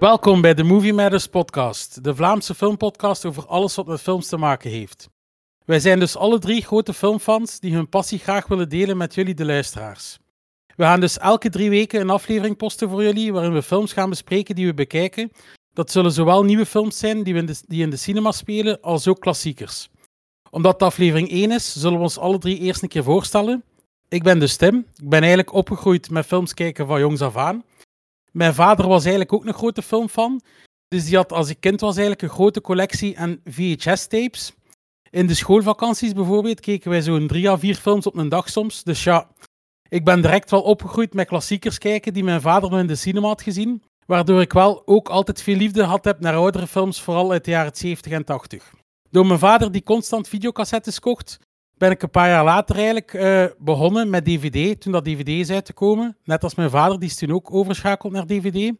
Welkom bij de Movie Matters podcast, de Vlaamse filmpodcast over alles wat met films te maken heeft. Wij zijn dus alle drie grote filmfans die hun passie graag willen delen met jullie, de luisteraars. We gaan dus elke drie weken een aflevering posten voor jullie, waarin we films gaan bespreken die we bekijken. Dat zullen zowel nieuwe films zijn die, in, de, die in de cinema spelen, als ook klassiekers. Omdat het aflevering 1 is, zullen we ons alle drie eerst een keer voorstellen. Ik ben dus Tim. Ik ben eigenlijk opgegroeid met films kijken van jongs af aan. Mijn vader was eigenlijk ook een grote filmfan. Dus die had als ik kind was eigenlijk een grote collectie aan VHS-tapes. In de schoolvakanties bijvoorbeeld keken wij zo'n drie à vier films op een dag soms. Dus ja, ik ben direct wel opgegroeid met klassiekers kijken die mijn vader nog in de cinema had gezien. Waardoor ik wel ook altijd veel liefde had heb naar oudere films, vooral uit de jaren 70 en 80. Door mijn vader die constant videocassettes kocht, ben ik een paar jaar later eigenlijk eh, begonnen met DVD, toen dat DVD is uit te komen. Net als mijn vader, die is toen ook overschakeld naar DVD.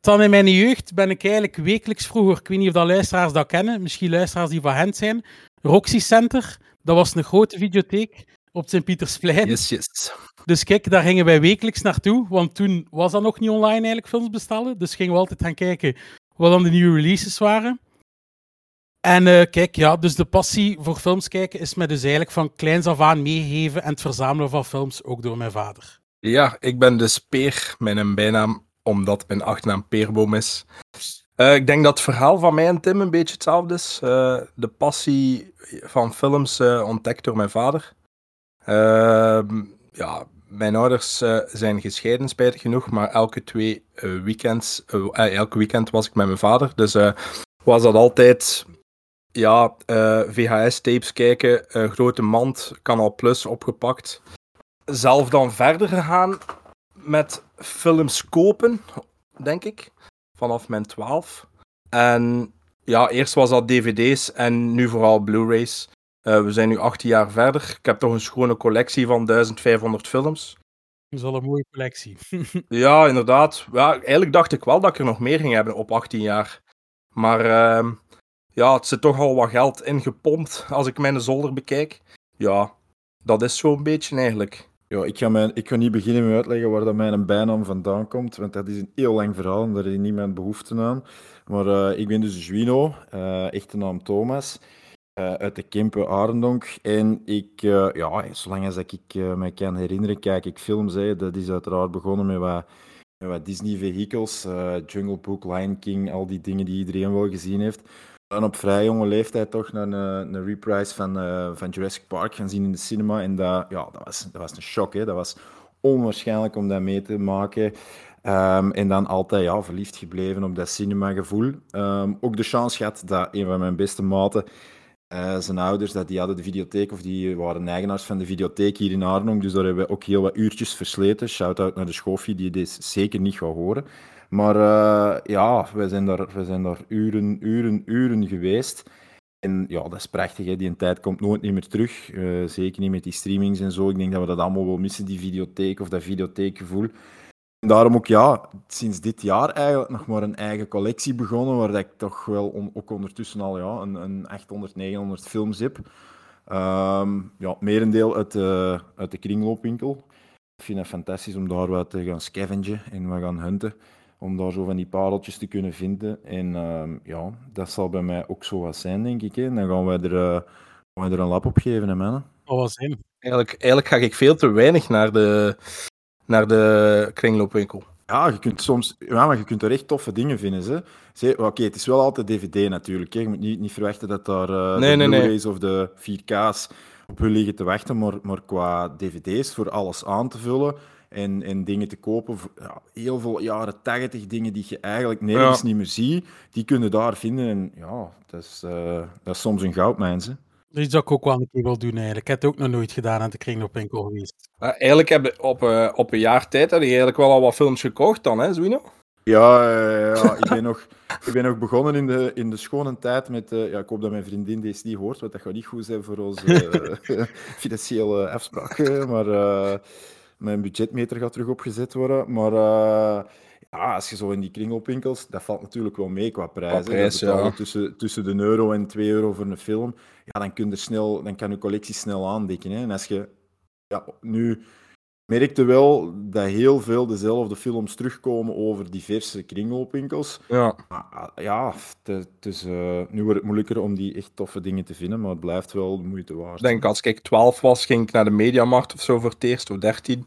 Dan in mijn jeugd ben ik eigenlijk wekelijks vroeger, ik weet niet of dat luisteraars dat kennen, misschien luisteraars die van hen zijn, Roxy Center, dat was een grote videotheek op Sint-Pietersplein. Yes, yes. Dus kijk, daar gingen wij wekelijks naartoe, want toen was dat nog niet online eigenlijk films bestellen. Dus gingen we altijd gaan kijken wat dan de nieuwe releases waren. En eh, kijk, ja, dus de passie voor films kijken is mij dus eigenlijk van kleins af aan meegegeven en het verzamelen van films ook door mijn vader. Ja, ik ben dus Peer, mijn bijnaam, omdat mijn achternaam Peerboom is. Eh, ik denk dat het verhaal van mij en Tim een beetje hetzelfde is. Eh, de passie van films ontdekt door mijn vader. Ehm, ja, mijn ouders zijn gescheiden, spijtig genoeg, maar elke twee weekends, elke weekend was ik met mijn vader. Dus was dat altijd ja, VHS-tapes kijken, eh, grote mand, Canal Plus opgepakt. Zelf dan verder gegaan met films kopen, denk ik, vanaf mijn 12. En ja, eerst was dat dvd's en nu vooral Blu-rays. Eh, we zijn nu 18 jaar verder. Ik heb toch een schone collectie van 1500 films. Dat is al een mooie collectie. Ja, inderdaad. Ja, eigenlijk dacht ik wel dat ik er nog meer ging hebben op 18 jaar. Maar ehm, ja, het zit toch al wat geld ingepompt als ik mijn zolder bekijk. Ja, dat is zo'n beetje eigenlijk. Ja, ik ga, mijn, ik ga niet beginnen met uitleggen waar dat mijn bijnaam vandaan komt, want dat is een heel lang verhaal en daar heeft niemand behoefte aan. Maar eh, ik ben dus Juino, eh echte naam Thomas, eh, uit de Kempen Arendonk. En ik, ja, zolang als ik me kan herinneren, kijk ik films. Dat is uiteraard begonnen met wat, wat Disney-vehicles, eh, Jungle Book, Lion King, al die dingen die iedereen wel gezien heeft. En op vrij jonge leeftijd toch een, een, een reprise van, eh, van Jurassic Park gaan zien in de cinema. En dat, ja, dat, was, dat was een shock. Hè. Dat was onwaarschijnlijk om dat mee te maken. Ehm, en dan altijd ja, verliefd gebleven op dat cinemagevoel. Ehm ook de chance gehad dat een van mijn beste maten, eh, zijn ouders, dat die hadden de videotheek, of die waren eigenaars van de videotheek hier in Arnhem. Dus daar hebben we ook heel wat uurtjes versleten. Shout-out naar de Schoffie, die dit zeker niet gaat horen. Maar eh, ja, we zijn daar, we zijn daar uren, uren, uren geweest. En ja, dat is prachtig. Hè. Die tijd komt nooit niet meer terug. Eh, zeker niet met die streamings en zo. Ik denk dat we dat allemaal wel missen, die videotheek of dat videotheekgevoel. En daarom ook, ja, sinds dit jaar eigenlijk nog maar een eigen collectie begonnen, waar ik toch wel ook ondertussen al ja, een, een 800, 900 films heb. Ehm, ja, merendeel uit de, uit de kringloopwinkel. Ik vind het fantastisch om daar wat te gaan scavengen en wat gaan hunten. Om daar zo van die pareltjes te kunnen vinden. En ehm, ja, dat zal bij mij ook zo wat zijn, denk ik. Hè. En dan gaan wij er, eh, gaan wij er een lap op geven, hè, mannen. Dat was hem. Eigenlijk, eigenlijk ga ik veel te weinig naar de, naar de kringloopwinkel. Ja, je kunt soms, ja, maar je kunt er echt toffe dingen vinden. Oké, het is wel altijd DVD natuurlijk. Hè. Je moet niet, niet verwachten dat daar eh, Nee, de nee, of de 4K's op hun liggen te wachten. Maar, maar qua DVD's voor alles aan te vullen en, en dingen te kopen. voor- Ja, heel veel jaren 80 dingen die je eigenlijk nergens Ja. niet meer ziet, die kun je daar vinden. En ja, dat is, eh, dat is soms een goudmijn. hè. Dat is dat ik ook wel een keer wil doen eigenlijk. Ik heb het ook nog nooit gedaan aan de kringloopwinkel geweest. Maar eigenlijk heb je op, eh, op een jaar tijd heb je eigenlijk wel al wat films gekocht dan, hè, Zwino? Ja, ja ik, ben nog, ik ben nog begonnen in de, in de schone tijd met... eh, ja, ik hoop dat mijn vriendin deze niet hoort, want dat gaat niet goed zijn voor onze financiële afspraken. Maar eh, mijn budgetmeter gaat terug opgezet worden. Maar eh, ja, als je zo in die kringloopwinkels... Dat valt natuurlijk wel mee qua prijs. hè. prijs, ja. tussen, tussen de euro en 2 euro voor een film. Ja, dan, kun je snel, dan kan je collectie snel aandikken. Hè. En als je ja, nu merkte wel dat heel veel dezelfde films terugkomen over diverse kringloopwinkels. Ja, Maar, ah, ja, het, het is, eh, nu wordt het moeilijker om die echt toffe dingen te vinden, maar het blijft wel de moeite waard. ik denk als ik 12 was, ging ik naar de Mediamarkt of zo voor het eerst, of 13.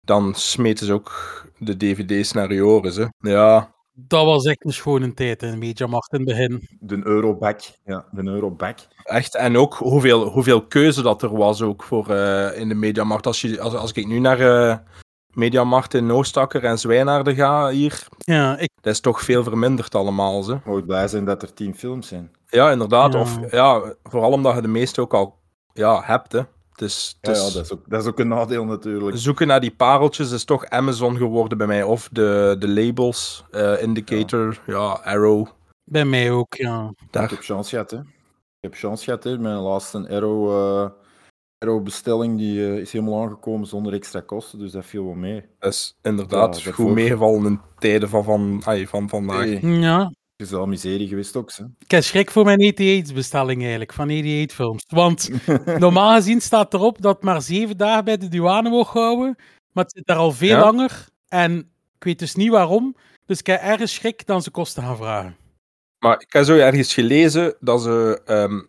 Dan smeten ze ook de dvd's naar Joris, hè. Ja, Dat was echt een schone tijd in Mediamarkt in het begin. De Euroback, ja, de Euroback. echt. En ook hoeveel, hoeveel keuze dat er was ook voor eh, in de Mediamarkt. Als, je, als, als ik nu naar eh Mediamarkt in Noostakker en Zwijnaarden ga hier, Ja, ik, dat is toch veel verminderd allemaal, ze. Moet blij zijn dat er tien films zijn. Ja, inderdaad. Ja. Of ja, vooral omdat je de meeste ook al ja, hebt, hè. Dus, Ja, dus ja dat, is ook, dat is ook een nadeel natuurlijk. zoeken naar die pareltjes is toch Amazon geworden bij mij. Of de, de labels, eh, Indicator, ja. Arrow. bij mij ook, ja. Ik heb chance gehad, hè. Ik heb chance gehad, hè. Mijn laatste Arrow, eh, Arrow-bestelling die, eh, is helemaal aangekomen zonder extra kosten, dus dat viel wel mee. Dat is inderdaad Ja, goed meegevallen in tijden van, van, ai, van vandaag. Hey, Ja, is wel miserie geweest ook, hè. ik heb schrik voor mijn 88-bestelling eigenlijk, van 88-films. Want normaal gezien staat erop dat maar zeven dagen bij de douane mocht houden, maar het zit daar al veel Ja. langer. En ik weet dus niet waarom, dus ik heb ergens schrik dan ze kosten gaan vragen. Maar ik heb zo ergens gelezen dat ze ehm,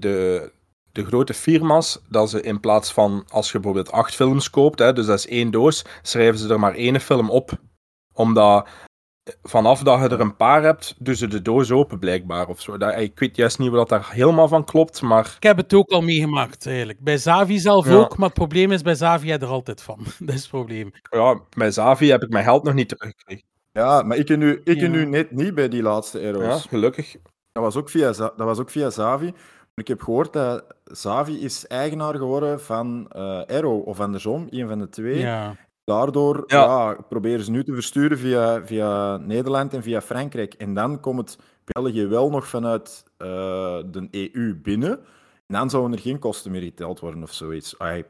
de, de grote firma's, dat ze in plaats van als je bijvoorbeeld acht films koopt, hè, dus dat is één doos, schrijven ze er maar één film op. Omdat vanaf dat je er een paar hebt, doen ze de doos open blijkbaar of zo. Dat, ik weet juist niet wat daar helemaal van klopt, maar Ik heb het ook al meegemaakt, eigenlijk. Bij Zavi zelf Ja. ook, maar het probleem is, bij Zavi heb je er altijd van. Dat is het probleem. ja, bij Zavi heb ik mijn geld nog niet teruggekregen. Ja, maar ik ken nu, ik Ja. nu net niet bij die laatste. Ja, gelukkig. Dat was ook via, dat was ook via Zavi. Ik heb gehoord dat Zavi is eigenaar geworden van eh Arrow, of andersom, een van de twee. Ja. Daardoor Ja. ja. proberen ze nu te versturen via, via Nederland en via Frankrijk. En dan komt het België wel nog vanuit eh, de EU binnen. En dan zouden er geen kosten meer geteld worden of zoiets. Oké,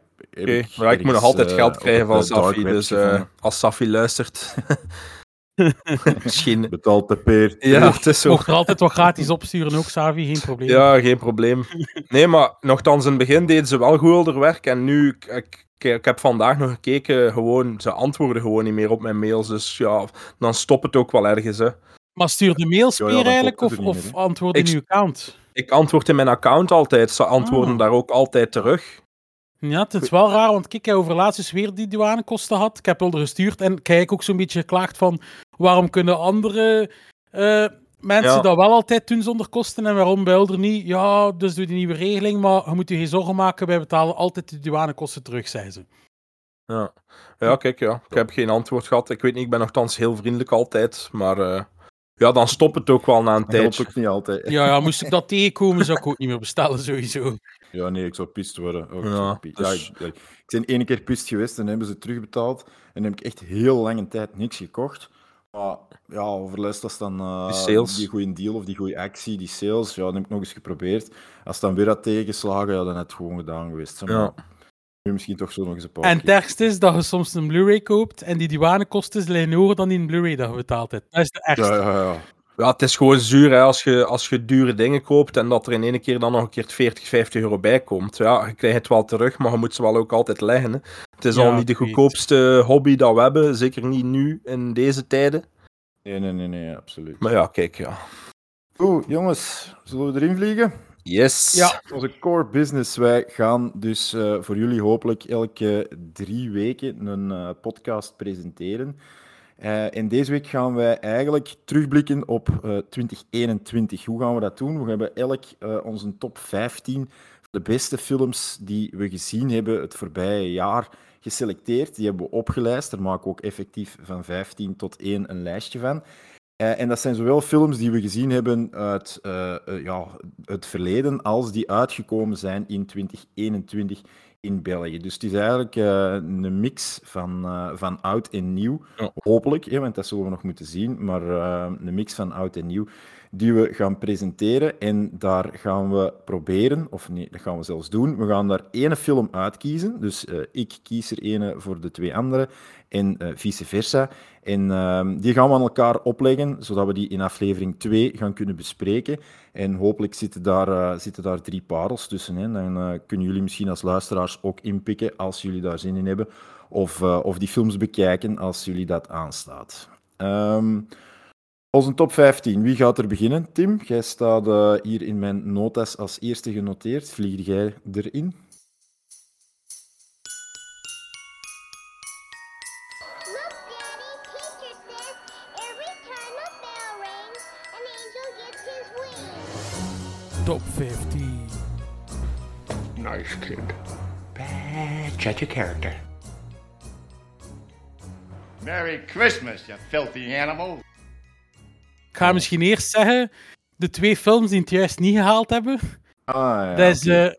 maar ik moet nog altijd eh, geld krijgen van Safi, dus eh, als Safi luistert... Misschien... Betaalt de peer. Ja, het is zo. Mocht er altijd wat gratis opsturen, ook Savi, geen probleem. Ja, geen probleem. Nee, maar nogthans, in het begin deden ze wel goed werk. En nu, ik, ik, ik heb vandaag nog gekeken, gewoon, ze antwoorden gewoon niet meer op mijn mails. Dus ja, dan stopt het ook wel ergens. Hè. Maar stuur de mails Ja, eigenlijk, of, of meer, antwoord in Ik- uw account? Ik antwoord in mijn account altijd. Ze antwoorden Ah. daar ook altijd terug. Ja, het is wel raar, want kijk, ik heb over laatst eens weer die douanekosten had. Ik heb wel er gestuurd en kijk ook zo'n beetje geklaagd van waarom kunnen andere eh, mensen Ja. dat wel altijd doen zonder kosten en waarom bij er niet? Ja, dus doe die nieuwe regeling, maar je moet je geen zorgen maken, wij betalen altijd de douanekosten terug, zei ze. Ja. ja, kijk, ja. Ik heb geen antwoord gehad. Ik weet niet, ik ben nogthans heel vriendelijk altijd. Maar eh, ja, dan stopt het ook wel na een Dat helpt tijdje. ook niet altijd. Ja, ja, moest ik dat tegenkomen, zou ik ook niet meer bestellen, sowieso. Ja, nee, ik zou pist worden. Ook, Ja, zou pi- ja, dus- ik, ik ik ben één keer pist geweest en hebben ze terugbetaald. En dan heb ik echt heel lange tijd niks gekocht. Maar ja, overlast was dan eh, Die goede deal of die goede actie, die sales. Ja, dat heb ik nog eens geprobeerd. Als het dan weer had tegengeslagen, ja, dan had het gewoon gedaan geweest. zeg Ja. Maar Nu misschien toch zo nog eens een paar En het ergste is dat je soms een Blu-ray koopt en die douanekosten liggen hoger dan die een Blu-ray dat je betaald hebt. Dat is de ergste. Ja, ja, ja. Ja, het is gewoon zuur hè, als, je, als je dure dingen koopt en dat er in één keer dan nog een keer 40, 50 euro bij komt. Ja, je krijgt het wel terug, maar je moet ze wel ook altijd leggen. Hè. Het is Ja, al niet de goedkoopste hobby dat we hebben, zeker niet nu in deze tijden. Nee, nee, nee, nee, absoluut. Maar ja, kijk, ja. Goed, jongens, zullen we erin vliegen? Yes. Ja. Onze core business. Wij gaan dus eh, voor jullie hopelijk elke drie weken een eh, podcast presenteren. Eh, en deze week gaan wij eigenlijk terugblikken op eh, 2021. Hoe gaan we dat doen? We hebben elk eh, onze top 15 van de beste films die we gezien hebben het voorbije jaar geselecteerd. Die hebben we opgelijst. Daar maken we ook effectief van 15 tot 1 een lijstje van. Eh, en dat zijn zowel films die we gezien hebben uit eh, eh, ja, het verleden, als die uitgekomen zijn in 2021 in België. Dus het is eigenlijk een mix van, van oud en nieuw. Ja. Hopelijk, hè, want dat zullen we nog moeten zien. Maar een mix van oud en nieuw die we gaan presenteren. En daar gaan we proberen, of nee, dat gaan we zelfs doen. We gaan daar ene film uitkiezen. Dus eh, ik kies er ene voor de twee anderen en eh, vice versa. En ehm, die gaan we aan elkaar opleggen, zodat we die in aflevering 2 gaan kunnen bespreken. En hopelijk zitten daar, eh, zitten daar drie parels tussen. Hè. Dan kunnen jullie misschien als luisteraars ook inpikken als jullie daar zin in hebben. Of, of die films bekijken als jullie dat aanstaat. Ehm onze top 15. Wie gaat er beginnen? Tim, jij staat eh, hier in mijn notas als eerste genoteerd. Vlieg jij erin? Top 15. Nice kid. Bad judge of character. Merry Christmas, you filthy animal. Ik ga misschien eerst zeggen, de twee films die het juist niet gehaald hebben. Ah, ja, dat is oké. eh,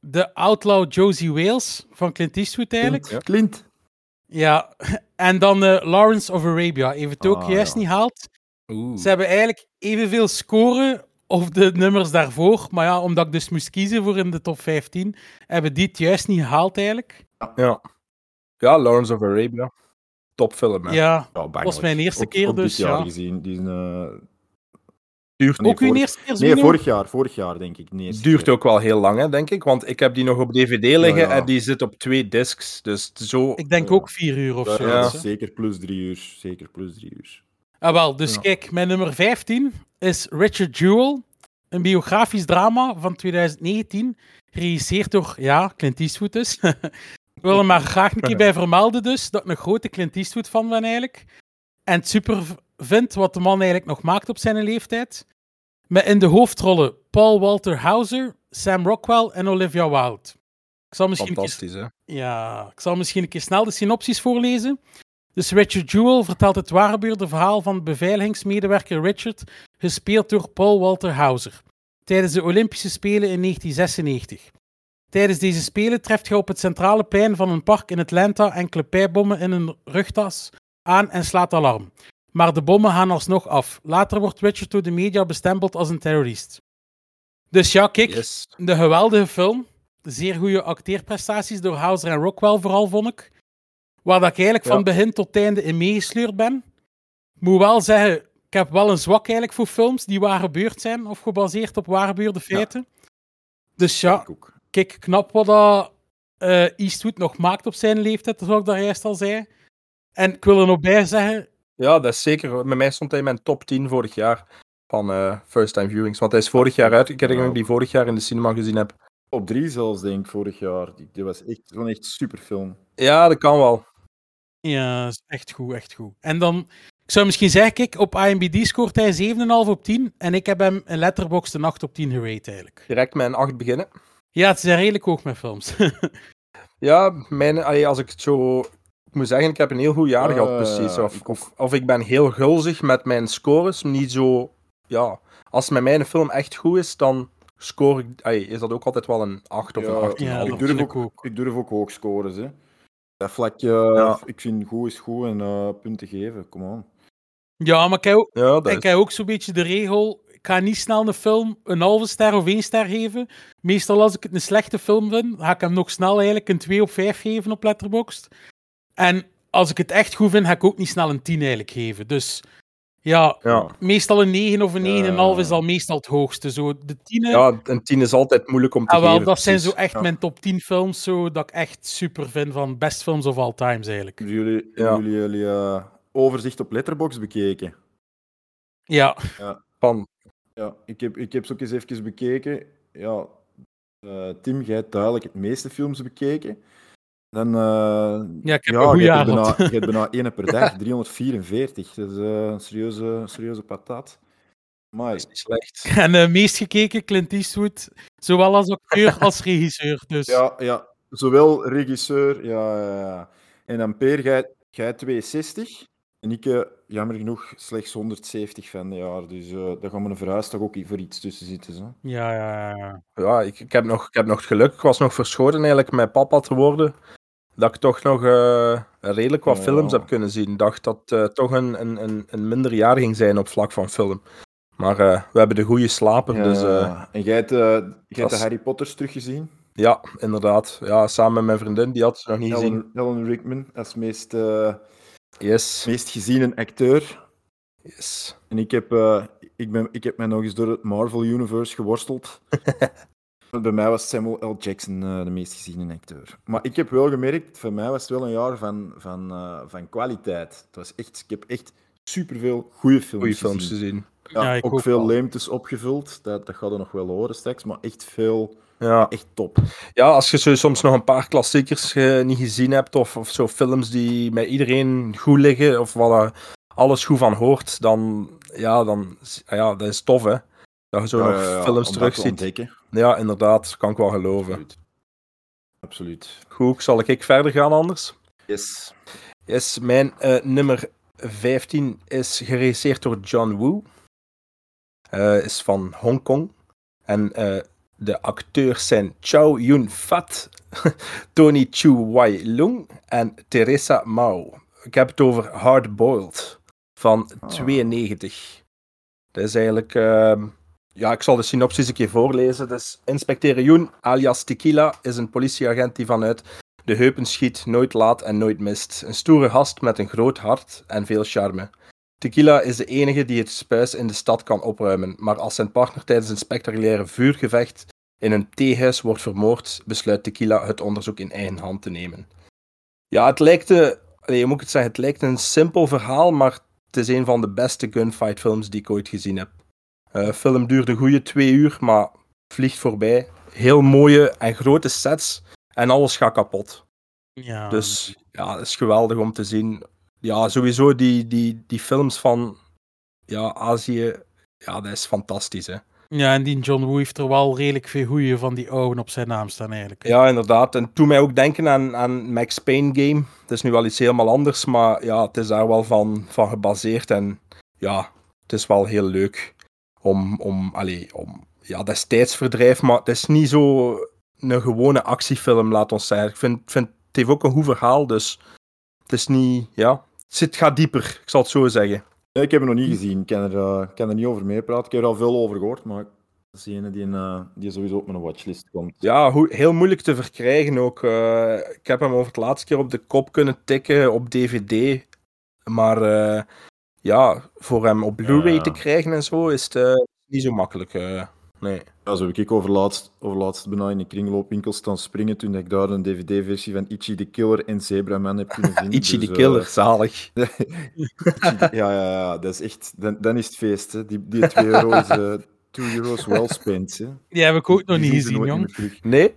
de Outlaw Josie Wales van Clint Eastwood eigenlijk. Clint. Clint. Ja, en dan eh, Lawrence of Arabia. Heeft het ook Ah, juist ja. niet gehaald. Oeh. Ze hebben eigenlijk evenveel scoren of de nummers daarvoor. Maar ja, omdat ik dus moest kiezen voor in de top 15, hebben die het juist niet gehaald eigenlijk. Ja. ja, Lawrence of Arabia. Topfilm, hè. Ja, was mijn eerste Ook- keer ook dit dus, jaar ja. gezien. Die is, eh, Duurt, Nee, ook uw vorig- eerste keer Nee, vorig jaar, vorig jaar denk ik. Nee, duurt ook wel heel lang, hè, denk ik. Want ik heb die nog op DVD liggen Ja, ja. en die zit op twee discs. Dus zo... Ik denk Ja. ook vier uur of Ja, zo. ja, dus, zeker plus drie uur. Zeker plus drie uur. Ah, wel, dus Ja. kijk, mijn nummer 15 is Richard Jewell, een biografisch drama van 2019, geregisseerd door, ja, Clint Eastwood dus. ik wil er maar graag een keer bij vermelden dus, dat ik een grote Clint Eastwood fan ben eigenlijk. En het super vind wat de man eigenlijk nog maakt op zijn leeftijd. Met in de hoofdrollen Paul Walter Hauser, Sam Rockwell en Olivia Wilde. Ik zal misschien keer Fantastisch, hè. ja, ik zal misschien een keer snel de synopsis voorlezen. Dus Richard Jewell vertelt het waargebeurde verhaal van beveiligingsmedewerker Richard, gespeeld door Paul Walter Hauser, tijdens de Olympische Spelen in 1996. Tijdens deze Spelen treft hij op het centrale plein van een park in Atlanta enkele pijpbommen in een rugtas aan en slaat alarm. Maar de bommen gaan alsnog af. Later wordt Richard door de media bestempeld als een terrorist. Dus ja, kijk, Yes. de geweldige film. Zeer goede acteerprestaties door Hauser en Rockwell vooral, vond ik. Waar dat ik eigenlijk Ja. van begin tot einde in meegesleurd ben. Moet wel zeggen, ik heb wel een zwak eigenlijk voor films die waar gebeurd zijn of gebaseerd op waar gebeurde feiten. Dus ja. Kijk, knap wat dat eh, Eastwood nog maakt op zijn leeftijd, zoals ik daar juist al zei. En ik wil er nog bij zeggen, Ja, dat is zeker. Met mij stond hij in mijn top 10 vorig jaar van eh, first time viewings. Want hij is vorig jaar uit. Ik herinner me dat ik die vorig jaar in de cinema gezien heb. Op drie zelfs, denk ik, vorig jaar. Die, die was echt, zo'n echt super film. Ja, dat kan wel. ja, is echt goed, echt goed. En dan, ik zou misschien zeggen, kijk, op IMBD scoort hij 7,5 op 10. En ik heb hem een letterbox een 8 op 10 gerate eigenlijk. Direct met een 8 beginnen. Ja, het is redelijk hoog met films. Ja, mijn, allee, als ik het zo... Ik moet zeggen, ik heb een heel goed jaar gehad, precies. ja, Of, ik of, of ik ben heel gulzig met mijn scores. Niet zo... Ja, als met mij een film echt goed is, dan score ik... allee, is dat ook altijd wel een 8 of Ja, een 8,5. Ja, ik, dat durf ook, ik ook. ik durf ook hoog scores. Hè. Dat vlakje, Ja. ik vind goed is goed en eh, punten geven. Kom on. ja, maar ik heb ook, Ja, ik is... heb ook zo'n beetje de regel, ga niet snel een film een halve ster of één ster geven. Meestal als ik het een slechte film vind, ga ik hem nog snel eigenlijk een 2 op 5 geven op Letterboxd. En als ik het echt goed vind, ga ik ook niet snel een 10 eigenlijk geven. Dus ja, Ja. meestal een 9 of een 9,5 is Ja. al meestal het hoogste. Zo, de 10 ja, een 10 is altijd moeilijk om te ah, wel, geven. dat zijn zo echt Ja. mijn top 10 films zo, dat ik echt super vind van best films of all times eigenlijk. Hebben jullie, Ja. jullie jullie eh, overzicht op Letterboxd bekeken? Ja, Van, Ja, ik heb, ik heb ze ook eens even bekeken. Ja, eh, Tim, jij hebt duidelijk het meeste films bekeken. Dan, eh, Ja, ik heb ja, een jaar hebt bijna, gehad. je hebt bijna één per dag, 344. Dat is eh, een serieuze, serieuze patat. Maar dat is niet slecht. en eh meest gekeken Clint Eastwood, zowel als acteur als regisseur. Dus ja, ja, zowel regisseur, ja, ja, ja. En dan Peer, jij, jij 62. En ik, eh, jammer genoeg, slechts 170 van de jaar. Dus eh daar gaan we een verhuisdag ook voor iets tussen zitten. Zo. Ja, ja, ja, ja. Ja, ik, ik, heb nog, ik heb nog het geluk. Ik was nog verschoten eigenlijk met papa te worden. Dat ik toch nog eh, redelijk wat Ja. films heb kunnen zien. Ik dacht dat het toch een, een, een, een minder jaar ging zijn op vlak van film. Maar eh, we hebben de goede slaper, Ja, dus eh, en jij hebt, eh, jij de Harry Potters teruggezien? ja, inderdaad. Ja, samen met mijn vriendin, die had ze nog niet gezien. Helen, Helen Rickman als meest, eh, Yes, meest geziene acteur. yes. En ik heb, eh, ik, ben, ik heb mij nog eens door het Marvel Universe geworsteld. Bij mij was Samuel L. Jackson eh, de meest geziene acteur. Maar ik heb wel gemerkt, voor mij was het wel een jaar van, van, eh, van kwaliteit. Het was echt, ik heb echt superveel goede films Goeie films te gezien. zien. Ja, ook, ook veel wel. leemtes opgevuld. Dat, dat gaat er nog wel horen straks. Maar echt veel, Ja. echt top. ja, als je zo soms nog een paar klassiekers eh, niet gezien hebt, of, of zo films die met iedereen goed liggen, of waar je alles goed van hoort, dan, ja, dan ja, dat is tof, hè. Dat je zo Ja, nog ja, films terugziet. Ja, inderdaad, kan ik wel geloven. Absoluut. Absoluut. Goed, zal ik verder gaan anders? Yes. Yes, mijn eh, nummer 15 is geregisseerd door John Woo. Eh, is van Hongkong. En eh, de acteurs zijn Chow Yun-fat, Tony Chu Wai-lung en Teresa Mao. Ik heb het over Hard Boiled van Ah. 92. Dat is eigenlijk... ehm, ja, ik zal de synopsis een keer voorlezen. Dus inspecteur Yoon, alias Tequila, is een politieagent die vanuit de heupen schiet, nooit laat en nooit mist. Een stoere gast met een groot hart en veel charme. Tequila is de enige die het spuis in de stad kan opruimen, maar als zijn partner tijdens een spectaculaire vuurgevecht in een theehuis wordt vermoord, besluit Tequila het onderzoek in eigen hand te nemen. Ja, het lijkt, een, allee, hoe moet het zeggen, het lijkt een simpel verhaal, maar het is een van de beste gunfight films die ik ooit gezien heb. De film duurde goede twee uur, maar vliegt voorbij. Heel mooie en grote sets en alles gaat kapot. Ja. Dus ja, het is geweldig om te zien. Ja, sowieso die, die, die films van ja, Azië, ja, dat is fantastisch. Hè. Ja, en die John Woo heeft er wel redelijk veel goeie van die ogen op zijn naam staan eigenlijk. Ja, inderdaad. En toen mij ook denken aan, aan Max Payne game. Het is nu wel iets helemaal anders, maar ja, het is daar wel van, van gebaseerd. En ja, het is wel heel leuk om, om, allee, om ja, destijds verdrijf, maar het is niet zo een gewone actiefilm, laat ons zeggen. Ik vind, vind het heeft ook een goed verhaal, dus het is niet, ja, het gaat dieper, ik zal het zo zeggen. Nee, ik heb hem nog niet gezien. Ik kan er, kan er niet over meepraten. Ik heb er al veel over gehoord, maar dat is een die, eh, die sowieso op mijn watchlist komt. Ja, heel moeilijk te verkrijgen ook. Eh, ik heb hem over het laatste keer op de kop kunnen tikken op DVD. Maar ja, voor hem op Blu-ray te krijgen en zo is het niet zo makkelijk. nee. Ja, zo heb ik over laatst, over laatst bijna in de kringloopwinkel staan springen toen ik daar een DVD-versie van Itchy the Killer en Zebra Man heb kunnen vinden. Itchy Dus, the eh, Killer, zalig. ja, ja, ja, dat is echt... Dan, dan is het feest, hè. Die, die 2 euro is... eh 2 euro's well spent, hè. Die heb ik ook nog Die niet gezien, jong. Nee?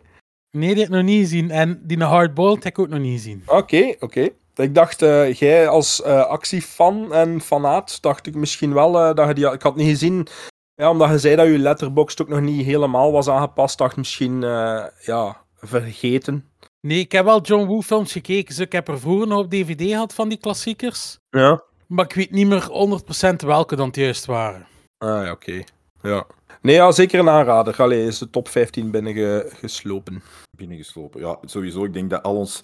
Nee, die heb ik nog niet gezien. En die Hardboiled heb ik ook nog niet gezien. Oké, oké. Ik dacht, eh, jij als eh, actiefan en fanaat, dacht ik misschien wel eh, dat je die... Ik had niet gezien, ja, omdat je zei dat je letterbox ook nog niet helemaal was aangepast, dacht misschien, eh, ja, vergeten. Nee, ik heb wel John Woo films gekeken. Dus ik heb er vroeger nog op DVD gehad van die klassiekers. Ja. Maar ik weet niet meer 100% welke dan het juist waren. Ah ja, oké. Ja. Nee, ja, zeker een aanrader. Allee, is de top 15 binnengeslopen. binnengeslopen. Ja, sowieso. Ik denk dat al ons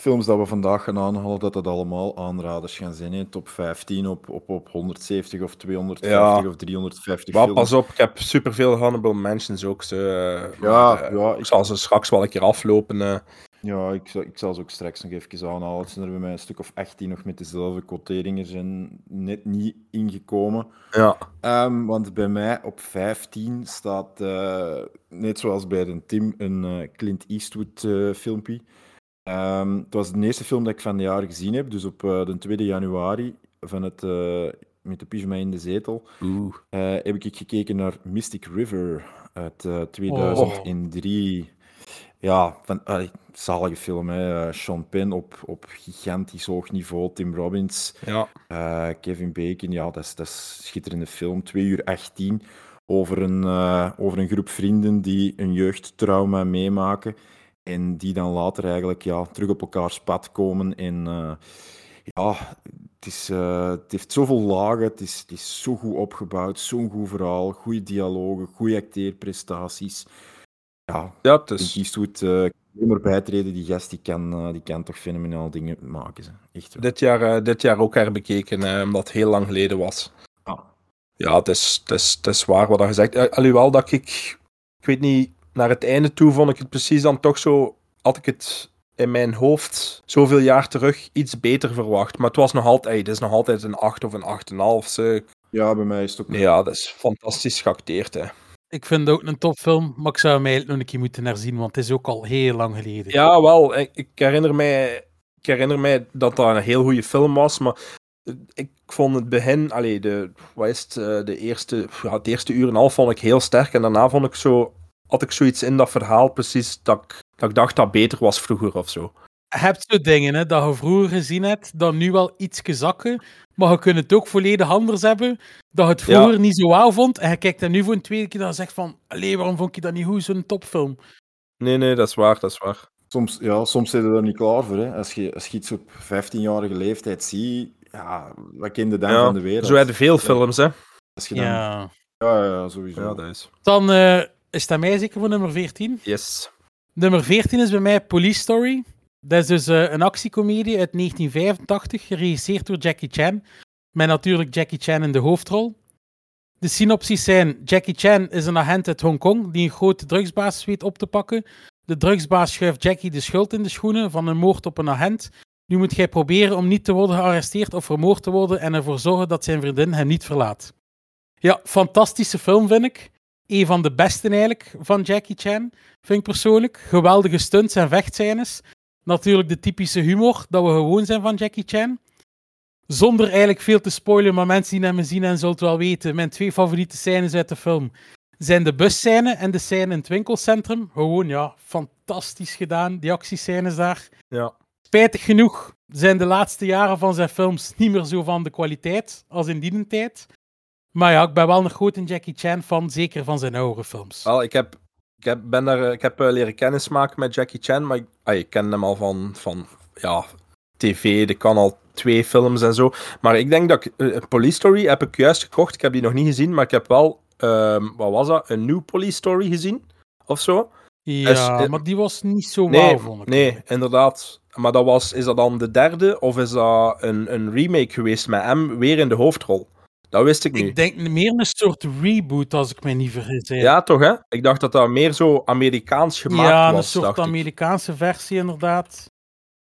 films dat we vandaag gaan aanhalen, dat dat allemaal aanraders gaan zijn. Hè. Top 15 op, op, op 170 of 250 Ja. of 350 Maar films. pas op, ik heb superveel honorable mentions ook. Zo, eh, Ja, maar, eh, ja, ik ik- zal ze straks wel een keer aflopen. eh. Ja, ik zal, ik zal ze ook straks nog even aanhalen. Het zijn er bij mij een stuk of 18 nog met dezelfde quoteringen zijn net niet ingekomen. ja. Ehm, want bij mij op 15 staat, net zoals bij de Tim, een Clint Eastwood filmpje. Ehm, het was de eerste film dat ik van het jaar gezien heb, dus op eh, de 2 januari van het, eh, met de pyjama in de zetel, Oeh. eh, heb ik gekeken naar Mystic River uit Oh. eh 2003. Ja, van, zalige film. Hè. Sean Penn op, op gigantisch hoog niveau. Tim Robbins, Ja. Kevin Bacon. Ja, dat is, dat is een schitterende film. 2 uur 18 over een, over een groep vrienden die een jeugdtrauma meemaken. En die dan later eigenlijk ja, terug op elkaars pad komen. En eh, ja, het, is, eh, het heeft zoveel lagen, het is, het is zo goed opgebouwd, zo'n goed verhaal, goede dialogen, goede acteerprestaties. Ja, Ja, is... Eastwood, maar bijtreden, die gast die kan, die kan toch fenomenaal dingen maken. Ze. Echt wel. dit, jaar, dit jaar ook herbekeken, omdat het heel lang geleden was. Ja. Ja, het is, het is, het is waar wat je zegt. Alhoewel dat ik, ik weet niet, naar het einde toe vond ik het precies dan toch zo, had ik het in mijn hoofd zoveel jaar terug iets beter verwacht. Maar het was nog altijd, het is nog altijd een 8 of een 8,5. Ze- Ja, bij mij is het ook... Nee, ja, dat is fantastisch geacteerd, hè. Ik vind het ook een topfilm, maar ik zou hem eigenlijk nog een keer moeten herzien, want het is ook al heel lang geleden. Ja, wel. Ik, ik, herinner mij, ik herinner mij dat dat een heel goede film was, maar ik vond het begin, allee, de, wat is het, eh, de eerste, ja, het eerste uur en een half vond ik heel sterk en daarna vond ik zo, had ik zoiets in dat verhaal precies dat ik, dat ik dacht dat beter was vroeger of zo. Je hebt zo dingen hè, dat je vroeger gezien hebt, dat nu wel iets zakken, maar je kunt het ook volledig anders hebben, dat je het Ja. vroeger niet zo wauw vond, en je kijkt er nu voor een tweede keer en zegt van, allee, waarom vond je dat niet goed, zo'n topfilm? Nee, nee, dat is waar, dat is waar. Soms, ja, soms zit je er niet klaar voor. Hè. Als, je, als je iets op 15-jarige leeftijd ziet, ja, wat kende dan Ja, van de wereld? zo hebben veel films, hè. Als je dan, ja. Ja. Ja, sowieso. Ja, dat is. Dan eh, is aan mij zeker voor nummer 14. Yes. Nummer 14 is bij mij Police Story. Dat is dus eh, een actiecomedie uit 1985, geregisseerd door Jackie Chan. Met natuurlijk Jackie Chan in de hoofdrol. De synopsis zijn: Jackie Chan is een agent uit Hongkong die een grote drugsbaas weet op te pakken. De drugsbaas schuift Jackie de schuld in de schoenen van een moord op een agent. Nu moet hij proberen om niet te worden gearresteerd of vermoord te worden en ervoor zorgen dat zijn vriendin hem niet verlaat. Ja, fantastische film vind ik. Een van de beste eigenlijk van Jackie Chan, vind ik persoonlijk. Geweldige stunts en vechtscènes. Natuurlijk de typische humor dat we gewoon zijn van Jackie Chan. Zonder eigenlijk veel te spoilen, maar mensen die hem zien en zullen het wel weten. Mijn twee favoriete scènes uit de film zijn de busscène en de scène in het winkelcentrum. Gewoon, ja, fantastisch gedaan, die actiescènes daar. Ja. Spijtig genoeg zijn de laatste jaren van zijn films niet meer zo van de kwaliteit als in die tijd. Maar ja, ik ben wel een grote Jackie Chan fan, zeker van zijn oudere films. Wel, ik heb, ik heb, ben daar, ik heb eh, leren kennismaken met Jackie Chan, maar ik, ah, ik ken hem al van, van ja, tv, de kan al twee films en zo. Maar ik denk dat ik, eh, Police Story heb ik juist gekocht. Ik heb die nog niet gezien, maar ik heb wel, ehm, wat was dat, een nieuw Police Story gezien? Of zo? Ja, eh, maar die was niet zo Nee, wauw, vond ik. nee, inderdaad. Maar dat was, is dat dan de derde, of is dat een, een remake geweest met hem weer in de hoofdrol? Dat wist ik niet. Ik denk meer een soort reboot, als ik me niet vergis. hè. Ja, toch hè? Ik dacht dat dat meer zo Amerikaans gemaakt ja, was. een soort ik. Amerikaanse versie, inderdaad.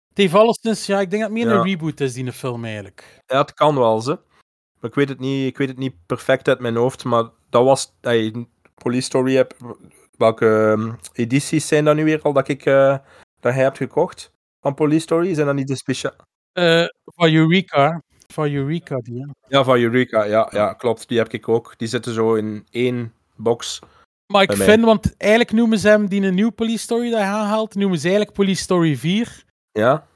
Het heeft alleszins, ja, ik denk dat het meer Ja. een reboot is, die film eigenlijk. Ja, het kan wel, ze. Maar ik weet het niet, ik weet het niet perfect uit mijn hoofd, maar dat was... Hey, Police Story heb... Welke ehm, edities zijn dat nu weer al dat ik eh dat jij hebt gekocht? Van Police Story? Zijn dat niet de speciaal... Eh van Eureka. Van Eureka, die. hè. Ja, van Eureka. Ja, ja, klopt. Die heb ik ook. Die zitten zo in één box. Maar ik vind, want eigenlijk noemen ze hem die een nieuwe Police Story dat hij aanhaalt, noemen ze eigenlijk Police Story 4. Ja?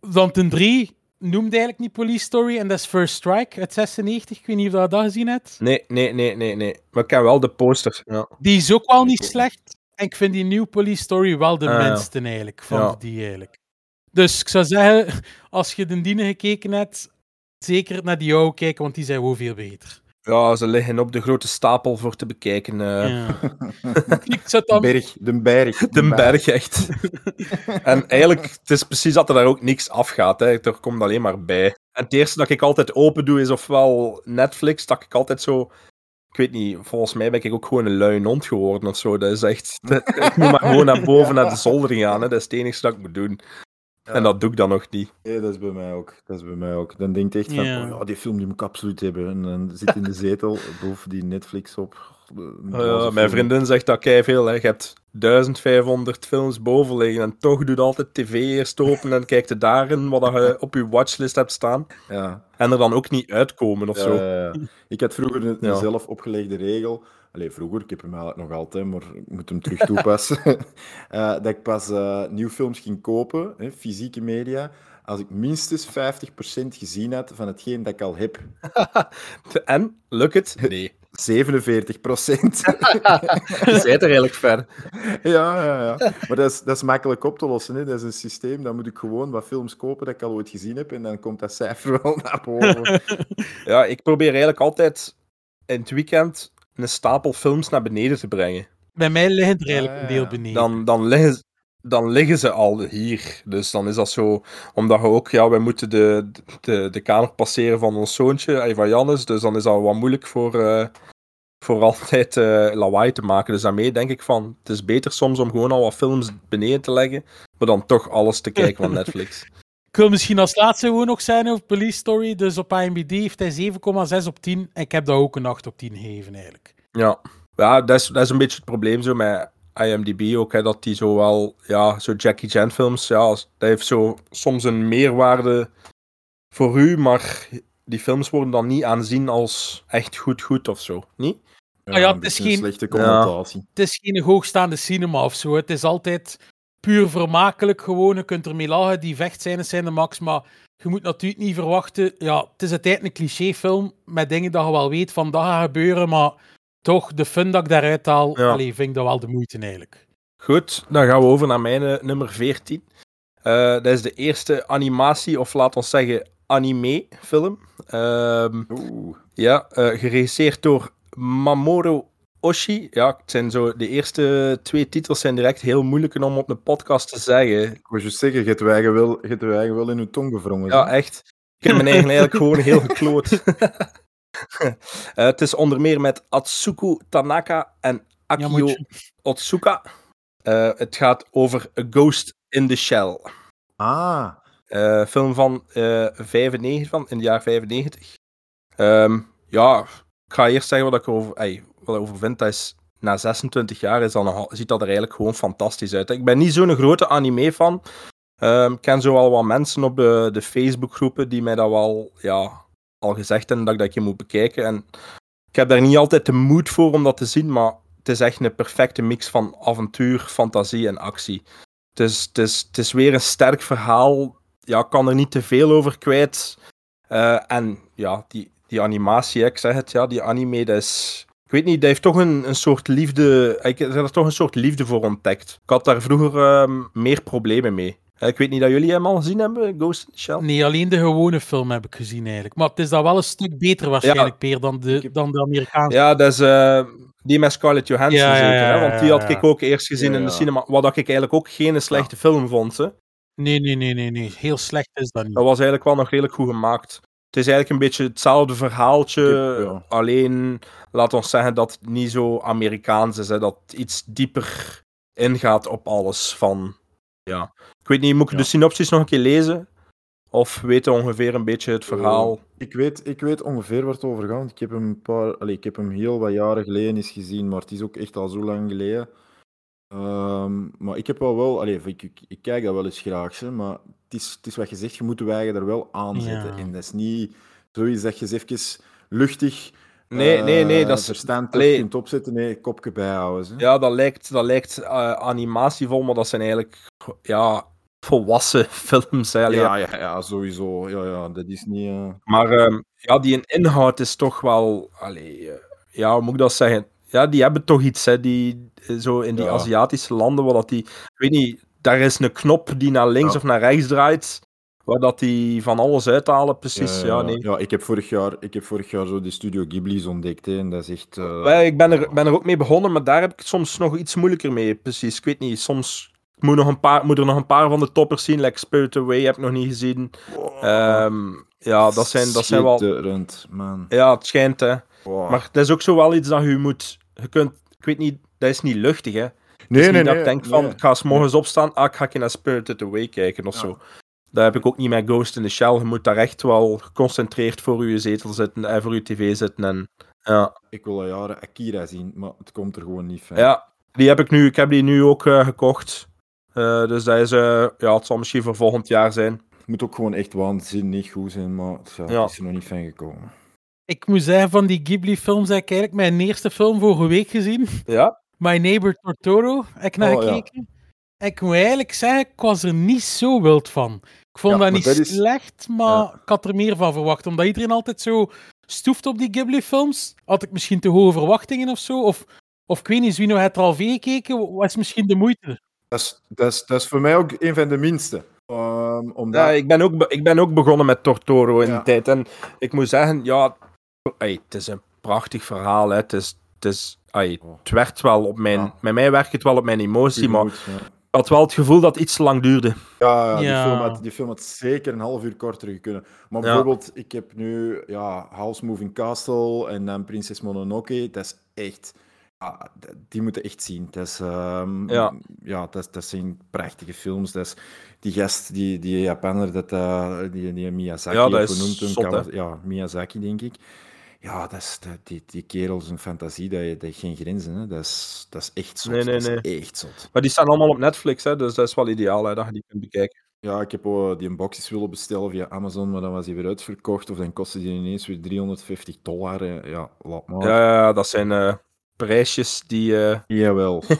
Want een 3 noemde eigenlijk niet Police Story en dat is First Strike uit 96. Ik weet niet of je dat gezien hebt. Nee, nee, nee, nee, nee. Maar ik ken wel de poster. Ja. Die is ook wel niet slecht. En ik vind die nieuwe Police Story wel de Ah, ja. minste eigenlijk, van Ja. die eigenlijk. Dus ik zou zeggen, als je de Diene gekeken hebt, zeker naar die oude kijken, want die zijn wel veel beter. ja, ze liggen op de grote stapel voor te bekijken. eh. Ja. ik dan... berg, de berg. De berg, echt. en eigenlijk, het is precies dat er daar ook niks afgaat. Hè. Er komt alleen maar bij. En het eerste dat ik altijd open doe, is ofwel Netflix, dat ik altijd zo... Ik weet niet, volgens mij ben ik ook gewoon een lui hond geworden of zo. Dat is echt... dat- ik moet maar gewoon naar boven, naar de zolder gaan. Hè. Dat is het enige dat ik moet doen. En dat doe ik dan nog niet. Ja, dat is bij mij ook. Dat is bij mij ook. Dan denk je echt van, Ja. oh ja, die film die moet ik absoluut hebben. En dan zit in de zetel boven die Netflix op. Uh, dwaze mijn vriendin zegt dat kei veel. Hè. Je hebt 1500 films boven liggen en toch doet altijd tv eerst open en kijkt je daarin wat je op je watchlist hebt staan. Ja. En er dan ook niet uitkomen of Ja, zo. ja, ja. Ik had vroeger een, een Ja. zelf opgelegde regel. Allee, vroeger, ik heb hem eigenlijk nog altijd, maar ik moet hem terug toepassen. Eh, dat ik pas eh nieuwfilms ging kopen, hè, fysieke media, als ik minstens 50% gezien had van hetgeen dat ik al heb. En, lukt het? Nee. 47 procent. Je bent er eigenlijk ver. ja, ja, ja. Maar dat is, dat is makkelijk op te lossen. Hè. Dat is een systeem. Dan moet ik gewoon wat films kopen dat ik al ooit gezien heb. En dan komt dat cijfer wel naar boven. Ja, ik probeer eigenlijk altijd in het weekend een stapel films naar beneden te brengen. Bij mij ligt er eigenlijk Ah, een deel beneden. Dan, dan, liggen, dan liggen ze al hier. Dus dan is dat zo, omdat we ook, ja, wij moeten de, de, de kamer passeren van ons zoontje, eh, van Jannes. Dus dan is dat wat moeilijk voor, eh, voor altijd eh, lawaai te maken. Dus daarmee denk ik van, het is beter soms om gewoon al wat films beneden te leggen, maar dan toch alles te kijken van Netflix. Ik wil misschien als laatste gewoon nog zijn over Police Story. Dus op IMDb heeft hij 7,6 op 10. En ik heb dat ook een 8 op 10 gegeven eigenlijk. Ja, ja dat, is, dat is een beetje het probleem zo met IMDb ook, hè, dat die zo wel, ja, zo Jackie Chan films, ja, als- dat heeft zo soms een meerwaarde voor u, maar die films worden dan niet aanzien als echt goed goed of zo, niet? Ah ja, een het is geen-. Het is geen hoogstaande cinema of zo. Het is altijd puur vermakelijk gewoon. Je kunt ermee lachen. Die vechtscènes zijn de max. Maar je moet natuurlijk niet verwachten... Ja, het is uiteindelijk een clichéfilm met dingen dat je wel weet van dat gaat gebeuren. Maar toch, de fun dat ik daaruit haal, Ja. allee, vind ik dat wel de moeite eigenlijk. Goed, dan gaan we over naar mijn eh, nummer 14. Eh, dat is de eerste animatie, of laat ons zeggen anime-film. Ehm, Oeh. ja, eh, geregisseerd door Mamoru Oshii. Ja, het zijn zo, de eerste twee titels zijn direct heel moeilijk om op een podcast te zeggen. Ik was juist je hebt je eigen wel, je hebt eigen wel in je tong gevrongen. Ja, echt. Ik heb mijn eigen eigenlijk gewoon heel gekloot. Eh, het is onder meer met Atsuko Tanaka en Akio. Otsuka. Eh, het gaat over A Ghost in the Shell. Ah, Eh, film van eh 95, van, in het jaar 95. Ehm, ja, ik ga eerst zeggen wat ik erover, ey, wat ik over vind. Dat is, na 26 jaar is al- ziet dat er eigenlijk gewoon fantastisch uit. Ik ben niet zo'n grote anime-fan. Ehm, ik ken zo al wat mensen op de, de Facebook-groepen die mij dat wel ja, al gezegd hebben dat ik dat keer moet bekijken. En ik heb daar niet altijd de moed voor om dat te zien, maar het is echt een perfecte mix van avontuur, fantasie en actie. Het is, het is, het is weer een sterk verhaal. Ja, ik kan er niet te veel over kwijt. Eh, en ja, die, die animatie, ik zeg het, ja, die anime, dat is... Ik weet niet, dat heeft toch een, een soort liefde... Ik heb er toch een soort liefde voor ontdekt. Ik had daar vroeger ehm, meer problemen mee. Eh, Ik weet niet dat jullie hem al gezien hebben, Ghost in the Shell? Nee, alleen de gewone film heb ik gezien eigenlijk. Maar het is dat wel een stuk beter waarschijnlijk, Peer, dan de, dan de Amerikaanse. Ja, dat is eh, die met Scarlett Johansson Ja, ja, hè? want die had ik ook eerst gezien in de cinema. Wat ik eigenlijk ook geen slechte film vond. Hè. Nee, nee, nee, nee, nee. Heel slecht is dat niet. Dat was eigenlijk wel nog redelijk goed gemaakt. Het is eigenlijk een beetje hetzelfde verhaaltje, Ja, alleen laat ons zeggen dat het niet zo Amerikaans is, hè, dat het iets dieper ingaat op alles van, ja. Ik weet niet, moet ik de synopsis nog een keer lezen? Of weten ongeveer een beetje het verhaal? ik weet, ik weet ongeveer waar het over gaat. Ik heb hem, een paar, allee, ik heb hem heel wat jaren geleden eens gezien, maar het is ook echt al zo lang geleden. Ehm, maar ik heb wel wel, allee, ik, ik, ik kijk dat wel eens graag, hè, maar het is, het is wat je zegt, je moet de eigen er wel aanzetten. Ja. En dat is niet zoiets dat je eens even luchtig, Nee, nee, nee, eh, dat is... verstand allee. kunt opzetten, nee, kopje bijhouden. Hè. Ja, dat lijkt, dat lijkt eh, animatievol, maar dat zijn eigenlijk ja, volwassen films. Hè. Allee, ja, ja, ja, sowieso. Ja, ja, dat is niet... eh, Maar ehm, ja, die inhoud is toch wel. Allee, ja, hoe moet ik dat zeggen? Ja, die hebben toch iets, hè, die, zo in die Ja. Aziatische landen, waar dat die. Ik weet niet, daar is een knop die naar links Ja. of naar rechts draait, waar dat die van alles uithalen, precies. Ja, nee. ja, ik, heb vorig jaar, ik heb vorig jaar zo de Studio Ghibli's ontdekt. Hè, en dat is echt... eh, Wij- ik ben er, ben er ook mee begonnen, maar daar heb ik het soms nog iets moeilijker mee, precies. Ik weet niet, soms. Moet, nog een paar, moet er nog een paar van de toppers zien, like Spirit Away heb ik nog niet gezien. Ehm, ja, dat zijn, dat zijn wel... Man. Ja, het schijnt, hè. Wow. Maar dat is ook zo wel iets dat je moet. Je kunt, ik weet niet, dat is niet luchtig, hè. Het nee, is nee, niet dat nee. ik denk van, nee. ik ga s morgens opstaan, ah, ik ga naar Spirited Away kijken of Ja. zo. Dat heb ik ook niet met Ghost in the Shell. Je moet daar echt wel geconcentreerd voor je zetel zitten en voor je tv zitten. En, ja. Ik wil al jaren Akira zien, maar het komt er gewoon niet van. ja, die heb ik nu, ik heb die nu ook eh, gekocht. Eh, dus dat is, eh, ja, het zal misschien voor volgend jaar zijn. Het moet ook gewoon echt waanzinnig goed zijn, maar ja, Ja. het is er nog niet van gekomen. Ik moet zeggen, van die Ghibli-films heb ik eigenlijk mijn eerste film vorige week gezien. Ja? My Neighbor Totoro heb ik naar Oh, ja. gekeken. Ik moet eigenlijk zeggen, ik was er niet zo wild van. Ik vond Ja, dat niet dat is- slecht, maar Ja. ik had er meer van verwacht. Omdat iedereen altijd zo stoeft op die Ghibli-films? Had ik misschien te hoge verwachtingen of zo? Of, of ik weet niet, Zwino heeft er al veel gekeken. Wat is misschien de moeite? Dat is, dat, is, dat is voor mij ook een van de minste. Ehm, omdat... Ja, ik, ben ook ik ben ook begonnen met Tortoro in Ja. die tijd. En ik moet zeggen, ja, het is een prachtig verhaal. Hè. Het, is, het, is, ey, het werkt wel op mijn... Ja. Met mij werkt het wel op mijn emotie, maar Goed, ja. ik had wel het gevoel dat het iets te lang duurde. Ja, ja, die. Film had, die film had zeker een half uur korter kunnen. Maar Ja. bijvoorbeeld, ik heb nu ja, House Moving Castle en dan Prinses Mononoke. Dat is echt... Ja, die moeten echt zien. Dat, is, ehm, Ja. ja, dat, dat zijn prachtige films. Dat is, die gast, die, die Japaner, dat, eh, die, die Miyazaki, Ja, dat is genoemd toen, zot, ja, Miyazaki, denk ik. Ja, dat is, dat, die, die kerel is een fantasie, dat, je- dat geen grenzen. Hè. Dat, is, dat is echt zot. Nee, nee, dat is nee. echt zot. Maar die staan allemaal op Netflix, hè, dus dat is wel ideaal hè, dat je die kunt bekijken. Ja, ik heb ook die boxes willen bestellen via Amazon, maar dan was die weer uitverkocht. Of dan kostte die ineens weer 350 dollar. hè. Ja, laat maar. Ja, ja, ja, dat zijn eh, prijsjes die... eh, Jawel.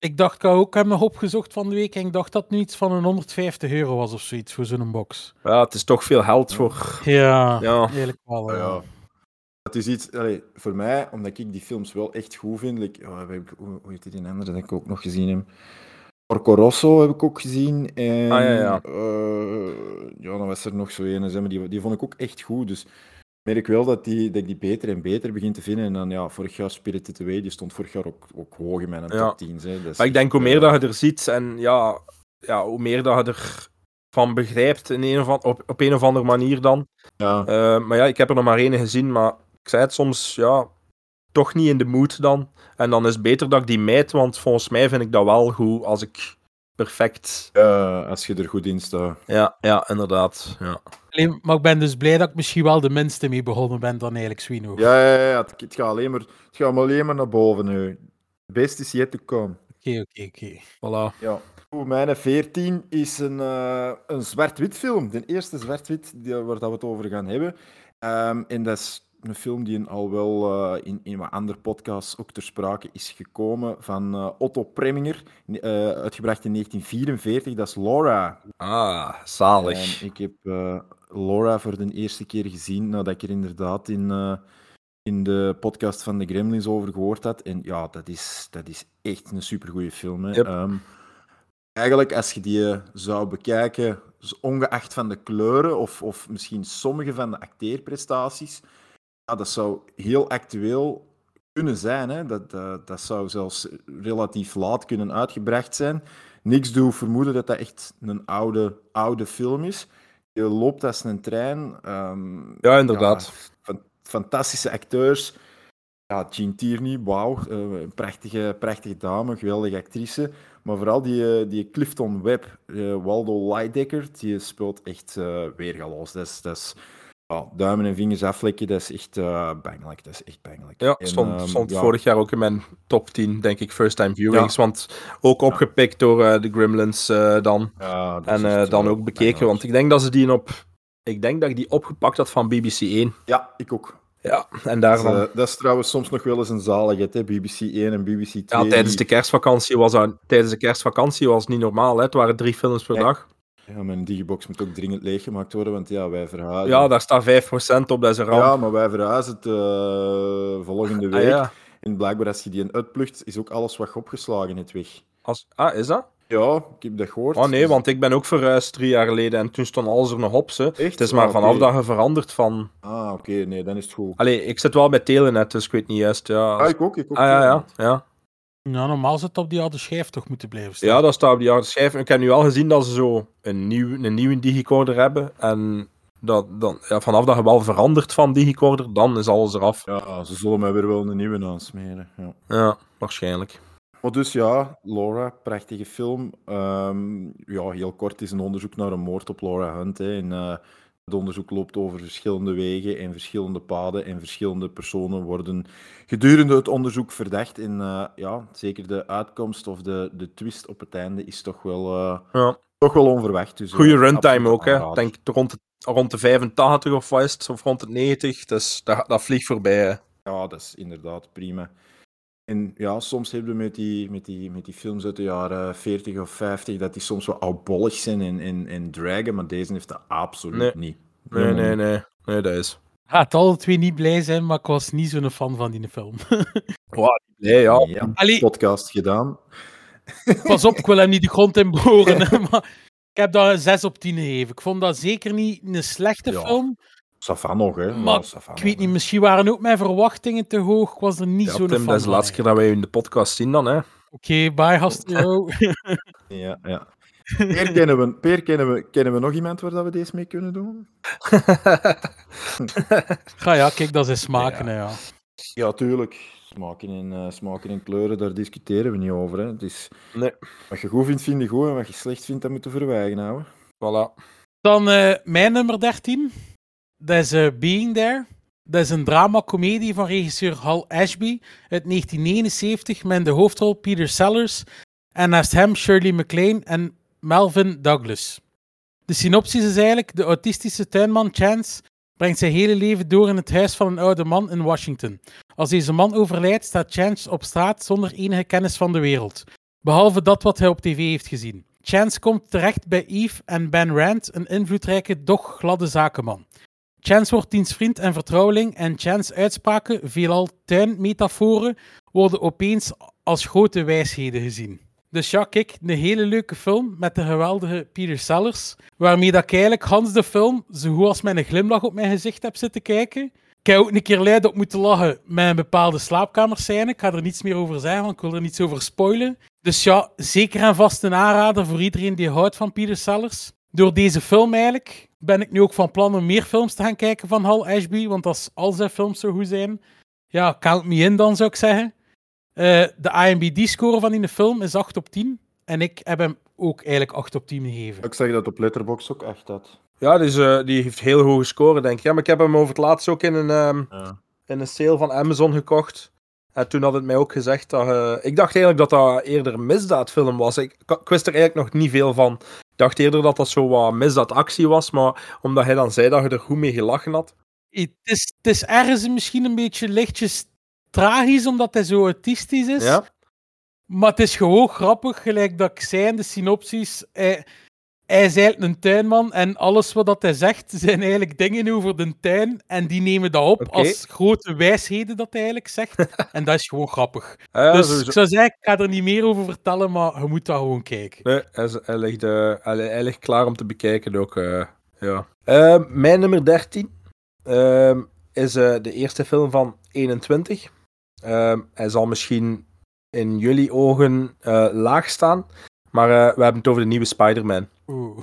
Ik dacht, ik ook heb nog opgezocht van de week en ik dacht dat het nu iets van een 150 euro was of zoiets voor zo'n box. ja, het is toch veel geld voor... Ja, Ja. eigenlijk wel. Ja, ja. Het is iets, allee, voor mij, omdat ik die films wel echt goed vind. Like, ik, hoe, hoe heet die andere dat ik ook nog gezien heb? Porco Rosso heb ik ook gezien. En, Ah, ja, ja. eh, ja, dan was er nog zo een, zeg maar, die, die vond ik ook echt goed. Dus ik merk wel dat, die, dat ik die beter en beter begin te vinden. En dan, ja, vorig jaar Spirited Away, die stond vorig jaar ook, ook hoog in mijn Ja. top 10. Hè. Dat is Maar ik denk, hoe meer dat je er ziet en ja, ja, hoe meer dat je ervan begrijpt in een of op, op een of andere manier dan. Ja, Eh, maar ja, ik heb er nog maar één gezien, maar ik zei het soms, ja, toch niet in de mood dan. En dan is het beter dat ik die mijt, want volgens mij vind ik dat wel goed als ik perfect... als je er goed in staat. Ja, ja inderdaad. Ja. Alleen, maar ik ben dus blij dat ik misschien wel de minste mee begonnen ben dan eigenlijk Swino. Ja, ja, ja, het, het gaat alleen maar, het gaat alleen maar naar boven nu. Het beste is yet to come. Oké, oké, oké. Voilà. Ja. Oeh, Mijn 14 is een, eh, een zwart-wit film. De eerste zwart-wit die- waar dat we het over gaan hebben. Ehm, en dat is een film die al wel eh, in, in wat andere podcasts ook ter sprake is gekomen. Van eh, Otto Preminger, eh, uitgebracht in 1944. Dat is Laura. Ah, zalig. En ik heb Laura voor de eerste keer gezien nadat ik er inderdaad in, in de podcast van de Gremlins over gehoord had. En ja, dat is, dat is echt een supergoeie film. Hè. Yep. Ehm, eigenlijk, als je die zou bekijken, ongeacht van de kleuren of, of misschien sommige van de acteerprestaties, ja, dat zou heel actueel kunnen zijn. Hè. Dat, dat, dat zou zelfs relatief laat kunnen uitgebracht zijn. Niks doe vermoeden dat dat echt een oude, oude film is. Je loopt als een trein. ehm, Ja, inderdaad. ja, fantastische acteurs. Ja, Jean Tierney, wauw. eh, een prachtige, prachtige dame, geweldige actrice. Maar vooral die, eh, die Clifton Webb, eh, Waldo Lydecker, die speelt echt eh weergaloos. Dat is, dat is ja, duimen en vingers aflekken, dat is echt eh bangelijk. Dat is echt bangelijk. Ja, En, stond, ehm, stond ja, vorig jaar ook in mijn top 10, denk ik, first time viewings. Want ook opgepikt door eh, de Gremlins eh, dan. ja, dat En dan ook bekeken, bangelijk. want ik denk dat ze die op... Ik denk dat ik die opgepakt had van BBC 1. Ja, ik ook. Ja, en Dat is, daarvan... eh, dat is trouwens soms nog wel eens een zaligheid, hè? BBC 1 en BBC 2. ja, tijdens die- de kerstvakantie was dat... Tijdens de kerstvakantie was het niet normaal, hè. Het waren drie films per dag. Ja, mijn digibox moet ook dringend leeggemaakt worden, want ja, wij verhuizen. Ja, daar staat 5% op, dat is een ramp. Ja, maar wij verhuizen het eh, volgende Ah, week. ja. En blijkbaar, als je die een uitplucht, is ook alles wat je opgeslagen hebt weg. Als... ah, is dat? Ja, ik heb dat gehoord. Oh nee, want ik ben ook verhuisd drie jaar geleden en toen stond alles er nog op, ze. Echt? Het is maar Ah, vanaf dat je verandert van... Ah, oké, nee, dan is het goed. Allee, ik zit wel bij Telenet, dus ik weet niet juist, ja. Ah, ik ook, ik ook. Ah, ja, ja, ja. Ja, normaal zou het op die oude schijf toch moeten blijven staan. Ja, dat staat op die harde schijf. Ik heb nu al gezien dat ze zo een, nieuw, een nieuwe digicorder hebben. En dat, dan, ja, vanaf dat je wel verandert van digicorder, dan is alles eraf. Ja, ze zullen mij weer wel een nieuwe aansmeren. Ja. Ja, waarschijnlijk. Maar dus ja, Laura, prachtige film. Ehm, ja, heel kort is een onderzoek naar een moord op Laura Hunt. Hè. En, eh, het onderzoek loopt over verschillende wegen en verschillende paden. En verschillende personen worden gedurende het onderzoek verdacht. En eh, ja, zeker de uitkomst of de, de twist op het einde is toch wel, eh, Ja. toch wel onverwacht. Dus, eh, Goede runtime absoluut ook, hè. Ik denk rond de, rond de 85 of het, of rond de 90. Dus dat, dat vliegt voorbij, hè. Ja, dat is inderdaad prima. En ja, soms hebben we met die, met die, met die films uit de jaren 40 of 50 dat die soms wel oudbollig zijn en, en, en dragen, maar deze heeft dat absoluut Nee. niet. Nee, nee, nee. Nee, dat is. Gaat alle twee niet blij zijn, maar ik was niet zo'n fan van die film. Wow, nee, ja. Ja, Allee, podcast gedaan. pas op, ik wil hem niet de grond in boren. maar ik heb dat een 6 op 10 gegeven. Ik vond dat zeker niet een slechte Ja, film. Safa nog, hè. Maar Ja, Ik weet niet, misschien waren ook mijn verwachtingen te hoog. Ik was er niet Ja, zo'n Tim, fan dat is de laatste keer dat wij u in de podcast zien dan, hè. Oké, bye, Hastro. Ja, ja. Peer, kennen we, Peer kennen, we, kennen we nog iemand waar dat we deze mee kunnen doen? Ga ja, kijk, dat is smaken, Ja. hè, ja. Ja, tuurlijk. Smaken en, eh, smaken en kleuren, daar discussiëren we niet over. Hè. Het is, Nee. wat je goed vindt, vind je goed. En wat je slecht vindt, dat moeten we verwijgen houden. Voilà. Dan eh, mijn nummer 13. Dat is Being There. Dat is een drama-comedie van regisseur Hal Ashby uit 1979 met de hoofdrol Peter Sellers en naast hem Shirley MacLaine en Melvin Douglas. De synopsis is eigenlijk: de autistische tuinman Chance brengt zijn hele leven door in het huis van een oude man in Washington. Als deze man overlijdt, staat Chance op straat zonder enige kennis van de wereld, behalve dat wat hij op tv heeft gezien. Chance komt terecht bij Eve en Ben Rand, een invloedrijke, doch gladde zakenman. Chance wordt diens vriend en vertrouweling en Chance uitspraken, veelal tuinmetaforen, worden opeens als grote wijsheden gezien. Dus ja, kijk, een hele leuke film met de geweldige Peter Sellers, waarmee dat ik eigenlijk Hans de film zo goed als met een glimlach op mijn gezicht heb zitten kijken. Ik heb ook een keer luid op moeten lachen met een bepaalde slaapkamerscène. Ik ga er niets meer over zeggen, want ik wil er niets over spoilen. Dus ja, zeker en vast een aanrader voor iedereen die houdt van Peter Sellers. Door deze film eigenlijk ben ik nu ook van plan om meer films te gaan kijken van Hal Ashby, want als al zijn films zo goed zijn, ja, count me in dan zou ik zeggen. Eh, de IMBD-score van die film is 8 op 10 en ik heb hem ook eigenlijk 8 op 10 gegeven. Ik zeg dat op Letterboxd ook echt dat. Ja, dus, eh, die heeft heel hoge score, denk ik. Ja, maar ik heb hem over het laatst ook in een, ehm, Ja. in een sale van Amazon gekocht. En toen had het mij ook gezegd dat... eh, ik dacht eigenlijk dat dat eerder een misdaadfilm was. Ik, ik wist er eigenlijk nog niet veel van. Ik dacht eerder dat dat zo wat misdaadactie was, maar omdat hij dan zei dat je er goed mee gelachen had. Het is, het is ergens misschien een beetje lichtjes tragisch, omdat hij zo autistisch is. Ja? Maar het is gewoon grappig, gelijk dat ik zei in de synopsis. Hij, hij is eigenlijk een tuinman en alles wat dat hij zegt zijn eigenlijk dingen over de tuin. En die nemen dat op als grote wijsheden dat hij eigenlijk zegt. en dat is gewoon grappig. Ja, dus sowieso. ik zou zeggen, ik ga er niet meer over vertellen, maar je moet dat gewoon kijken. Nee, hij, ligt, eh, hij, hij ligt klaar om te bekijken ook. eh, ja. Eh, mijn nummer 13 ehm, is eh, de eerste film van 21. Ehm, hij zal misschien in jullie ogen laag staan, maar eh, we hebben het over de nieuwe Spider-Man. Oeh.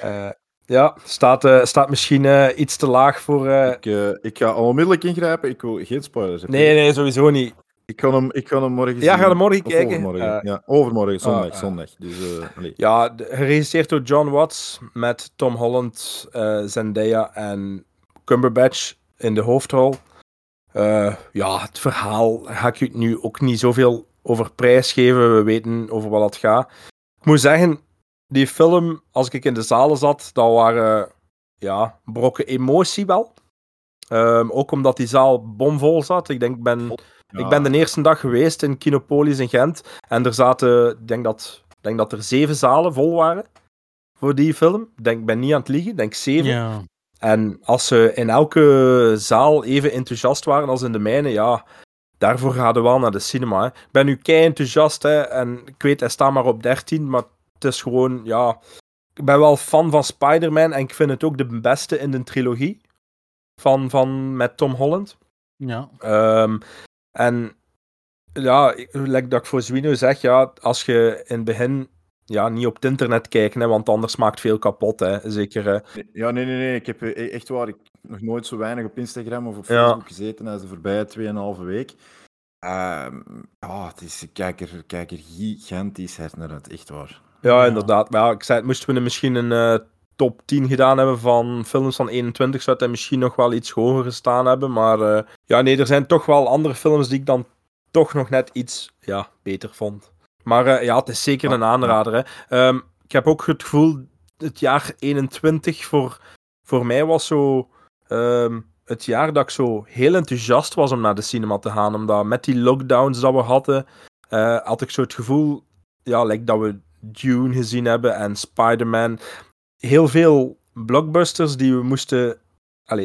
Eh, ja, staat, eh, staat misschien iets te laag voor... Ik, ik ga onmiddellijk ingrijpen. Ik wil geen spoilers. hebben. Nee, nee, sowieso niet. Ik kan hem, ik kan hem morgen Ja, ga er morgen kijken. Overmorgen. Ja, overmorgen, zondag. ah, zondag. Dus. Ja, geregisseerd door John Watts met Tom Holland, Zendaya en Cumberbatch in de hoofdrol. Ja, het verhaal ga ik u nu ook niet zoveel over prijs geven. We weten over wat het gaat. Ik moet zeggen, die film, als ik in de zalen zat, dat waren ja, brokken emotie wel. Ehm, ook omdat die zaal bomvol zat. Ik denk, ik ben, ik ben de eerste dag geweest in Kinopolis in Gent. En er zaten, ik denk dat, ik denk dat er zeven zalen vol waren voor die film. Ik denk, ik ben niet aan het liegen, ik denk zeven. Ja. En als ze in elke zaal even enthousiast waren als in de mijne, ja, daarvoor gaan we wel naar de cinema. Hè. Ik ben nu kei enthousiast hè, en ik weet, hij staat maar op 13, maar het is gewoon, ja... Ik ben wel fan van Spider-Man en ik vind het ook de beste in de trilogie van, van, met Tom Holland. ja. Ehm, en ja, ik- like dat ik voor Zwino zeg, ja, als je in het begin ja, niet op het internet kijkt, hè, want anders maakt veel kapot. Hè. Zeker, Ja, nee, nee, nee. Ik heb eh, echt waar, ik nog nooit zo weinig op Instagram of op Ja. Facebook gezeten als de voorbije 2,5 week. Ehm ja, het is, ik kijk er, kijk er gigantisch hard naar uit, echt waar. ja, inderdaad. Maar ja, ik zei, het, moesten we misschien een eh, top 10 gedaan hebben van films van 21, zou het er misschien nog wel iets hoger gestaan hebben. Maar eh, ja, nee, er zijn toch wel andere films die ik dan toch nog net iets ja, beter vond. Maar eh, ja, het is zeker een aanrader. Hè. Ehm, ik heb ook het gevoel, het jaar 21 voor, voor mij was zo ehm, het jaar dat ik zo heel enthousiast was om naar de cinema te gaan. Omdat met die lockdowns dat we hadden, eh, had ik zo het gevoel ja, like dat we Dune gezien hebben en Spider-Man. Heel veel blockbusters die we moesten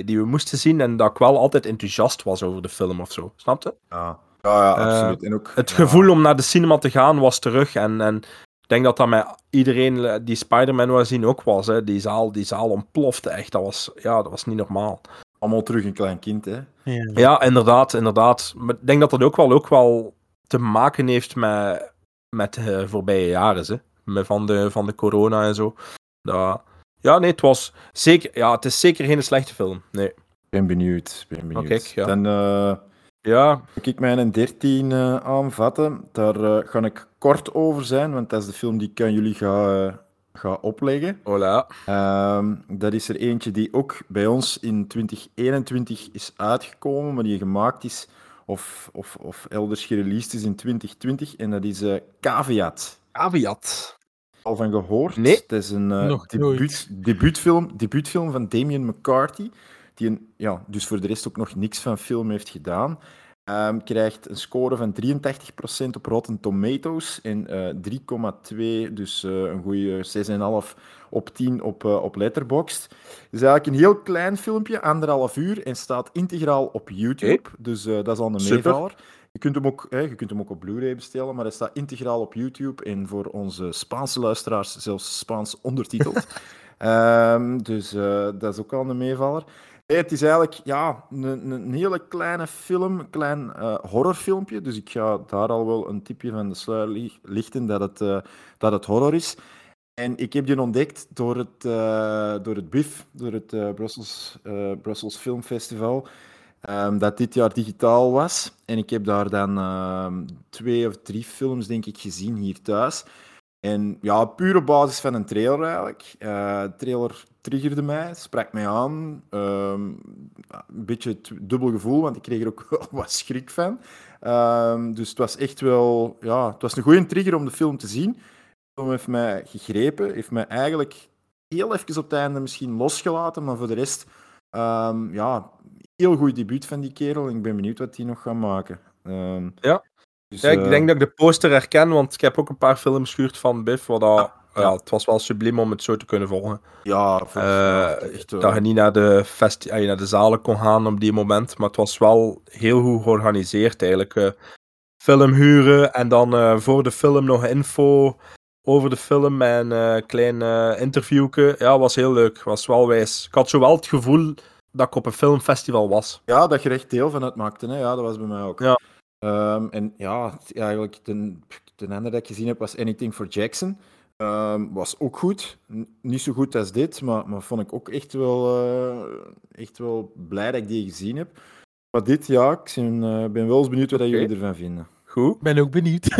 die we moesten zien en dat ik wel altijd enthousiast was over de film of zo. Snap je? Ja, ja, ja Eh, absoluut. en ook, Het ja, gevoel om naar de cinema te gaan was terug. En, en ik denk dat dat met iedereen eh, die Spider-Man wou zien ook was. Hè. Die, zaal, die zaal ontplofte echt. Dat was, ja, dat was niet normaal. Allemaal terug een klein kind, hè. Ja. Ja, inderdaad, inderdaad. Maar ik denk dat dat ook wel, ook wel te maken heeft met, met de voorbije jaren. Hè. Met van, de, van de corona en zo. Dat, ja, nee, het was zeker... Ja, het is zeker geen slechte film. Nee. ben benieuwd. Ben benieuwd. kijk, ja. Dan eh, Ja, moet ik mijn 13 eh, aanvatten. Daar eh, ga ik kort over zijn, want dat is de film die ik aan jullie ga, eh, ga opleggen. voilà. Ehm, dat is er eentje die ook bij ons in 2021 is uitgekomen, maar die gemaakt is of, of, of elders gereleased is in 2020. En dat is eh Caveat. Caveat. Al van gehoord? Nee. Het is een eh, Nog debuut, nooit. debuutfilm, debuutfilm van Damien McCarthy, die ja, dus voor de rest ook nog niks van film heeft gedaan. Ehm, krijgt een score van 83% op Rotten Tomatoes en eh 3,2, dus eh, een goede 6,5 op 10 op, eh, op Letterboxd. Het is eigenlijk een heel klein filmpje, anderhalf uur, en staat integraal op YouTube. Dus eh, dat is al een Super. meevaller. Je kunt, hem ook, hè, je kunt hem ook op Blu-ray bestellen, maar hij staat integraal op YouTube en voor onze Spaanse luisteraars zelfs Spaans ondertiteld. Ehm, dus eh, dat is ook al een meevaller. Het is eigenlijk ja, een, een- hele kleine film, een klein eh, horrorfilmpje. Dus ik ga daar al wel een tipje van de sluier li- lichten dat het, eh, dat het horror is. En ik heb die ontdekt door het, eh, door het BIF, door het Brussels, Brussels Film Festival, ehm, dat dit jaar digitaal was. En ik heb daar dan ehm, twee of drie films, denk ik, gezien hier thuis. En ja, puur op basis van een trailer eigenlijk. Eh, de trailer triggerde mij, sprak mij aan. Ehm, een beetje het dubbel gevoel, want ik kreeg er ook wel wat schrik van. Ehm, dus het was echt wel... Ja, het was een goede trigger om de film te zien. De film heeft mij gegrepen, heeft mij eigenlijk heel even op het einde misschien losgelaten, maar voor de rest... ehm, ja, heel goed debuut van die kerel. Ik ben benieuwd wat hij nog gaat maken. Ja. Dus, Ja, ik eh, denk dat ik de poster herken, want ik heb ook een paar films gehuurd van Biff. Wat dat, Ja, het was wel subliem om het zo te kunnen volgen. Ja, Eh, echt, eh, dat je niet naar de, festi- ah, naar de zalen kon gaan op die moment, maar het was wel heel goed georganiseerd eigenlijk. film huren en dan voor de film nog info over de film en een klein interviewke. Ja, was heel leuk. Was wel wijs. Ik had zo wel het gevoel dat ik op een filmfestival was. Ja, dat je er echt deel van uitmaakte. Hè? Ja, dat was bij mij ook. Ja. Ehm, en ja, eigenlijk de, de andere dat ik gezien heb was Anything for Jackson. Ehm, was ook goed. N- niet zo goed als dit, maar, maar vond ik ook echt wel, eh, echt wel blij dat ik die gezien heb. Maar dit, ja, ik ben, eh, ben wel eens benieuwd wat jullie ervan vinden. Goed. Ik ben ook benieuwd.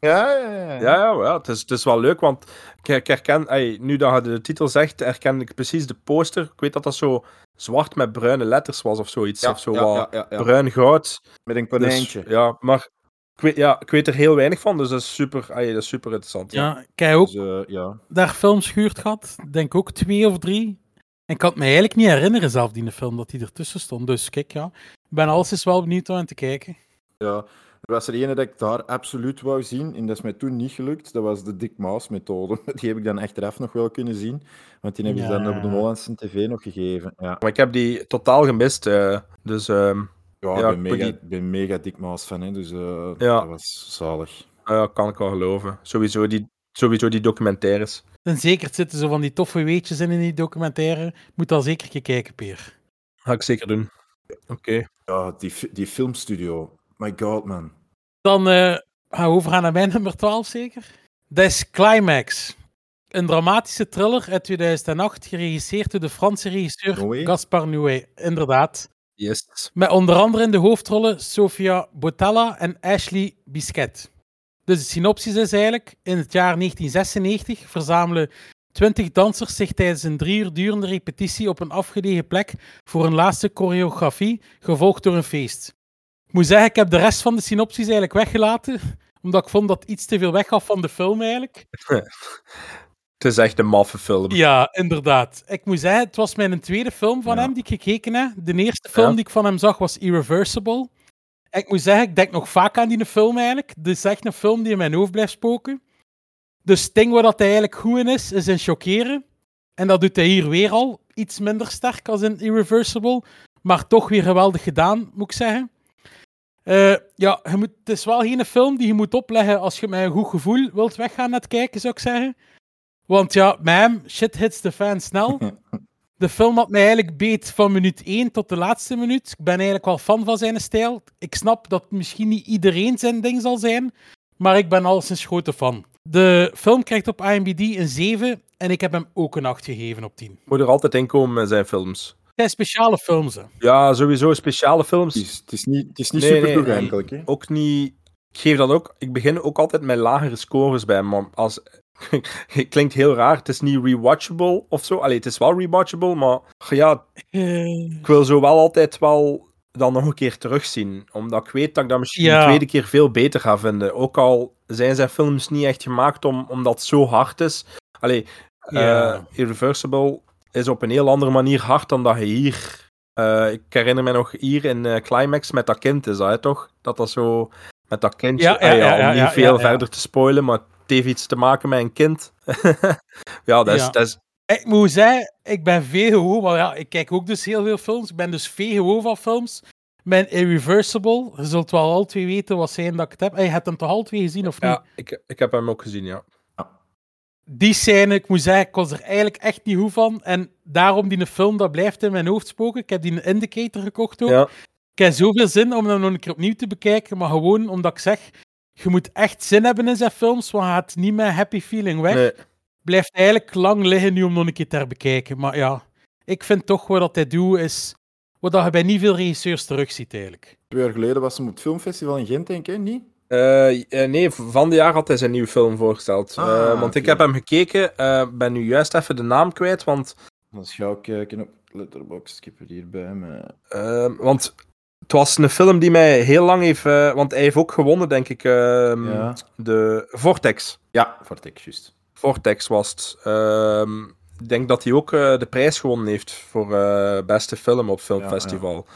Ja, ja, ja. Ja, ja, ja het, is, het is wel leuk, want ik, ik herken, ey, nu dat je de titel zegt, herken ik precies de poster. Ik weet dat dat zo zwart met bruine letters was of zoiets. Ja, of zo ja, wat ja, ja, ja. bruin goud. Met een Dus, konijntje. ja, maar ik weet, ja, ik weet er heel weinig van, dus dat is super, ey, dat is super interessant. ja, ik heb ook Dus, eh, ja. daar films gehuurd gehad. Denk ook twee of drie. En ik kan het me eigenlijk niet herinneren zelf, die film, dat die ertussen stond. Dus kijk, ja. Ik ben alles wel benieuwd om aan te kijken. Ja, er was er ene dat ik daar absoluut wou zien, en dat is mij toen niet gelukt. Dat was de Dick Maus methode. Die heb ik dan achteraf nog wel kunnen zien, want die hebben ze dan op de Hollandse tv nog gegeven. Ja, Maar ik heb die totaal gemist, eh, dus ehm, ja, Ja, ik ben mega, die- ben mega Dick Maus fan, hè, dus eh, Ja. dat was zalig. ja, kan ik wel geloven. Sowieso die, sowieso die documentaires. En zeker er zitten zo van die toffe weetjes in in die documentaire. Moet al zeker een keer kijken, Peer. Ga ik zeker doen. Oké. Ja, die, die filmstudio. My god, man. Dan eh, gaan we overgaan naar mijn nummer 12 zeker. Dat is Climax. Een dramatische thriller uit 2008, geregisseerd door de Franse regisseur Noé? Gaspar Noé. Inderdaad. Yes. Met onder andere in de hoofdrollen Sofia Botella en Ashley Bisquet. Dus de synopsis is eigenlijk: in het jaar 1996 verzamelen 20 dansers zich tijdens een drie uur durende repetitie op een afgelegen plek voor een laatste choreografie, gevolgd door een feest. Moet zeggen, ik heb de rest van de synopsis eigenlijk weggelaten, omdat ik vond dat iets te veel weggaf van de film eigenlijk. Het is echt een maffe film. Ja, inderdaad. Ik moet zeggen, het was mijn tweede film van Ja. hem die ik gekeken heb. De eerste film Ja. die ik van hem zag was Irreversible. En ik moet zeggen, ik denk nog vaak aan die film eigenlijk. Dit is echt een film die in mijn hoofd blijft spoken. Dus het ding waar dat hij eigenlijk goed in is, is in chockeren. En dat doet hij hier weer al. iets minder sterk als in Irreversible. Maar toch weer geweldig gedaan, moet ik zeggen. Eh, ja, je moet, het is wel geen film die je moet opleggen als je met een goed gevoel wilt weggaan naar het kijken, zou ik zeggen. Want ja, met hem, shit hits the fan snel. De film had mij eigenlijk beet van minuut 1 tot de laatste minuut. Ik ben eigenlijk wel fan van zijn stijl. Ik snap dat misschien niet iedereen zijn ding zal zijn, maar ik ben alleszins grote fan. De film krijgt op IMDb een 7 en ik heb hem ook een 8 gegeven op 10. Moet er altijd in komen met zijn films. Het zijn speciale films, hè. Ja, sowieso speciale films. Het is, het is niet, het is niet Nee, super nee, toegankelijk. hè. Ook niet... Ik geef dat ook... Ik begin ook altijd met lagere scores bij hem. maar Als... Het klinkt heel raar. Het is niet rewatchable of zo. Allee, het is wel rewatchable, maar... Ja, Eh, ik wil zo wel altijd wel dan nog een keer terugzien. Omdat ik weet dat ik dat misschien Ja. de tweede keer veel beter ga vinden. Ook al zijn zijn films niet echt gemaakt om, omdat het zo hard is. Allee, Ja. eh, Irreversible is op een heel andere manier hard dan dat je hier... eh, ik herinner me nog hier in eh, Climax met dat kind is dat, hè, toch? Dat dat zo... Met dat kindje... Ja, ja, Ah ja, ja, om niet veel verder te spoilen, maar het heeft iets te maken met een kind. ja, dat is... Dat is Ik moet zeggen, ik ben VGO, maar ja, ik kijk ook dus heel veel films. Ik ben dus VGO van films. Mijn Irreversible, je zult wel al twee weten wat zijn dat ik het heb. Je hebt hem toch al twee gezien, of niet? ja, ik, ik heb hem ook gezien, ja. Die scène, ik moet zeggen, ik was er eigenlijk echt niet goed van. En daarom die film, dat blijft in mijn hoofd spoken. Ik heb die een Indicator gekocht ook. ja. Ik heb zoveel zin om hem nog een keer opnieuw te bekijken, maar gewoon omdat ik zeg, je moet echt zin hebben in zijn films, want hij gaat niet met happy feeling weg. Nee. Blijft eigenlijk lang liggen nu om nog een keer te herbekijken. Maar ja, ik vind toch wat dat hij doet is wat dat je bij niet veel regisseurs terugziet eigenlijk. Twee jaar geleden was hij op het filmfestival in Gent, denk ik, hè? niet? Eh, eh, nee, van de jaar had hij zijn nieuwe film voorgesteld. Ah, Eh, want ik heb hem gekeken, eh, ben nu juist even de naam kwijt, want, Dan ga ik kijken op Letterboxd. Ik heb het hier bij me. eh, want het was een film die mij heel lang heeft... want hij heeft ook gewonnen, denk ik, ehm, Ja. de Vortex. Ja, Vortex, juist. Vortex was het. Ehm, ik denk dat hij ook de prijs gewonnen heeft voor beste film op filmfestival.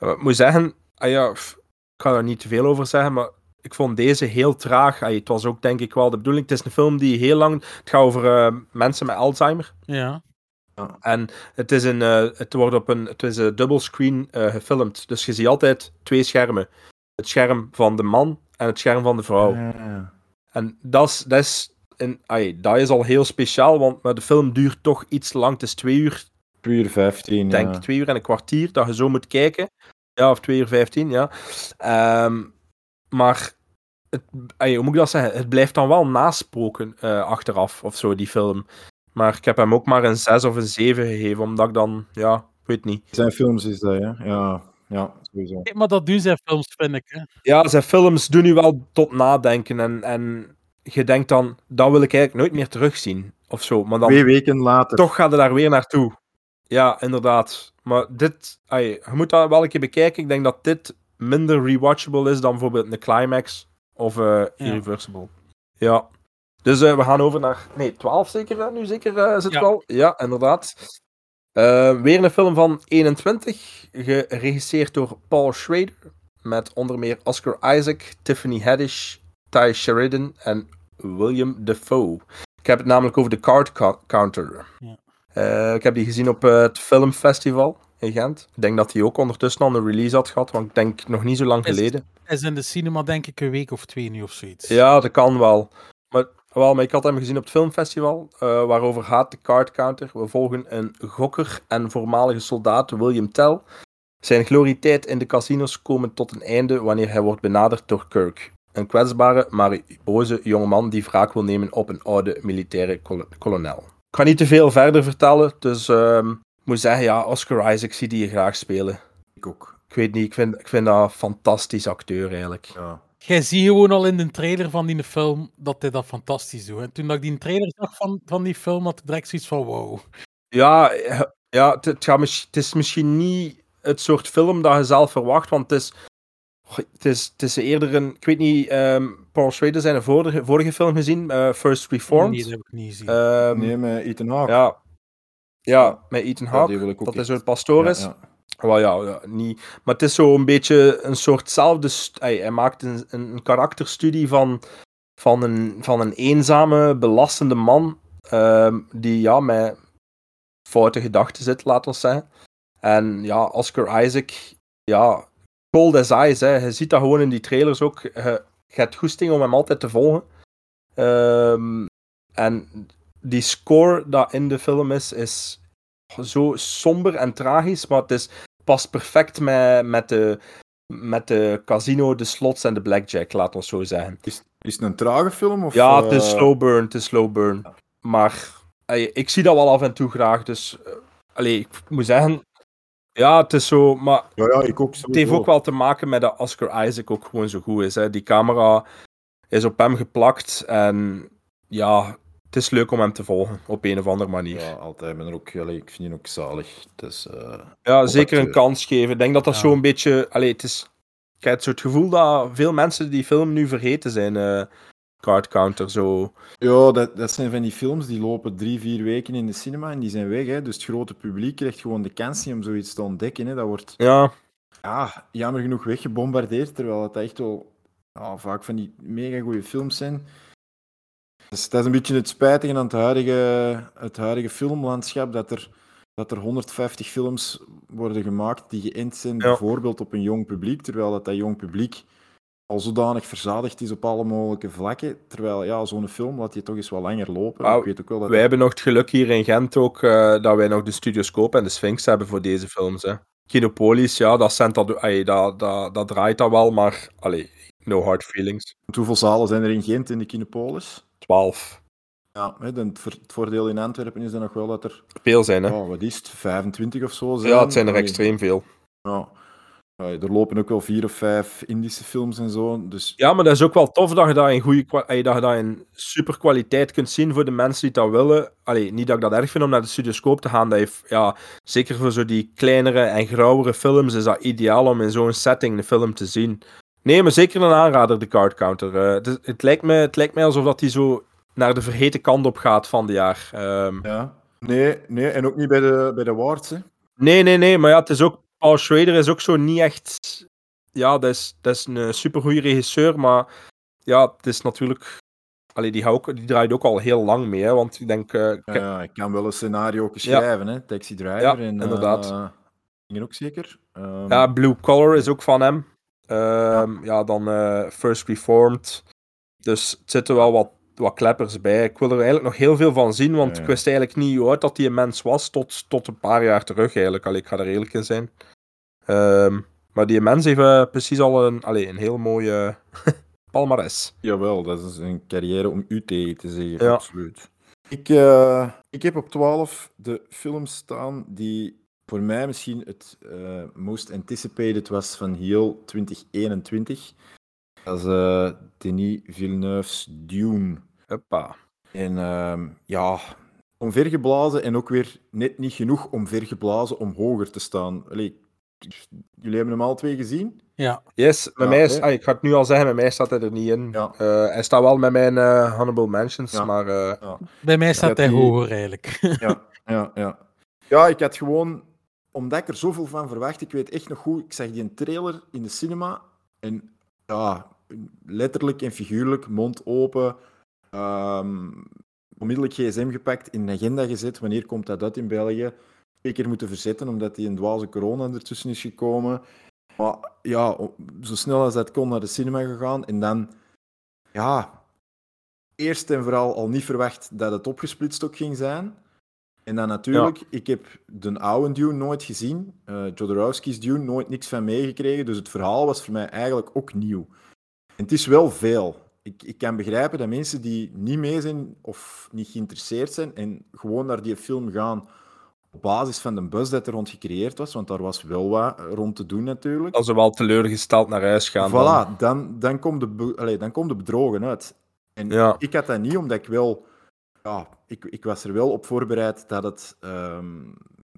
Ik moet zeggen, ah ja, ik ga er niet te veel over zeggen, maar ik vond deze heel traag. Het was ook denk ik wel de bedoeling. Het is een film die heel lang... Het gaat over eh, mensen met Alzheimer. Ja. En het, is een, eh, het wordt op een, het is een dubbelscreen eh gefilmd. Dus je ziet altijd twee schermen. Het scherm van de man en het scherm van de vrouw. Ja. En dat is, dat, is een, ai, dat is al heel speciaal, want maar de film duurt toch iets lang. Het is twee uur, 2 uur 15, denk ja. twee uur en een kwartier dat je zo moet kijken. Ja, of twee uur vijftien, ja. Ehm, maar, het, ai, hoe moet ik dat zeggen? Het blijft dan wel nasproken eh, achteraf, of zo, die film. Maar ik heb hem ook maar een 6 of een 7 gegeven, omdat ik dan, ja, ik weet niet. Zijn films is dat, ja. Ja, ja sowieso. Nee, Maar dat doen zijn films, vind ik. Hè. Ja, zijn films doen u wel tot nadenken. En, en je denkt dan, dat wil ik eigenlijk nooit meer terugzien. Of zo. Maar dan Twee weken later. toch gaat er daar weer naartoe. Ja, inderdaad. Maar dit, je moet dat wel een keer bekijken. Ik denk dat dit minder rewatchable is dan bijvoorbeeld een Climax of eh Irreversible. Ja. Dus eh, we gaan over naar. Nee, 12 zeker eh, nu, zeker eh, is het Ja. wel. Ja, inderdaad. Eh, weer een film van 21, geregisseerd door Paul Schrader. Met onder meer Oscar Isaac, Tiffany Haddish, Ty Sheridan en William Defoe. Ik heb het namelijk over de Card Cou- Counter. Ja. Eh, ik heb die gezien op eh, het filmfestival in Gent. Ik denk dat hij ook ondertussen al een release had gehad, want ik denk nog niet zo lang Is- geleden. Hij is in de cinema, denk ik, een week of twee nu of zoiets. Ja, dat kan wel. Maar, wel, maar ik had hem gezien op het filmfestival, eh, waarover gaat de Card Counter. We volgen een gokker en voormalige soldaat, William Tell. Zijn glorietijd in de casinos komen tot een einde wanneer hij wordt benaderd door Kirk. Een kwetsbare, maar boze jongeman die wraak wil nemen op een oude militaire kol- kolonel. Ik ga niet te veel verder vertellen, dus ehm, moet zeggen, ja, Oscar Isaac zie die je graag spelen. Ik ook. Ik weet niet, ik vind, ik vind dat een fantastisch acteur eigenlijk. Ja. Jij ziet gewoon al in de trailer van die film dat hij dat fantastisch doet. En toen dat ik die trailer zag van, van die film, had ik direct zoiets van wow. Ja, ja het, het, gaat het is misschien niet het soort film dat je zelf verwacht, want het is, het is, het is eerder een... Ik weet niet, ehm, Paul Schrader zijn een vorige, vorige film gezien, eh, First Reformed. Nee, dat heb ik niet gezien. Ehm, Nee, met Ethan Hawke. ja. Ja, met Ethan Hawke, dat is zo'n pastoor is. ja. Ja, ja, niet. Maar het is zo een beetje een soortzelfde. st- Hij, maakt een, een, karakterstudie van, van, een, van een eenzame, belastende man. ehm, die ja, met, foute gedachten zit, laten we zeggen. En ja, Oscar Isaac, ja, cold as ice. Hè. Je ziet dat gewoon in die trailers ook. Je, je hebt goesting om hem altijd te volgen. Ehm, en die score dat in de film is, is zo somber en tragisch, maar het is, past perfect met, met, de, met de casino, de slots en de blackjack, laten we zo zeggen. Is, is het een trage film? Of, Ja, het is eh, slow burn, het is slow burn. Maar ik zie dat wel af en toe graag, dus... eh, allee, ik moet zeggen... Ja, het is zo, maar Ja, ja, ik ook. het heeft ook wel te maken met dat Oscar Isaac ook gewoon zo goed is. Hè. Die camera is op hem geplakt en ja, het is leuk om hem te volgen op een of andere manier. Ja, altijd. Ik ben er ook, allee, ik vind die ook zalig. Dus, eh, Ja, zeker een kans geven. Ik denk dat dat Ja. zo'n beetje. Allee, het is. Ik heb het gevoel dat veel mensen die film nu vergeten zijn. eh Card Counter zo. Ja, dat, dat zijn van die films die lopen drie, vier weken in de cinema en die zijn weg. Hè. Dus het grote publiek krijgt gewoon de kans niet om zoiets te ontdekken. Hè. Dat wordt Ja, ja, jammer genoeg weggebombardeerd, terwijl het echt wel ja, vaak van die mega goede films zijn. Dus dat is een beetje het spijtige aan het huidige, het huidige filmlandschap, dat er, dat er 150 films worden gemaakt die geënt zijn Ja. bijvoorbeeld op een jong publiek, terwijl dat, dat jong publiek al zodanig verzadigd is op alle mogelijke vlakken. Terwijl ja, zo'n film laat je toch eens wat langer lopen. Ik weet ook wel dat wij hebben nog het geluk hier in Gent ook eh, dat wij nog de Studioscope en de Sphinx hebben voor deze films. Hè. Kinopolis, ja, dat, dat, dat, dat, dat draait dat wel, maar allee, no hard feelings. Hoeveel zalen zijn er in Gent in de Kinopolis? 12. Ja, het voor- het voordeel in Antwerpen is dan nog wel dat er Veel zijn, hè? Ja, wat is het? 25 of zo zijn. Ja, het zijn er Allee, extreem veel. Ja. Allee, er lopen ook wel vier of vijf Indische films en zo. Dus Ja, maar dat is ook wel tof dat je dat in, goede, dat je dat in super kwaliteit kunt zien voor de mensen die dat willen. Allee, niet dat ik dat erg vind om naar de studioscoop te gaan. Dat heeft, ja, zeker voor zo die kleinere en grauwere films is dat ideaal om in zo'n setting de film te zien. Nee, maar zeker een aanrader, de Card Counter. Eh, het, is- het, lijkt me, het lijkt mij alsof dat die zo naar de vergeten kant op gaat van het jaar. Ehm, ja. Nee, nee, en ook niet bij de, bij de awards. Hè. Nee, nee, nee, maar ja, het is ook. Paul Schrader is ook zo niet echt. Ja, dat is, dat is een supergoeie regisseur, maar ja, het is natuurlijk. Allee, die, ook, die draait ook al heel lang mee, hè, want ik denk. eh, ik Ja, ik kan wel een scenario ook schrijven, hè. Taxi Driver. Ja, en, eh, inderdaad. dingen ook zeker. Ehm, ja, Blue Collar is ook van hem. Ehm, ja. dan eh, First Reformed. Dus het zitten wel wat, wat kleppers bij. Ik wil er eigenlijk nog heel veel van zien, want Ja, ja. ik wist eigenlijk niet hoe oud dat die mens was tot, tot een paar jaar terug eigenlijk. Allee, ik ga er eerlijk in zijn. Ehm, maar die mens heeft eh, precies al een, allee, een heel mooie palmares. Jawel, dat is een carrière om u tegen te zeggen, Ja. absoluut. Ik, eh, ik heb op 12 de film staan die voor mij misschien het eh, most anticipated was van heel 2021. Dat is eh, Denis Villeneuve's Dune. Hoppa. En ehm, ja, omvergeblazen en ook weer net niet genoeg omvergeblazen om hoger te staan. Allee, jullie hebben hem al twee gezien? Ja. Yes, met Ja, mij is, ah, ik ga het nu al zeggen, met mij staat hij er niet in. Ja. Eh, hij staat wel met mijn eh, honorable mentions, Ja. maar eh, Bij mij staat hij die- hoger eigenlijk. Ja, ja, ja. Ja, ik had gewoon, omdat ik er zoveel van verwacht, ik weet echt nog goed, ik zag die een trailer in de cinema en ja, letterlijk en figuurlijk, mond open, ehm, onmiddellijk gsm gepakt, in de agenda gezet, wanneer komt dat uit in België? Twee keer moeten verzetten, omdat die een dwaze corona ertussen is gekomen. Maar ja, zo snel als dat kon naar de cinema gegaan en dan, ja, eerst en vooral al niet verwacht dat het opgesplitst ook ging zijn. En dan natuurlijk, ik heb de oude Dune nooit gezien. eh Jodorowsky's Dune nooit niks van meegekregen. Dus het verhaal was voor mij eigenlijk ook nieuw. En het is wel veel. Ik, ik kan begrijpen dat mensen die niet mee zijn of niet geïnteresseerd zijn en gewoon naar die film gaan op basis van de buzz dat er rond gecreëerd was, want daar was wel wat rond te doen natuurlijk. als ze wel teleurgesteld naar huis gaan. Voilà, dan, dan, komt de, allee, dan komt de bedrogen uit. En Ja. ik had dat niet, omdat ik wel... Ja, ik, ik was er wel op voorbereid dat het... ehm,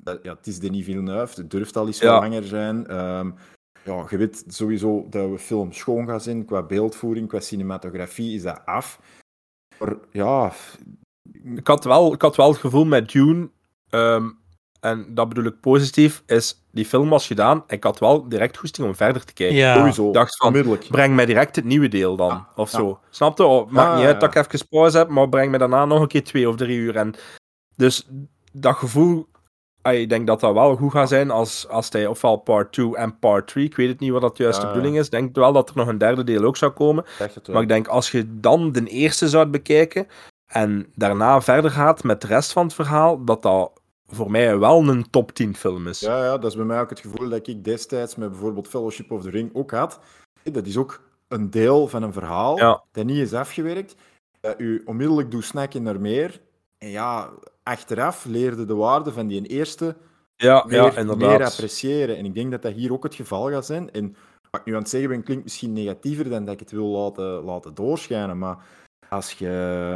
dat, ja, het is Denis Villeneuve, het durft al iets Ja. langer zijn. Ehm, ja, je weet sowieso dat we film schoon gaan zijn. Qua beeldvoering, qua cinematografie is dat af. Maar ja... Ik had, wel, ik had wel het gevoel met Dune, ehm, en dat bedoel ik positief, is die film was gedaan en ik had wel direct goesting om verder te kijken. Ja. Sowieso, Ik dacht van, onmiddellijk. breng mij direct het nieuwe deel dan, Ja, of ja. zo. Snap je? Oh, maakt Ja, niet ja, uit dat ik even pauze heb, maar breng me daarna nog een keer twee of drie uur. En dus dat gevoel ik denk dat dat wel goed gaat zijn als, als hij ofwel part 2 en part 3, ik weet het niet wat dat juist Ja, de ja. bedoeling is, ik denk wel dat er nog een derde deel ook zou komen. Maar ik denk als je dan de eerste zou bekijken en daarna verder gaat met de rest van het verhaal, dat dat voor mij wel een top 10 film is. Ja, ja, dat is bij mij ook het gevoel dat ik destijds met bijvoorbeeld Fellowship of the Ring ook had. Dat is ook een deel van een verhaal Ja. dat niet is afgewerkt, dat u onmiddellijk doet snakken naar meer. En ja, achteraf leerde de waarde van die eerste Ja, meer, ja meer appreciëren. En ik denk dat dat hier ook het geval gaat zijn. En wat ik nu aan het zeggen ben, klinkt misschien negatiever dan dat ik het wil laten, laten doorschijnen. Maar als je...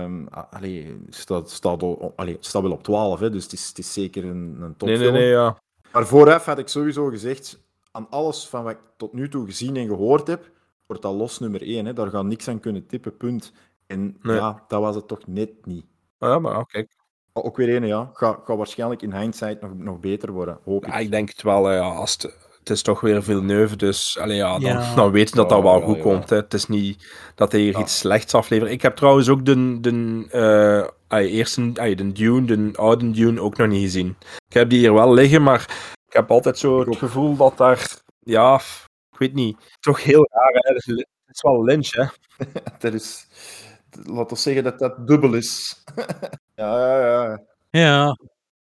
ehm, Allee, staat, staat, al- allee, staat wel op 12, hè, dus het is, het is zeker een, een Nee, topfilm. nee, nee, ja. Maar vooraf had ik sowieso gezegd, aan alles van wat ik tot nu toe gezien en gehoord heb, wordt dat los nummer 1. Hè. Daar gaat niks aan kunnen tippen, punt. En Nee. ja, dat was het toch net niet. Ja, maar ja, kijk. Maar Ook weer een, ja. Gaat ga waarschijnlijk in hindsight nog, nog beter worden, hoop ik. Ja, ik denk het wel, ja, als het, het is toch weer veel neuve, dus allee, ja, dan, Ja. dan weet je dat dat wel goed ja. komt. Hè. Het is niet dat hij hier Ja. iets slechts aflevert. Ik heb trouwens ook de, de, eh, allee, eerste, allee, de Dune, de oude Dune, ook nog niet gezien. Ik heb die hier wel liggen, maar ik heb altijd zo het gevoel dat daar, ja, ik weet niet, toch heel raar. Hè. Het is- Het is wel Lynch, hè. Dat is... Laten we zeggen dat dat dubbel is. ja, ja, ja. Ja.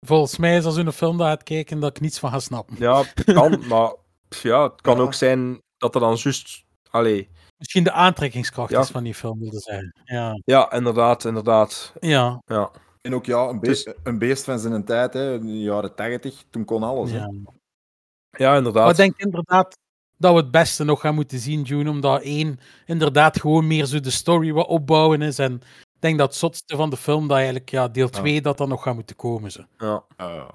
Volgens mij is dat zo'n film dat gaat kijken dat ik niets van ga snappen. Ja, het kan, maar pff, ja, het kan Ja. ook zijn dat er dan juist, allee, Misschien de aantrekkingskracht Ja. is van die film, wilde zeggen. Ja. ja, inderdaad, inderdaad, Ja. ja. En ook ja, een beest, een beest van zijn tijd, hè. in de jaren 80, toen kon alles. Hè. ja. Ja, inderdaad. Maar ik denk inderdaad dat we het beste nog gaan moeten zien, June. Omdat één, inderdaad gewoon meer zo de story wat opbouwen is. En ik denk dat het zotste van de film, dat eigenlijk ja, deel 2, dat dan nog gaat moeten komen. Zo. Ja. Ah,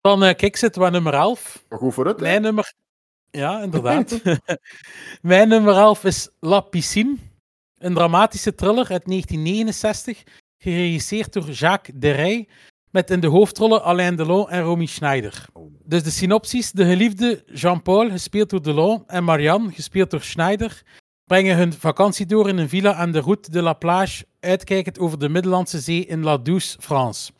Dan, eh, kijk, zitten we aan nummer 11. maar goed voor het, hè. Mijn nummer... Ja, inderdaad. Mijn nummer 11 is La Piscine. Een dramatische thriller uit 1969, geregisseerd door Jacques Deray, met in de hoofdrollen Alain Delon en Romy Schneider. Dus de synopsis. De geliefde Jean-Paul, gespeeld door Delon, en Marianne, gespeeld door Schneider, brengen hun vakantie door in een villa aan de Route de la Plage, uitkijkend over de Middellandse Zee in La Douce, France.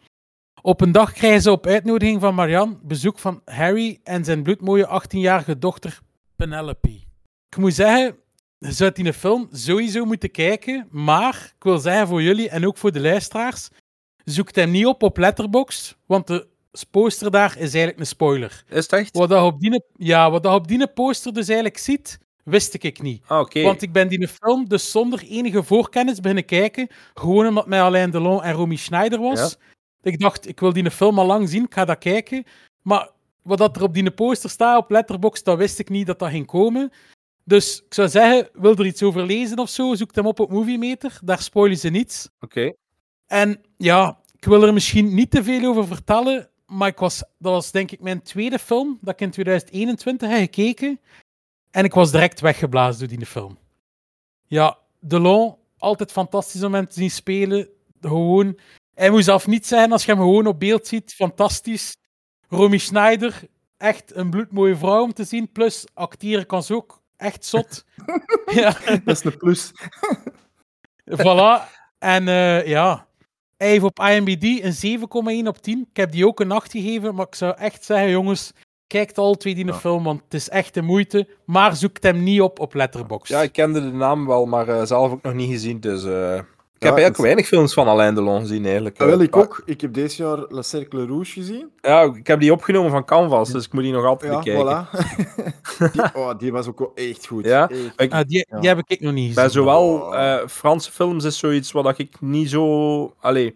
Op een dag krijgen ze op uitnodiging van Marianne bezoek van Harry en zijn bloedmooie 18-jarige dochter Penelope. Ik moet zeggen, je zou die film sowieso moeten kijken, maar ik wil zeggen voor jullie en ook voor de luisteraars, zoek hem niet op op Letterboxd, want de poster daar is eigenlijk een spoiler. Is het echt? Wat dat op die, ja, wat dat op die poster dus eigenlijk ziet, wist ik niet. Ah. Want ik ben die film dus zonder enige voorkennis beginnen kijken. Gewoon omdat mij Alain Delon en Romy Schneider was. Ik dacht, ik wil die film al lang zien, ik ga dat kijken. Maar wat dat er op die poster staat op Letterboxd, dat wist ik niet dat dat ging komen. Dus ik zou zeggen, wil er iets over lezen of zo, zoek hem op op Movie Meter. Daar spoilen ze niets. Oké. En ja, ik wil er misschien niet te veel over vertellen, maar ik was, dat was denk ik mijn tweede film dat ik in 2021 heb gekeken. En ik was direct weggeblazen door die film. Ja, Delon, altijd fantastisch om hem te zien spelen. Gewoon, hij moet zelf niet zijn als je hem gewoon op beeld ziet. Fantastisch. Romy Schneider, echt een bloedmooie vrouw om te zien. Plus, acteren kan ze ook echt zot. ja. Dat is een plus. Voilà. En eh, ja, hij heeft op IMDb een 7,1 op 10. Ik heb die ook een 8 gegeven, maar ik zou echt zeggen, jongens, kijkt alle twee die Ja. film, want het is echt de moeite. Maar zoek hem niet op op Letterboxd. Ja, ik kende de naam wel, maar eh, zelf ook nog niet gezien. Dus eh, ik Ja, heb eigenlijk het- weinig films van Alain Delon gezien, eigenlijk. Ja, wel, ik Eh, ook. Ik heb deze jaar La Cercle Rouge gezien. Ja, ik heb die opgenomen van Canvas, dus ik moet die nog altijd Ja, bekijken. voilà. die, oh, die was ook wel echt goed. Ja? Echt. Ik- Ah, die, Ja. die heb ik nog niet Bij gezien. zowel eh, Franse films is zoiets wat ik niet zo allee,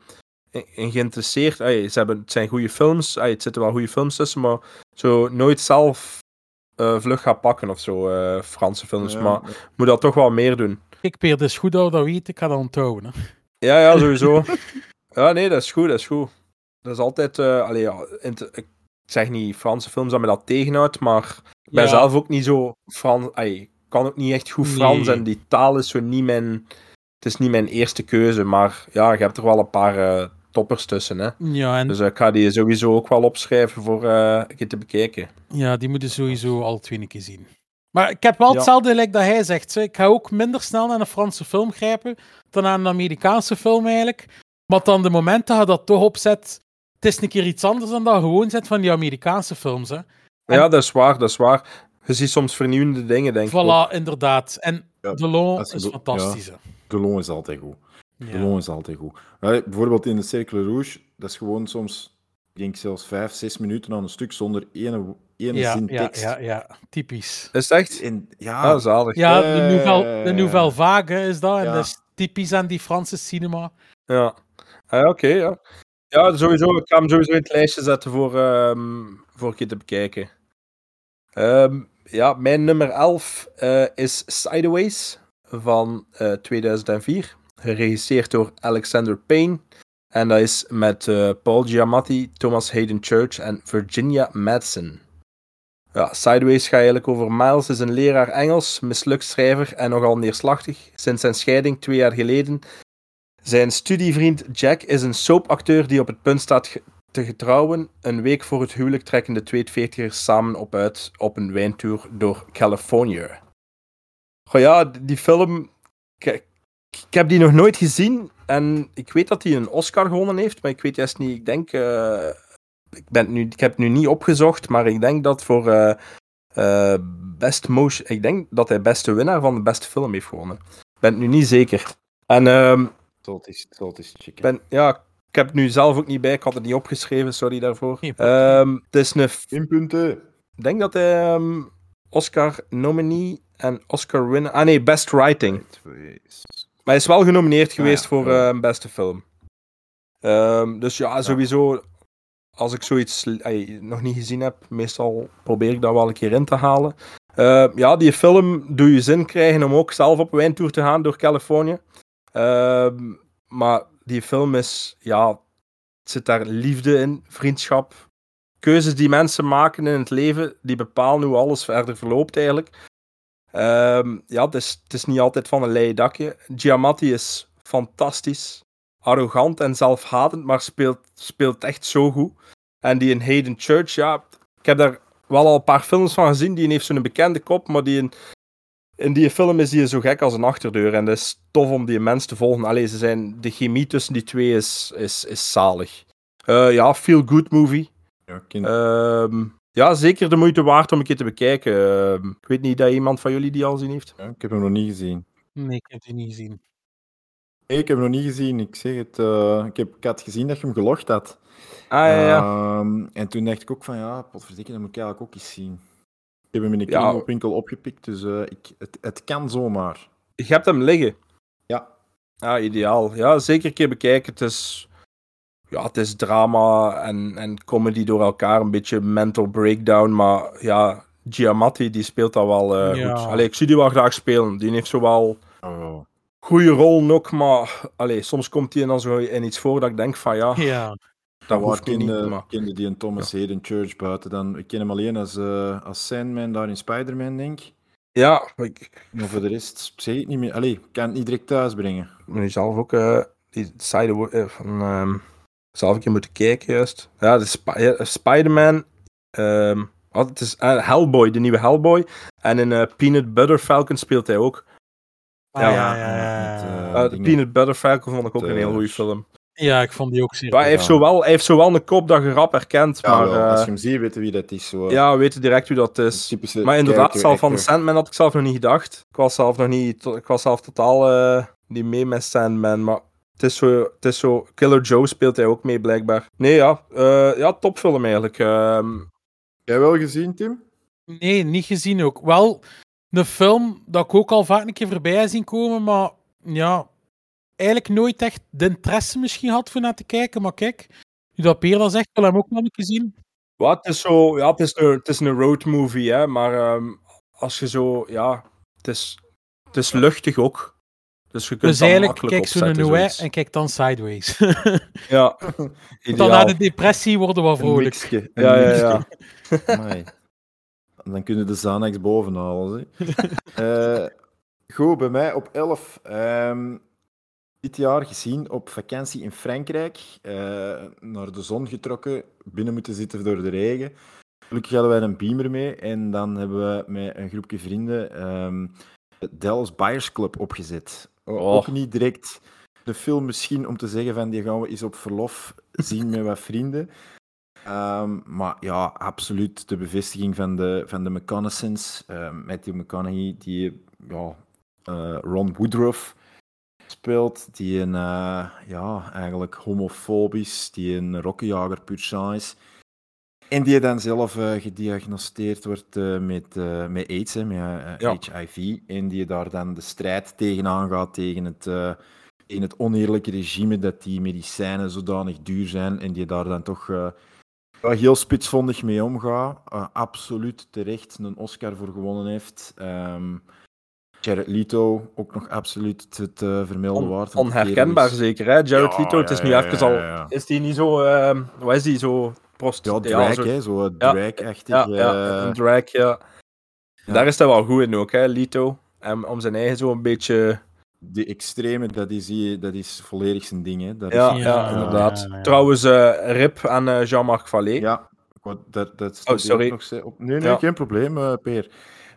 in, geïnteresseerd. Allee, ze hebben, het zijn goede films, allee, het zitten wel goede films tussen, maar zo nooit zelf eh, vlug gaan pakken of zo, eh, Franse films. Ja, Maar moet dat toch wel meer doen. Kijk, Peer, dat is goed dat we dat weten. Ik ga dat onthouden. Hè. Ja, ja, sowieso. ja, nee, dat is goed, dat is goed. Dat is altijd, eh allee, ja, ik zeg niet Franse films dat me dat tegenhoudt, maar ik ben Ja. zelf ook niet zo Frans, allee, ik kan ook niet echt goed Frans Nee. en die taal is zo niet mijn, het is niet mijn eerste keuze, maar ja, je hebt er wel een paar eh, toppers tussen, hè. Ja, en Dus eh, ik ga die sowieso ook wel opschrijven voor eh een keer te bekijken. ja, die moeten sowieso al twee een keer zien. Maar ik heb wel Ja. hetzelfde gelijk dat hij zegt. hè. Ik ga ook minder snel naar een Franse film grijpen dan naar een Amerikaanse film eigenlijk. Maar dan de momenten dat je dat toch opzet, het is een keer iets anders dan dat gewoon zit van die Amerikaanse films. Hè. Ja, dat is waar, dat is waar. Je ziet soms vernieuwende dingen, denk ik. ook. Voilà, inderdaad. En Ja, Delon je is de- fantastisch. hè. Delon is altijd goed. Ja. Delon is altijd goed. Ja, bijvoorbeeld in de Cercle Rouge, dat is gewoon soms, ik denk zelfs vijf, zes minuten aan een stuk zonder ene, ene Ja, zin ja, tekst. ja, ja, typisch. Is echt? En, ja, Ah, zalig. Ja, de Eh, Nouvelle, de Nouvelle Vague is dat. En ja. dat is typisch aan die Franse cinema. Ja, ah, ja oké, ja. Ja, sowieso. Ik ga hem sowieso in het lijstje zetten voor, ehm voor een keer te bekijken. Ehm, ja, mijn nummer 11 eh, is Sideways van eh, 2004. Geregisseerd door Alexander Payne. En dat is met eh, Paul Giamatti, Thomas Hayden Church en Virginia Madsen. Ja, Sideways gaat eigenlijk over Miles, is een leraar Engels, mislukt schrijver en nogal neerslachtig. Sinds zijn scheiding twee jaar geleden zijn studievriend Jack is een soapacteur die op het punt staat te getrouwen. Een week voor het huwelijk trekken de twee veertigers samen op uit op een wijntour door Californië. Goh ja, die film... Ik, heb die nog nooit gezien en ik weet dat hij een Oscar gewonnen heeft, maar ik weet juist niet... Ik denk... eh, ik, ben nu, ik heb het nu niet opgezocht, maar ik denk dat voor eh, eh, Best Motion... Ik denk dat hij beste winnaar van de beste film heeft gewonnen. Ik ben het nu niet zeker. En... ehm, het eens, zal het eens checken. ben, ja, ik heb het nu zelf ook niet bij. Ik had het niet opgeschreven, sorry daarvoor. Ehm, het is een. In punten. Ik denk dat hij ehm, Oscar nominee en Oscar winner. Ah nee, Best Writing. Twee. Maar hij is wel genomineerd geweest ja, voor ja. eh, beste film. Ehm, dus ja, sowieso. Als ik zoiets nog niet gezien heb, meestal probeer ik dat wel een keer in te halen. Eh, ja, die film doe je zin krijgen om ook zelf op wijntour te gaan door Californië. Ehm, maar die film is, ja, het zit daar liefde in, vriendschap. Keuzes die mensen maken in het leven, die bepalen hoe alles verder verloopt eigenlijk. Ehm, ja, het is, het is niet altijd van een leien dakje. Giamatti is fantastisch. Arrogant en zelfhatend, maar speelt, speelt echt zo goed. En die in Hayden Church, ja, ik heb daar wel al een paar films van gezien. Die heeft zo'n bekende kop, maar die in, in die film is die zo gek als een achterdeur. En het is tof om die mens te volgen. Allee, ze zijn, de chemie tussen die twee is, is, is zalig. Eh, ja, feel good movie. Ja, Ehm, ja, zeker de moeite waard om een keer te bekijken. Ehm, ik weet niet dat iemand van jullie die al gezien heeft. ja, ik heb hem nog niet gezien. Nee, ik heb die niet gezien. Nee, ik heb hem nog niet gezien. Ik zeg het, eh, ik, heb, ik had gezien dat je hem gelogd had. Ah ja, ja. Ehm, en toen dacht ik ook van, ja, potverdikke, dat moet ik eigenlijk ook eens zien. Ik heb hem in de Ja. kringloopwinkel opgepikt, dus eh, ik, het, het kan zomaar. Je hebt hem liggen. Ja. Ah, ideaal. Ja, zeker een keer bekijken. Het is, ja, het is drama en, en comedy door elkaar. Een beetje mental breakdown. Maar ja, Giamatti die speelt dat wel eh, Ja. goed. Allee, ik zie die wel graag spelen. Die heeft zowel Oh. goede rol ook. Maar allee, soms komt hij dan zo in iets voor dat ik denk van ja, Ja, dat hoeft nu niet. kende, Maar... kende die een Thomas Hayden Church buiten dan? Ik ken hem alleen als, eh, als Sandman daar in Spider-Man, denk ik. Ja, ik Maar voor de rest zeg ik niet meer. Allee, ik kan het niet direct thuisbrengen. nu zelf ook eh, die side eh, ehm, zelf een keer moeten kijken juist. Ja, de Sp- ja, Spider-Man. ehm, wat, het is eh, Hellboy, de nieuwe Hellboy. En in eh, Peanut Butter Falcon speelt hij ook. Ah, Ja, ja, ja, ja, met, ja. eh, dingen. Peanut Butter Falcon vond ik ook De- een heel goede film. Ja, ik vond die ook zeer Maar hij, heeft zowel, hij heeft zowel een kop dat je rap herkent, Ja, maar wel, eh, als je hem ziet, weten wie dat is. Zo. ja, we weten direct hoe dat is. Maar inderdaad, zelf van actor. Sandman had ik zelf nog niet gedacht. Ik was zelf nog niet, ik was zelf totaal niet mee met Sandman, maar het is, zo, het is zo, Killer Joe speelt hij ook mee blijkbaar. Nee, ja, eh, ja topfilm eigenlijk. Ehm, Jij wel gezien, Tim? Nee, niet gezien ook. Wel, een film dat ik ook al vaak een keer voorbij heb zien komen, maar ja, eigenlijk nooit echt de interesse misschien had voor naar te kijken. Maar kijk, nu dat Peer dat zegt, wil hem ook nog een keer zien. wat het is zo, ja, het is een, het is een road movie, hè, maar ehm, als je zo, ja, het is, het is luchtig ook. Dus je kunt Dus eigenlijk, makkelijk kijk zo'n opzetten, Noé en kijk dan Sideways. Ja, dan na de depressie worden we vrolijk. Ja, ja, ja. Dan kunnen de Xanax bovenhalen. Eh, goed, bij mij op 11. ehm, dit jaar gezien op vakantie in Frankrijk. eh, naar de zon getrokken, binnen moeten zitten door de regen. Gelukkig hadden wij een beamer mee en dan hebben we met een groepje vrienden ehm het Dallas Buyers Club opgezet. O- Oh. Ook niet direct de film misschien om te zeggen van die gaan we eens op verlof zien met wat vrienden. Ehm, maar ja, absoluut de bevestiging van de, van de McConaughey's. Uh, Matthew McConaughey, die ja, eh, Ron Woodruff speelt, die een eh, ja, eigenlijk homofobisch, die een rokkenjager pur is. En die dan zelf eh, gediagnosticeerd wordt eh, met, eh, met AIDS, hè, met Ja. HIV. En die daar dan de strijd tegenaan gaat tegen het, eh, in het oneerlijke regime dat die medicijnen zodanig duur zijn en die daar dan toch eh, heel spitsvondig mee omgaat. Eh, absoluut terecht een Oscar voor gewonnen heeft. Ehm Jared Leto ook nog absoluut het eh, vermelden waard. onherkenbaar is- zeker, hè? Jared Ja, Leto, het is nu ja, even al... ja, ja. Is die niet zo... ehm wat is die, zo... Prost... Ja, drag, zo- hè, zo Ja. drag-achtig. Ja, ja, eh, een drag, ja. ja. Daar is hij wel goed in ook, hè, Lito. En om zijn eigen zo een beetje... De extreme, dat is, die- dat is volledig zijn ding. Hè. Dat Ja, is, ja, Ja, inderdaad. ja, ja. Trouwens, eh, rip aan eh, Jean-Marc Vallée. Ja, dat, dat hier sorry. nog op. Nee, nee, Ja. geen probleem, eh, Peer.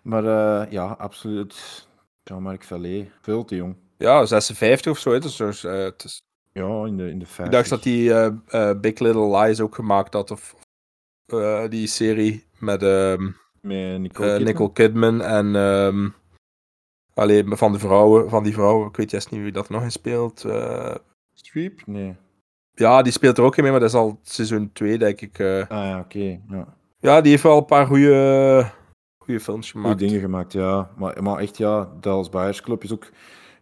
Maar eh, ja, absoluut. Jean-Marc Vallée, veel te jong. Ja, 56 of zo. hè, Dus, eh, het is... Ja, in de, in de 50. Ik dacht dat hij eh, eh, Big Little Lies ook gemaakt had. Of eh, die serie met ehm, Met Nicole Kidman. Nicole Kidman en... ehm alleen van, de vrouwen, van die vrouwen. Ik weet juist niet wie dat nog in speelt. Streep? Nee. ja, die speelt er ook in mee, maar dat is al seizoen 2, denk ik. Ah ja, oké. Ja. Ja, die heeft wel een paar goede goede films gemaakt. dingen gemaakt, ja. Maar, maar echt, ja, Dallas Buyers Club is ook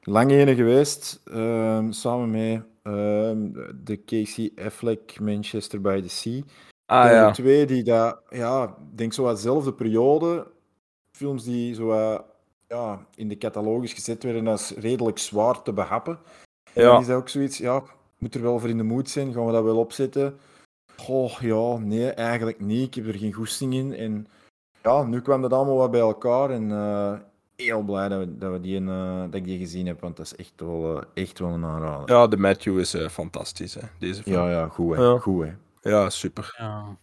lang ene geweest. ehm, samen met ehm, de Casey Affleck Manchester by the Sea. Ah ja. de twee die dat, ja, ik denk zo dezelfde periode, films die zo wat, ja, in de catalogus gezet werden als redelijk zwaar te behappen. En Ja. dan is dat ook zoiets, ja, moet er wel voor in de moed zijn, gaan we dat wel opzetten? Goh, ja, nee, eigenlijk niet. Ik heb er geen goesting in. En ja, nu kwam dat allemaal wat bij elkaar en eh, heel blij dat, we, dat, we die, eh, dat ik die gezien heb, want dat is echt wel, eh, echt wel een aanrader. Ja, de Matthew is eh, fantastisch, hè, deze film. Ja, ja, goed hè. Ja. Goed, hè. Ja, super. Ja.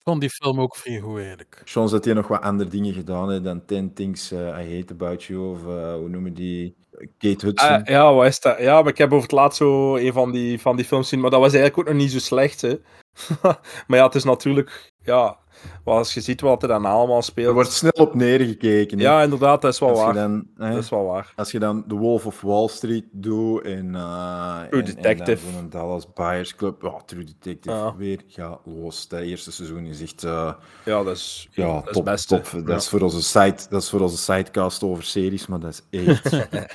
Ik vond die film ook vrij goed eigenlijk. Chance dat hij nog wat andere dingen gedaan heeft dan 10 Things I Hate About You of eh, hoe noemen die? Kate Hudson. Ah, ja, wat is dat? Ja, maar ik heb over het laatst zo een van die, van die films gezien, maar dat was eigenlijk ook nog niet zo slecht, hè. maar ja, het is natuurlijk... Ja, wel, als je ziet wat er dan allemaal speelt... er wordt snel op neergekeken. hè. Ja, inderdaad, dat is wel als, waar. dan, hè, Dat is wel waar. als je dan The Wolf of Wall Street doet en, eh True en- en Detective. dan Dallas Buyers Club. True Detective. Ja. Weer ga los. Dat eerste seizoen is echt eh, Ja, dat is, ja, dat top, het beste. top. Dat, Ja. is voor onze site, dat is voor onze sidecast over series, maar dat is echt...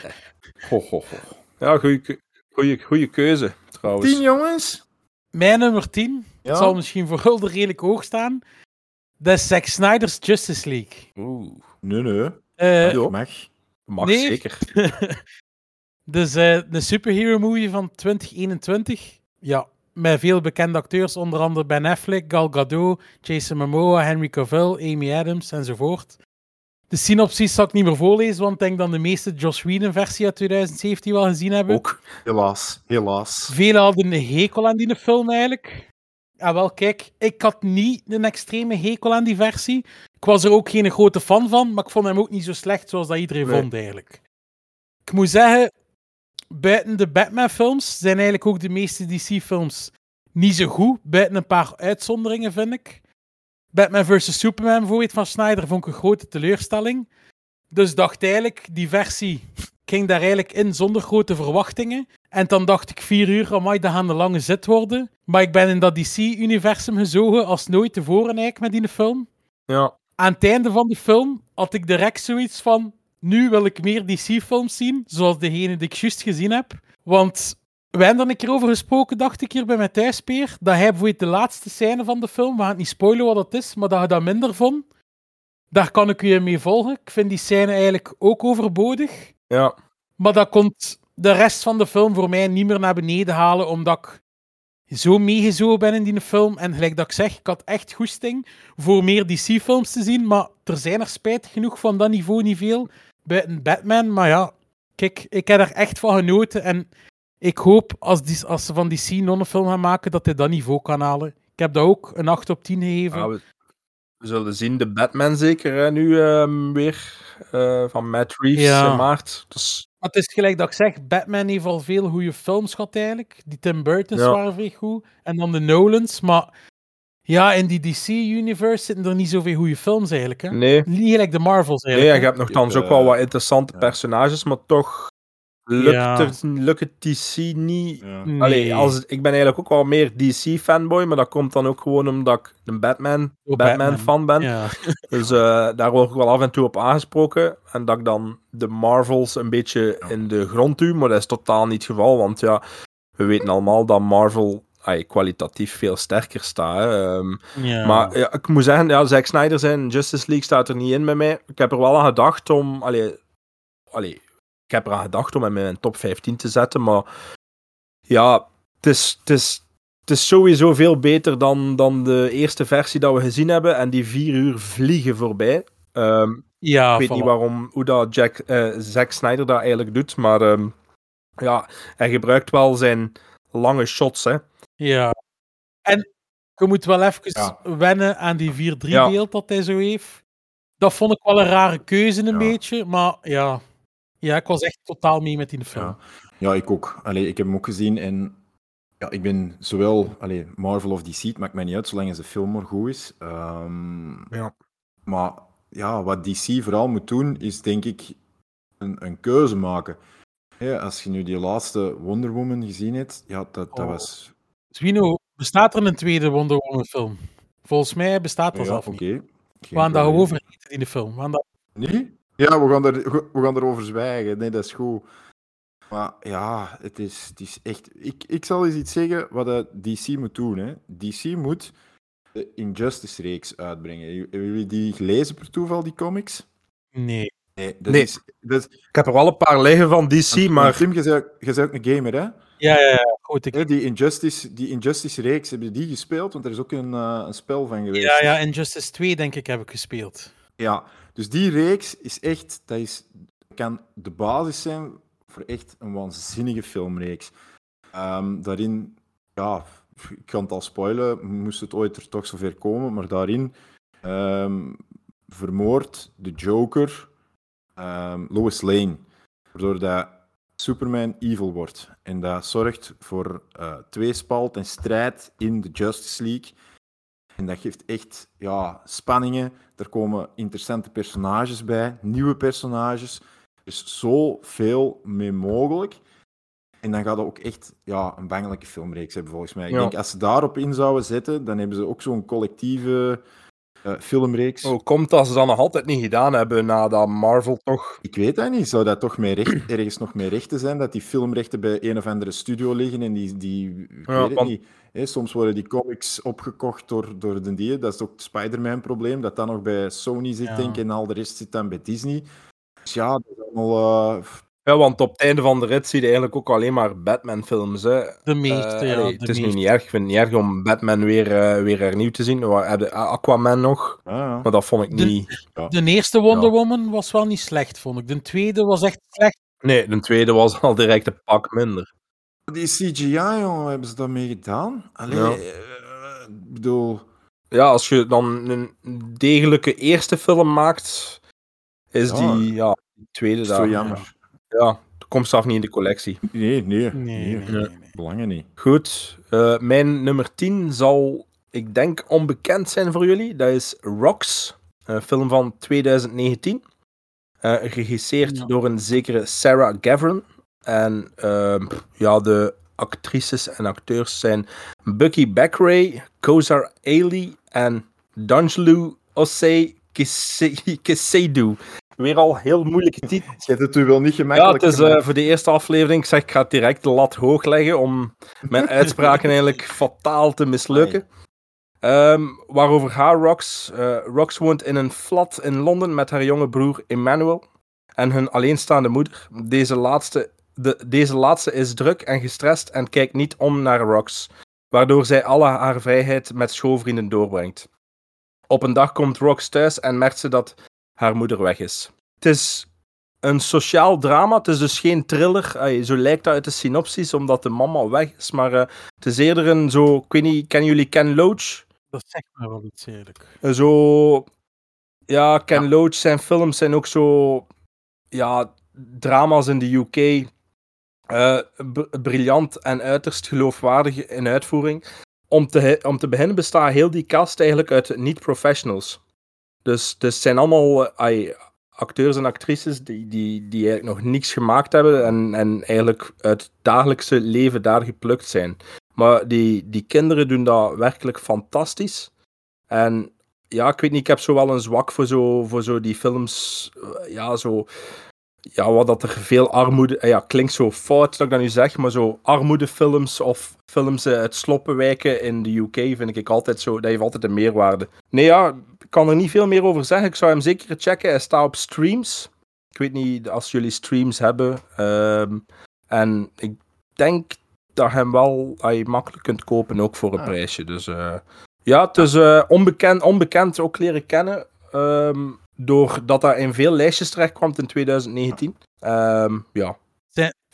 ho, ho, ho. Ja, goede goeie, goeie keuze, trouwens. Tien jongens? Mijn nummer 10, Ja? het zal misschien voor Hulde redelijk hoog staan. Is Zack Snyder's Justice League. Oeh, Nee, nee. Eh, Dat mag. mag Nee. zeker. dus eh, de superhero movie van 2021. Ja, met veel bekende acteurs, onder andere Ben Affleck, Gal Gadot, Jason Momoa, Henry Cavill, Amy Adams enzovoort. De synopsis zal ik niet meer voorlezen, want ik denk dat de meeste Joss Whedon-versie uit 2017 wel gezien hebben. Ook. Helaas, helaas. Velen hadden een hekel aan die film eigenlijk. Ja, wel, kijk, ik had niet een extreme hekel aan die versie. Ik was er ook geen grote fan van, maar ik vond hem ook niet zo slecht zoals dat iedereen Nee. vond eigenlijk. Ik moet zeggen, buiten de Batman-films zijn eigenlijk ook de meeste DC-films niet zo goed. Buiten een paar uitzonderingen, vind ik. Batman vs. Superman bijvoorbeeld van Snyder vond ik een grote teleurstelling. Dus dacht eigenlijk, die versie ging daar eigenlijk in zonder grote verwachtingen. En dan dacht ik vier uur, amai, dat gaan een lange zit worden. Maar ik ben in dat DC-universum gezogen als nooit tevoren eigenlijk met die film. Ja. Aan het einde van de film had ik direct zoiets van... Nu wil ik meer DC-films zien, zoals degene die ik juist gezien heb. Want we hebben er een keer over gesproken, dacht ik, hier bij mijn thuispeer. Dat hij bijvoorbeeld de laatste scène van de film, we gaan het niet spoilen wat het is, maar dat je dat minder vond. Daar kan ik je mee volgen. Ik vind die scène eigenlijk ook overbodig. Ja. Maar dat komt de rest van de film voor mij niet meer naar beneden halen, omdat ik zo meegezogen ben in die film. En gelijk dat ik zeg, ik had echt goesting voor meer DC-films te zien, maar er zijn er spijtig genoeg van dat niveau niet veel. Buiten Batman, maar ja, kijk, ik heb er echt van genoten. En ik hoop, als, die, als ze van DC nog een film gaan maken, dat hij dat niveau kan halen. Ik heb dat ook een 8 op 10 gegeven. Ja, we, we zullen zien de Batman zeker hè, nu ehm, weer eh, van Matt Reeves Ja. in maart. Dus Maar het is gelijk dat ik zeg, Batman heeft al veel goede films gehad eigenlijk. Die Tim Burton's Ja. waren vrij goed. En dan de Nolans. Maar ja, in die DC-universe zitten er niet zoveel goede films eigenlijk. Hè? Nee. Niet gelijk de Marvels Nee, eigenlijk. je hè. hebt nogthans ook Eh, wel wat interessante ja. personages, maar toch lukt, Ja. lukt het DC niet. Ja. Nee. Allee, als, ik ben eigenlijk ook wel meer DC-fanboy, maar dat komt dan ook gewoon omdat ik een Batman- Oh, Batman-fan ben. Ja. Dus eh, daar word ik wel af en toe op aangesproken. En dat ik dan de Marvels een beetje in de grond duw, maar dat is totaal niet het geval. Want ja, we weten allemaal dat Marvel ay, kwalitatief veel sterker staat. Ehm, Ja. Maar ja, ik moet zeggen, ja, Zack Snyder zijn Justice League staat er niet in bij mij. Ik heb er wel aan gedacht om... Allee, allee, ik heb eraan gedacht om hem in mijn top 15 te zetten, maar... Ja, het is, het is, het is sowieso veel beter dan, dan de eerste versie dat we gezien hebben. En die vier uur vliegen voorbij. Ehm, ja, ik weet voilà. niet waarom, hoe dat Jack, eh, Zack Snyder dat eigenlijk doet, maar ehm, ja, hij gebruikt wel zijn lange shots, hè. Ja. En je moet wel even Ja. wennen aan die 4-3 Ja. beeld dat hij zo heeft. Dat vond ik wel een rare keuze een Ja. beetje, maar ja. Ja, ik was echt totaal mee met die film. Ja. Ja, ik ook. Allee, ik heb hem ook gezien en ja, ik ben zowel allee, Marvel of DC, het maakt mij niet uit zolang de film maar goed is. Ehm, Ja. Maar ja, wat DC vooral moet doen, is denk ik een, een keuze maken. Als je nu die laatste Wonder Woman gezien hebt, ja, dat, dat Oh. was... Zwino, bestaat er een tweede Wonder Woman film? Volgens mij bestaat dat Ja, zelf oké. niet. Geen We gaan over eten in de film. We gaan dat... Nee? Ja, we gaan, er, we gaan erover zwijgen. Nee, dat is goed. Maar ja, het is, het is echt... Ik, ik zal eens iets zeggen wat dat DC moet doen. Hè. DC moet de Injustice-reeks uitbrengen. Hebben jullie die gelezen per toeval, die comics? Nee. Nee. Dat Nee. Is, dat is, Ik heb er wel een paar liggen van DC, maar... Tim, je bent ook een gamer, hè? Ja, ja, ja. Goed, ik... Die Injustice, die Injustice-reeks, hebben die gespeeld? Want er is ook een, eh, een spel van geweest. Ja, ja, Injustice 2 denk ik heb ik gespeeld. Ja, dus die reeks is echt, dat is, kan de basis zijn voor echt een waanzinnige filmreeks. Ehm, daarin, ja, ik kan het al spoilen, moest het ooit er toch zover komen, maar daarin ehm vermoordt de Joker ehm, Lois Lane, waardoor dat Superman evil wordt. En dat zorgt voor eh tweespalt en strijd in de Justice League. En dat geeft echt ja, spanningen. Er komen interessante personages bij, nieuwe personages. Er is zoveel mee mogelijk. En dan gaat het ook echt ja, een bangelijke filmreeks hebben, volgens mij. Ik Ja. denk, als ze daarop in zouden zetten, dan hebben ze ook zo'n collectieve eh, filmreeks. Hoe komt dat ze dat nog altijd niet gedaan hebben nadat Marvel toch... Ik weet dat niet. Zou dat toch meer recht, ergens nog meer rechten zijn? Dat die filmrechten bij een of andere studio liggen en die... die ik Ja, weet het want- niet. Soms worden die comics opgekocht door, door de die. Dat is ook het Spider-Man-probleem. Dat dan nog bij Sony zit, Ja. denk ik, en al de rest zit dan bij Disney. Dus ja, dat is allemaal... eh, Ja, want op het einde van de rit zie je eigenlijk ook alleen maar Batman-films. Hè. De meeste, Eh, ja. allee, de het is nu niet erg. Ik vind het niet erg om Batman weer, eh, weer hernieuw te zien. We hebben Aquaman nog, ja, ja. maar dat vond ik De- niet... De eerste Wonder Ja. Woman was wel niet slecht, vond ik. De tweede was echt slecht. Nee, de tweede was al direct een pak minder. Die CGI, jongen, hebben ze daarmee gedaan? Allee, Ja. eh, ik bedoel... Ja, als je dan een degelijke eerste film maakt, is Ja. die, ja, tweede daar. zo jammer. Ja, dat komt zelf niet in de collectie. Nee, nee. Nee, nee, nee. nee. Belangen niet. Goed, eh, mijn nummer 10 zal, ik denk, onbekend zijn voor jullie. Dat is Rocks, een film van 2019. Eh, geregisseerd Ja. door een zekere Sarah Gavron. En ehm, ja, de actrices en acteurs zijn Bucky Backray, Kozar Ali en Danjelu Osei Kise- Kisedu. Weer al heel moeilijke titel. Je hebt het u wel niet Ja, gemakkelijk het is eh, voor de eerste aflevering. Ik zeg, ik ga direct de lat hoog leggen om mijn uitspraken eigenlijk fataal te mislukken. Ehm, waarover gaat Rox? Eh, Rox woont in een flat in Londen met haar jonge broer Emmanuel en hun alleenstaande moeder. Deze laatste, de, deze laatste is druk en gestrest en kijkt niet om naar Rox, waardoor zij alle haar vrijheid met schoolvrienden doorbrengt. Op een dag komt Rox thuis en merkt ze dat haar moeder weg is. Het is een sociaal drama. Het is dus geen thriller. Ay, zo lijkt dat uit de synopsis, omdat de mama weg is. Maar eh, het is eerder een zo... Ik weet niet, kennen jullie Ken Loach? Dat zegt me wel iets, eerlijk. Zo... Ja, Ken Loach, zijn films zijn ook zo... Ja, drama's in de UK eh, briljant en uiterst geloofwaardig in uitvoering. Om te, om te beginnen bestaat heel die cast eigenlijk uit niet-professionals. Dus, dus het zijn allemaal acteurs en actrices die, die, die eigenlijk nog niks gemaakt hebben en, en eigenlijk uit het dagelijkse leven daar geplukt zijn. Maar die, die kinderen doen dat werkelijk fantastisch. En ja, ik weet niet, ik heb zo wel een zwak voor zo, voor zo die films. eh, Ja, zo. Ja, wat dat er veel armoede. eh, Ja, klinkt zo fout dat ik dat nu zeg, maar zo armoedefilms of films uit sloppenwijken in de UK vind ik altijd zo. Dat heeft altijd een meerwaarde. Nee, ja, kan er niet veel meer over zeggen. Ik zou hem zeker checken. Hij staat op streams. Ik weet niet als jullie streams hebben. ehm, en ik denk dat je hem wel je makkelijk kunt kopen, ook voor een Ah. prijsje. Dus eh, ja, het is eh, onbekend, onbekend ook leren kennen. ehm, doordat dat in veel lijstjes terechtkwam in 2019. Ehm, ja.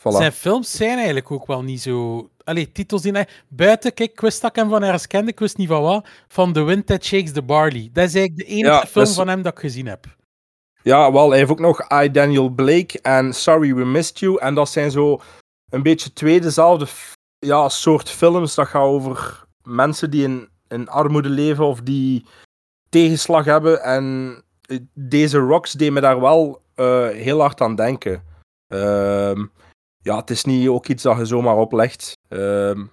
Zijn- Voilà. Zijn films zijn eigenlijk ook wel niet zo... Allee, titels die... Buiten, kijk, ik wist dat ik hem van ergens kende, ik wist niet van wat, van The Wind That Shakes the Barley. Dat is eigenlijk de enige Ja, film is- van hem dat ik gezien heb. Ja, wel, hij heeft ook nog I, Daniel Blake en Sorry We Missed You. En dat zijn zo een beetje twee dezelfde ja, soort films. Dat gaat over mensen die in, in armoede leven of die tegenslag hebben. En eh, deze Rocks deed me daar wel eh, heel hard aan denken. Ehm, ja, het is niet ook iets dat je zomaar oplegt. Ehm,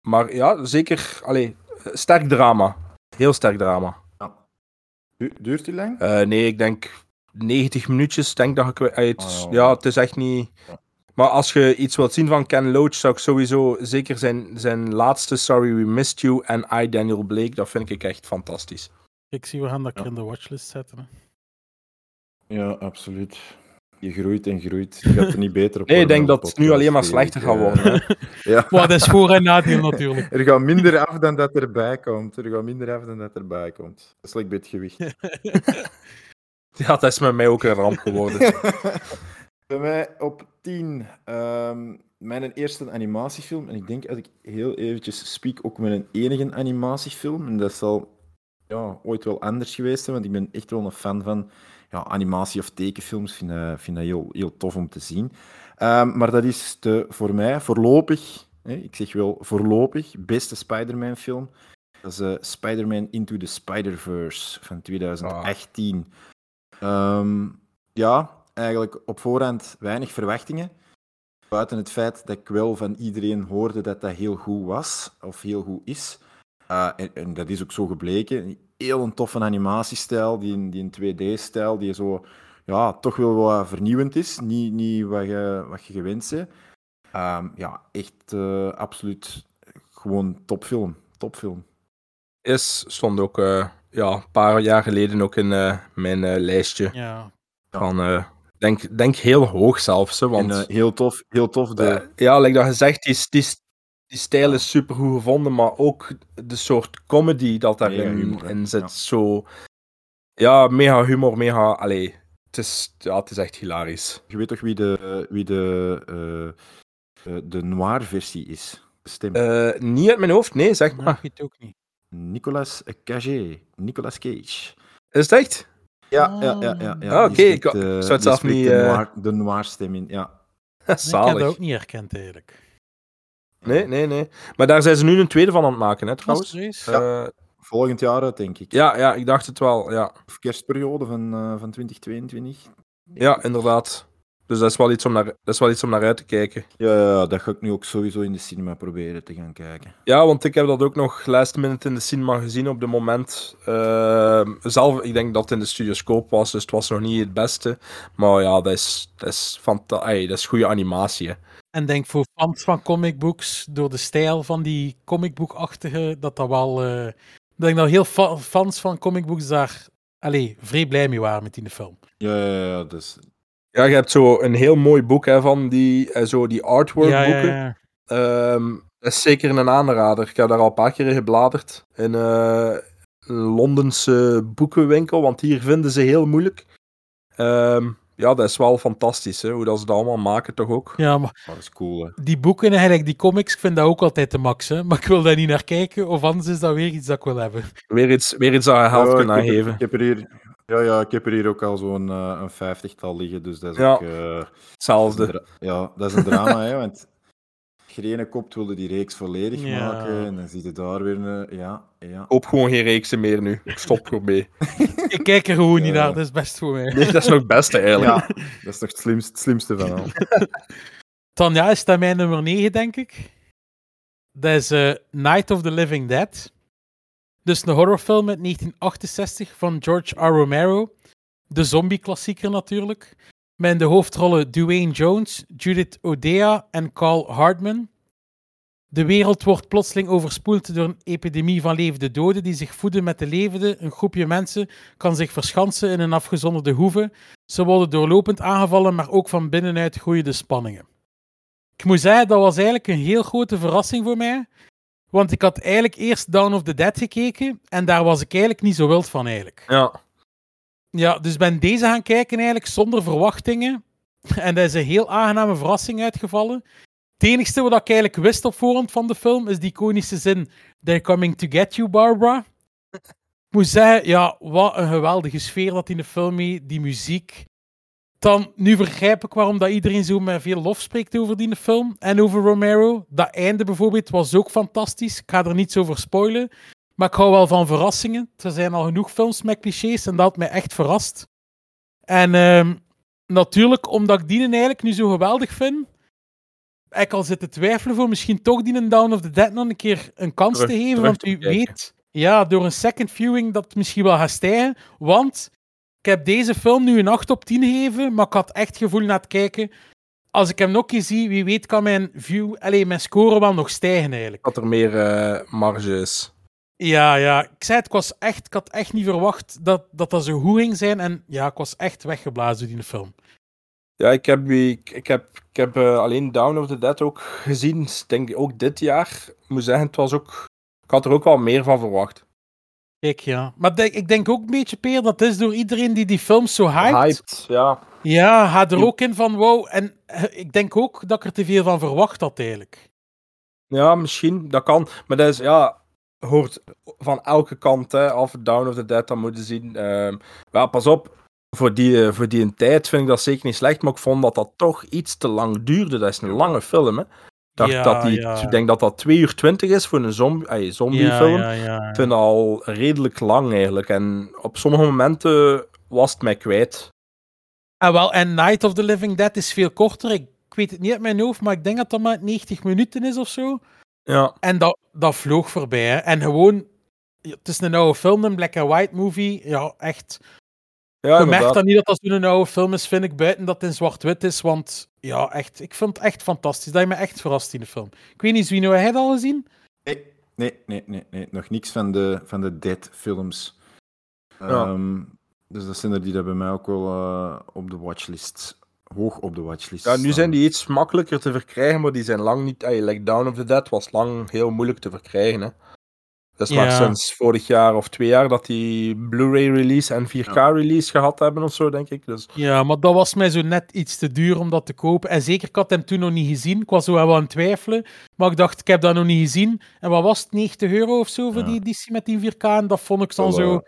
maar ja, zeker, allee, sterk drama. Heel sterk drama. Du- duurt die lang? Eh, nee, ik denk 90 minuutjes. Denk dat ik, het, Ah, ja. ja, het is echt niet. Ja. Maar als je iets wilt zien van Ken Loach, zou ik sowieso zeker zijn, zijn laatste Sorry We Missed You en I, Daniel Blake, dat vind ik echt fantastisch. Ik zie, we gaan dat Ja. in de watchlist zetten. hè. Ja, absoluut. Je groeit en groeit. Je gaat er niet beter op Nee, ik denk met dat het nu alleen maar slechter gaat worden. Ja. Maar dat is voor- en nadeel natuurlijk. Er gaat minder af dan dat erbij komt. Er gaat minder af dan dat erbij komt. Dat is like bij het gewicht. Ja, dat is met mij ook een ramp geworden. Bij mij op 10. ehm, mijn eerste animatiefilm. En ik denk, als ik heel eventjes speak, ook mijn enige animatiefilm. En dat zal ja, ooit wel anders geweest zijn, want ik ben echt wel een fan van ja, animatie of tekenfilms. Vind vind dat heel, heel tof om te zien. Ehm, maar dat is de, voor mij voorlopig, hè, ik zeg wel voorlopig, beste Spider-Man film. Dat is eh, Spider-Man Into the Spider-Verse van 2018. Ehm, ja, eigenlijk op voorhand weinig verwachtingen. Buiten het feit dat ik wel van iedereen hoorde dat dat heel goed was, of heel goed is. Uh, en, en, dat is ook zo gebleken. Heel een toffe animatiestijl, die, die een 2D-stijl, die zo, ja, toch wel wat vernieuwend is. Niet, niet wat, je, wat je gewend bent. Um, ja, echt uh, absoluut gewoon topfilm. Topfilm. Is, stond ook uh, ja, een paar jaar geleden ook in uh, mijn lijstje. Ja. Van, uh, denk, denk heel hoog zelfs. Hè, want, en, uh, heel tof, heel tof. De... ja, like dat gezegd, die, die, die stijl is super goed gevonden, maar ook de soort comedy dat daarin humor, in zit. Ja. Zo, ja, mega humor, mega. Allee, het is, ja, het is echt hilarisch. Je weet toch wie de, wie de, uh, de noir-versie is? Stem. Uh, niet uit mijn hoofd, nee, zeg maar. Ik weet ook niet. Nicolas Cage. Nicolas Cage. Is het echt? Ja, ja, ja. ja, ja. Ah, Oké, okay. ik, uh, zou het zelf niet... De noir, de noir stem in, ja. Zalig. Ik heb dat ook niet herkend, eigenlijk. Nee, nee, nee. Maar daar zijn ze nu een tweede van aan het maken, hè, trouwens. Ja. Volgend jaar uit, denk ik. Ja, ja, ik dacht het wel, ja. Of kerstperiode van, uh, van 2022. Ja, inderdaad. Dus dat is, wel iets om naar, dat is wel iets om naar uit te kijken. Ja, ja, dat ga ik nu ook sowieso in de cinema proberen te gaan kijken. Ja, want ik heb dat ook nog last minute in de cinema gezien op de moment. Uh, zelf, ik denk dat het in de studioscoop was, dus het was nog niet het beste. Maar ja, dat is, dat is, hey, dat is goede animatie. Hè. En denk voor fans van comicbooks, door de stijl van die comicboekachtige, dat dat wel... Uh, ik denk dat heel fa fans van comicbooks daar allee, vrij blij mee waren met die film. Ja, ja, ja, dus... Ja, je hebt zo een heel mooi boek hè, van die, uh, zo die artwork ja, boeken. Ja, ja. Um, dat is zeker een aanrader. Ik heb daar al een paar keer in gebladerd. In uh, een Londense boekenwinkel, want hier vinden ze heel moeilijk. Um, ja, dat is wel fantastisch, hè, hoe dat ze dat allemaal maken, toch ook? Ja, maar dat is cool, hè. die boeken eigenlijk, die comics, ik vind dat ook altijd de max, hè. Maar ik wil daar niet naar kijken, of anders is dat weer iets dat ik wil hebben. Weer iets, weer iets dat je helft ja, kunt aangeven. Ik heb er hier Ja, ja, ik heb er hier ook al zo'n eh, een vijftigtal liggen, dus dat is Ja. ook... eh, Hetzelfde. ja, dat is een drama, hè, want Grene Kopt wilde die reeks volledig Ja. maken en dan zie je daar weer een... Ja, ja. Koop gewoon geen reeksen meer nu. Ik stop er mee. Ik kijk er gewoon niet naar, dat is best voor mij. Nee, dat is nog het beste eigenlijk. Ja, dat is toch het slimste, het slimste van al. Dan ja, is dat mijn nummer 9, denk ik. Dat is eh, Night of the Living Dead. Dus een horrorfilm uit 1968 van George R. Romero. De zombie-klassieker natuurlijk. Met de hoofdrollen Dwayne Jones, Judith Odea en Carl Hardman. De wereld wordt plotseling overspoeld door een epidemie van levende doden die zich voeden met de levenden. Een groepje mensen kan zich verschansen in een afgezonderde hoeve. Ze worden doorlopend aangevallen, maar ook van binnenuit groeien de spanningen. Ik moet zeggen, dat was eigenlijk een heel grote verrassing voor mij. Want ik had eigenlijk eerst Dawn of the Dead gekeken en daar was ik eigenlijk niet zo wild van eigenlijk. Ja. Ja, dus ben deze gaan kijken eigenlijk zonder verwachtingen. En dat is een heel aangename verrassing uitgevallen. Het enigste wat ik eigenlijk wist op voorhand van de film is die iconische zin They're coming to get you, Barbara. Ik moet zeggen, ja, wat een geweldige sfeer dat in de film mee, die muziek. Dan, nu begrijp ik waarom dat iedereen zo met veel lof spreekt over die film en over Romero. Dat einde bijvoorbeeld was ook fantastisch. Ik ga er niets over spoilen. Maar ik hou wel van verrassingen. Er zijn al genoeg films met clichés en dat had mij echt verrast. En ehm, natuurlijk, omdat ik die eigenlijk nu zo geweldig vind, ik al zitten twijfelen voor misschien toch die een Down of the Dead nog een keer een kans Terug- te geven. Want u weet, ja, door een second viewing dat het misschien wel gaat stijgen. Want ik heb deze film nu een 8 op 10 gegeven, maar ik had echt gevoel na het kijken. Als ik hem nog een keer zie, wie weet kan mijn view, allez, mijn score wel nog stijgen eigenlijk. Dat er meer eh, marge is. Ja, ja. Ik zei het, ik, was echt, ik had echt niet verwacht dat, dat dat zo goed ging zijn. En ja, ik was echt weggeblazen door die film. Ja, ik heb, ik, ik heb, ik heb eh, alleen Down of the Dead ook gezien. Ik denk ook dit jaar. Ik moet zeggen, het was ook... Ik had er ook wel meer van verwacht. Kijk, ja. Maar denk- ik denk ook een beetje, Peer, dat is door iedereen die die films zo hypt. Hyped, ja. Ja, gaat er ook in van wow. En eh, ik denk ook dat ik er te veel van verwacht had eigenlijk. Ja, misschien. Dat kan. Maar dat is, ja... Hoort van elke kant hè, af. Down of the Dead, dat moeten zien. Ehm, ja, pas op. Voor die, eh, voor die een tijd vind ik dat zeker niet slecht. Maar ik vond dat dat toch iets te lang duurde. Dat is een lange film, hè. Ik dacht Ja, dat die, ja. Ik denk dat dat 2 uur 20 is voor een zombie, ay, Ja, zombiefilm. ja, ja. Ik vind dat al redelijk lang eigenlijk. En op sommige momenten was het mij kwijt. Ah, wel, en Night of the Living Dead is veel korter. Ik, ik weet het niet uit mijn hoofd, maar ik denk dat dat maar 90 minuten is of zo. Ja, En dat, dat vloog voorbij. Hè. En gewoon, het is een oude film, een black and white movie. Ja, echt. ja je merkt dan niet dat dat zo'n oude film is, vind ik, buiten dat het in zwart-wit is. Want ja, echt, ik vind het echt fantastisch. Dat je me echt verrast in de film. Ik weet niet, Zwino, heb dat al gezien? Nee, nee, nee, nee, nee. nog niks van de, van de Dead-films. Ja. Ehm, dus dat zijn er die dat bij mij ook wel eh, op de watchlist, hoog op de watchlist Ja, nu zijn die iets makkelijker te verkrijgen, maar die zijn lang niet... Ay, like Down of the Dead was lang heel moeilijk te verkrijgen. Hè. Dat is maar sinds vorig jaar of twee jaar dat die Blu-ray release en 4K release gehad hebben of zo, denk ik. Dus Ja, maar dat was mij zo net iets te duur om dat te kopen. En zeker, ik had hem toen nog niet gezien. Ik was zo wel aan het twijfelen. Maar ik dacht, ik heb dat nog niet gezien. En wat was het, 90 euro of zo voor Ja. die editie met die 4K? En dat vond ik dan Wel, zo... eh,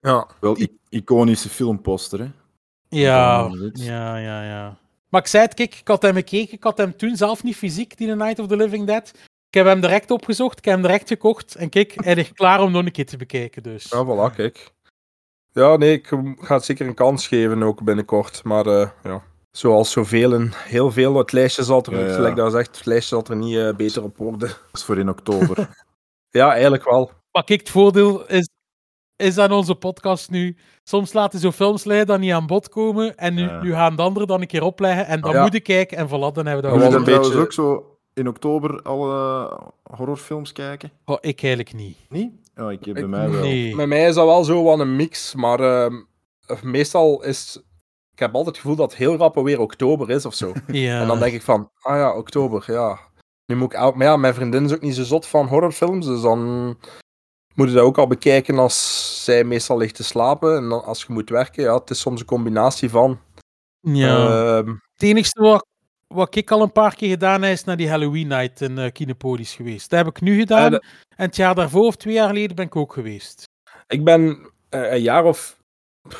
ja, Wel iconische filmposter, hè? Ja, ja, ja, ja. Maar ik zei het, kijk, ik had hem gekeken. Ik had hem toen zelf niet fysiek, die The Night of the Living Dead. Ik heb hem direct opgezocht, ik heb hem direct gekocht. En kijk, hij ligt klaar om nog een keer te bekijken. Dus. ja, voilà, kijk. Ja, nee, ik ga het zeker een kans geven ook binnenkort. Maar eh, ja, zoals zoveel en heel veel, het lijstje zal er, Ja, ja. dat zegt, het lijstje zal er niet eh, beter op worden. Dat is voor in oktober. Ja, eigenlijk wel. Maar kijk, het voordeel is, is aan onze podcast nu. Soms laten zo films liggen dat niet aan bod komen. En nu, Ja. nu gaan de anderen dan een keer opleggen. En dan Ja. moeten kijken. En voilà, dan hebben we dat je gewoon. een dan trouwens beetje- ook zo in oktober alle horrorfilms kijken? Oh, ik eigenlijk niet. Niet? Oh, ik heb bij Ik- mij wel. Nee. Met mij is dat wel zo wat een mix, maar ehm, meestal is... Ik heb altijd het gevoel dat het heel rap weer oktober is of zo. Ja. En dan denk ik van, ah ja, oktober, ja. Nu moet ik... ook- Maar ja, mijn vriendin is ook niet zo zot van horrorfilms, dus dan moet je dat ook al bekijken als zij meestal ligt te slapen. En dan, als je moet werken, ja, het is soms een combinatie van... ja. ehm, Het enige wat, wat ik al een paar keer gedaan heb, is naar die Halloween Night in uh, Kinepolis geweest. Dat heb ik nu gedaan. De- En het jaar daarvoor of twee jaar geleden ben ik ook geweest. ik ben eh, een jaar of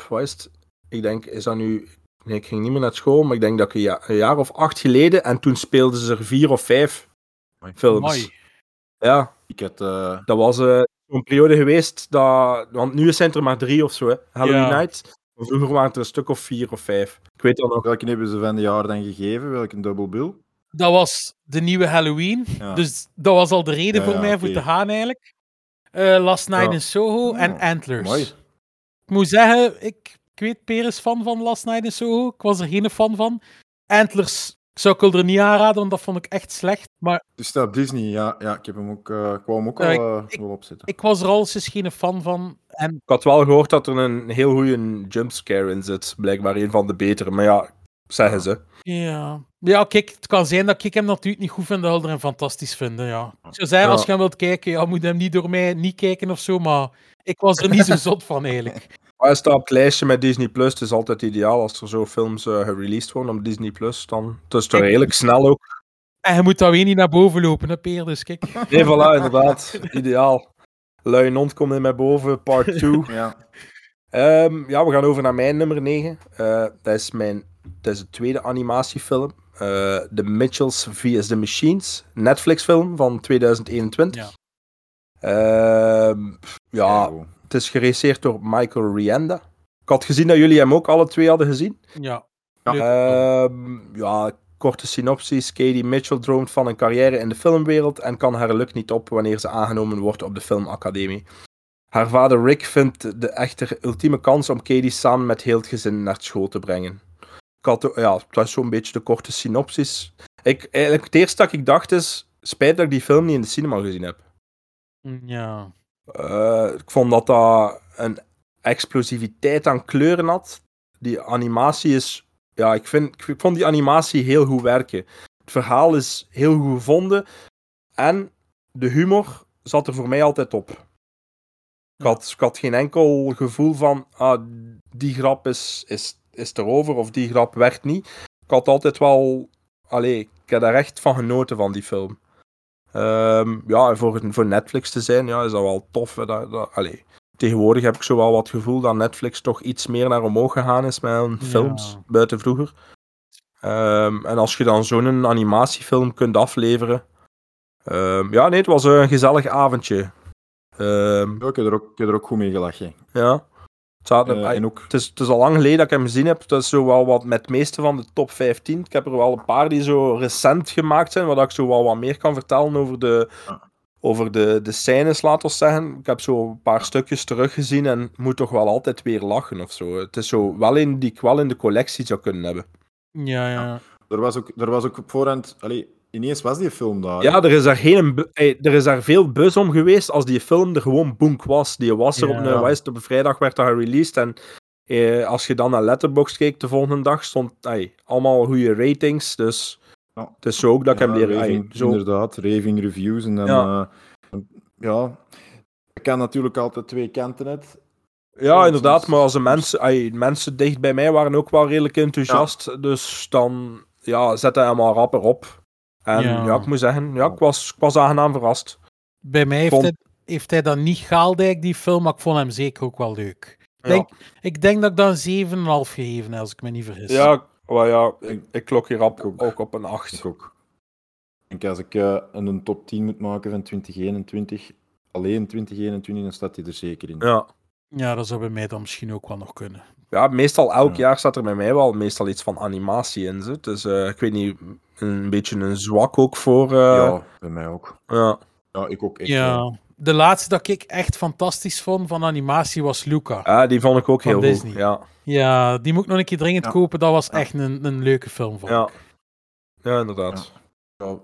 wat is het? Ik denk, is dat nu... Nee, ik ging niet meer naar school, maar ik denk dat ik een, ja- een jaar of acht geleden, en toen speelden ze er vier of vijf films. Mooi. Ja, Ik had... eh, dat was eh, zo'n periode geweest, dat... want nu zijn er maar drie of zo, hè. Halloween Ja. Night. Vroeger waren het er een stuk of vier of vijf. Ik weet dat nog. welke hebben ze van de jaar dan gegeven? Welke double bill? Dat was de nieuwe Halloween. Ja. Dus dat was al de reden Ja, voor ja, mij voor te gaan eigenlijk. Eh, Last Night Ja. in Soho en Ja, Antlers. Mooi. Ik moet zeggen, ik, ik weet, Per is fan van Last Night in Soho. Ik was er geen fan van. Antlers zou ik er niet aanraden, want dat vond ik echt slecht. Maar Dus staat op Disney, ja, ja ik heb hem ook, ik wou hem ook Ja, al ik- eh, ik- wel opzetten. ik was er alleszins geen fan van. En Ik had wel gehoord dat er een heel goede jumpscare in zit. Blijkbaar een van de betere. Maar ja, zeggen ze. ja, ja kijk, het kan zijn dat ik hem natuurlijk niet goed vind, dat we hem fantastisch vinden. Ja. Ik zou zeggen, Ja. als je hem wilt kijken, ja, moet hem niet door mij niet kijken of zo. Maar ik was er niet zo zot van eigenlijk. Maar hij staat op het lijstje met Disney Plus. Het is altijd ideaal als er zo films eh, gereleased worden op Disney Plus. Dan het is toch redelijk snel ook. En je moet dat weer niet naar boven lopen, hè, Peer. Dus kijk. Nee, voilà, inderdaad. Ideaal. Lui Nond komt in mij boven, part 2. Ja, Ehm, ja, we gaan over naar mijn nummer 9. Eh, dat, is mijn, dat is de tweede animatiefilm. Eh The Mitchells vs. The Machines. Netflix-film van 2021. Ehm, ja. Het is geregisseerd door Michael Rienda. Ik had gezien dat jullie hem ook alle twee hadden gezien. Ja. Ja. Ehm, ja, korte synopsis. Katie Mitchell droomt van een carrière in de filmwereld en kan haar geluk niet op wanneer ze aangenomen wordt op de filmacademie. Haar vader Rick vindt de echter ultieme kans om Katie samen met heel het gezin naar school te brengen. Ik had, ja, het was zo'n beetje de korte synopsis. Ik, eigenlijk, het eerste dat ik dacht is, spijt dat ik die film niet in de cinema gezien heb. Ja. Eh, ik vond dat dat een explosiviteit aan kleuren had. Die animatie is. Ja, ik, vind, vond die animatie heel goed werken. Het verhaal is heel goed gevonden. En de humor zat er voor mij altijd op. Ik had, ik had geen enkel gevoel van. Ah, die grap is, is, is erover of die grap werkt niet. Ik had altijd wel. Allee, ik heb daar echt van genoten van die film. Ehm, ja, en voor, voor Netflix te zijn, ja, is dat wel tof. hè, Dat, dat, allee. Tegenwoordig heb ik zo wel wat gevoel dat Netflix toch iets meer naar omhoog gegaan is met hun Ja. films, buiten vroeger. Ehm, en als je dan zo'n animatiefilm kunt afleveren. ehm, ja, nee, het was een gezellig avondje. Ehm, Ja, ik heb er ook, ik heb er ook goed mee gelachen. ja. Het, zaten- Eh, en ook, het, is, het is al lang geleden dat ik hem gezien heb. Dat is zo wel wat met het meeste van de top 15. Ik heb er wel een paar die zo recent gemaakt zijn, waar dat ik zo wel wat meer kan vertellen over de, Ja. over de, de scènes, laten we zeggen. Ik heb zo een paar stukjes teruggezien en moet toch wel altijd weer lachen of zo. Het is zo wel een die ik wel in de collectie zou kunnen hebben. Ja, ja. er, was ook, er was ook op voorhand... Allee, ineens was die film daar. Ja, er is daar, geen, er is daar veel buzz om geweest als die film er gewoon boenk was. Die was er op, een, het, op een vrijdag werd dat gereleased en eh, als je dan naar Letterboxd keek de volgende dag, stond ey, allemaal goede ratings. Dus Ja. het is zo ook dat ik Ja, hem ey, raving, zo, Inderdaad, raving reviews. En dan, Ja. ja. ja, ik kan natuurlijk altijd twee kanten uit. ja, inderdaad, maar als de mensen, ey, mensen dicht bij mij waren ook wel redelijk enthousiast. Dus dan ja, zet hij hem al rapper op. En Ja. ja, ik moet zeggen, ja, ik, was, ik was aangenaam verrast. Bij mij heeft, Vond- hij, heeft hij dat niet gehaald, eigenlijk, die film, maar ik vond hem zeker ook wel leuk. Ik Ja. denk, ik denk dat ik dan een 7,5 gegeven heb, als ik me niet vergis. Ja, maar ja, ik, ik klok hier op, Ik ook. ook op een 8. Ik ook. Ik denk, als ik eh, een, top 10 moet maken van 2021, alleen 2021, dan staat hij er zeker in. Ja. Ja, dat zou bij mij dan misschien ook wel nog kunnen. Ja, meestal elk Ja. jaar staat er bij mij wel meestal iets van animatie in zit. Dus eh, ik weet niet, een beetje een zwak ook voor. eh, ja, bij mij ook. ja. Ja, ik ook echt. Ja. De laatste dat ik echt fantastisch vond van animatie was Luca. Ja, die vond ik ook Van heel Disney. goed. Ja. Ja, die moet ik nog een keer dringend Ja. kopen. Dat was echt een, een leuke film. Vond Ja. ik. ja, inderdaad. Ja,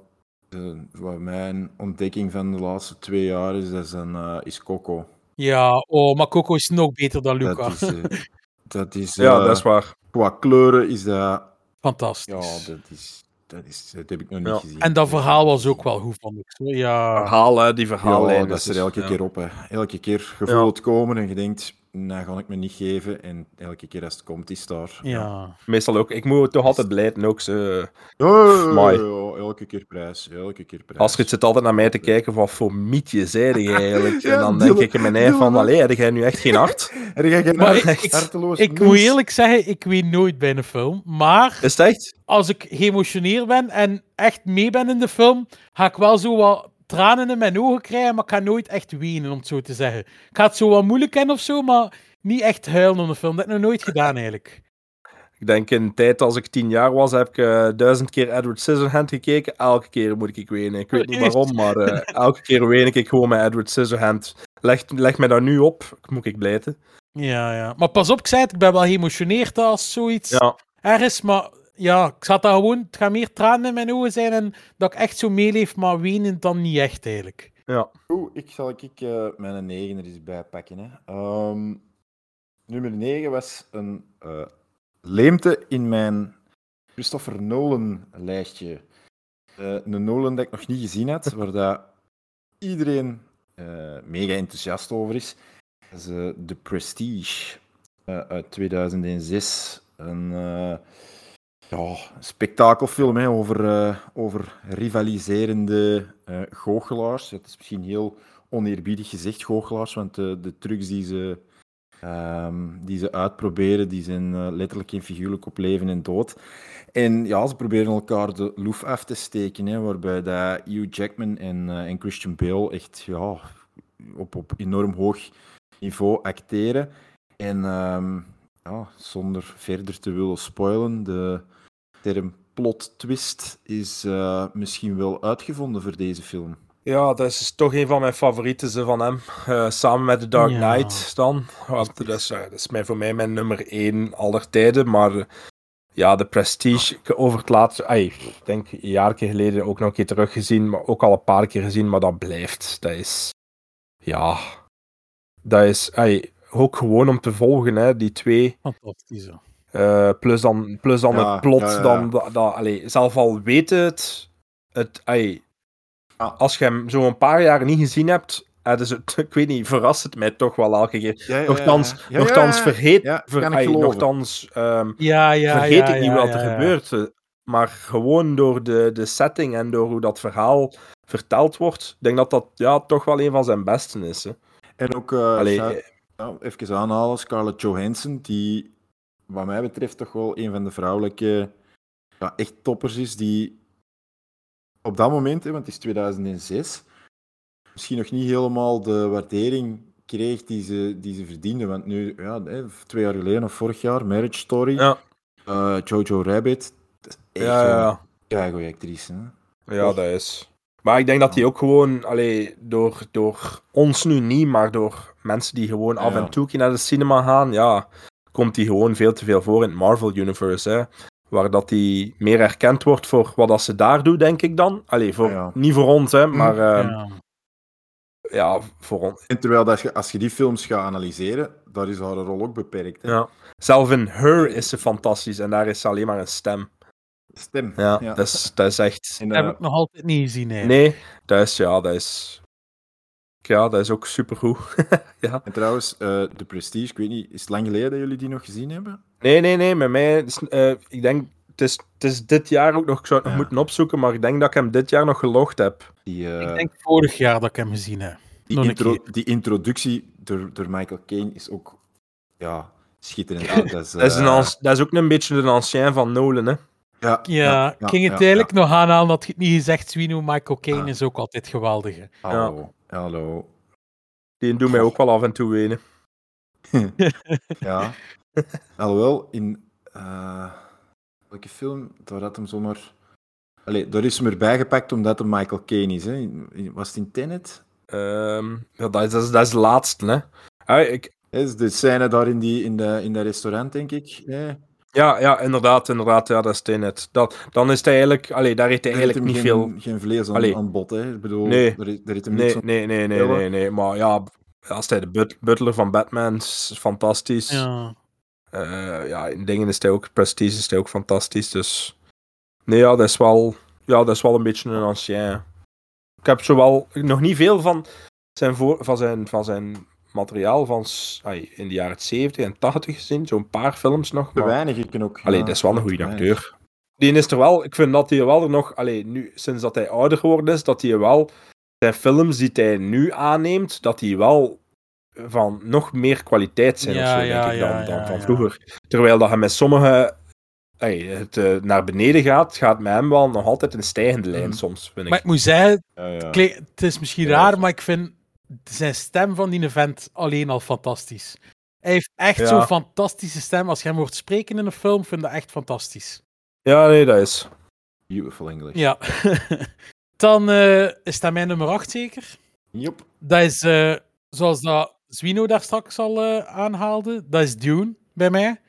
de, wat mijn ontdekking van de laatste twee jaar is, dat is, een, eh, is Coco. Ja, oh, maar Coco is nog beter dan Luca. Dat is, eh, dat is, Ja, eh, dat is waar. qua kleuren is dat... Fantastisch. Ja, dat is... Dat, is, dat heb ik nog niet Ja. gezien. En dat verhaal was ook wel goed, vond ik. Zo, Ja, Verhaal, hè, die Ja, verhaallijn. dat is er elke ja. keer op. Hè. Elke keer gevoel Ja. het komen en je denkt... nou ga ik me niet geven. En elke keer als het komt, is het daar. Ja. Meestal ook. Ik moet toch altijd blijten ook. Ze, Ja, Mooi. ja, elke keer prijs. Elke keer prijs. Astrid zit altijd naar mij te kijken van, wat voor mietje zei je eigenlijk? Ja, en dan denk ik in mijn eigen van, allee, heb jij nu echt geen hart? Er ga geen Maar hart- ik- ik- harteloos Ik mens. moet eerlijk zeggen, ik weet nooit bij een film. Maar Is het echt? als ik geëmotioneerd ben en echt mee ben in de film, ga ik wel zo wat tranen in mijn ogen krijgen, maar ik ga nooit echt wenen, om het zo te zeggen. Ik ga het zo wat moeilijk kennen of zo, maar niet echt huilen om de film. Dat heb ik nog nooit gedaan, eigenlijk. Ik denk in de tijd als ik tien jaar was, heb ik eh, duizend keer Edward Scissorhand gekeken. Elke keer moet ik wenen. Ik weet niet waarom, maar eh, elke keer ween ik gewoon met Edward Scissorhand. Leg, leg mij daar nu op, moet ik blijten. Ja, ja. Maar pas op, ik zei het, ik ben wel geëmotioneerd als zoiets Ja, er is, maar ja, ik zat daar gewoon, het gaat meer tranen in mijn ogen zijn en dat ik echt zo meeleef, maar wenen dan niet echt, eigenlijk. ja. Oeh, ik zal ik, eh, mijn negen er eens bij pakken. Hè. Ehm, nummer 9 was een eh, leemte in mijn Christopher Nolan-lijstje. Eh, een Nolan dat ik nog niet gezien had, waar dat iedereen eh, mega enthousiast over is. Dat is The Prestige eh, uit 2006. Een eh, ja, spektakelfilm hè, over, eh, over rivaliserende eh goochelaars. Het is misschien heel oneerbiedig gezegd, goochelaars, want de, de trucs die ze, ehm, die ze uitproberen, die zijn eh, letterlijk en figuurlijk op leven en dood. En ja, ze proberen elkaar de loef af te steken, hè, waarbij dat Hugh Jackman en, eh, en Christian Bale echt ja, op, op enorm hoog niveau acteren. En ehm, ja, zonder verder te willen spoilen, de term plot twist is eh, misschien wel uitgevonden voor deze film. ja, dat is toch een van mijn favorieten ze, van hem. Eh, samen met The Dark Ja. Knight dan. Want dat, is, eh, dat is mij, voor mij mijn nummer één aller tijden. Maar ja, de Prestige, ik over het laatste, ai, ik denk een jaar geleden ook nog een keer teruggezien, maar ook al een paar keer gezien, maar dat blijft. Dat is, ja, dat is ai, ook gewoon om te volgen, hè, die twee. Fantastisch. Eh, plus dan, plus dan Ja, het plot, ja, ja. dan allee, zelf al weten het, het Ja. als je hem zo een paar jaar niet gezien hebt, eh, dus het, ik weet niet, verrast het mij toch wel elke keer. Nochtans, vergeet, ver- nochtans, ehm, vergeet ik niet ja, wat ja, er ja. gebeurt. eh, Maar gewoon door de, de setting en door hoe dat verhaal verteld wordt, ik denk dat dat ja, toch wel een van zijn besten is. Hè. En ook, Allee, zou- even aanhalen, Scarlett Johansson, die wat mij betreft toch wel een van de vrouwelijke ja, echt toppers is, die op dat moment, hè, want het is 2006, misschien nog niet helemaal de waardering kreeg die ze, die ze verdiende. Want nu, ja, twee jaar geleden of vorig jaar, Marriage Story, ja, eh, Jojo Rabbit, dat is echt ja, ja, goede actrice. Hè? Ja, dat is. Maar ik denk dat hij ook gewoon, allee, door, door ons nu niet, maar door mensen die gewoon af en toe naar de cinema gaan, ja, komt hij gewoon veel te veel voor in het Marvel Universe. Hè, waar dat hij meer erkend wordt voor wat dat ze daar doet, denk ik dan. Allee, voor, Ja. niet voor ons, hè, maar ehm, ja. Ja. voor ons. En terwijl dat je, als je die films gaat analyseren, daar is haar rol ook beperkt. Hè? Ja. Zelf in Her is ze fantastisch en daar is ze alleen maar een stem. Stem. Ja, Dat, is, dat is echt. En, Dat eh, heb ik nog altijd niet gezien, eigenlijk. Nee, dat is, ja, dat is. Ja, dat is ook supergoed. ja. En trouwens, eh The Prestige, ik weet niet, is het lang geleden dat jullie die nog gezien hebben? Nee, nee, nee, met mij, is, eh, ik denk, het is, het is dit jaar ook nog, ik zou het nog Ja. moeten opzoeken, maar ik denk dat ik hem dit jaar nog gelogd heb. Die, eh, Ik denk vorig jaar dat ik hem gezien heb. die, intro- die introductie door, door Michael Caine is ook ja, schitterend. Dat is, Dat, is een, dat is ook een beetje de ancien van Nolan, hè. ja, Ja, ik ging het ja, eigenlijk nog aanhalen dat je het niet gezegd Swino Michael Caine Ah. is ook altijd geweldig. hè. ja. Hallo. Die doet mij ook wel af en toe wenen. Ja. Alhoewel, in eh, welke film, daar had hem zomaar... Allee, daar is hem erbij gepakt omdat het Michael Caine is. Hè. Was het in Tenet? Ehm, ja, dat, is, dat, is, dat is de laatste, hè. Ah, ik, is de scène daar in, die, in, de, in dat restaurant, denk ik. Ja, ja, inderdaad, inderdaad, ja, dat is Tenet. Dat, dan is hij eigenlijk, allee, daar heeft hij eigenlijk niet hem veel... geen, geen vlees aan, Allee. aan bod. Hè. Ik bedoel, Nee. daar, is- daar heeft hem niks Nee, aan- nee, nee, nee, nee, nee, maar ja, als hij de but- butler van Batman is fantastisch. Ja. Eh, ja, in dingen is hij ook, Prestige is hij ook fantastisch. Dus nee, ja, dat is wel, ja, dat is wel een beetje een ancien. Ik heb zowel nog niet veel van zijn, voor, van zijn, van zijn materiaal van in de jaren 70 en 80 gezien. Zo'n paar films nog. Te Maar... weinig, ik ook. Allee, ja, dat is wel een te goede acteur. Die is er wel, ik vind dat hij wel er nog, allee, nu, sinds dat hij ouder geworden is, dat hij wel zijn films die hij nu aanneemt, dat die wel van nog meer kwaliteit zijn Ja, of zo, ja, denk ik, dan, dan ja, van ja. vroeger. Terwijl dat hij met sommige het eh, naar beneden gaat, gaat met hem wel nog altijd een stijgende lijn Mhm. soms, vind ik. Maar ik moet zeggen, Ja, ja. het is misschien Ja, raar, maar ik vind zijn stem van die event alleen al fantastisch. Hij heeft echt Ja. zo'n fantastische stem. Als je hem hoort spreken in een film, vind ik dat echt fantastisch. Ja, nee, dat is. Beautiful English. Ja. Dan eh, is dat mijn nummer 8 zeker. Yep. Dat is, eh, zoals dat Zwino daar straks al eh, aanhaalde, dat is Dune bij mij.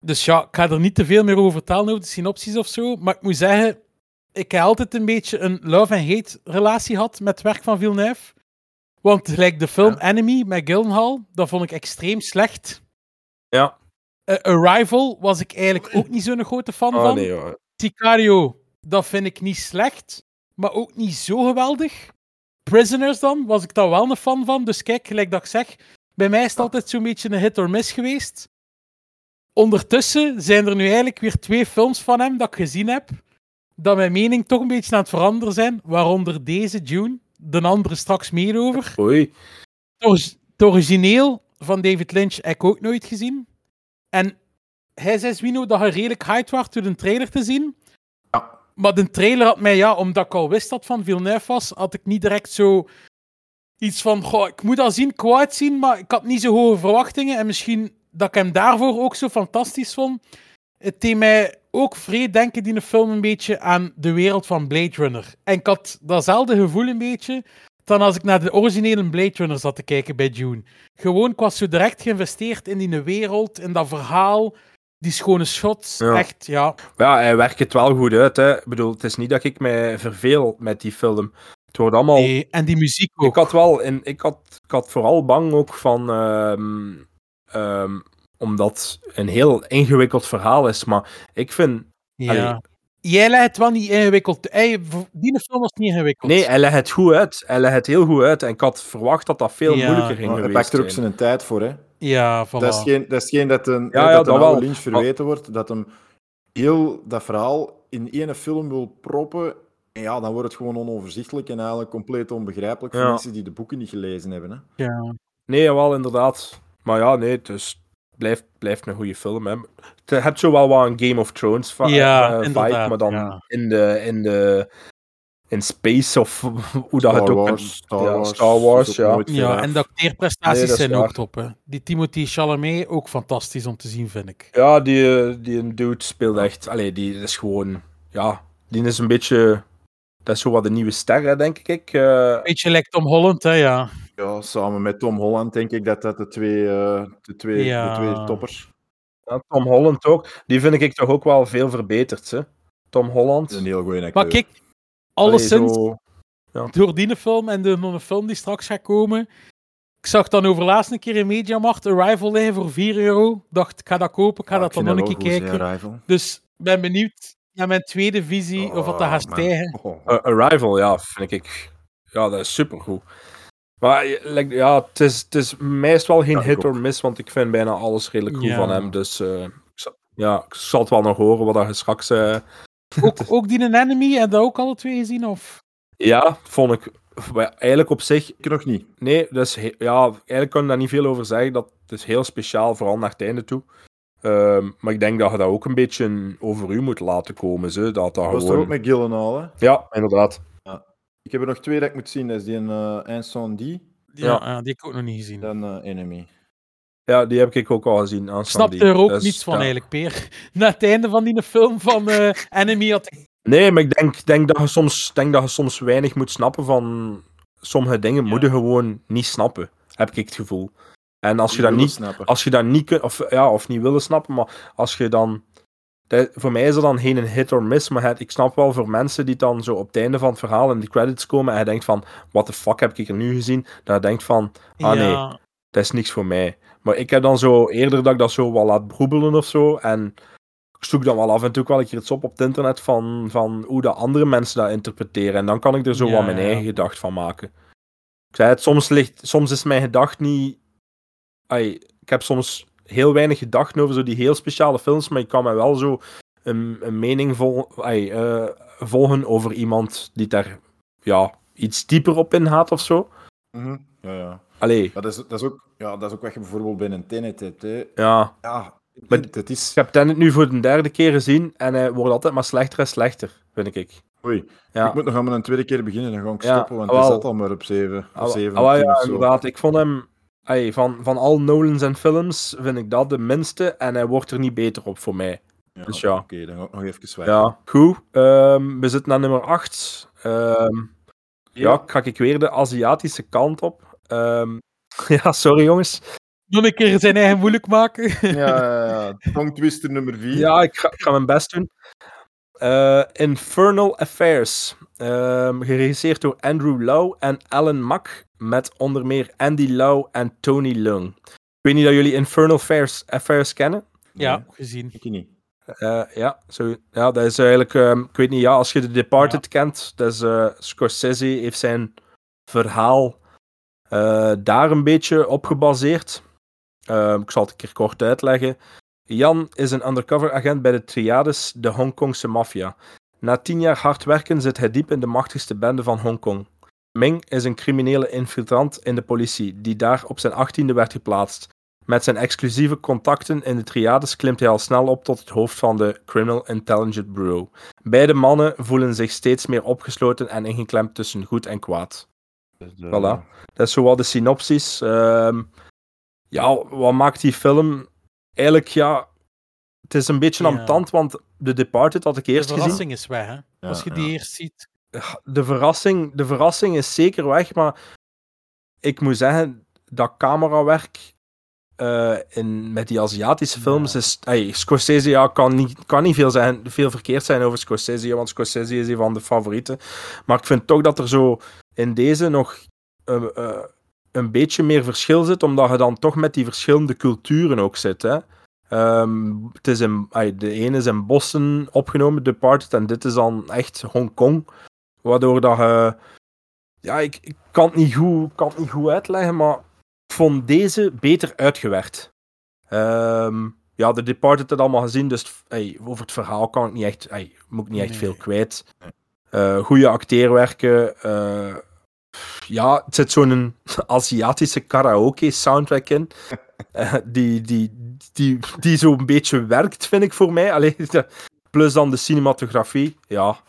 Dus ja, ik ga er niet te veel meer over vertellen over de synopsis of zo. Maar ik moet zeggen, ik heb altijd een beetje een love-and-hate relatie gehad met het werk van Villeneuve. Want gelijk de film Ja. Enemy met Gyllenhaal, dat vond ik extreem slecht. Ja. Eh, Arrival was ik eigenlijk ook niet zo'n grote fan Oh van. nee, hoor. Sicario, dat vind ik niet slecht, maar ook niet zo geweldig. Prisoners dan, was ik daar wel een fan van. Dus kijk, gelijk dat ik zeg, bij mij is het altijd zo'n beetje een hit or miss geweest. Ondertussen zijn er nu eigenlijk weer twee films van hem dat ik gezien heb, dat mijn mening toch een beetje aan het veranderen zijn, waaronder deze, June, de andere straks meer over. Oei. Het ori- Het origineel van David Lynch heb ik ook nooit gezien. En hij zei Zwino dat hij redelijk hyped was door de trailer te zien. Ja. Maar de trailer had mij, ja, omdat ik al wist dat van Villeneuve was, had ik niet direct zo iets van, goh, ik moet dat zien, het zien, maar ik had niet zo hoge verwachtingen. En misschien dat ik hem daarvoor ook zo fantastisch vond. Het deed mij ook vrij denken, die film, een beetje aan de wereld van Blade Runner. En ik had datzelfde gevoel een beetje dan als ik naar de originele Blade Runner zat te kijken bij Dune. Gewoon, ik was zo direct geïnvesteerd in die wereld, in dat verhaal, die schone shots. Ja. Echt, ja. Ja, hij werkt het wel goed uit. Hè. Ik bedoel, het is niet dat ik mij verveel met die film. Het wordt allemaal... Nee, en die muziek ook. Ik had wel... In, ik, had, ik had vooral bang ook van... ehm, omdat het een heel ingewikkeld verhaal is. Maar ik vind... ja. allee. Jij legt het wel niet ingewikkeld. V- die film was niet ingewikkeld. Nee, hij legt het goed uit. Hij legt het heel goed uit. En ik had verwacht dat dat veel Ja. moeilijker ging Maar hij pakt er ook zijn. tijd voor, hè. Ja, voilà. Dat is geen dat, is geen dat een, Ja, hè, dat dat een oude wel. Lynch verweten wordt, dat hem heel dat verhaal in één film wil proppen. En ja, dan wordt het gewoon onoverzichtelijk en eigenlijk compleet onbegrijpelijk voor Ja. mensen die de boeken niet gelezen hebben. Hè. Ja. Nee, jawel, inderdaad. Maar ja, nee, dus blijft, blijft een goede film. Hè. Het hebt zo wel wat een Game of Thrones va- Ja, eh, vibe, inderdaad, maar dan ja. in de... In de in space of hoe dat het Star ook... Wars, Star ja, Wars, Star Wars, is ook ja. ja, en de acteerprestaties Nee, is zijn ook top. Hè. Die Timothy Chalamet ook fantastisch om te zien, vind ik. Ja, die, eh, die een dude speelt echt... Allee, die is gewoon... Ja, die is een beetje... Dat is zo wat de nieuwe ster, hè, denk ik. Eh, Beetje like Tom Holland, hè, ja. Ja, samen met Tom Holland denk ik dat dat de twee, eh, de twee, Ja. de twee toppers ja, Tom Holland ook. Die vind ik toch ook wel veel verbeterd, hè. Tom Holland. een heel goede acteur. Maar kijk, Allee, alleszins zo- door die film en de film die straks gaat komen. Ik zag dan overlaatst een keer in Mediamarkt Arrival liggen voor 4 euro. Dacht, ik ga dat kopen, ik ga Ja, dat ik dan nog een keer kijken. Dus ik ben benieuwd naar mijn tweede visie of wat dat gaat Oh, man. stijgen. Oh, Uh, Arrival, ja, vind ik. Ja, dat is supergoed. Maar eh, like, ja, het is, het is meest wel geen Ja, hit or miss, want ik vind bijna alles redelijk goed Ja. van hem. Dus eh, ik zal- ja, ik zal het wel nog horen wat je straks. eh, Ook, ook die een Enemy, heb je dat ook alle twee gezien? Of? ja, vond ik eigenlijk op zich. ik nog niet. Nee, dat is he- ja, eigenlijk kan ik daar niet veel over zeggen. Dat het is heel speciaal, vooral naar het einde toe. Ehm, maar ik denk dat je dat ook een beetje over u moet laten komen. Zo, dat dat Was er gewoon... ook met Gyllenhaal, hè? Ja, inderdaad. Ik heb er nog twee dat ik moet zien. Dat is die een uh, Incendie Ja, Ja. ja, die heb ik ook nog niet gezien. en eh, Enemy. Ja, die heb ik ook al gezien. Ik snapte er ook niets van ja. eigenlijk, Peer. Na het einde van die film van eh, Enemy had ik... Nee, maar ik denk, denk, dat je soms, denk dat je soms weinig moet snappen van sommige dingen Ja. moet je gewoon niet snappen, heb ik het gevoel. En als je dat niet, snappen. als je dat niet kunt, of, ja, of niet willen snappen, maar als je dan. Dat- voor mij is dat dan geen een hit or miss, maar het- ik snap wel voor mensen die dan zo op het einde van het verhaal in de credits komen en je denkt van, what the fuck heb ik er nu gezien? Dat je denkt van, ah nee, ja, dat is niks voor mij. Maar ik heb dan zo eerder dat ik dat zo wel laat broebelen of zo. En ik zoek dan wel af en toe wel een keer iets op op het internet van, van hoe de andere mensen dat interpreteren. En dan kan ik er zo Ja, wat mijn ja. eigen gedacht van maken. Ik zei het, soms, ligt, soms is mijn gedacht niet... Ai, ik heb soms heel weinig gedachten over zo die heel speciale films, maar ik kan me wel zo een, een mening vol, eh, volgen over iemand die daar ja, iets dieper op ingaat of zo. Mhm. Ja, ja. Allee, dat is, dat, is ook, ja, dat is ook wat je bijvoorbeeld bij een Tenet hebt. Hè. ja. Ja, Maar- het, is... Ik heb Tenet nu voor de derde keer gezien en hij wordt altijd maar slechter en slechter, vind ik. Oei, Ja. ik moet nog aan een tweede keer beginnen, dan ga ik Ja, stoppen, want hij zat al maar op 7 Ah, of 7 ah, wel, of 10 ja, inderdaad. Ik vond hem... van, van al Nolan zijn films vind ik dat de minste en hij wordt er niet beter op voor mij. Ja, Dus ja. Oké, dan ga ik nog even zwijgen. Ja, goed. Ehm, we zitten aan nummer 8. ja, ga ik weer de Aziatische kant op. Ehm, ja, sorry jongens. Nog een keer zijn eigen moeilijk maken. Ja, ja, ja. Tongue twister nummer 4. Ja, ik ga, ik ga mijn best doen. Eh, Infernal Affairs. Ehm, geregisseerd door Andrew Lau en Alan Mack. Met onder meer Andy Lau en Tony Leung. Ik weet niet dat jullie Infernal Affairs, Affairs kennen. Ja, gezien. Ik niet. Eh, ja, zo, ja, dat is eigenlijk, ehm, ik weet niet, ja, als je The Departed kent, dat is, eh, Scorsese heeft zijn verhaal eh, daar een beetje op gebaseerd. Ehm, ik zal het een keer kort uitleggen. Jan is een undercover agent bij de Triades, de Hongkongse maffia. Na tien jaar hard werken zit hij diep in de machtigste bende van Hongkong. Ming is een criminele infiltrant in de politie, die daar op zijn achttiende werd geplaatst. Met zijn exclusieve contacten in de triades klimt hij al snel op tot het hoofd van de Criminal Intelligence Bureau. Beide mannen voelen zich steeds meer opgesloten en ingeklemd tussen goed en kwaad. Dus, eh, Voilà. Dat is zo wat de synopsis. Ehm, ja, wat maakt die film? Eigenlijk, ja, het is een beetje Ja. ambetant, want The Departed had ik De eerst gezien. verrassing is weg, hè? Ja, Als je die ja. eerst ziet. de verrassing, de verrassing is zeker weg, maar ik moet zeggen, dat camerawerk eh, in, met die Aziatische films is... Hey, Scorsese ja, kan, niet, kan niet veel, zijn, veel verkeerd zijn over Scorsese, want Scorsese is een van de favorieten. Maar ik vind toch dat er zo in deze nog eh, eh, een beetje meer verschil zit, omdat je dan toch met die verschillende culturen ook zit. Hè? Ehm, het is in, ay, de ene is in Boston opgenomen, Departed, en dit is dan echt Hongkong. Waardoor dat je... Ja, ik, ik kan, het niet goed, kan het niet goed uitleggen, maar ik vond deze beter uitgewerkt. Ehm, ja, de Departed het allemaal gezien, dus over het verhaal kan ik niet echt, moet ik niet echt Nee. veel kwijt. Eh goede acteerwerken. eh, ja, het zit zo'n Aziatische karaoke soundtrack in. eh, die, die, die, die zo'n beetje werkt, vind ik voor mij. Allee, de- plus dan de cinematografie. Ja.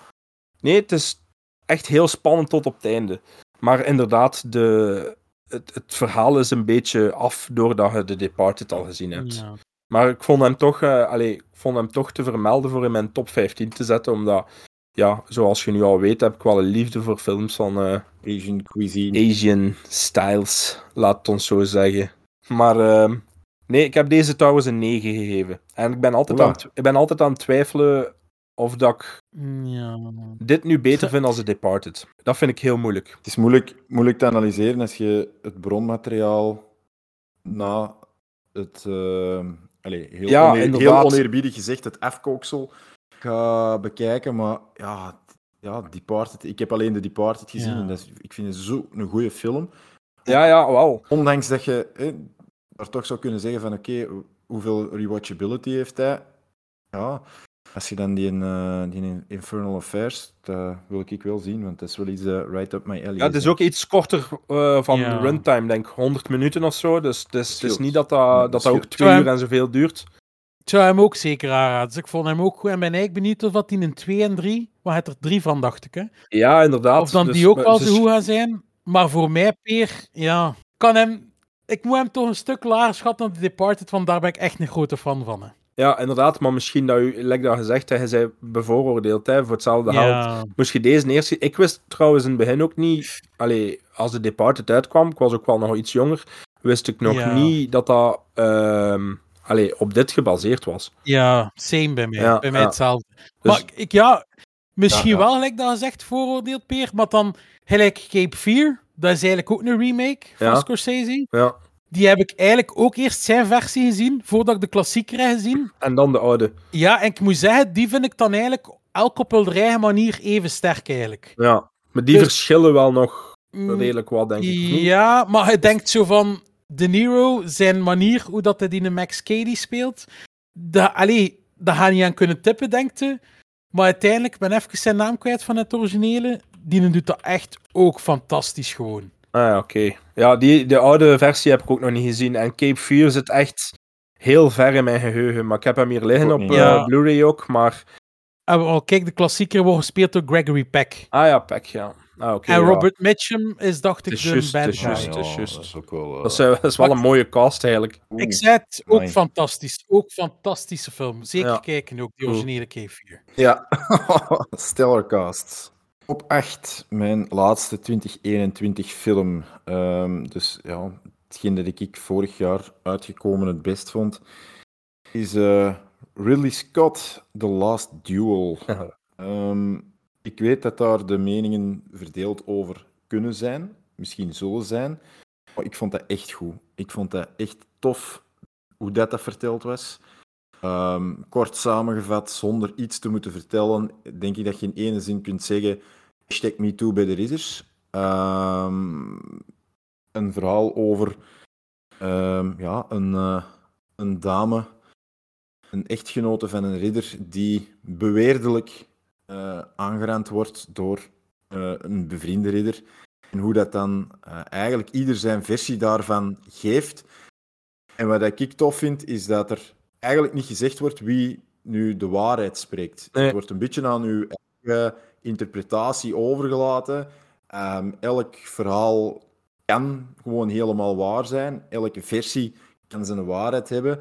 Nee, het is echt heel spannend tot op het einde. Maar inderdaad, de, het, het verhaal is een beetje af doordat je The Departed al gezien hebt. Ja. Maar ik vond hem toch, eh, allee, ik vond hem toch te vermelden voor in mijn top 15 te zetten, omdat, ja, zoals je nu al weet, heb ik wel een liefde voor films van eh, Asian cuisine. Asian styles, laat het ons zo zeggen. Maar ehm, nee, ik heb deze trouwens een 9 gegeven. En ik ben altijd, aan, het- ik ben altijd aan het twijfelen of dat ik Ja. dit nu beter vind als The Departed. Dat vind ik heel moeilijk. Het is moeilijk, moeilijk te analyseren als je het bronmateriaal na het, eh, allez, heel, Ja, oneer- heel oneerbiedig gezegd, het afkooksel gaat bekijken. Maar ja, ja, Departed, ik heb alleen de Departed gezien Ja. en dat is, ik vind het zo een goede film. Ja, ja, wel. Ondanks dat je hè, daar toch zou kunnen zeggen van oké, hoe- hoeveel rewatchability heeft hij? Ja, als je dan die, eh, die Infernal Affairs, dat wil ik wel zien, want dat is wel iets eh, right up my alley. Ja, het is ook iets korter eh, van Ja. runtime, denk ik. 100 minuten of zo. Dus het is, het is Scheelt. niet dat dat, dat, dat ook twee uur en zoveel duurt. Ik zou hem ook zeker aanraden. Dus ik vond hem ook goed. En ben eigenlijk benieuwd of dat die een 2 en 3, maar het er drie van, dacht ik. Hè? Ja, inderdaad. Of dan Dus, die ook maar wel zo goed gaan zijn. Maar voor mij, Peer, ja, kan hem... Ik moet hem toch een stuk lager schatten dan The Departed, want daar ben ik echt een grote fan van. Hè. Ja, inderdaad. Maar misschien dat u, like dat gezegd, hè, je zei bevooroordeeld hè, voor hetzelfde geld. Ja, Moest je deze eerst... Ik wist trouwens in het begin ook niet... Allee, als de Departed uitkwam, ik was ook wel nog iets jonger, wist ik nog Ja. niet dat dat ehm, allee, op dit gebaseerd was. ja, same bij mij. Ja, bij mij ja. hetzelfde. Dus- Maar ik, ja, misschien Ja, ja. wel, gelijk dat gezegd, vooroordeeld, Peer. Maar dan, gelijk Cape Fear, dat is eigenlijk ook een remake van Ja. Scorsese. Ja. Die heb ik eigenlijk ook eerst zijn versie gezien, voordat ik de klassieker heb gezien. En dan de oude. Ja, en ik moet zeggen, die vind ik dan eigenlijk elk op hun eigen manier even sterk eigenlijk. Ja. Maar die Dus- verschillen wel nog Mm, redelijk wat, denk ik. niet? Ja, maar hij denkt zo van De Niro, zijn manier hoe dat hij die in Max Cady speelt. Allee, daar ga je niet aan kunnen tippen, denkt hij. Maar uiteindelijk, ik ben even zijn naam kwijt van het originele. Die doet dat echt ook fantastisch gewoon. Ah ja, oké. Ja, die, de oude versie heb ik ook nog niet gezien. En Cape Fear zit echt heel ver in mijn geheugen. Maar ik heb hem hier liggen Ook op eh. Blu-ray ook. Maar. En oh, kijk, de klassieker wordt gespeeld door Gregory Peck. Ah ja, Peck, ja. Ah, oké. en ja. Robert Mitchum is, dacht ik, Het de bad het is guy. juist. Ja, het is ja, juist. Dat is ook wel... eh, Dat is, eh, dat is wel een mooie cast eigenlijk. oeh. Exact, ook Amai. fantastisch. Ook fantastische film. Zeker Ja. kijken ook, die originele K4. Ja, stellar cast. Op 8, mijn laatste 2021 film. Ehm, dus ja, hetgeen dat ik vorig jaar uitgekomen het best vond, is eh, Ridley Scott, The Last Duel. Ehm, ik weet dat daar de meningen verdeeld over kunnen zijn, misschien zullen zijn, maar ik vond dat echt goed. Ik vond dat echt tof hoe dat, dat verteld was. Ehm, kort samengevat, zonder iets te moeten vertellen, denk ik dat je in ene zin kunt zeggen: hashtag MeToo bij de ridders. Ehm, een verhaal over ehm, ja, een, eh, een dame, een echtgenote van een ridder, die beweerdelijk eh, aangerand wordt door eh, een bevriende ridder. En hoe dat dan eigenlijk ieder zijn versie daarvan geeft. En wat ik tof vind, is dat er eigenlijk niet gezegd wordt wie nu de waarheid spreekt. Nee. Het wordt een beetje aan uw eigen interpretatie overgelaten. Ehm, elk verhaal kan gewoon helemaal waar zijn. Elke versie kan zijn waarheid hebben.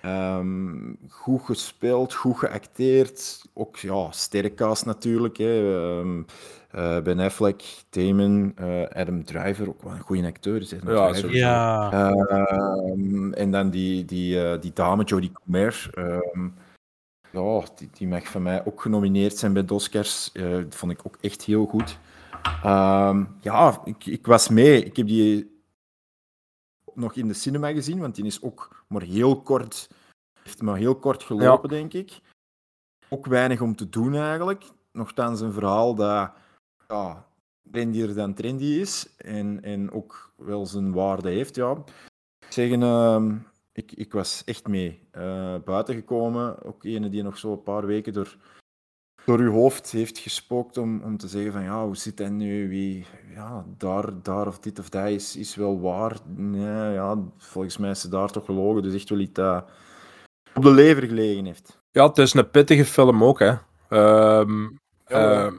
Ehm, goed gespeeld, goed geacteerd. Ook ja, sterrencast natuurlijk. Hè. Ehm, eh, ben Affleck, Damon, eh, Adam Driver, ook wel een goede acteur. Is Adam Ja, Driver. sowieso. Ja. Ehm, en dan die, die, eh, die dame, Jodie Comer. Ja, die, die mag van mij ook genomineerd zijn bij de Oscars. Eh, dat vond ik ook echt heel goed. Ehm, ja, ik, ik was mee. Ik heb die nog in de cinema gezien, want die is ook maar heel kort, heeft maar heel kort gelopen, denk ik. Ook weinig om te doen eigenlijk. Nochtans een verhaal dat ja, trendier dan trendy is en, en ook wel zijn waarde heeft. Ja. Ik Zeggen, ehm, ik, ik was echt mee eh, buiten gekomen. Ook ene die nog zo een paar weken door, door uw hoofd heeft gespookt om, om te zeggen van ja, hoe zit dat nu? Wie, ja, daar, daar of dit of dat is, is wel waar. Nee, ja, volgens mij is ze daar toch gelogen. Dus echt wel iets dat op de lever gelegen heeft. Ja, het is een pittige film ook, hè. Ehm, Ja. ehm,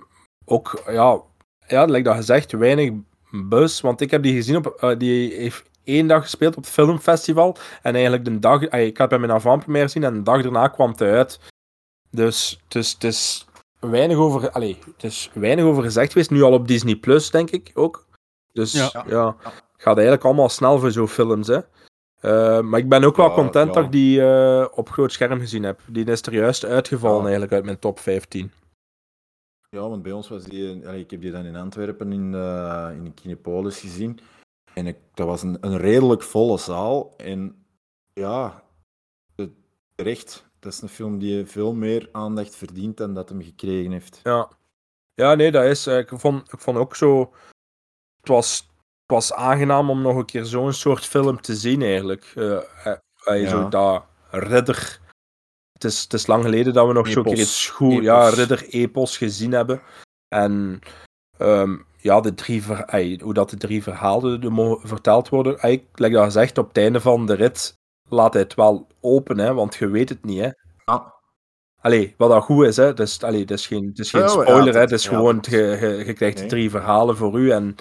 ook, ja, ja, lijkt dat gezegd, weinig buzz. Want ik heb die gezien, op, eh, die heeft één dag gespeeld op het filmfestival. En eigenlijk de dag, eh, ik heb hem in avant-première gezien en de dag daarna kwam het uit. Dus het is, het is weinig over, allee, het is weinig over gezegd geweest. Nu al op Disney Plus, denk ik ook. Dus ja, Ja. gaat eigenlijk allemaal snel voor zo'n films, hè. Eh, maar ik ben ook wel content ja. dat ik die eh, op groot scherm gezien heb. Die is er juist uitgevallen Ja. eigenlijk uit mijn top 15. Ja, want bij ons was die... allee, ik heb die dan in Antwerpen in, eh in de Kinepolis gezien. En ik, dat was een, een redelijk volle zaal. En ja, het- terecht. Dat is een film die veel meer aandacht verdient dan dat hem gekregen heeft. Ja. Ja, nee, dat is. eh, ik, vond, ik vond ook zo. Het was, het was aangenaam om nog een keer zo'n soort film te zien, eigenlijk. Eh, Zo dat ridder. Het is, het is lang geleden dat we nog zo'n keer iets goed. Epos. Ja, ridder-epos gezien hebben. En. ehm, ja, de drie ver, hoe dat de drie verhalen er mo- verteld worden. Eigenlijk, like dat gezegd, op het einde van de rit laat hij het wel open, hè, want je weet het niet. Hè. Ja. Allee, wat dat goed is, hè. Dus, allee, het is geen, het is geen ja, spoiler, hè. Het is ja, gewoon, je, je, je krijgt Nee. drie verhalen voor u. En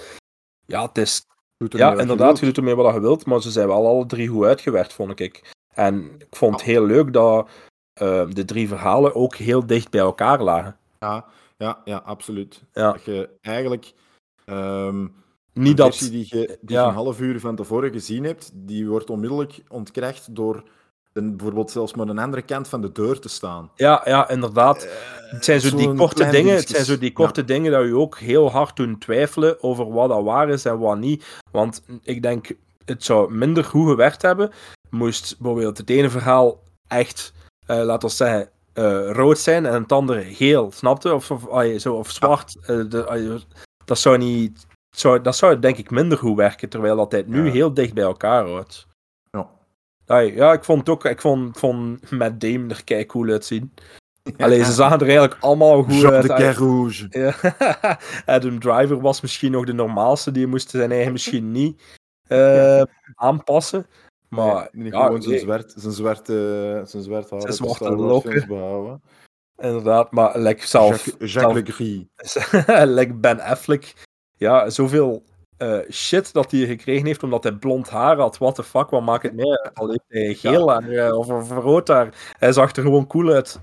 ja, het is, ja je inderdaad, je doet ermee wat je wilt, maar ze zijn wel alle drie goed uitgewerkt, vond ik. En ik vond het heel leuk dat eh, de drie verhalen ook heel dicht bij elkaar lagen. Ja, ja, ja, absoluut. Ja. Dat je eigenlijk... ehm Niet dat... versie die je, die ja. een half uur van tevoren gezien hebt, die wordt onmiddellijk ontkracht door een, bijvoorbeeld zelfs maar een andere kant van de deur te staan. Ja, ja, inderdaad. Het zijn zo die korte dingen, het zijn zo die korte dingen dat je ook heel hard doen twijfelen over wat dat waar is en wat niet. Want ik denk, het zou minder goed gewerkt hebben, moest bijvoorbeeld het ene verhaal echt, eh laten we zeggen, eh, rood zijn en het andere geel, snapte? Of, of, zo, of zwart. Eh, de, dat zou niet... zou, dat zou denk ik minder goed werken, terwijl dat het nu Ja. heel dicht bij elkaar houdt. Ja. Ja, ik vond het ook, ik vond, vond Matt Damon er kei cool uitzien. Alleen ze zagen er eigenlijk allemaal goed Jean uit. de. Ja. Adam Driver was misschien nog de normaalste, die moest zijn eigen misschien niet eh, aanpassen. Maar Nee, ja, gewoon zijn zwart, zijn zwarte, zijn zwart haar Zijn zwarte lokken. behouden. Inderdaad, maar like zelf, Jacques, zelf- Jacques like Ben Affleck, ja, zoveel eh, shit dat hij gekregen heeft omdat hij blond haar had. What the fuck, wat maakt het mee? Al heeft hij geel haar eh, of, of rood haar. Hij zag er gewoon cool uit.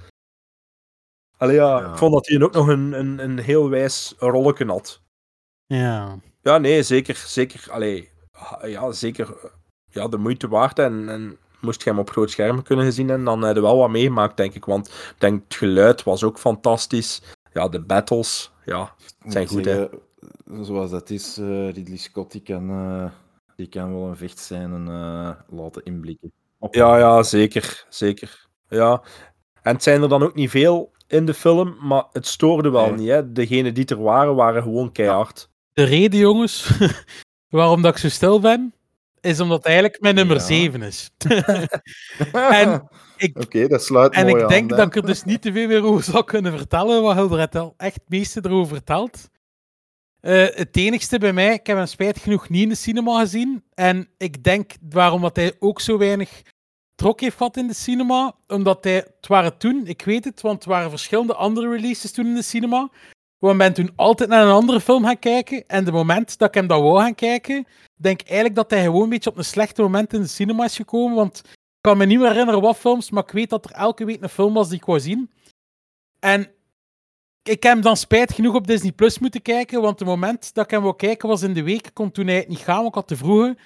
Allee, ja, Ja. ik vond dat hij ook nog een, een, een heel wijs rolletje had. Ja. Ja, nee, zeker. Zeker, allee, ja, zeker eh, ja, de moeite waard. En, en moest je hem op groot scherm kunnen gezien en dan heb je wel wat meegemaakt, denk ik. Want ik denk, het geluid was ook fantastisch. Ja, de battles, ja, zijn goed, hè. Zoals dat is, eh, Ridley Scott, die kan, eh, die kan wel een vechtscène eh laten inblikken. Op- Ja, ja, zeker. Zeker. Ja. En het zijn er dan ook niet veel in de film, maar het stoorde wel Nee. niet. Hè. Degenen die er waren, waren gewoon keihard. De reden, jongens, waarom dat ik zo stil ben, is omdat het eigenlijk mijn nummer Ja. 7 is. en ik, Oké, dat sluit en mooi ik denk aan. dat ik er dus niet te veel meer over zou kunnen vertellen, wat Hilder al echt het meeste erover vertelt. Eh, het enigste bij mij, ik heb hem spijt genoeg niet in de cinema gezien. En ik denk waarom dat hij ook zo weinig trok heeft gehad in de cinema. Omdat hij, het waren toen, ik weet het, want er waren verschillende andere releases toen in de cinema. We ben toen altijd naar een andere film gaan kijken. En de moment dat ik hem dat wou gaan kijken, denk ik eigenlijk dat hij gewoon een beetje op een slechte moment in de cinema is gekomen. Want ik kan me niet meer herinneren wat films, maar ik weet dat er elke week een film was die ik wou zien. En ik heb hem dan spijt genoeg op Disney Plus moeten kijken, want het moment dat ik hem wou kijken was in de week. Ik kon toen eigenlijk niet gaan, want ik had te vroege.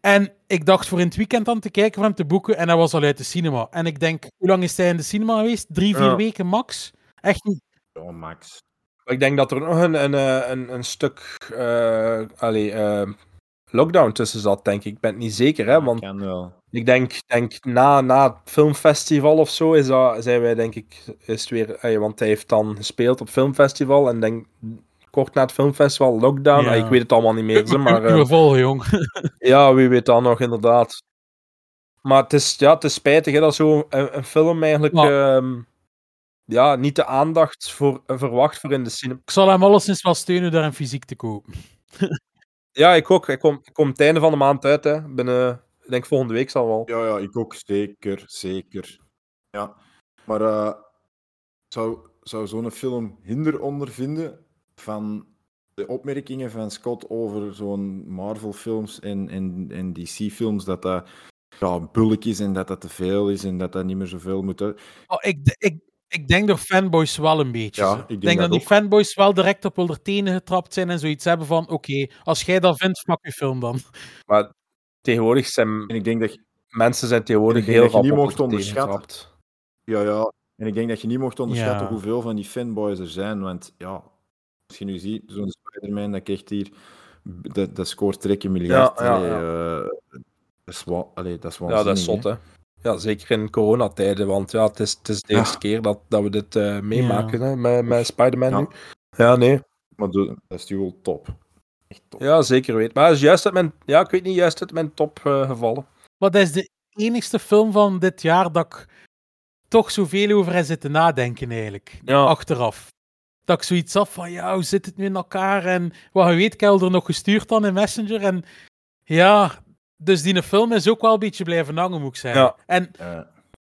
En ik dacht voor in het weekend dan te kijken hem te boeken en hij was al uit de cinema. En ik denk, hoe lang is hij in de cinema geweest? Drie, vier Ja. weken max? Echt niet. Ja, Max. Ik denk dat er nog een, een, eh, een, een stuk eh, allee, eh, lockdown tussen zat, denk ik. Ik ben het niet zeker, hè, want wel. ik denk, denk na, na het filmfestival of zo is dat, zijn wij, denk ik, is het weer... want hij heeft dan gespeeld op het filmfestival en denk kort na het filmfestival lockdown. Ja. Ah, ik weet het allemaal niet meer, ze, maar... eh, Uw volgen, jong. Ja, wie weet dan nog, inderdaad. Maar het is, ja, het is spijtig hè, dat zo'n een, een film eigenlijk ehm, ja, niet de aandacht voor, eh, verwacht voor in de cinema. Ik zal hem alleszins wel steunen daar een fysiek te kopen. Ja, ik ook. Ik kom, ik kom het einde van de maand uit. Hè. Binnen, ik denk volgende week zal wel. Ja, ja, ik ook. Zeker, zeker. Ja. Maar eh, zou, zou zo'n film hinder ondervinden van de opmerkingen van Scott over zo'n Marvel-films en, en, en DC-films, dat dat ja, bulk is en dat dat te veel is en dat dat niet meer zoveel moet... uit- Oh, ik, ik, ik denk door fanboys wel een beetje. Ja, ik denk denk dat dat die ook. fanboys wel direct op hun tenen getrapt zijn en zoiets hebben van: oké, als jij dat vindt, pak je film dan. Maar tegenwoordig zijn En ik denk dat, mensen zijn tegenwoordig heel rap niet mocht onderschatten. getrapt. ja, ja, en ik denk dat je niet mocht onderschatten Ja. hoeveel van die fanboys er zijn, want ja, als je nu ziet, zo'n Spider-Man, dat krijgt hier... Dat, dat scoort trekken miljard. Ja, ja, allee, eh, dat, is allee, dat is Ja, dat is zot, hè. Ja, zeker in coronatijden, want ja, het is, het is de eerste keer dat, dat we dit eh, meemaken hè, met, met Spider-Man Ja. nu. Ja, nee. Maar dat is wel top. Echt top. Ja, zeker weet. Maar is juist uit mijn, ja, ik weet niet, juist uit mijn top eh, gevallen. Maar dat is de enigste film van dit jaar dat ik toch zoveel over heb zitten nadenken, eigenlijk. Ja. Achteraf. Dat ik zoiets af van: ja, hoe zit het nu in elkaar? En wat je weet, ik heb er nog gestuurd dan in Messenger. En ja, dus die film is ook wel een beetje blijven hangen, moet ik zeggen. Ja. En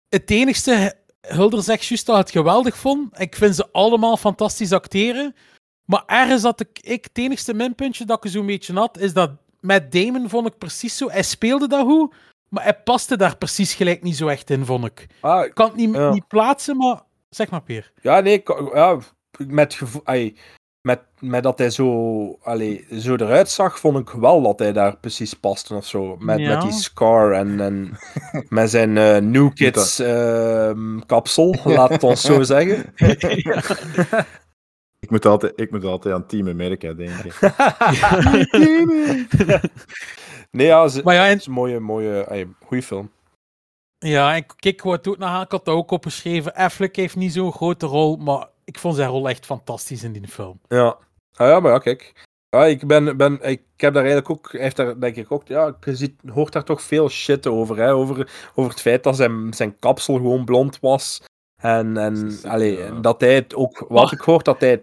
het enigste, Hulder zegt juist dat hij het geweldig vond. Ik vind ze allemaal fantastisch acteren. Maar ergens dat ik, ik het enigste minpuntje dat ik zo'n beetje had, is dat met Damon vond ik precies zo. Hij speelde dat goed, maar hij paste daar precies gelijk niet zo echt in, vond ik. Ah, Ik kan het niet, Ja. niet plaatsen, maar zeg maar, Peer. Ja, nee, ik- ja, met, gevo- ai, met, met dat hij zo, allee, zo eruit zag, vond ik wel dat hij daar precies paste of zo. Met, Ja. met die scar en, en met zijn eh, New Kids ehm, kapsel, laat het ons zo zeggen. ik, moet altijd, ik moet altijd aan Team America denken. nee, ja, het is- Maar ja, en, is een mooie, mooie, ai, goede film. ja, en kijk, wat ook naar ik had dat ook opgeschreven. Affleck heeft niet zo'n grote rol, maar ik vond zijn rol echt fantastisch in die film. Ja. Ah, ja, maar ja, kijk. Ja, ik, ben, ben, ik heb daar eigenlijk ook, hij heeft daar denk ik ook, ja, je ziet, hoort daar toch veel shit over, hè, over, over het feit dat zijn, zijn kapsel gewoon blond was. En, en allee, ja. dat hij het ook, wat ik gehoord, dat hij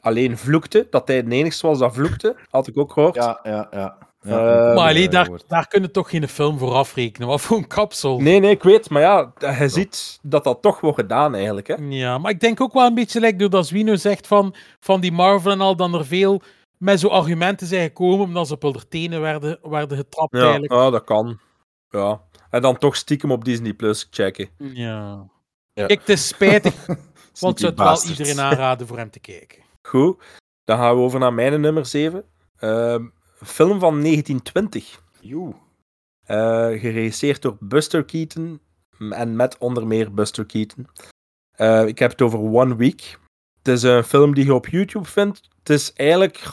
alleen vloekte, dat hij het enigste was dat vloekte, had ik ook gehoord. Ja, ja, ja. Eh, maar allee, ja, daar, daar kunnen toch geen film voor afrekenen. Wat voor een kapsel. Nee, nee, ik weet, maar ja, je ziet dat dat toch wordt gedaan eigenlijk, hè. Ja, maar ik denk ook wel een beetje, like, doordat Zwino zegt van, van die Marvel en al, dan er veel met zo argumenten zijn gekomen, omdat ze op hun tenen werden, werden getrapt Ja, eigenlijk. ja, dat kan. Ja. En dan toch stiekem op Disney Plus checken. Ja. Ja. Kijk, het is spijtig, want zou het wel iedereen aanraden voor hem te kijken. Goed, dan gaan we over naar mijn nummer 7. een film van 1920. Joe. eh, geregisseerd door Buster Keaton. En met onder meer Buster Keaton. Eh, ik heb het over One Week. Het is een film die je op YouTube vindt. Het is eigenlijk.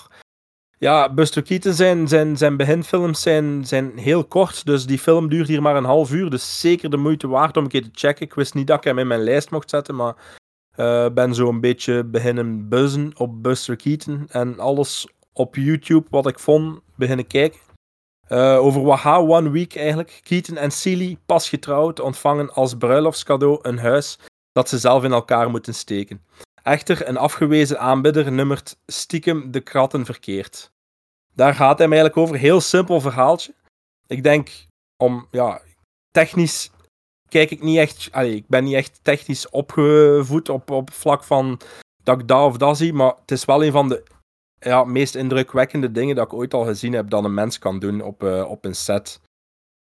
Ja, Buster Keaton zijn, zijn, zijn beginfilms zijn, zijn heel kort. Dus die film duurt hier maar een half uur. Dus zeker de moeite waard om een keer te checken. Ik wist niet dat ik hem in mijn lijst mocht zetten. Maar eh ben zo een beetje beginnen buzzen op Buster Keaton. En alles op YouTube wat ik vond, beginnen kijken. Eh, over Waha One Week eigenlijk. Keaton en Celie, pas getrouwd, ontvangen als bruiloftscadeau een huis dat ze zelf in elkaar moeten steken. Echter, een afgewezen aanbidder nummert stiekem de kratten verkeerd. Daar gaat hij eigenlijk over. Heel simpel verhaaltje. Ik denk, om, ja, technisch kijk ik niet echt, allee, ik ben niet echt technisch opgevoed op, op vlak van dat ik dat of dat zie, maar het is wel een van de ja, meest indrukwekkende dingen dat ik ooit al gezien heb dat een mens kan doen op, eh, op een set.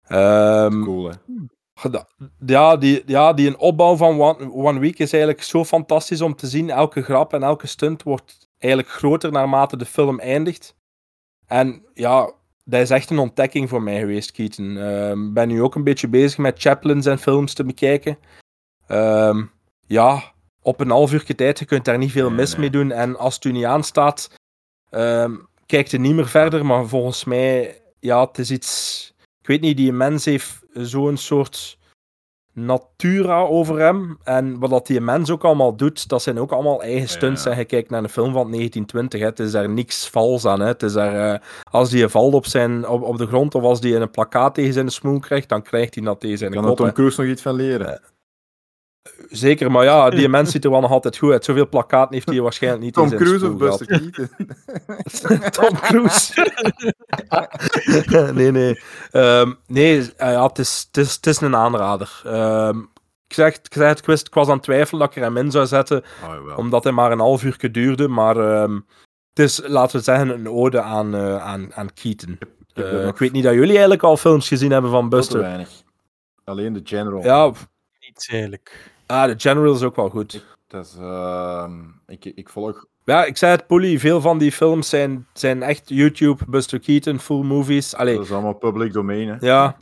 Ehm, Cool, hè. Ja, die, ja, die een opbouw van One, One Week is eigenlijk zo fantastisch om te zien. Elke grap en elke stunt wordt eigenlijk groter naarmate de film eindigt. En ja, dat is echt een ontdekking voor mij geweest, Keaton. Ik ben nu ook een beetje bezig met Chaplins en films te bekijken. Ehm, ja, op een half uur tijd, je kunt daar niet veel Nee, mis nee. mee doen. En als het u niet aanstaat, ehm kijkt er niet meer verder. Maar volgens mij, ja, het is iets... Ik weet niet, die mens heeft zo'n soort natura over hem. En wat dat die mens ook allemaal doet, dat zijn ook allemaal eigen stunts. Ja. En je kijkt naar een film van 1920, hè. het is daar niks vals aan. Hè. Het is daar, eh, als die valt op, zijn, op, op de grond of als die een plakkaat tegen zijn smoel krijgt, dan krijgt hij dat tegen zijn Kan er. Tom. Cruise nog iets van leren? Zeker, maar ja, die mens ziet er wel nog altijd goed uit. Zoveel plakkaat heeft hij waarschijnlijk niet Tom in zijn Cruise of. Buster Keaton? Tom Cruise. nee, nee. Ehm, nee, eh, ja, het, is, het, is, het is een aanrader. Ehm, ik, zeg, ik, zeg het, ik, wist, ik was aan het twijfelen dat ik er hem in zou zetten, Oh, jawel. omdat hij maar een half uur duurde. Maar ehm, het is, laten we zeggen, een ode aan, eh, aan, aan Keaton. heb Eh, ik weet niet dat jullie eigenlijk al films gezien hebben van Buster. weinig. Alleen de General. Ja, Eigenlijk. ah, de General is ook wel goed. Dat is, ehm, ik, ik volg... Ja, ik zei het, Polly, veel van die films zijn, zijn echt YouTube, Buster Keaton, full movies. Allee, Dat is allemaal public domain, hè. ja,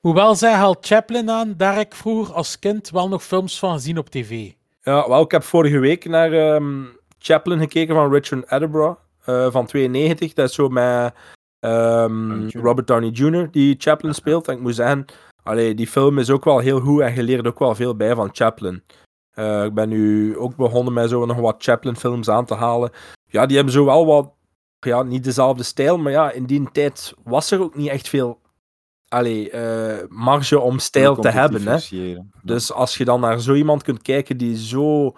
Moet wel zeggen, haal Chaplin aan, daar heb ik vroeger als kind wel nog films van gezien op tv. Ja, wel, ik heb vorige week naar ehm, Chaplin gekeken van Richard Attenborough eh, van 92. Dat is zo met ehm. Robert Downey Jr. die Chaplin speelt. En ik moet zeggen, allee, die film is ook wel heel goed en je leert ook wel veel bij van Chaplin. Eh, ik ben nu ook begonnen met zo nog wat Chaplin-films aan te halen. Ja, die hebben zo wel wat, ja, niet dezelfde stijl, maar ja, in die tijd was er ook niet echt veel allee, eh, marge om stijl te hebben. Hè. Dus als je dan naar zo iemand kunt kijken die zo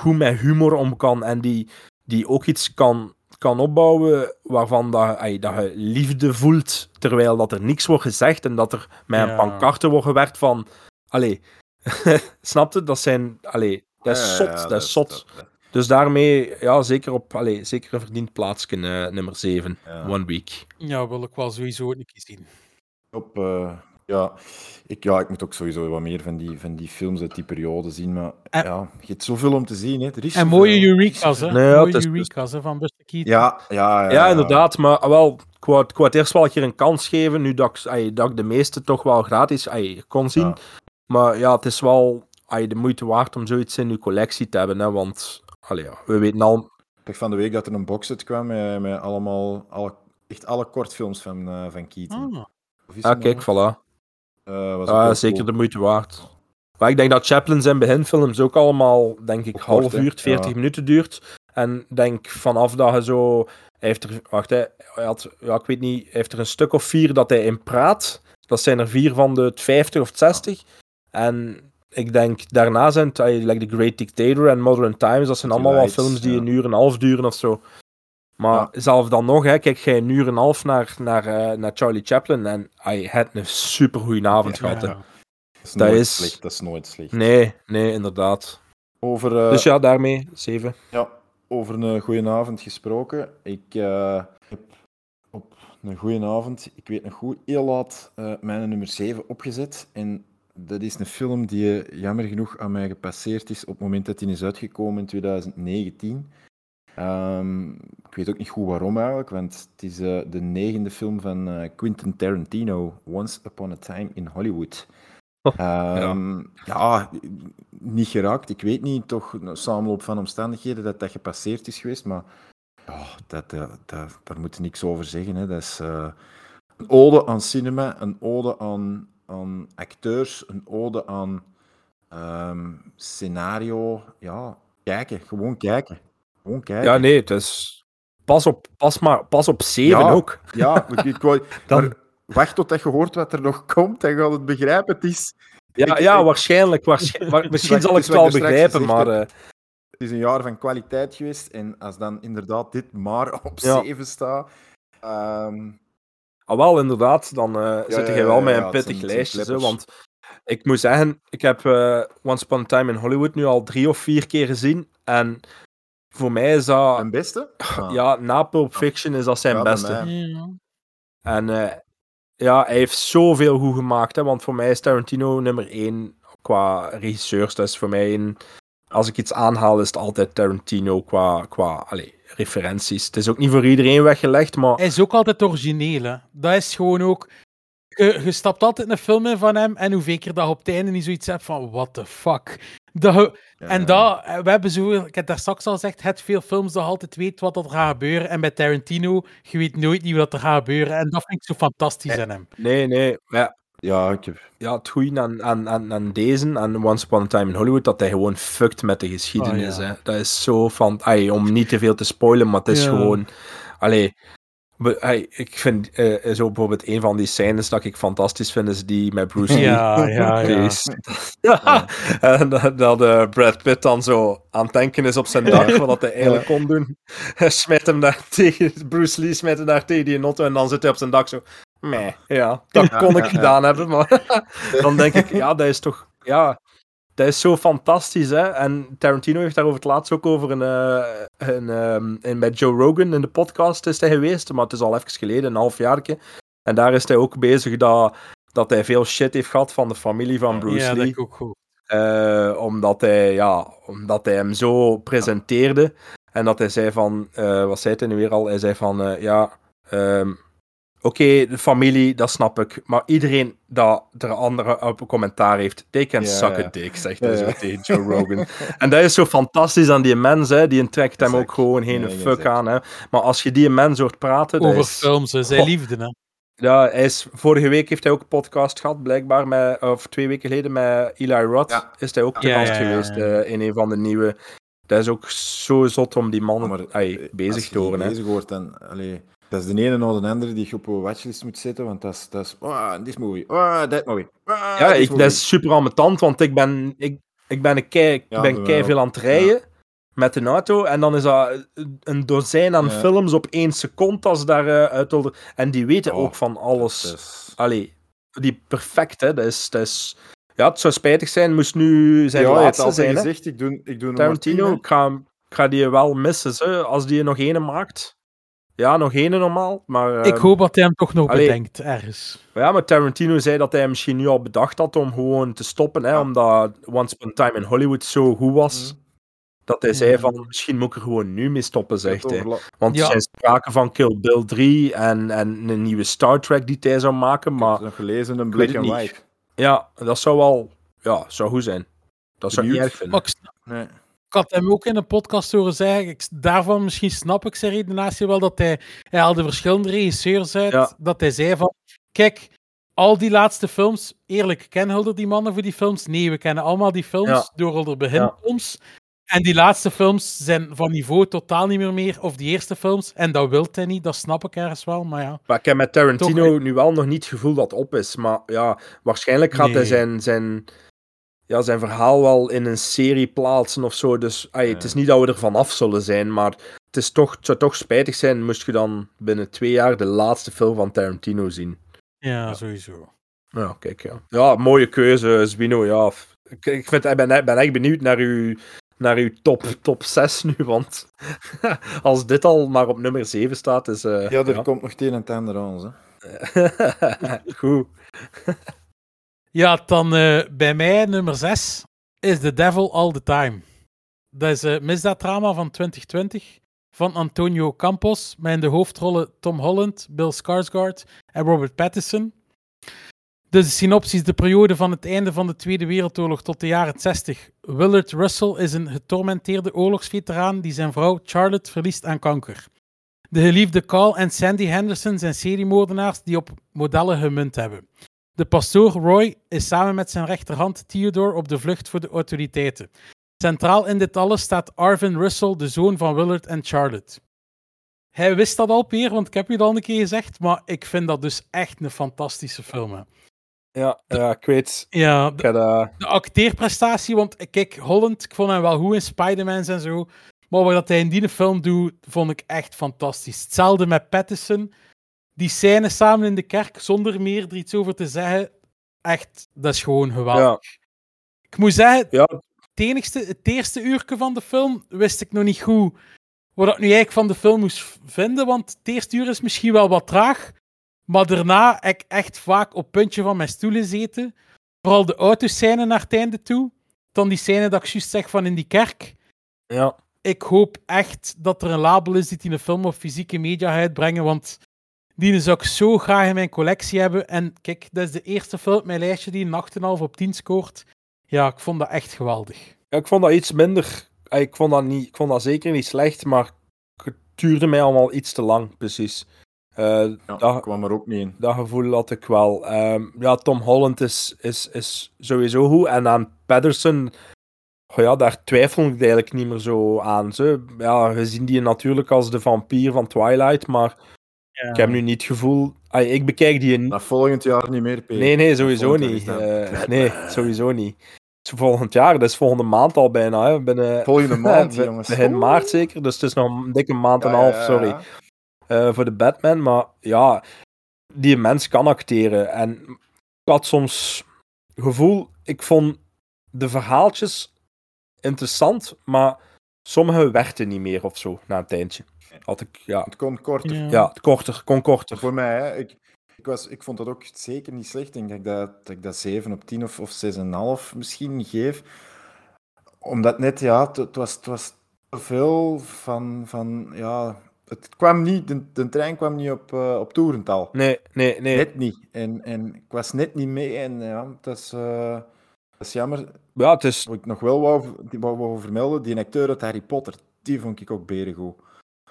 goed met humor om kan en die, die ook iets kan, kan opbouwen waarvan dat, ay, dat je liefde voelt, terwijl dat er niks wordt gezegd en dat er met een Ja. pancarte wordt gewerkt van... Allee, snap je? Dat zijn... Allee, dat is Ja, zot, ja, dat is zot. dat- dat- Dus daarmee, ja, zeker op... Allee, zeker een verdiend plaatsje, eh, nummer 7, Ja. One Week. Ja, wil ik wel sowieso ook een keer zien. Op, eh, ja, ik, ja, ik moet ook sowieso wat meer van die, van die films uit die periode zien. Maar En- ja, je hebt zoveel om te zien. Hè. Er is En mooie Eureka's, hè? Nee, ja, mooie is- Eureka's, hè, van Buster Keaton. Ja, ja, ja. Ja, inderdaad, maar ah, wel, ik wou, ik wou het eerst wel een keer een kans geven, nu dat ik, ay, dat ik de meeste toch wel gratis ay, kon zien. Ja. Maar ja, het is wel ay, de moeite waard om zoiets in je collectie te hebben, hè, want allee, ja, we weten al... Ik zag van de week dat er een boxset kwam met, met allemaal, alle, echt alle kortfilms van, eh, van Keaton. Ah. Ah, kijk, voilà. Was Ah, wel zeker cool. de moeite waard. Maar ik denk dat Chaplin zijn beginfilms ook allemaal, denk ik, half kort, uur, 40 Ja. minuten duurt. En denk vanaf dat je zo Hij heeft er, wacht, hij had, ja, ik weet niet, hij heeft er een stuk of vier dat hij in praat. Dat zijn er vier van de 50 of 60. En ik denk, daarna zijn het, eh, like The Great Dictator en Modern Times, dat zijn allemaal wel films die ja. een uur en een half duren of zo. Maar zelf dan nog, hè, kijk jij een uur en een half naar, naar, eh, naar Charlie Chaplin en hij had een super goede avond Ja. gehad. hè. Dat is Dat nooit is- slecht. Dat is nooit slecht. Nee, nee, inderdaad. Over, eh, dus ja, daarmee, zeven. Ja, over een goede avond gesproken. Ik eh, heb op een goede avond, ik weet nog goed, heel laat mijn nummer 7 opgezet. En dat is een film die jammer genoeg aan mij gepasseerd is op het moment dat die is uitgekomen in 2019. Ehm, ik weet ook niet goed waarom eigenlijk, want het is eh, de negende film van eh, Quentin Tarantino, Once Upon a Time in Hollywood. Ehm, ja. niet geraakt. Ik weet niet, toch een samenloop van omstandigheden dat dat gepasseerd is geweest, maar ja, dat, dat, dat, daar moet je niks over zeggen. Hè. Dat is eh, een ode aan cinema, een ode aan, aan acteurs, een ode aan ehm, scenario. Ja, kijken, gewoon kijken. Gewoon kijken. Ja, nee, het is... Pas op, pas maar, pas op zeven Ja. ook. Ja, ik, wou- Dan- maar wacht tot je hoort wat er nog komt, dan gaat het begrijpen. Het is, Ja, Ik- ja waarschijnlijk. waarschijnlijk misschien zal ik het wel begrijpen, maar... heb. eh, Het is een jaar van kwaliteit geweest. En als dan inderdaad dit maar op Ja. 7 staat. ehm, Ah, wel, inderdaad, dan eh zit jij wel met een pittig zijn- lijstje. zijn want ik moet zeggen, ik heb eh, Once Upon a Time in Hollywood nu al drie of vier keer gezien. En voor mij is dat... Een beste? Ah. Ja, na Pulp Fiction is dat zijn Ja, beste. Ja. En eh, ja, hij heeft zoveel goed gemaakt. Hè, want voor mij is Tarantino nummer één qua regisseurs. Dat is voor mij een... Als ik iets aanhaal, is het altijd Tarantino qua, qua allee, referenties. Het is ook niet voor iedereen weggelegd, maar... Hij is ook altijd origineel. Hè. Dat is gewoon ook. Je, je stapt altijd een film in van hem en hoeveel keer dat je op het einde niet zoiets hebt van what the fuck. Dat en dat, eh, we hebben zo, ik heb daar straks al gezegd, het veel films dat altijd weet wat er gaat gebeuren. En bij Tarantino, je weet nooit niet wat er gaat gebeuren. En dat vind ik zo fantastisch aan hem. Nee, nee. Ja, Ja, ik heb... ja, het goede aan, aan, aan, aan deze, aan Once Upon a Time in Hollywood, dat hij gewoon fuckt met de geschiedenis. Oh, ja. hè. Dat is zo van... ai, om niet te veel te spoilen, maar het is Ja. gewoon... Allee, ik vind eh, zo bijvoorbeeld een van die scènes dat ik fantastisch vind, is die met Bruce Lee. Ja, ja. En dat, dat eh, Brad Pitt dan zo aan het denken is op zijn dak, wat hij eigenlijk kon doen. Hij smijt hem daar tegen, Bruce Lee smijt hem daar tegen die notto en dan zit hij op zijn dak zo. Meh, ja, dat kon ik gedaan hebben, maar dan denk ik, ja, dat is toch, ja, dat is zo fantastisch, hè. En Tarantino heeft daarover het laatst ook over een, eh, een, ehm, in, met Joe Rogan in de podcast is hij geweest, maar het is al even geleden, een half jaartje. En daar is hij ook bezig dat, dat hij veel shit heeft gehad van de familie van Bruce ja, dat Lee. ik ook goed. Eh, omdat, hij, ja, omdat hij hem zo presenteerde. En dat hij zei van, eh, wat zei hij nu weer al? Hij zei van, ja, ehm, oké, de familie, dat snap ik. Maar iedereen dat er een andere op een commentaar heeft, they can Ja, suck a dick, zegt hij ja. zo tegen Joe Rogan. en dat is zo fantastisch aan die mens, hè. Die trekt hem Exact. ook gewoon geen fuck aan, hè. Maar als je die mens hoort praten, Over is... films, hè. zijn liefde. Hè. Ja, hij is, vorige week heeft hij ook een podcast gehad, blijkbaar, met, of twee weken geleden met Eli Roth. Ja. Is hij ook te Ja, gast ja, ja, geweest ja. eh, in een van de nieuwe. Dat is ook zo zot om die mannen Maar, eh, bezig als te horen. bezig hoort, dan... Allee, dat is de ene na de andere die je op een watchlist moet zetten, want dat is... Dat is ah, this movie. Ah, that movie. Ah, Ja, ik, movie. dat is super ambetant, want ik ben, ik, ik ben, een kei, ik Ja, ben kei veel aan het rijden met een auto. En dan is dat een dozijn aan Ja. films op één seconde als daar uit wilde- En die weten Oh, ook van alles. Is- Allee, die perfect, hè. Dat is, dat is... Ja, het zou spijtig zijn, moest nu zijn laatste altijd zijn, hè. gezegd, ik doe, ik doe Tarantino, ik ga, ik ga die wel missen, hè, als die er nog ene maakt. Ja, nog ene normaal, maar... Ik ehm, hoop dat hij hem toch nog allee. bedenkt, ergens. Ja, maar Tarantino zei dat hij misschien nu al bedacht had om gewoon te stoppen, hè, omdat Once Upon a Time in Hollywood zo goed was. Dat hij zei van, misschien moet ik er gewoon nu mee stoppen, zegt hij. Want Ja. er zijn sprake van Kill Bill 3 en, en een nieuwe Star Trek die hij zou maken, Ik heb maar het nog gelezen, een black and niet. white. ja, dat zou wel... Ja, zou goed zijn. Dat zou ik niet erg vinden. Nee. Ik had hem ook in een podcast horen zeggen. Ik, daarvan misschien snap ik zijn redenatie wel. Dat hij, hij haalde verschillende regisseurs uit. Ja. Dat hij zei van. Kijk, al die laatste films. Eerlijk, kennen Hulder die mannen voor die films? Nee, we kennen allemaal die films Ja. door Hulder beginfilms. En die laatste films zijn van niveau totaal niet meer meer. Of die eerste films. En dat wil hij niet, dat snap ik ergens wel. Maar ja. Maar ik heb met Tarantino Toch- nu wel nog niet het gevoel dat het op is. Maar ja, waarschijnlijk gaat hij zijn, zijn, ja, zijn verhaal wel in een serie plaatsen of zo. Dus ai, het is niet dat we er vanaf zullen zijn. Maar het, is toch, het zou toch spijtig zijn moest je dan binnen twee jaar de laatste film van Tarantino zien. Ja, sowieso. Ja, kijk, ja. Ja, mooie keuze, Zwino. Ja, ik, ik, vind, ik ben, ben echt benieuwd naar uw, naar uw top, top 6 nu. Want als dit al maar op nummer 7 staat, is. eh, Ja, er komt nog het een en het ander aan. Hè. Goed. Ja, dan eh, bij mij nummer 6 is The Devil All the Time. Dat is een misdaaddrama van 2020 van Antonio Campos, met in de hoofdrollen Tom Holland, Bill Skarsgård en Robert Pattinson. Dus de synopsis, de periode van het einde van de Tweede Wereldoorlog tot de jaren 60. Willard Russell is een getormenteerde oorlogsveteraan die zijn vrouw Charlotte verliest aan kanker. De geliefde Carl en Sandy Henderson zijn seriemoordenaars die op modellen gemunt hebben. De pastoor Roy is samen met zijn rechterhand Theodore op de vlucht voor de autoriteiten. Centraal in dit alles staat Arvin Russell, de zoon van Willard en Charlotte. Hij wist dat al, Peer, want ik heb je dat al een keer gezegd, maar ik vind dat dus echt een fantastische film. Hè. Ja, ja, ik weet. Ja, dat- de acteerprestatie, want kijk, Holland, ik vond hem wel goed in Spider-Man en zo. Maar wat hij in die film doet, vond ik echt fantastisch. Hetzelfde met Pattinson. Die scène samen in de kerk, zonder meer er iets over te zeggen. Echt, dat is gewoon geweldig. ja, Ik moet zeggen, ja, het, enigste, het eerste uurtje van de film wist ik nog niet goed wat ik nu eigenlijk van de film moest vinden. Want het eerste uur is misschien wel wat traag. Maar daarna heb ik echt vaak op het puntje van mijn stoel gezeten. Vooral de autoscène naar het einde toe. Dan die scène dat ik juist zeg van in die kerk. ja. Ik hoop echt dat er een label is die die een film op fysieke media gaat uitbrengen. Want die zou ik zo graag in mijn collectie hebben. En kijk, dat is de eerste film op mijn lijstje die een 8,5 op 10 scoort. Ja, ik vond dat echt geweldig. Ja, ik vond dat iets minder. eh, Ik vond dat, niet, ik vond dat zeker niet slecht, maar het duurde mij allemaal iets te lang, precies. Eh, Ja, dat, kwam er ook niet in. dat gevoel had ik wel. Ehm, ja, Tom Holland is, is, is sowieso goed. En aan Patterson, oh ja, daar twijfel ik eigenlijk niet meer zo aan. Ze. Ja, we zien die natuurlijk als de vampier van Twilight, maar ik heb nu niet het gevoel... ik bekijk die... Na volgend jaar niet meer, Peter. Nee, nee, sowieso Volgend niet. Eh, nee, sowieso niet. Volgend jaar, dat is volgende maand al bijna. Hè. Binnen, Volgende maand, jongens. Begin maart zeker, dus het is nog een dikke maand en een half, ja, ja, sorry. ja. eh, voor de Batman. Maar ja, die mens kan acteren. En ik had soms gevoel, ik vond de verhaaltjes interessant, maar sommige werkten niet meer of zo na een tijdje. Had ik, ja, Het kon korter. Ja. ja korter, kon korter. Voor mij, hè. Ik, ik, was, ik vond dat ook zeker niet slecht. Ik denk dat ik dat, dat, ik dat 7 op 10 of, of 6,5 misschien geef. Omdat net, ja, het, het was, het was te veel van, van, ja... Het kwam niet, de, de trein kwam niet op, eh, op toerental. Nee, nee, nee. Net niet. En, en ik was net niet mee. En ja, dat is, eh, dat is jammer. Ja, het is... Wat ik nog wel wou, die wou, wou vermelden, die acteur uit Harry Potter, die vond ik ook berengoed.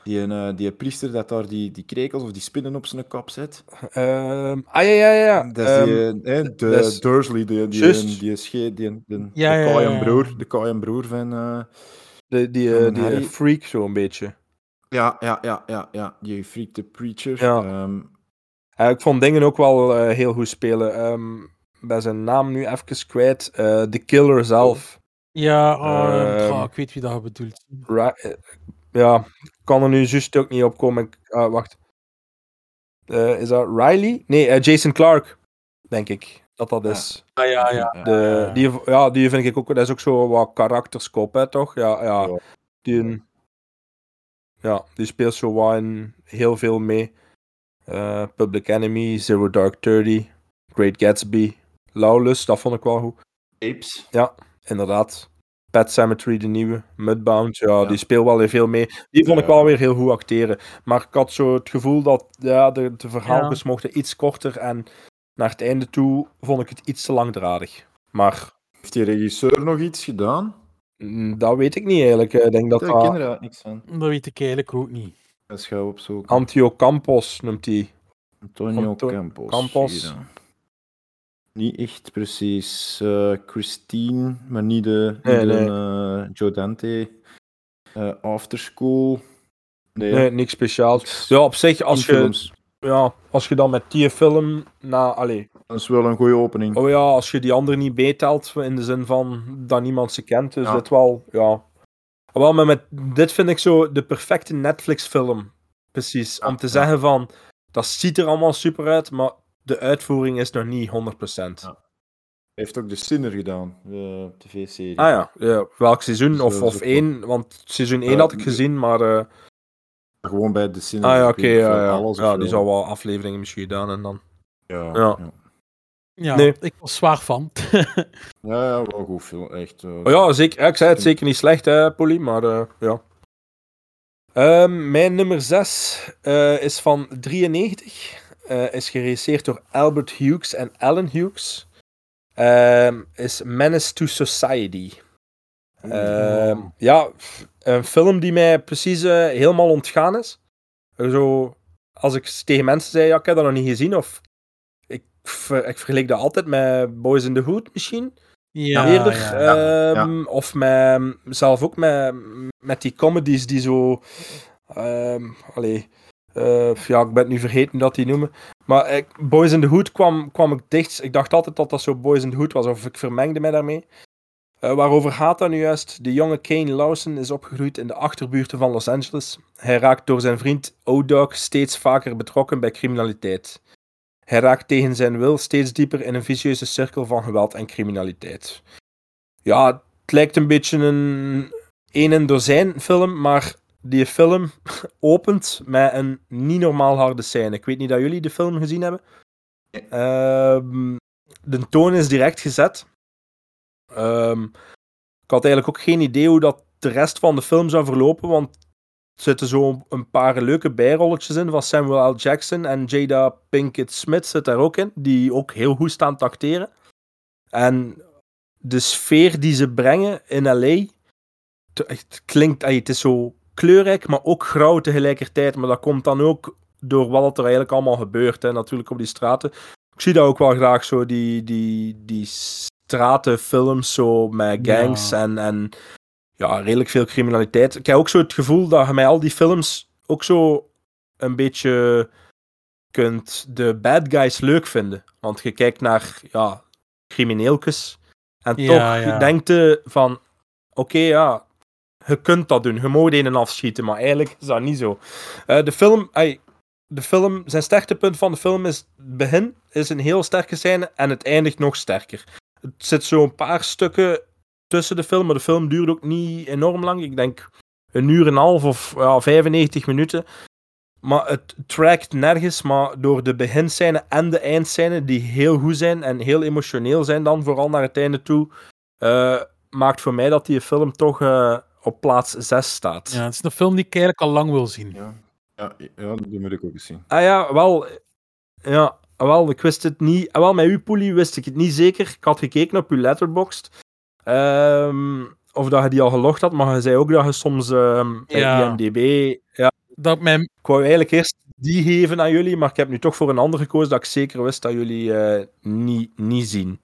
Die, een, eh, die priester dat daar die, die krekels of die spinnen op zijn kop zet. ehm, ah, ja, ja, ja. Dat is Ehm, die, eh, hè, de Dursley, die, die, die, die, die, die, Ja, de ja, broer, de broer van... eh, de, die, van eh, die Harry. freak zo een beetje. ja, ja, ja, ja, ja, die freak the preacher. Ja. Ehm, Eh, ik vond dingen ook wel eh, heel goed spelen. Ehm bij zijn naam nu even kwijt. Eh The Killer zelf. Ja, oh, Ehm, ik weet wie dat bedoelt. Eh, ja, kan er nu juist ook niet op komen. Ik- ah, wacht. Eh, is dat Riley? Nee, eh, Jason Clark, denk ik. Dat dat is. Ah, ja, ja. De, die, ja, die vind ik ook, dat is ook zo wat karakterskop, hè, toch? Ja, ja. Ja. Die, ja, die speelt zo wat in heel veel mee. Eh, Public Enemy, Zero Dark Thirty, Great Gatsby, Lawless, dat vond ik wel goed. Apes. Inderdaad. Pet Cemetery, de nieuwe. Mudbound, ja, Ja. die speelt wel weer veel mee. Die vond ik wel weer heel goed acteren. Maar ik had zo het gevoel dat ja, de, de verhaaltjes mochten iets korter. En naar het einde toe vond ik het iets te langdradig. Maar Heeft die regisseur nog iets gedaan? mm, dat weet ik niet eigenlijk. Ik denk dat Ik ken dat eigenlijk niks van. Dat weet ik eigenlijk ook niet. Dat is gauw opzoeken. Antio Campos noemt hij. Antonio Anto- Campos. Campos. hier, niet echt precies. Eh, Christine, maar niet de, Nee, niet de eh, Joe Dante. Eh, Afterschool. Nee, Nee, niks speciaals. Ja, op zich, als je, films. ja, als je dan met die film na, allee, Dat is wel een goede opening. oh ja, als je die andere niet meetelt, in de zin van dat niemand ze kent, is Ja. dit wel, ja. Wel, maar met, dit vind ik zo de perfecte Netflix-film. Precies. Om te zeggen van, dat ziet er allemaal super uit, maar de uitvoering is nog niet 100%. Ja. Hij heeft ook de Sinner gedaan, de tv-serie. Ah ja, ja, welk seizoen? Dus Of, of één, want seizoen 1 Ja, had ik gezien, maar... eh, Gewoon bij de Sinner. ah ja, oké, of ja, ja. alles of ja, die zou wel afleveringen misschien gedaan en dan... Ja, Ja. Nee. ik was zwaar van. Ja, ja, wel goed film, echt. eh. Oh ja, zeker. Ik zei het zeker niet slecht, hè, Polly, maar eh, ja. Ehm, mijn nummer 6 is van 93. Eh, is geregisseerd door Albert Hughes en Alan Hughes. Ehm, is Menace to Society. Ehm, ja, een film die mij precies eh, helemaal ontgaan is. Zo, als ik tegen mensen zei, ja, ik heb dat nog niet gezien, of ik, ver- ik vergelijk dat altijd met Boys in the Hood misschien Ja, eerder. ja. ehm, Of met, zelf ook met, met die comedies die zo. ehm allee, eh, ja, ik ben het nu vergeten dat die noemen. Maar ik, Boys in the Hood kwam, kwam ik dicht. Ik dacht altijd dat dat zo Boys in the Hood was, of ik vermengde mij daarmee. Eh, waarover gaat dat nu juist? De jonge Kane Lawson is opgegroeid in de achterbuurten van Los Angeles. Hij raakt door zijn vriend O-Dog steeds vaker betrokken bij criminaliteit. Hij raakt tegen zijn wil steeds dieper in een vicieuze cirkel van geweld en criminaliteit. Ja, het lijkt een beetje een een en dozijn film, maar die film opent met een niet normaal harde scène. Ik weet niet dat jullie de film gezien hebben. Ehm, de toon is direct gezet. Ehm, ik had eigenlijk ook geen idee hoe dat de rest van de film zou verlopen, want er zitten zo een paar leuke bijrolletjes in van Samuel L. Jackson en Jada Pinkett Smith zit daar ook in, die ook heel goed staan te acteren. En de sfeer die ze brengen in L.A. Het klinkt, het is zo kleurrijk, maar ook grauw tegelijkertijd. Maar dat komt dan ook door wat er eigenlijk allemaal gebeurt, hè, natuurlijk op die straten. Ik zie dat ook wel graag zo, die, die, die stratenfilms zo met gangs Ja. en, en ja, redelijk veel criminaliteit. Ik heb ook zo het gevoel dat je met al die films ook zo een beetje kunt de bad guys leuk vinden. Want je kijkt naar ja, crimineeltjes en Ja, toch ja. denkt je van oké, ja, je kunt dat doen. Je mag een afschieten, maar eigenlijk is dat niet zo. Eh, de film, de film, zijn sterktepunt van de film is het begin is een heel sterke scène en het eindigt nog sterker. Het zit zo een paar stukken tussen de film, maar de film duurt ook niet enorm lang. Ik denk een uur en een half of ja, 95 minuten. Maar het trackt nergens, maar door de beginscène en de eindscène, die heel goed zijn en heel emotioneel zijn dan, vooral naar het einde toe, eh, maakt voor mij dat die film toch eh, op plaats 6 staat. Ja, het is een film die ik eigenlijk al lang wil zien. Ja. Ja, ja, die moet ik ook eens zien. Ah ja, wel. Ja, wel, ik wist het niet. ah, Wel, met uw poelie wist ik het niet zeker. Ik had gekeken op uw letterboxd. Ehm, of dat je die al gelogd had, maar je zei ook dat je soms ehm bij Ja. IMDb... Ja, Dat mijn... ik wou eigenlijk eerst die geven aan jullie, maar ik heb nu toch voor een ander gekozen dat ik zeker wist dat jullie eh, niet, niet zien.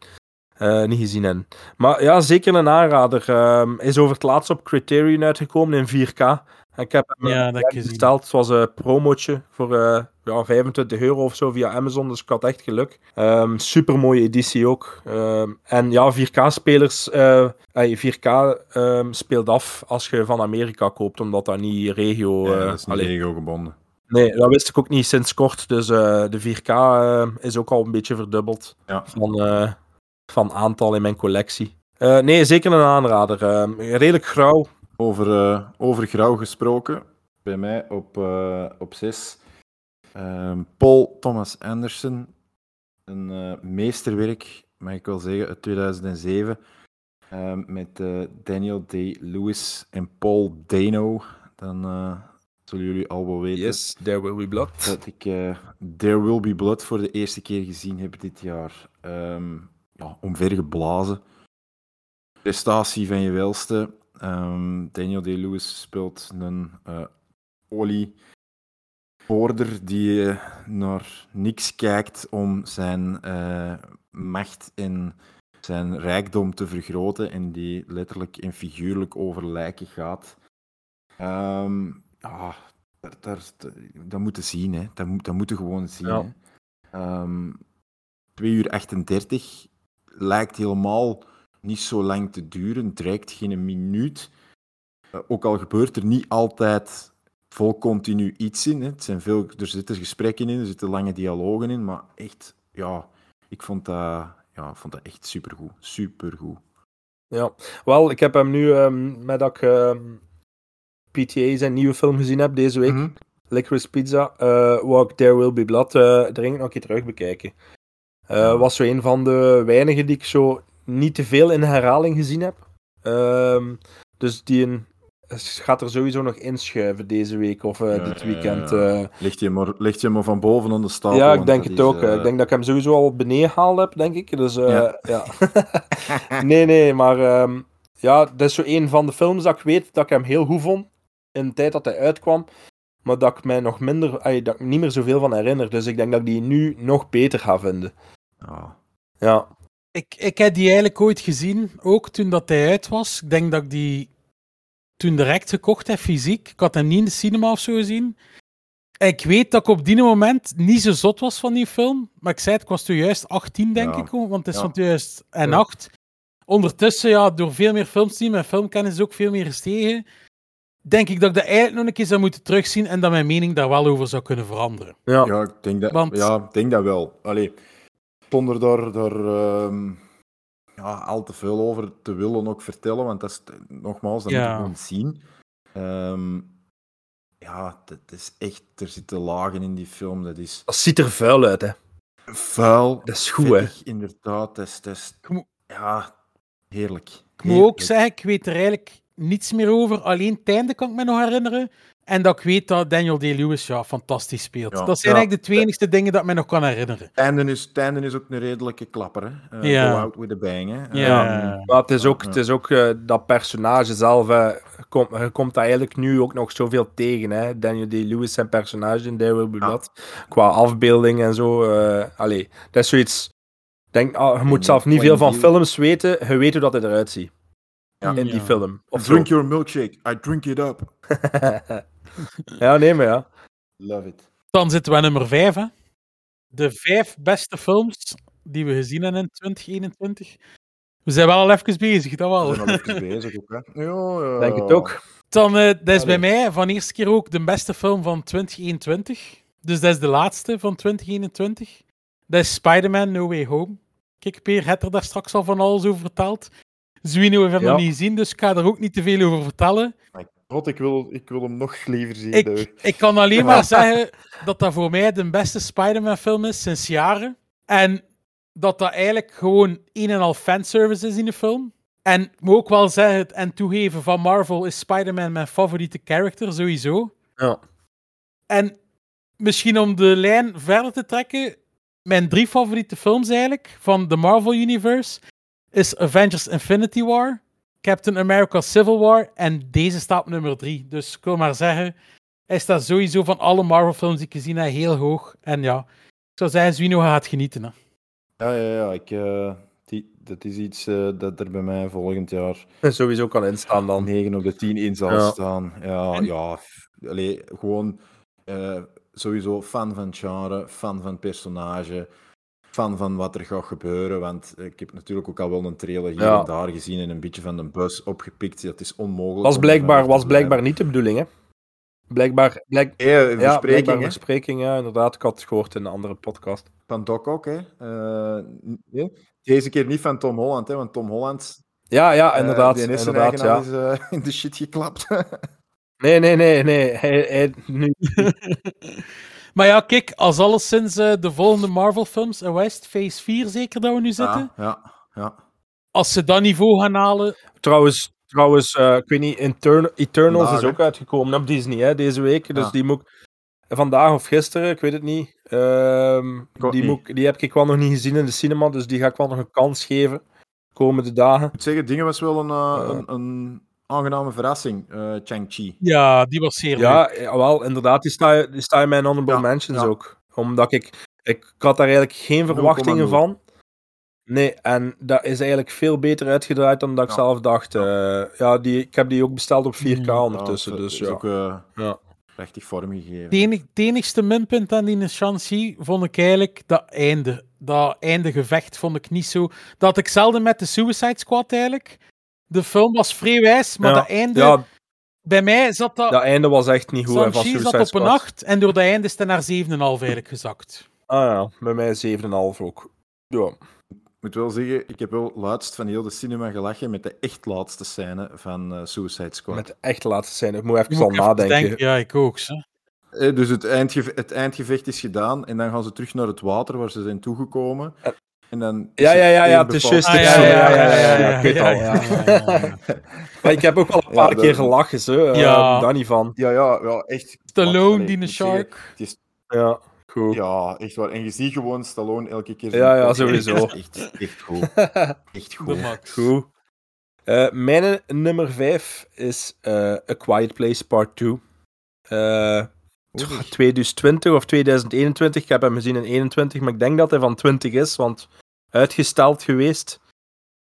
Eh, niet gezien hebben. Maar ja, zeker een aanrader. Ehm, is over het laatst op Criterion uitgekomen in 4K. En Ik heb hem Ja, eh, besteld. Het was een promotje voor eh, ja, 25 euro of zo via Amazon, dus ik had echt geluk. Super supermooie editie ook. Ehm, en ja, 4K-spelers... eh 4K ehm, speelt af als je van Amerika koopt, omdat dat niet regio... Ja, eh, dat is niet allee, regio-gebonden. Nee, dat wist ik ook niet sinds kort. Dus eh, de 4K eh, is ook al een beetje verdubbeld Ja. van, eh, van aantal in mijn collectie. Eh, nee, zeker een aanrader. Eh, redelijk grauw. Over, eh, over grauw gesproken, bij mij op, eh op 6. Paul Thomas Anderson, een eh, meesterwerk, mag ik wel zeggen, uit 2007. eh, met eh, Daniel Day-Lewis en Paul Dano. Dan zullen jullie al wel weten Yes, there will be blood. dat ik There Will Be Blood voor de eerste keer gezien heb dit jaar. Ehm ja, omvergeblazen. Prestatie van je welste. Ehm, Daniel Day-Lewis speelt een olievoorder die naar niks kijkt om zijn eh, macht en zijn rijkdom te vergroten en die letterlijk en figuurlijk over lijken gaat. Ehm, ja, daar, daar, dat moeten zien, hè. Dat, moet- dat moeten gewoon zien. Ja. Hè. Ehm, 2 uur 38 lijkt helemaal niet zo lang te duren, het reikt geen minuut. Eh, ook al gebeurt er niet altijd vol continu iets in. Hè. Het zijn veel, er zitten gesprekken in, er zitten lange dialogen in, maar echt, ja, ik vond dat, ja, vond dat echt supergoed. Supergoed. Ja, wel, ik heb hem nu, ehm, met dat ik ehm, PTA zijn nieuwe film gezien heb deze week, Mhm. Licorice Pizza, eh wou ik There Will Be Blood uh, dringend nog een keer terug bekijken. Eh, was zo een van de weinigen die ik zo niet te veel in herhaling gezien heb. Ehm, dus die een, gaat er sowieso nog inschuiven deze week of eh, Ja, dit weekend. ja. eh. Ligt je maar, ligt je maar van boven aan de stapel? ja, ik denk het is, ook. Ik denk dat ik hem sowieso al beneden gehaald heb, denk ik. Dus Ja. nee, nee, maar ehm, ja, dat is zo een van de films dat ik weet dat ik hem heel goed vond in de tijd dat hij uitkwam. Maar dat ik mij nog minder, ay, dat ik niet meer zoveel van herinner. Dus ik denk dat ik die nu nog beter ga vinden. Ja. Ja, Ik, ik heb die eigenlijk ooit gezien, ook toen dat hij uit was. Ik denk dat ik die toen direct gekocht heb, fysiek. Ik had hem niet in de cinema of zo gezien. En ik weet dat ik op die moment niet zo zot was van die film. Maar ik zei het, ik was toen juist 18, denk Ja. ik. Want het is Ja. van 2008. Ondertussen, ja, door veel meer films te zien, mijn filmkennis is ook veel meer gestegen. Denk ik dat ik dat eigenlijk nog een keer zou moeten terugzien en dat mijn mening daar wel over zou kunnen veranderen. ja. Ja, ik denk dat, Want- ja, ik denk dat wel. Allee, zonder daar, daar ehm, ja, al te veel over te willen ook vertellen, want dat is, nogmaals, dat moet je gewoon zien. Ehm, ja, dat is echt, er zitten lagen in die film, dat is Dat ziet er vuil uit, hè. vuil, Dat is goed, hè. inderdaad. Dat is, dat is, ja, heerlijk. Ik moet ook zeggen, ik weet er eigenlijk niets meer over. Alleen het einde kan ik me nog herinneren. En dat ik weet dat Daniel Day-Lewis ja, fantastisch speelt. Ja. Dat zijn Ja. eigenlijk de twee enigste dingen dat ik me nog kan herinneren. Het einde is, het einde is ook een redelijke klapper, hè. Eh, Ja. Go out with a bang, hè. Ja. Ehm, Maar het is ook, het is ook eh, dat personage zelf. eh, komt, je komt daar eigenlijk nu ook nog zoveel tegen. Hè? Daniel Day-Lewis, zijn personage in There Will Be. Blood. Qua afbeelding en zo. eh allee, dat is zoiets. Denk, ah, je moet zelf niet veel van films weten. Je weet hoe dat hij eruit ziet. Ja. In die film. Of zo. Drink your milkshake, I drink it up. ja, nee, maar ja. Love it. Dan zitten we aan nummer 5. Hè. De vijf beste films die we gezien hebben in 2021. We zijn wel al even bezig, dat We wel. zijn al even bezig ook, hè. Ja, ja. Denk het ook. Dan, eh, dat is bij mij van eerste keer ook de beste film van 2021. Dus dat is de laatste van 2021. Dat is Spider-Man No Way Home. Kijk, Peer had er daar straks al van alles over verteld. Zwino heeft hem Ja. nog niet gezien, dus ik ga er ook niet te veel over vertellen. God, ik wil, ik wil hem nog liever zien. Ik, ik kan alleen maar zeggen dat dat voor mij de beste Spider-Man film is sinds jaren. En dat dat eigenlijk gewoon een en al fanservice is in de film. En ik moet ook wel zeggen en toegeven, van Marvel is Spider-Man mijn favoriete character, sowieso. Ja. En misschien om de lijn verder te trekken, mijn drie favoriete films eigenlijk van de Marvel Universe is Avengers Infinity War, Captain America Civil War en deze staat op nummer drie. Dus ik wil maar zeggen, hij staat sowieso van alle Marvel films die ik gezien heb heel hoog. En ja, ik zou zeggen, Zwino gaat genieten. Hè. Ja, ja, ja. Ik, eh, die, dat is iets eh, dat er bij mij volgend jaar Sowieso kan instaan dan. 9 op de 10 in zal Ja. staan. Ja, En- ja. Allee, gewoon eh, sowieso fan van het genre, fan van het personage, fan van wat er gaat gebeuren. Want ik heb natuurlijk ook al wel een trailer hier Ja. en daar gezien en een beetje van de bus opgepikt. Dat is onmogelijk. Was blijkbaar, was blijkbaar niet de bedoeling, hè? Blijkbaar, blijk, Ja, een ja, blijkbaar verspreking, ja, inderdaad. Ik had het gehoord in een andere podcast. van Doc ook. Hè. Eh, nee, Deze keer niet van Tom Holland, hè, want Tom Holland Ja, ja, eh, inderdaad. die is inderdaad ja. eh, in de shit geklapt. Nee, nee, nee, nee. Hij, hij, nu, Maar ja, kijk, als alleszins eh, de volgende Marvel-films, en West Phase 4 zeker dat we nu zitten, ja, ja, ja. als ze dat niveau gaan halen, trouwens, trouwens eh, ik weet niet, Etern- Eternals Vandaag, is hè? ook uitgekomen op Disney hè, deze week. Dus Ja. die moet ik vandaag of gisteren, ik weet het niet. ehm, die, niet. moet, die heb ik wel nog niet gezien in de cinema, dus die ga ik wel nog een kans geven komende dagen. Ik moet zeggen, dingen was wel een, Eh. een, een aangename verrassing, eh Chang-Chi. ja, die was zeer leuk. Ja, wel, inderdaad, die sta, die sta in mijn honorable Ja, mentions ja. ook. Omdat ik, ik, ik had daar eigenlijk geen verwachtingen 0,0. van. Nee, en dat is eigenlijk veel beter uitgedraaid dan dat ik Ja. zelf dacht. Eh, ja, die, ik heb die ook besteld op 4K Mm. ondertussen, het dus is ja. ook eh, ja. prachtig vormgegeven. Het enig- het enigste minpunt aan die Shang-Chi vond ik eigenlijk dat einde. Dat einde gevecht vond ik niet zo. Dat had ik zelden met de Suicide Squad eigenlijk. De film was vrij wijs, maar ja. dat einde... Ja, Bij mij zat dat... dat einde was echt niet goed Suicide zat op Squad. een 8 en door dat einde is het naar 7,5 eigenlijk gezakt. Ah ja, bij mij 7,5 ook. Ja. Ik moet wel zeggen, ik heb wel laatst van heel de cinema gelachen met de echt laatste scène van eh, Suicide Squad. Met de echt laatste zijn. Ik moet even Moet al ik even nadenken. denken. Ja, ik ook. Zo. Eh, Dus het, eindgeve- het eindgevecht is gedaan en dan gaan ze terug naar het water waar ze zijn toegekomen. En dan is Ja, ja, ja, ja, het is juist. Ah, Ja, ja, ja, ja, ik heb ook al een Ja, paar keer gelachen, zo. eh, Ja. Daar niet van. Ja, ja, ja, echt. Stallone, die een shark. het is- Ja, goed. ja, echt waar. En je ziet gewoon Stallone elke keer. Ja, ja, sowieso. Echt, echt goed. Echt De goed. max. Goed. Eh, mijn nummer 5 is eh, A Quiet Place Part 2. Eh, 2020 of 2021. Ik heb hem gezien in 21, maar ik denk dat hij van 20 is, want uitgesteld geweest.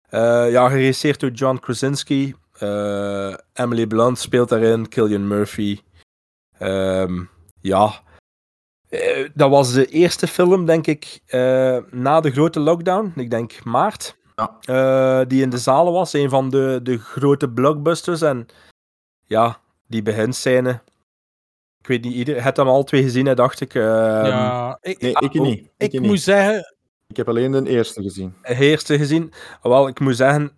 Eh, ja, geregisseerd door John Krasinski. Eh, Emily Blunt speelt daarin, Killian Murphy. Ehm, ja. Eh, dat was de eerste film, denk ik, na de grote lockdown. Ik denk maart. Ja. Die in de zalen was. Een van de, de grote blockbusters. En ja, die beginscène. Ik weet niet, iedereen had hem al twee gezien, hè, dacht ik. Ehm ja, ik, Nee, ik oh, niet. ik niet. moet zeggen, Ik heb alleen de eerste gezien. eerste gezien. Wel, ik moet zeggen,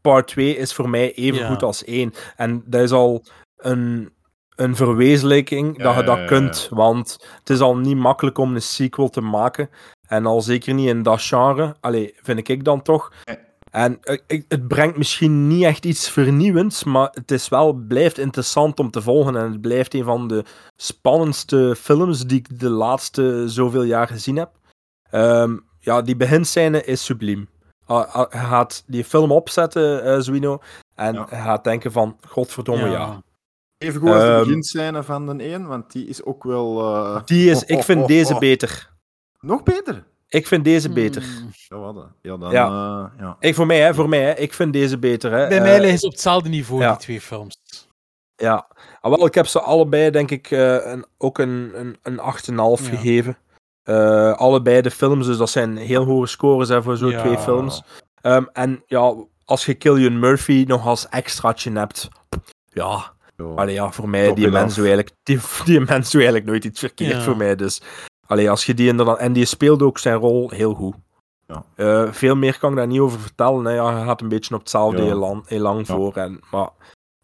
part 2 is voor mij even Ja. goed als 1. En dat is al een, een verwezenlijking dat je dat ja, ja. kunt. Want het is al niet makkelijk om een sequel te maken. En al zeker niet in dat genre. Allee, vind ik dan toch. En eh, het brengt misschien niet echt iets vernieuwends, maar het is wel, blijft interessant om te volgen. En het blijft een van de spannendste films die ik de laatste zoveel jaar gezien heb. Ehm, ja, die beginscène is subliem. Ah, ah, je gaat die film opzetten, eh Zwino, en Ja. gaat denken van, godverdomme, ja. Even goed als de Ehm, beginscène van de 1, want die is ook wel. eh, Die is, ik oh, vind oh, deze oh. beter. Nog beter. Ik vind deze beter. hmm, Ja, wat dan? Ja, dan. Ja. eh, ja. Ik, voor mij, hè, voor mij, hè, ik vind deze beter. Hè. bij Eh, mij liggen ze op hetzelfde niveau, ja. die twee films. Ja, ah, wel, ik heb ze allebei, denk ik, eh, een, ook een, een, een 8,5 Ja. gegeven. Eh, allebei de films, dus dat zijn heel hoge scores hè, voor zo'n Ja. twee films. Ehm, en ja, als je Killian Murphy nog als extraatje hebt, ja, allee, ja voor mij, Top die it mens, off. doet eigenlijk, die, die mens doet eigenlijk nooit iets verkeerd Ja. voor mij. Dus, allee, als je die inderdaad, en die speelt ook zijn rol heel goed. Ja. Eh, veel meer kan ik daar niet over vertellen. Hè. Ja, je gaat een beetje op hetzelfde Ja. elan, elan Ja. voor. En, maar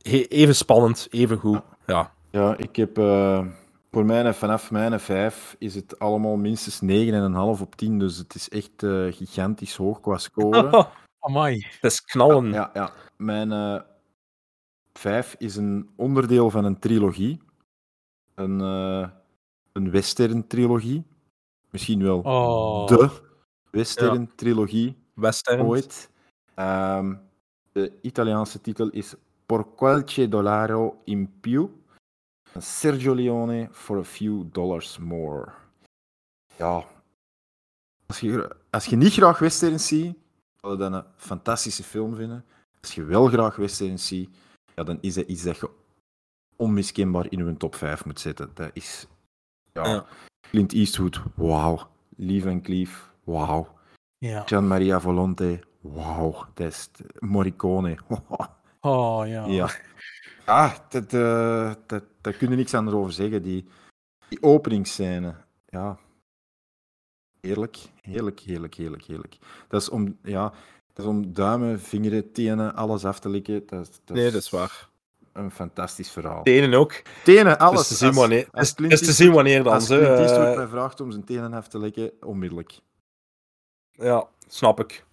he- even spannend, even goed. Ja. Ja, ik heb eh, voor mij, vanaf mijn 5 is het allemaal minstens 9,5 op 10. Dus het is echt eh, gigantisch hoog qua score. Amai. Het is knallen. ja, ja. Mijn eh 5 is een onderdeel van een trilogie. Een, eh, een western trilogie. Misschien wel Oh. de western trilogie Western. ooit. Ehm, de Italiaanse titel is Por qualche dollaro in più. Sergio Leone for a few dollars more. Ja. Als je, als je niet graag westerns ziet, zal je dat een fantastische film vinden. Als je wel graag westerns ziet, ja, dan is dat iets dat je onmiskenbaar in je top 5 moet zetten. Dat is... Ja. Clint Eastwood, wauw. Lee Van Cleef, wauw. Ja. Gian Maria Volonte, wauw. Dat Morricone. Oh, ja. ja. Ah, dat, eh, dat, daar kun je niks anders over zeggen. Die, die openingsscène, ja. Heerlijk, heerlijk, heerlijk, heerlijk, heerlijk. Dat is om, ja, dat is om duimen, vingeren, tenen, alles af te likken. Dat, dat Nee, dat is waar. Een fantastisch verhaal. Tenen ook. Tenen, Het alles. is te zien Als- wanneer, als het is te zien Eastwood- wanneer dan. Als ze, Clint Eastwood eh, mij vraagt om zijn tenen af te likken, onmiddellijk. ja, snap ik.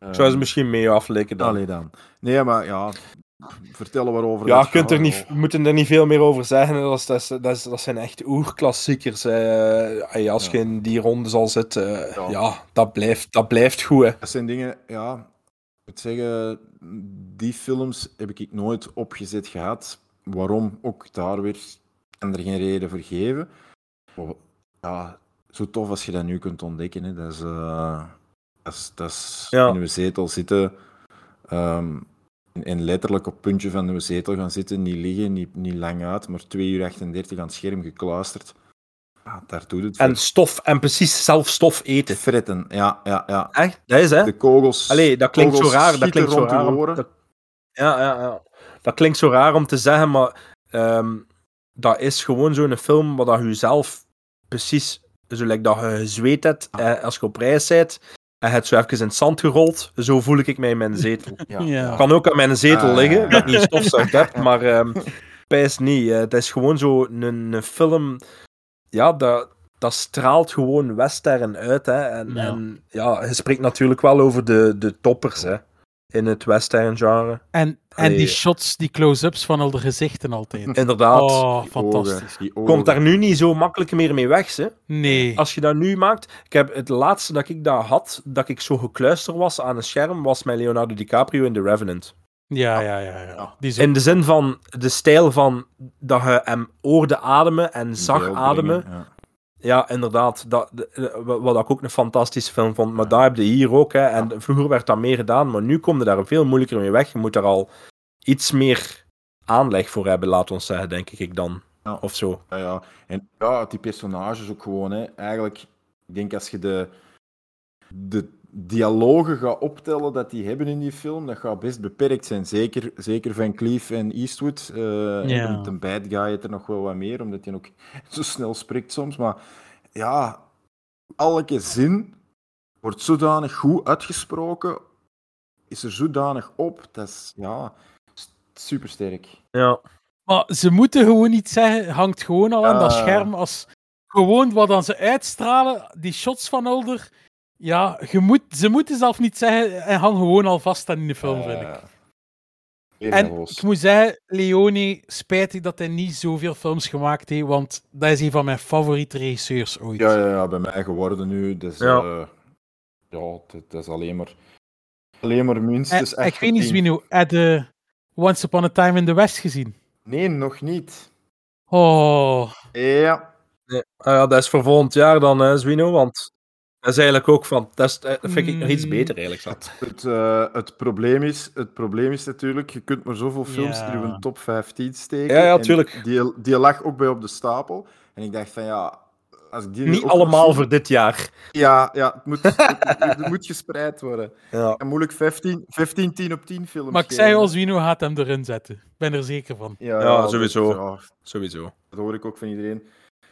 Uh, Zou ze misschien mee aflikken dan. Allee dan. Nee, maar ja, vertellen waarover. Ja, kunt er niet, joh. moeten er niet veel meer over zeggen. Dat, is, dat, is, dat, is- dat zijn echt oerklassiekers. eh. Als Ja. je in die ronde zal zitten, eh, Ja. ja, dat, blijft, dat blijft goed. Hè. Dat zijn dingen, ja, moet zeggen, die films heb ik nooit opgezet gehad. Waarom? Ook daar weer kan er geen reden voor geven. Ja, zo tof als je dat nu kunt ontdekken. Hè. Dat is, eh, Dat is, dat is Ja. in uw zetel zitten. ehm, en- en letterlijk op het puntje van uw zetel gaan zitten. Niet liggen, niet, niet lang uit, maar 2 uur 38 aan het scherm gekluisterd. Ja, daar doet het voor. En stof, en precies zelf stof eten. fretten, ja, ja, ja. Echt? Dat is hè? De kogels. Allee, dat klinkt zo raar. Dat klinkt zo raar. om- dat- ja, ja, ja. Dat klinkt zo raar om te zeggen, maar ehm, dat is gewoon zo'n film waar dat je zelf precies, zo lijkt dat je gezweet hebt eh, als je op reis bent en je hebt zo even in het zand gerold. Zo voel ik mij in mijn zetel. Ja. Ja. kan ook aan mijn zetel Ah, liggen, dat ik niet stofzuigd heb, maar ehm pijs niet. het is gewoon zo een, een film, ja, dat, dat straalt gewoon western uit. Hè. En, Ja. en ja, je spreekt natuurlijk wel over de, de toppers hè, in het western genre. En, en die shots, die close-ups van al de gezichten altijd. Inderdaad. Oh, Die fantastisch. ogen, die Komt daar nu niet zo makkelijk meer mee weg, hè? Nee. Als je dat nu maakt... Ik heb het laatste dat ik dat had, dat ik zo gekluisterd was aan een scherm, was met Leonardo DiCaprio in The Revenant. Ja, ja, ja. ja. In de zin van de stijl van dat je hem hoorde ademen en zag ademen. brengen, ja. Ja, inderdaad. Dat, de- wat ik ook een fantastische film vond. Maar daar heb je hier ook. Hè. En vroeger werd dat meer gedaan, maar nu kom je daar veel moeilijker mee weg. Je moet daar al iets meer aanleg voor hebben, laat ons zeggen, denk ik dan. Ja. Of zo. Ja, ja. En ja, die personages ook gewoon. Hè. Eigenlijk, ik denk als je de, de dialogen gaat optellen dat die hebben in die film, dat gaat best beperkt zijn. Zeker, zeker Van Cleef en Eastwood. eh Ja. Met een bad guy heeft er nog wel wat meer, omdat hij ook zo snel spreekt soms. Maar ja, elke zin wordt zodanig goed uitgesproken, is er zodanig op. Dat is ja, super sterk. Ja. Maar ze moeten gewoon niet zeggen, hangt gewoon al aan dat scherm. Als gewoon wat dan ze uitstralen, die shots van Older. Ja, je moet, ze moeten zelf niet zeggen en hang gewoon al vast aan in de film, vind ik. En ik moet zeggen, Leone, spijtig dat hij niet zoveel films gemaakt heeft, want dat is een van mijn favoriete regisseurs ooit. Ja, ja, ja, bij mij geworden nu. Dus, Ja. ja, ja dat, dat is alleen maar, alleen maar En, minstens. ik echt weet niet. Zwino, heb je Once Upon a Time in the West gezien? Nee, nog niet. Oh, Ja, Nee. Ah ja, dat is voor volgend jaar dan, hè, Zwino. Want dat is eigenlijk ook van. Dat, is, dat vind ik nog iets Mm. beter, eigenlijk. Zat. het, eh, het, probleem is, het probleem is natuurlijk, je kunt maar zoveel films Ja. in je top 15 steken. Ja, ja, tuurlijk. Die, die lag ook bij op de stapel. En ik dacht van ja, als ik die Niet allemaal voor dit jaar. Ja, ja het, moet, het, het moet gespreid worden. Ja. En moeilijk 15, 15 10 op 10 films. maar ik geven. zeg al, Zwino gaat hem erin zetten. Ik ben er zeker van. Ja, sowieso. ja, Sowieso. Dat hoor ik ook van iedereen.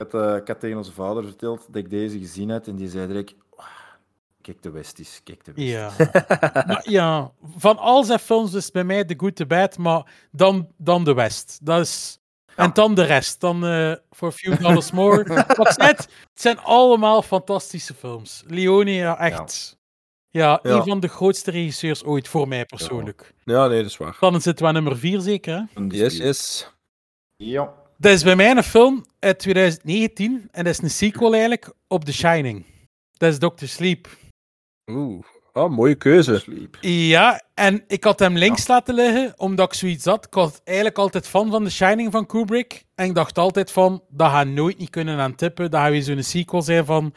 Ik had, eh, ik had tegen onze vader verteld dat ik deze gezien had en die zei direct: "Ah, Kijk de Westies, kijk de Westies. Ja. maar ja, van al zijn films is bij mij The Good, The Bad, maar dan, dan de West. Dat is... En dan de rest. Dan eh For a Few Dollars More. Wat zei, het zijn allemaal fantastische films. Leone, ja, echt. Ja, Ja. een van de grootste regisseurs ooit voor mij persoonlijk. Ja, nee, dat is waar. Dan zitten we aan nummer 4 zeker, hè? Yes, yes. Ja. Dat is bij mij een film uit 2019 en dat is een sequel eigenlijk op The Shining. Dat is Dr. Sleep. Oeh. Oh, mooie keuze. Sleep. Ja, en ik had hem links laten liggen, omdat ik zoiets had. Ik was eigenlijk altijd fan van The Shining van Kubrick. En ik dacht altijd van, dat gaat nooit niet kunnen aan tippen. Dat gaat weer zo'n sequel zijn van...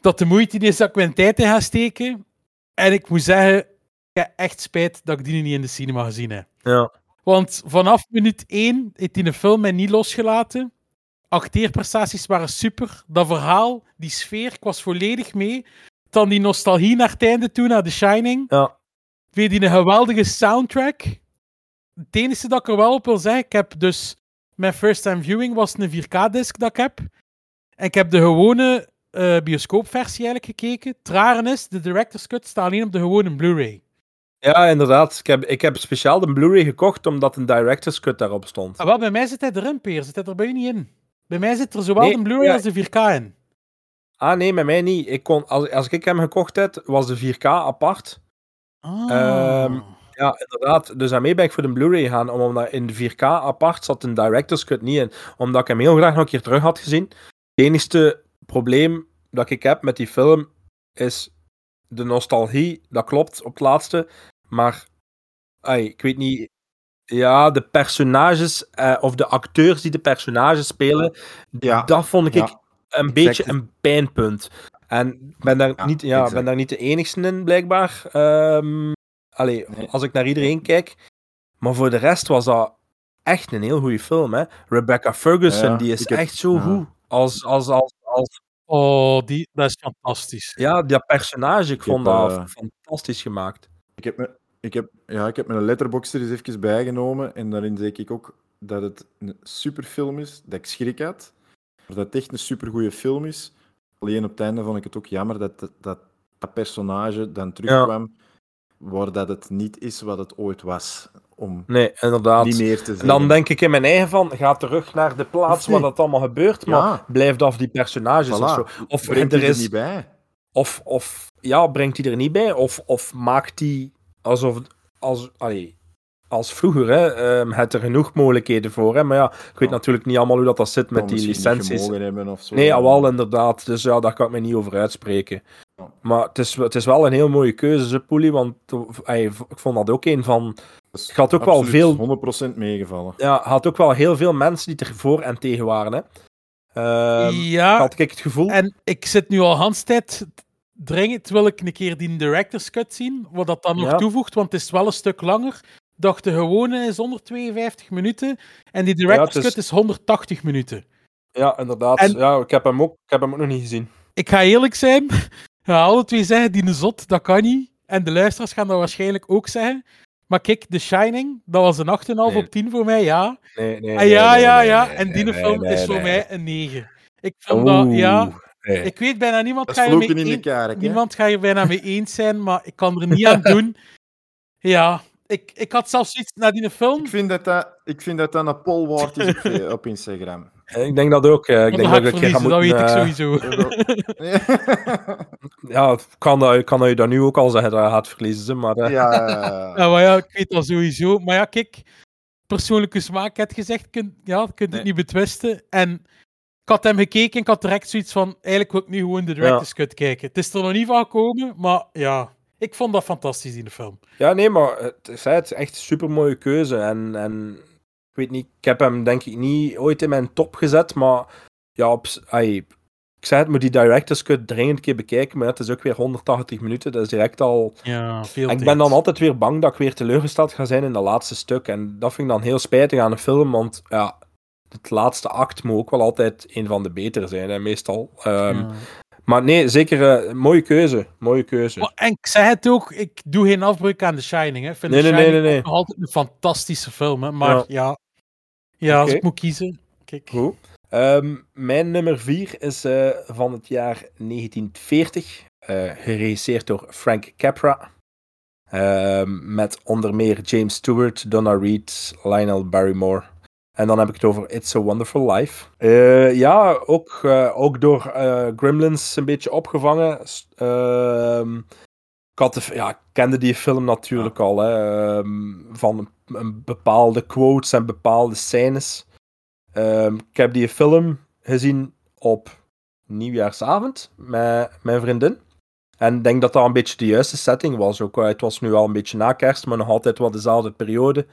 Dat de moeite niet is dat ik mijn tijd in ga steken. En ik moet zeggen, ik heb echt spijt dat ik die niet in de cinema gezien heb. Ja. Want vanaf minuut 1 heeft hij de film mij niet losgelaten. Acteerprestaties waren super. Dat verhaal, die sfeer, ik was volledig mee. Dan die nostalgie naar het einde toe, naar The Shining. Ja. Weer die een geweldige soundtrack. Het enige dat ik er wel op wil zeggen, ik heb dus... Mijn first time viewing was een 4K-disc dat ik heb. En ik heb de gewone eh, bioscoopversie eigenlijk gekeken. Traren is, de director's cut staat alleen op de gewone Blu-ray. Ja, inderdaad. Ik heb, ik heb speciaal de Blu-ray gekocht omdat een director's cut daarop stond. Ah, wel, bij mij zit hij erin, Peer. Zit hij er bij u niet in? Bij mij zit er zowel Nee, de Blu-ray ja. als de 4K in. Ah, nee, met mij niet. Ik kon, als, als ik hem gekocht heb, was de 4K apart. Ah. Ehm, Ja, inderdaad. Dus daarmee ben ik voor de Blu-ray gegaan. om- Omdat in de 4K apart zat een director's cut niet in. Omdat ik hem heel graag nog een keer terug had gezien. Het enige probleem dat ik heb met die film is de nostalgie. Dat klopt op het laatste. Maar ai, ik weet niet. Ja, de personages eh, of de acteurs die de personages spelen, Ja. dat vond ik Ja. een beetje een pijnpunt. En ben daar, Ja, niet, ja, exact. ben daar niet de enigste in, blijkbaar. Ehm allee, Nee. als ik naar iedereen kijk. Maar voor de rest was dat echt een heel goede film. Hè? Rebecca Ferguson, Ja, die is heb- echt zo ja. goed. Als, als, als, als, Oh, die, dat is fantastisch. ja, dat personage, ik, Ik vond heb, dat eh, fantastisch gemaakt. Ik heb, me, ik, heb, ja, ik heb mijn letterbox er eens even bijgenomen en daarin zeg ik ook dat het een superfilm is, dat ik schrik had. Maar dat het echt een supergoeie film is. Alleen op het einde vond ik het ook jammer dat dat, dat, dat personage dan terugkwam waar dat het niet is wat het ooit was. Om Nee, inderdaad. niet meer te En zeggen. dan denk ik in mijn eigen van, ga terug naar de plaats waar dat allemaal gebeurt, maar Ja. blijf af die personages of zo. Of Brengt er hij er is, niet bij. Of, of ja, brengt hij er niet bij? Of, of maakt hij alsof. Als, allee, als vroeger, hè, ehm het er genoeg mogelijkheden voor. Hè? Maar ja, ik weet Ja. natuurlijk niet allemaal hoe dat, dat zit met die licenties. of zo. Nee, jawel, inderdaad. Dus ja, daar kan ik me niet over uitspreken. Ja. Maar het is, het is wel een heel mooie keuze, ze Poelie, want ey, ik vond dat ook een van. Ik had ook wel veel- 100% meegevallen. Ja, had ook wel heel veel mensen die er voor en tegen waren. Hè. Ehm, ja, had ik het gevoel. en ik zit nu al Hans tijd dringend wil ik een keer die director's cut zien, wat dat dan nog toevoegt, want het is wel een stuk langer. Dacht, de gewone is 152 minuten en die director's is- cut is 180 minuten. Ja, inderdaad. En- Ja, ik, heb hem ook, ik heb hem ook nog niet gezien. Ik ga eerlijk zijn, ja, alle twee zeggen, die zot, dat kan niet. En de luisteraars gaan dat waarschijnlijk ook zeggen. Maar kijk, The Shining, dat was een 8,5 Nee. op 10 voor mij, ja. Nee, nee, Ah, nee, ja, nee, ja, ja. en die film is voor mij een 9. Ik vond dat, ja. Nee. Ik weet bijna niemand Dat ga je vloeken mee in de een- kerk. hè. Niemand gaat je bijna mee eens zijn, maar ik kan er niet aan doen. Ja, ik, ik had zelfs iets na die film. Ik vind dat dat, ik vind dat, dat een poll waard is op, eh, op Instagram. Ik denk dat ook. eh, Ik denk ga dat ik een ga dat weet ik eh, sowieso. Ja, kan dat, kan dat je dat nu ook al zeggen dat je gaat verliezen, ze, maar... eh, ja, Ja, maar ja, ik weet dat sowieso. Maar ja, kijk, persoonlijke smaak, het gezegd, kun, ja, je kunt Nee. het niet betwisten. En ik had hem gekeken en ik had direct zoiets van, eigenlijk wil ik nu gewoon de director's cut kijken. Het is er nog niet van gekomen, maar ja, ik vond dat fantastisch in de film. Ja, nee, maar het is, het is echt een super mooie keuze. En, en ik weet niet, ik heb hem denk ik niet ooit in mijn top gezet, maar ja, op, ai, ik zei het, moet die Director's Cut dringend een keer bekijken, maar het is ook weer 180 minuten, dat is direct al... Ja, veel En ik ben dan altijd weer bang dat ik weer teleurgesteld ga zijn in dat laatste stuk. En dat vind ik dan heel spijtig aan een film, want ja, het laatste act moet ook wel altijd een van de betere zijn, hè, meestal. Ehm, Ja. Maar nee, zeker eh, mooie keuze. Mooie keuze. Maar- En ik zei het ook, ik doe geen afbreuk aan The Shining. Hè. Ik vind Nee, The nee, nee, Shining nee, nee. nog altijd een fantastische film. Hè. Maar Ja. ja, ja, als ik moet kiezen. Kijk. Goed. Ehm, mijn nummer 4 is eh, van het jaar 1940, eh, geregisseerd door Frank Capra. Ehm, met onder meer James Stewart, Donna Reed, Lionel Barrymore. En dan heb ik het over It's a Wonderful Life. Eh, ja, ook, eh, ook door eh, Gremlins een beetje opgevangen. Ehm, ik, had de ja, ik kende die film natuurlijk al. Hè, ehm, van een, bepaalde quotes en bepaalde scènes. Ehm, ik heb die film gezien op nieuwjaarsavond met mijn vriendin. En ik denk dat dat een beetje de juiste setting was. Ook, het was nu al een beetje na kerst, maar nog altijd wel dezelfde periode.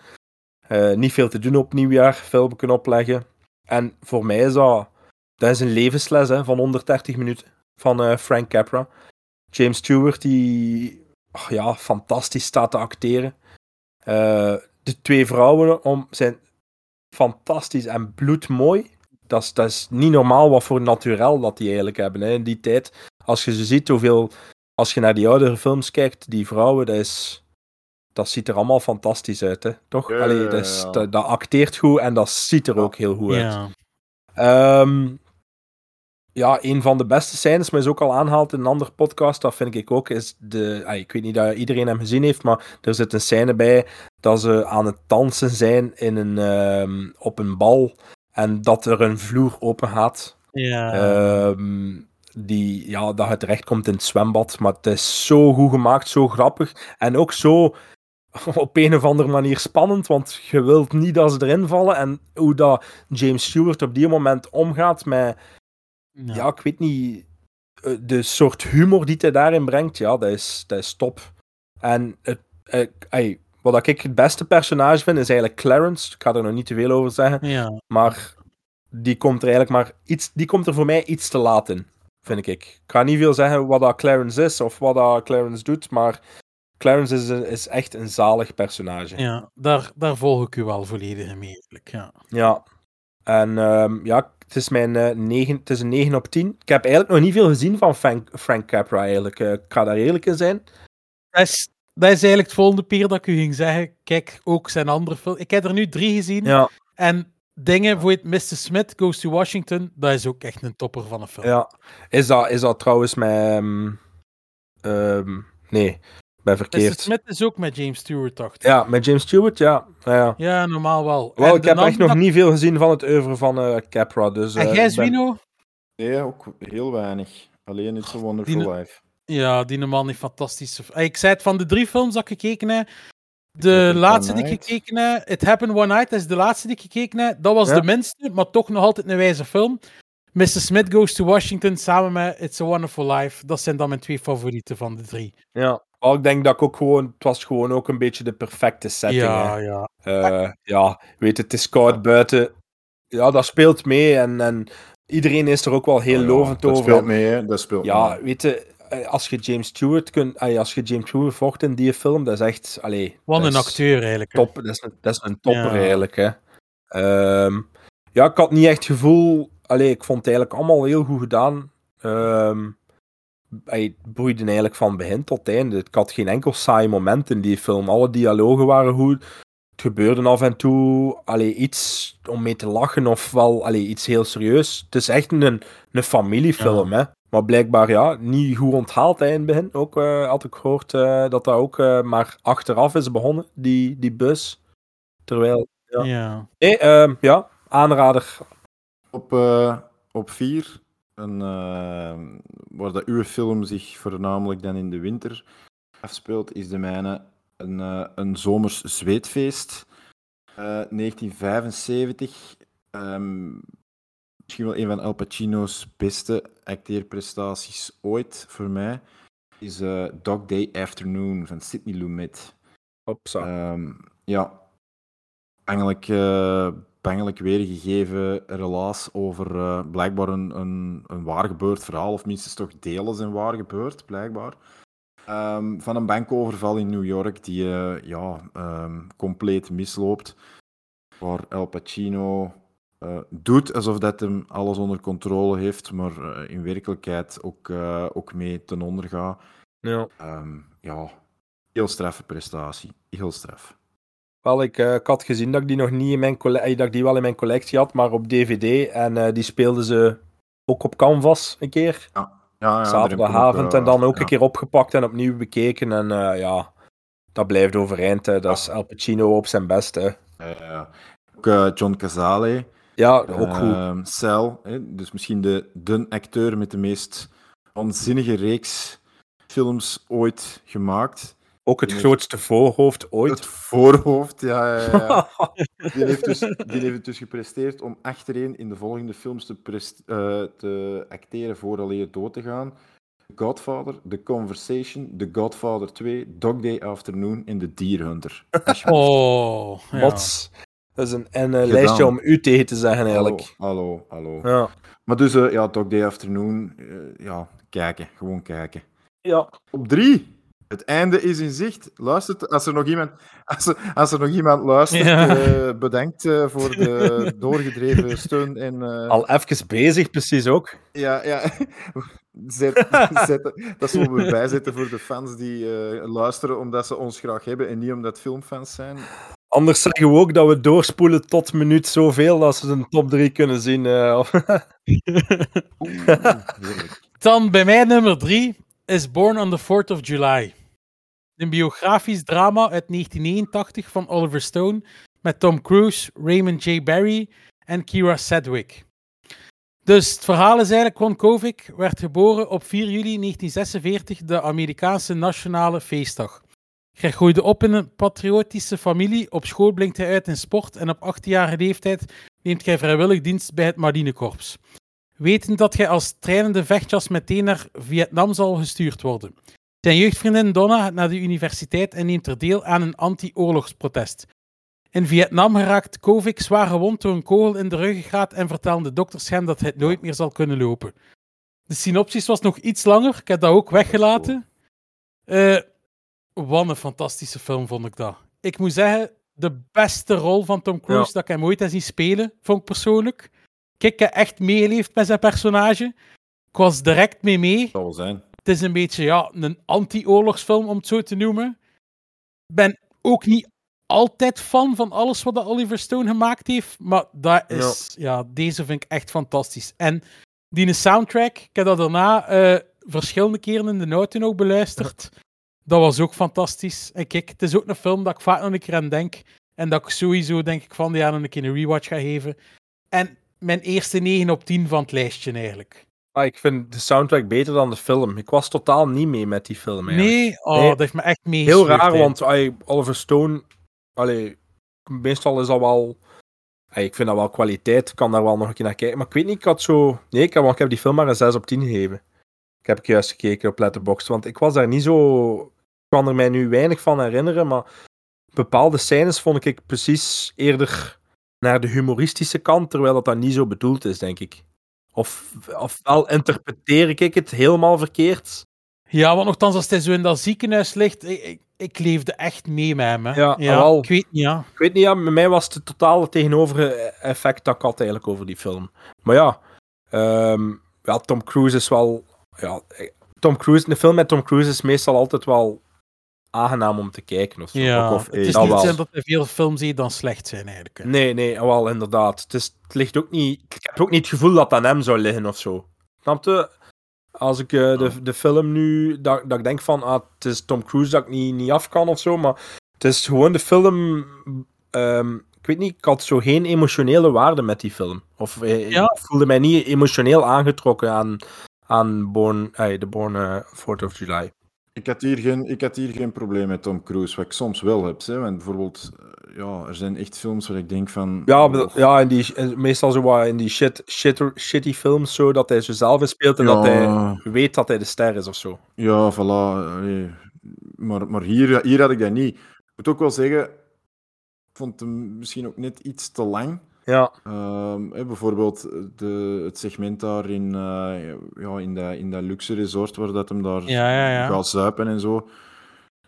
Eh, niet veel te doen op nieuwjaar, film kunnen opleggen. En voor mij is dat, dat is een levensles hè, van 130 minuten van eh, Frank Capra. James Stewart, die ja, fantastisch staat te acteren. Eh, de twee vrouwen om, zijn fantastisch en bloedmooi. Dat is, dat is niet normaal wat voor naturel dat die eigenlijk hebben hè, in die tijd. Als je ze ziet, hoeveel. Als je naar die oudere films kijkt, die vrouwen, dat, is, dat ziet er allemaal fantastisch uit, hè? toch? Ja, Allee, ja, dat, is- dat, dat acteert goed en dat ziet er ook heel goed uit. Ja. Ehm, ja, een van de beste scènes, maar is ook al aangehaald in een andere podcast, dat vind ik ook, is de... ah, ik weet niet dat iedereen hem gezien heeft, maar er zit een scène bij dat ze aan het dansen zijn in een, ehm, op een bal en dat er een vloer open gaat. Ja. Ehm, die, ja, dat het terecht komt in het zwembad. Maar het is zo goed gemaakt, zo grappig. En ook zo op een of andere manier spannend. Want je wilt niet dat ze erin vallen. En hoe dat James Stewart op die moment omgaat met, Ja. ja, ik weet niet, eh, de soort humor die hij daarin brengt, ja, dat is, dat is top. En het, eh, ey, wat ik het beste personage vind, is eigenlijk Clarence. Ik ga er nog niet te veel over zeggen. Ja. Maar die komt er eigenlijk maar iets, die komt er voor mij iets te laat in. vind ik. Ik ga niet veel zeggen wat dat Clarence is of wat dat Clarence doet, maar Clarence is, een- is echt een zalig personage. Ja, daar, daar volg ik u wel volledig mee. eigenlijk, Ja. Ja. En ehm, ja, het is, mijn, negen, het is een 9 op 10. Ik heb eigenlijk nog niet veel gezien van Frank, Frank Capra eigenlijk. Eh, ik ga daar eerlijk in zijn. Dat is, dat is eigenlijk het volgende peer dat ik u ging zeggen. Kijk, ook zijn andere film. Ik heb er nu drie gezien. Ja, En dingen, voor het Mr. Smith Goes to Washington, dat is ook echt een topper van een film. ja. Is, dat, is dat trouwens met... ehm, ehm, nee, Mr. verkeerd. Smith is ook met James Stewart, dacht ik. Ja, met James Stewart, ja. ja, ja. Ja, normaal wel. Wel, En ik heb echt nog dat- niet veel gezien van het oeuvre van eh, Capra. Dus, En eh, jij, ben- Zwino? Nee, ook heel weinig. Alleen It's a Wonderful Die- Life. Ja, die normaal niet fantastisch. Ah, Ik zei het van de drie films dat ik gekeken heb. De laatste die ik gekeken heb, It Happened One Night, dat is de laatste die ik gekeken heb. Dat was Ja. de minste, maar toch nog altijd een wijze film. Mr. Smith Goes to Washington samen met It's a Wonderful Life. Dat zijn dan mijn twee favorieten van de drie. Ja, wel, ik denk dat ik ook gewoon... Het was gewoon ook een beetje de perfecte setting. ja, hè. ja. Eh, ja, weet het is koud buiten. Ja, dat speelt mee en, en iedereen is er ook wel heel Oh lovend dat over. speelt mee, hè. Dat speelt Ja, mee. weet je, eh, als je James Stewart kunt, eh, als je James Stewart vocht in die film, dat is echt, allee, Wat dat een acteur eigenlijk. Top, dat is een, dat is een topper Ja. eigenlijk, hè. Ehm, ja, ik had niet echt het gevoel, allee, ik vond het eigenlijk allemaal heel goed gedaan. Ehm hij boeide eigenlijk van begin tot einde. Ik had geen enkel saai moment in die film. Alle dialogen waren goed. Het gebeurde af en toe allee, iets om mee te lachen of wel allee, iets heel serieus. Het is echt een, een familiefilm, hè. Maar blijkbaar ja, niet goed onthaald hè, in het begin. Ook eh, had ik gehoord eh, dat dat ook eh, maar achteraf is begonnen, die, die bus. Terwijl, ja. Ja. Nee, ehm, ja, aanrader. Op, eh, op vier, een, eh, waar dat uw film zich voornamelijk dan in de winter afspeelt, is de mijne een, eh, een zomers zweetfeest. Eh, 1975. Ehm, misschien wel een van Al Pacino's beste acteerprestaties ooit voor mij. Is eh, Dog Day Afternoon van Sidney Lumet. Hopsa. Ehm, ja, bangelijk, eh bangelijk weergegeven relaas over eh, blijkbaar een, een, een waar gebeurd verhaal, of minstens toch delen zijn waar gebeurd, blijkbaar. Ehm, van een bankoverval in New York die eh, ja, ehm, compleet misloopt. Waar Al Pacino eh, doet alsof dat hem alles onder controle heeft, maar in werkelijkheid ook, ook mee ten onder gaat. Ja. Ehm, ja, heel straffe prestatie. Heel straf. Wel, ik, eh, ik had gezien dat ik die nog niet in mijn collectie, dat ik die wel in mijn collectie had, maar op DVD. En eh, die speelden ze ook op Canvas een keer. Ja, ja, zaterdagavond. En dan ook ja. een keer opgepakt en opnieuw bekeken. En eh, ja, dat blijft overeind. Hè. Dat is Al Pacino op zijn best. Hè. Eh, ook eh, John Cazale. Ja, ook goed. Ehm, Cel, hè, dus misschien de, de acteur met de meest waanzinnige reeks films ooit gemaakt. Ook het die grootste voorhoofd ooit. Het voorhoofd, ja, ja, ja. Die heeft, dus, die heeft dus gepresteerd om achtereen in de volgende films te, eh, te acteren vooraleer dood te gaan. The Godfather, The Conversation, The Godfather 2, Dog Day Afternoon en The Deer Hunter. Oh, ja. Wat? Dat is een, een eh, lijstje om u tegen te zeggen, eigenlijk. Hallo, hallo, hallo. Ja. Maar dus, eh, ja, Dog Day Afternoon, eh, ja, kijken, gewoon kijken. ja. Op drie. Het einde is in zicht. Luistert, als er nog iemand, als er, als er nog iemand luistert, Ja. eh, bedankt eh, voor de doorgedreven steun. En, eh, Al even bezig, precies ook. Ja, ja. Zet, zet, dat zullen we bijzetten voor de fans die eh, luisteren omdat ze ons graag hebben en niet omdat filmfans zijn. Anders zeggen we ook dat we doorspoelen tot minuut zoveel dat ze een top 3 kunnen zien. eh. Oeh, heerlijk. Dan bij mij nummer drie is Born on the 4th of July. Een biografisch drama uit 1989 van Oliver Stone met Tom Cruise, Raymond J. Barry en Kira Sedgwick. Dus het verhaal is eigenlijk, Ron Kovic werd geboren op 4 juli 1946, de Amerikaanse nationale feestdag. Hij groeide op in een patriotische familie, op school blinkt hij uit in sport en op 18-jarige leeftijd neemt hij vrijwillig dienst bij het marinekorps. Wetend dat hij als trainende vechtjas meteen naar Vietnam zal gestuurd worden. Zijn jeugdvriendin Donna gaat naar de universiteit en neemt er deel aan een anti-oorlogsprotest. In Vietnam geraakt Kovic zwaar gewond door een kogel in de ruggengraat en vertellen de dokters hem dat hij nooit meer zal kunnen lopen. De synopsis was nog iets langer. Ik heb dat ook weggelaten. Eh, wat een fantastische film vond ik dat. Ik moet zeggen, de beste rol van Tom Cruise Ja. dat ik hem ooit heb zien spelen, vond ik persoonlijk. Kijk, ik heb echt meegeleefd met zijn personage. Ik was direct mee mee. Dat zal wel zijn. Het is een beetje ja, een anti-oorlogsfilm, om het zo te noemen. Ik ben ook niet altijd fan van alles wat de Oliver Stone gemaakt heeft, maar dat is, ja. deze vind ik echt fantastisch. En die soundtrack, ik heb dat daarna eh, verschillende keren in de auto nog beluisterd. Dat was ook fantastisch. En kijk, het is ook een film dat ik vaak nog een keer aan denk. En dat ik sowieso denk ik van ja, nog een keer een rewatch ga geven. En mijn eerste 9 op 10 van het lijstje eigenlijk. Ah, ik vind de soundtrack beter dan de film. Ik was totaal niet mee met die film. Eigenlijk. Nee, oh, Nee. dat heeft me echt Heel meegesleurd, raar, want Oliver Stone, allee, meestal is dat wel. ik vind dat wel kwaliteit, ik kan daar wel nog een keer naar kijken. Maar ik weet niet, ik had zo. Nee, ik heb, ik die film maar een 6 op 10 gegeven. Ik heb juist gekeken op Letterboxd, want ik was daar niet zo. Ik kan er mij nu weinig van herinneren, maar bepaalde scènes vond ik precies eerder naar de humoristische kant, terwijl dat, dat niet zo bedoeld is, denk ik. Of, ofwel interpreteer ik het helemaal verkeerd. Ja, want nogthans, als hij zo in dat ziekenhuis ligt, ik, ik, ik leefde echt mee met hem. Hè. Ja, wel. ik weet niet, ja. Ik weet niet, ja, met mij was het totale tegenover effect dat ik had eigenlijk over die film. Maar ja, ehm, ja Tom Cruise is wel... Ja, eh, Tom Cruise, een film met Tom Cruise is meestal altijd wel aangenaam om te kijken. Of zo. ja. Of, het is niet wel. zo dat er veel films die dan slecht zijn, eigenlijk. Nee, nee, wel inderdaad. Het, is, het ligt ook niet... Ik heb ook niet het gevoel dat aan hem zou liggen of zo. Snap je? Als ik eh, de, de film nu... Dat, dat ik denk van, ah, het is Tom Cruise dat ik niet, niet af kan of zo, maar het is gewoon de film... ehm, ik weet niet, ik had zo geen emotionele waarde met die film. Of eh, Ja. ik voelde mij niet emotioneel aangetrokken aan, aan Born, eh, de Born eh, 4th of July. Ik had, hier geen, ik had hier geen probleem met Tom Cruise, wat ik soms wel heb. Hè. Want bijvoorbeeld, eh, ja, er zijn echt films waar ik denk van... Ja, oh, ja in die, meestal zo wat in die shit, shit, shitty films, zo, dat hij zichzelf speelt en Ja. dat hij weet dat hij de ster is of zo. Ja, voilà. Maar, maar hier, hier had ik dat niet. Ik moet ook wel zeggen, ik vond hem misschien ook net iets te lang. Ja, Ehm, bijvoorbeeld de, het segment daar in, eh, ja, in, dat, in dat luxe resort waar dat hem daar Ja, ja, ja. gaat zuipen en zo.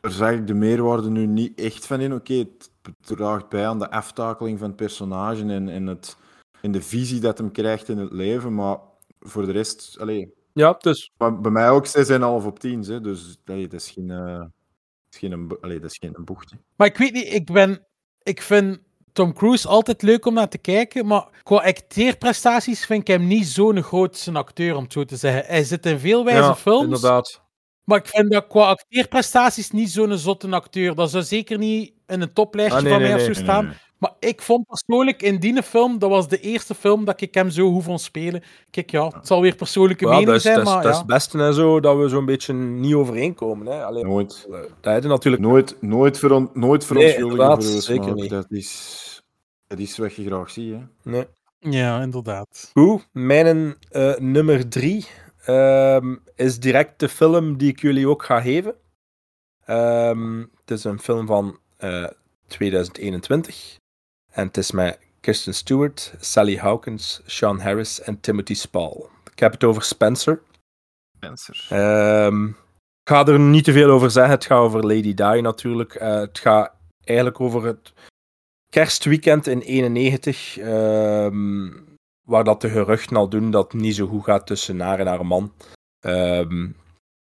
Daar zag ik de meerwaarde nu niet echt van in. Oké, het draagt bij aan de aftakeling van het personage en, en, het, en de visie dat hem krijgt in het leven, maar voor de rest, allee, ja dus maar bij mij ook 6,5 op 10. Hè, dus allee, dat is geen, eh, dat is geen, allee, dat is geen een bocht. hè. Maar ik weet niet, ik ben... Ik vind Tom Cruise altijd leuk om naar te kijken, maar qua acteerprestaties vind ik hem niet zo'n grootste acteur, om het zo te zeggen. Hij zit in veel wijze ja, films, inderdaad. maar ik vind dat qua acteerprestaties niet zo'n zotte acteur. Dat zou zeker niet in een toplijstje Ah, nee, van nee, mij of zo staan. Maar ik vond persoonlijk in die film, dat was de eerste film dat ik hem zo hoe vond spelen. Kijk, ja, het zal weer persoonlijke Ja, mening dat is, zijn, dat is, maar dat is het beste en zo, dat we zo'n beetje niet overeenkomen. Hè. Allee, Nooit. eh, dat natuurlijk... Nooit, nooit, veron, nooit verontschuldigen voor uw zeker niet. Dat is, dat is wat je graag ziet. Hè. Nee. Ja, inderdaad. Goed, mijn eh, nummer drie ehm, is direct de film die ik jullie ook ga geven. Ehm, het is een film van eh, 2021. En het is met Kirsten Stewart, Sally Hawkins, Sean Harris en Timothy Spall. Ik heb het over Spencer. Spencer. Ehm, ik ga er niet te veel over zeggen. Het gaat over Lady Di natuurlijk. Eh, het gaat eigenlijk over het kerstweekend in 91. ehm, waar dat de geruchten al doen dat het niet zo goed gaat tussen haar en haar man. Ehm,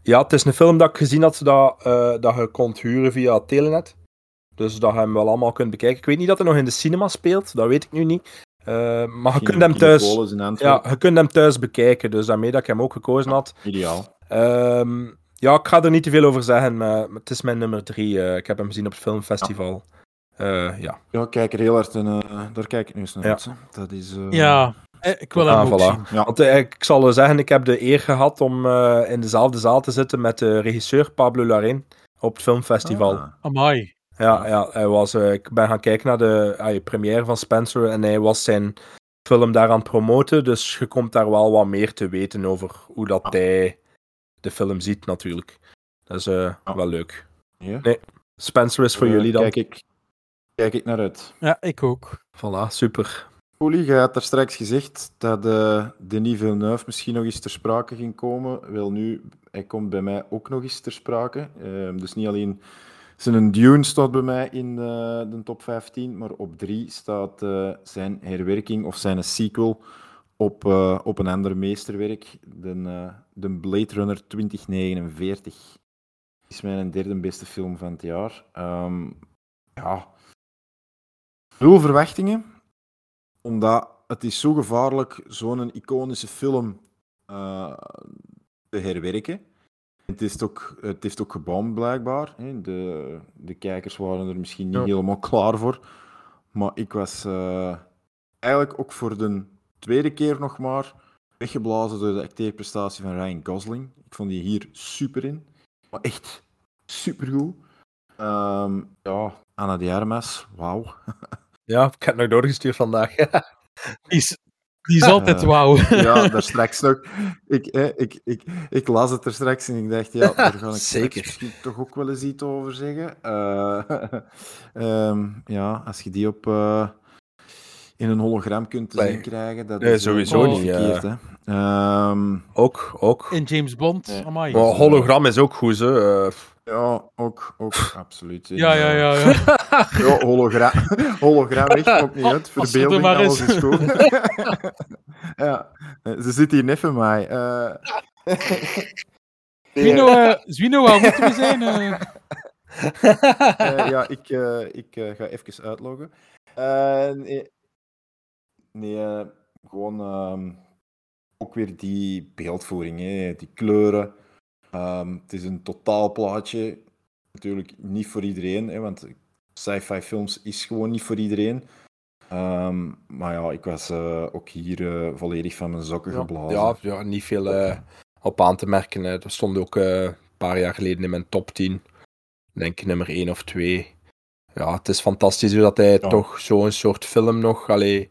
ja, het is een film dat ik gezien had dat, eh, dat je kon huren via Telenet. Dus dat je hem wel allemaal kunt bekijken. Ik weet niet dat hij nog in de cinema speelt, dat weet ik nu niet. Eh, maar je kunt hem thuis, ja, je kunt hem thuis bekijken. Dus daarmee dat ik hem ook gekozen had. Ideaal. Ehm, ja, ik ga er niet te veel over zeggen, maar het is mijn nummer drie. eh, ik heb hem gezien op het filmfestival. Eh, ja. Ja, ik kijk er heel hard en eh, daar kijk ik nu eens naar Ja. uit. hè. Dat is... eh, Ja, ik wil hem Ah, ook voilà. zien. Ja. Want ik zal zeggen, ik heb de eer gehad om eh, in dezelfde zaal te zitten met de regisseur Pablo Larraín op het filmfestival. Ah. Amai. Ja, ja hij was, eh, ik ben gaan kijken naar de ah, première van Spencer en hij was zijn film daar aan het promoten. Dus je komt daar wel wat meer te weten over hoe dat hij de film ziet, natuurlijk. Dat is eh, wel leuk. Ja. Nee, Spencer is voor Eh, jullie dan. Kijk ik, kijk ik naar uit. Ja, ik ook. Voilà, super. Poelie, je had daar straks gezegd dat eh, Denis Villeneuve misschien nog eens ter sprake ging komen. Wel nu, hij komt bij mij ook nog eens ter sprake. Ehm, dus niet alleen zijn Dune staat bij mij in eh, de top 15, maar op 3 staat eh, zijn herwerking of zijn sequel op, eh, op een ander meesterwerk, de, de Blade Runner 2049. is mijn derde beste film van het jaar. Ehm, ja, veel verwachtingen, omdat het is zo gevaarlijk zo'n iconische film te herwerken. Het, is ook, het heeft ook gebomd, blijkbaar. De, de kijkers waren er misschien niet Ja. helemaal klaar voor. Maar ik was eh, eigenlijk ook voor de tweede keer nog maar weggeblazen door de acteerprestatie van Ryan Gosling. Ik vond die hier super in. Maar echt supergoed. Ehm ja, Anna de Armas, wauw. Ja, ik heb het nog doorgestuurd vandaag. Die is, die is altijd Eh, wauw. Ja, daar straks nog. Ik, hè, ik, ik, ik las het er straks en ik dacht, ja, daar ga ik straks Zeker. misschien toch ook wel eens iets over zeggen. Eh, ehm, ja, als je die op, eh, in een hologram kunt te zien krijgen, dat Nee, is eh, sowieso niet verkeerd. Hè. Ehm, ook, ook. In James Bond, Ja. amai. Maar hologram is ook goed, hè. Ja, ook, ook absoluut. Ja, ja, ja. ja. Ja, hologram, hologram echt, maakt niet uit. Er Verbeelding, maar alles is. goed. ja, ze zit hier net van mij. Zwino, eh, Zwino, waar moeten we zijn? Eh, ja, ik, ik ga even uitloggen. Nee, nee gewoon ehm, ook weer die beeldvoering, hè, die kleuren. Ehm, het is een totaalplaatje. Natuurlijk niet voor iedereen, hè, want sci-fi films is gewoon niet voor iedereen. Ehm, maar ja, ik was eh, ook hier eh, volledig van mijn sokken geblazen. ja, ja, niet veel eh, op aan te merken. Hè. Dat stond ook een paar jaar geleden in mijn top 10. Denk ik nummer 1 of 2. Ja, het is fantastisch hoe dat hij Ja. toch zo'n soort film nog... Allee,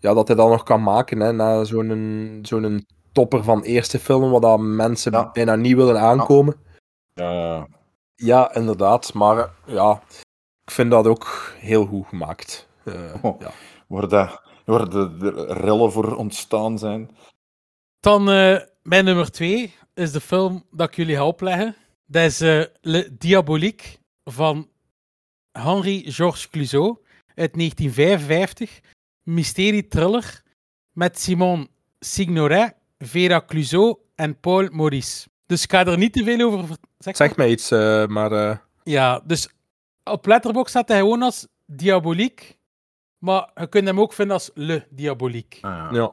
ja, dat hij dat nog kan maken, hè, na zo'n zo'n topper van eerste film, wat dat mensen Ja. bijna niet willen aankomen. Ja, ja. Ja, inderdaad. Maar ja, ik vind dat ook heel goed gemaakt. Eh, Oh. ja. Waar, waar de, de rellen voor ontstaan zijn. Dan eh, mijn nummer twee is de film dat ik jullie ga opleggen. Dat is eh, Le Diabolique van Henri-Georges Clouseau uit 1955. Mysterie-thriller met Simon Signoret, Vera Clouseau en Paul Maurice. Dus ik ga er niet te veel over ver- zeg mij iets, eh, maar... eh, Ja, dus op Letterboxd staat hij gewoon als Diabolique. Maar je kunt hem ook vinden als Le Diabolique. ja.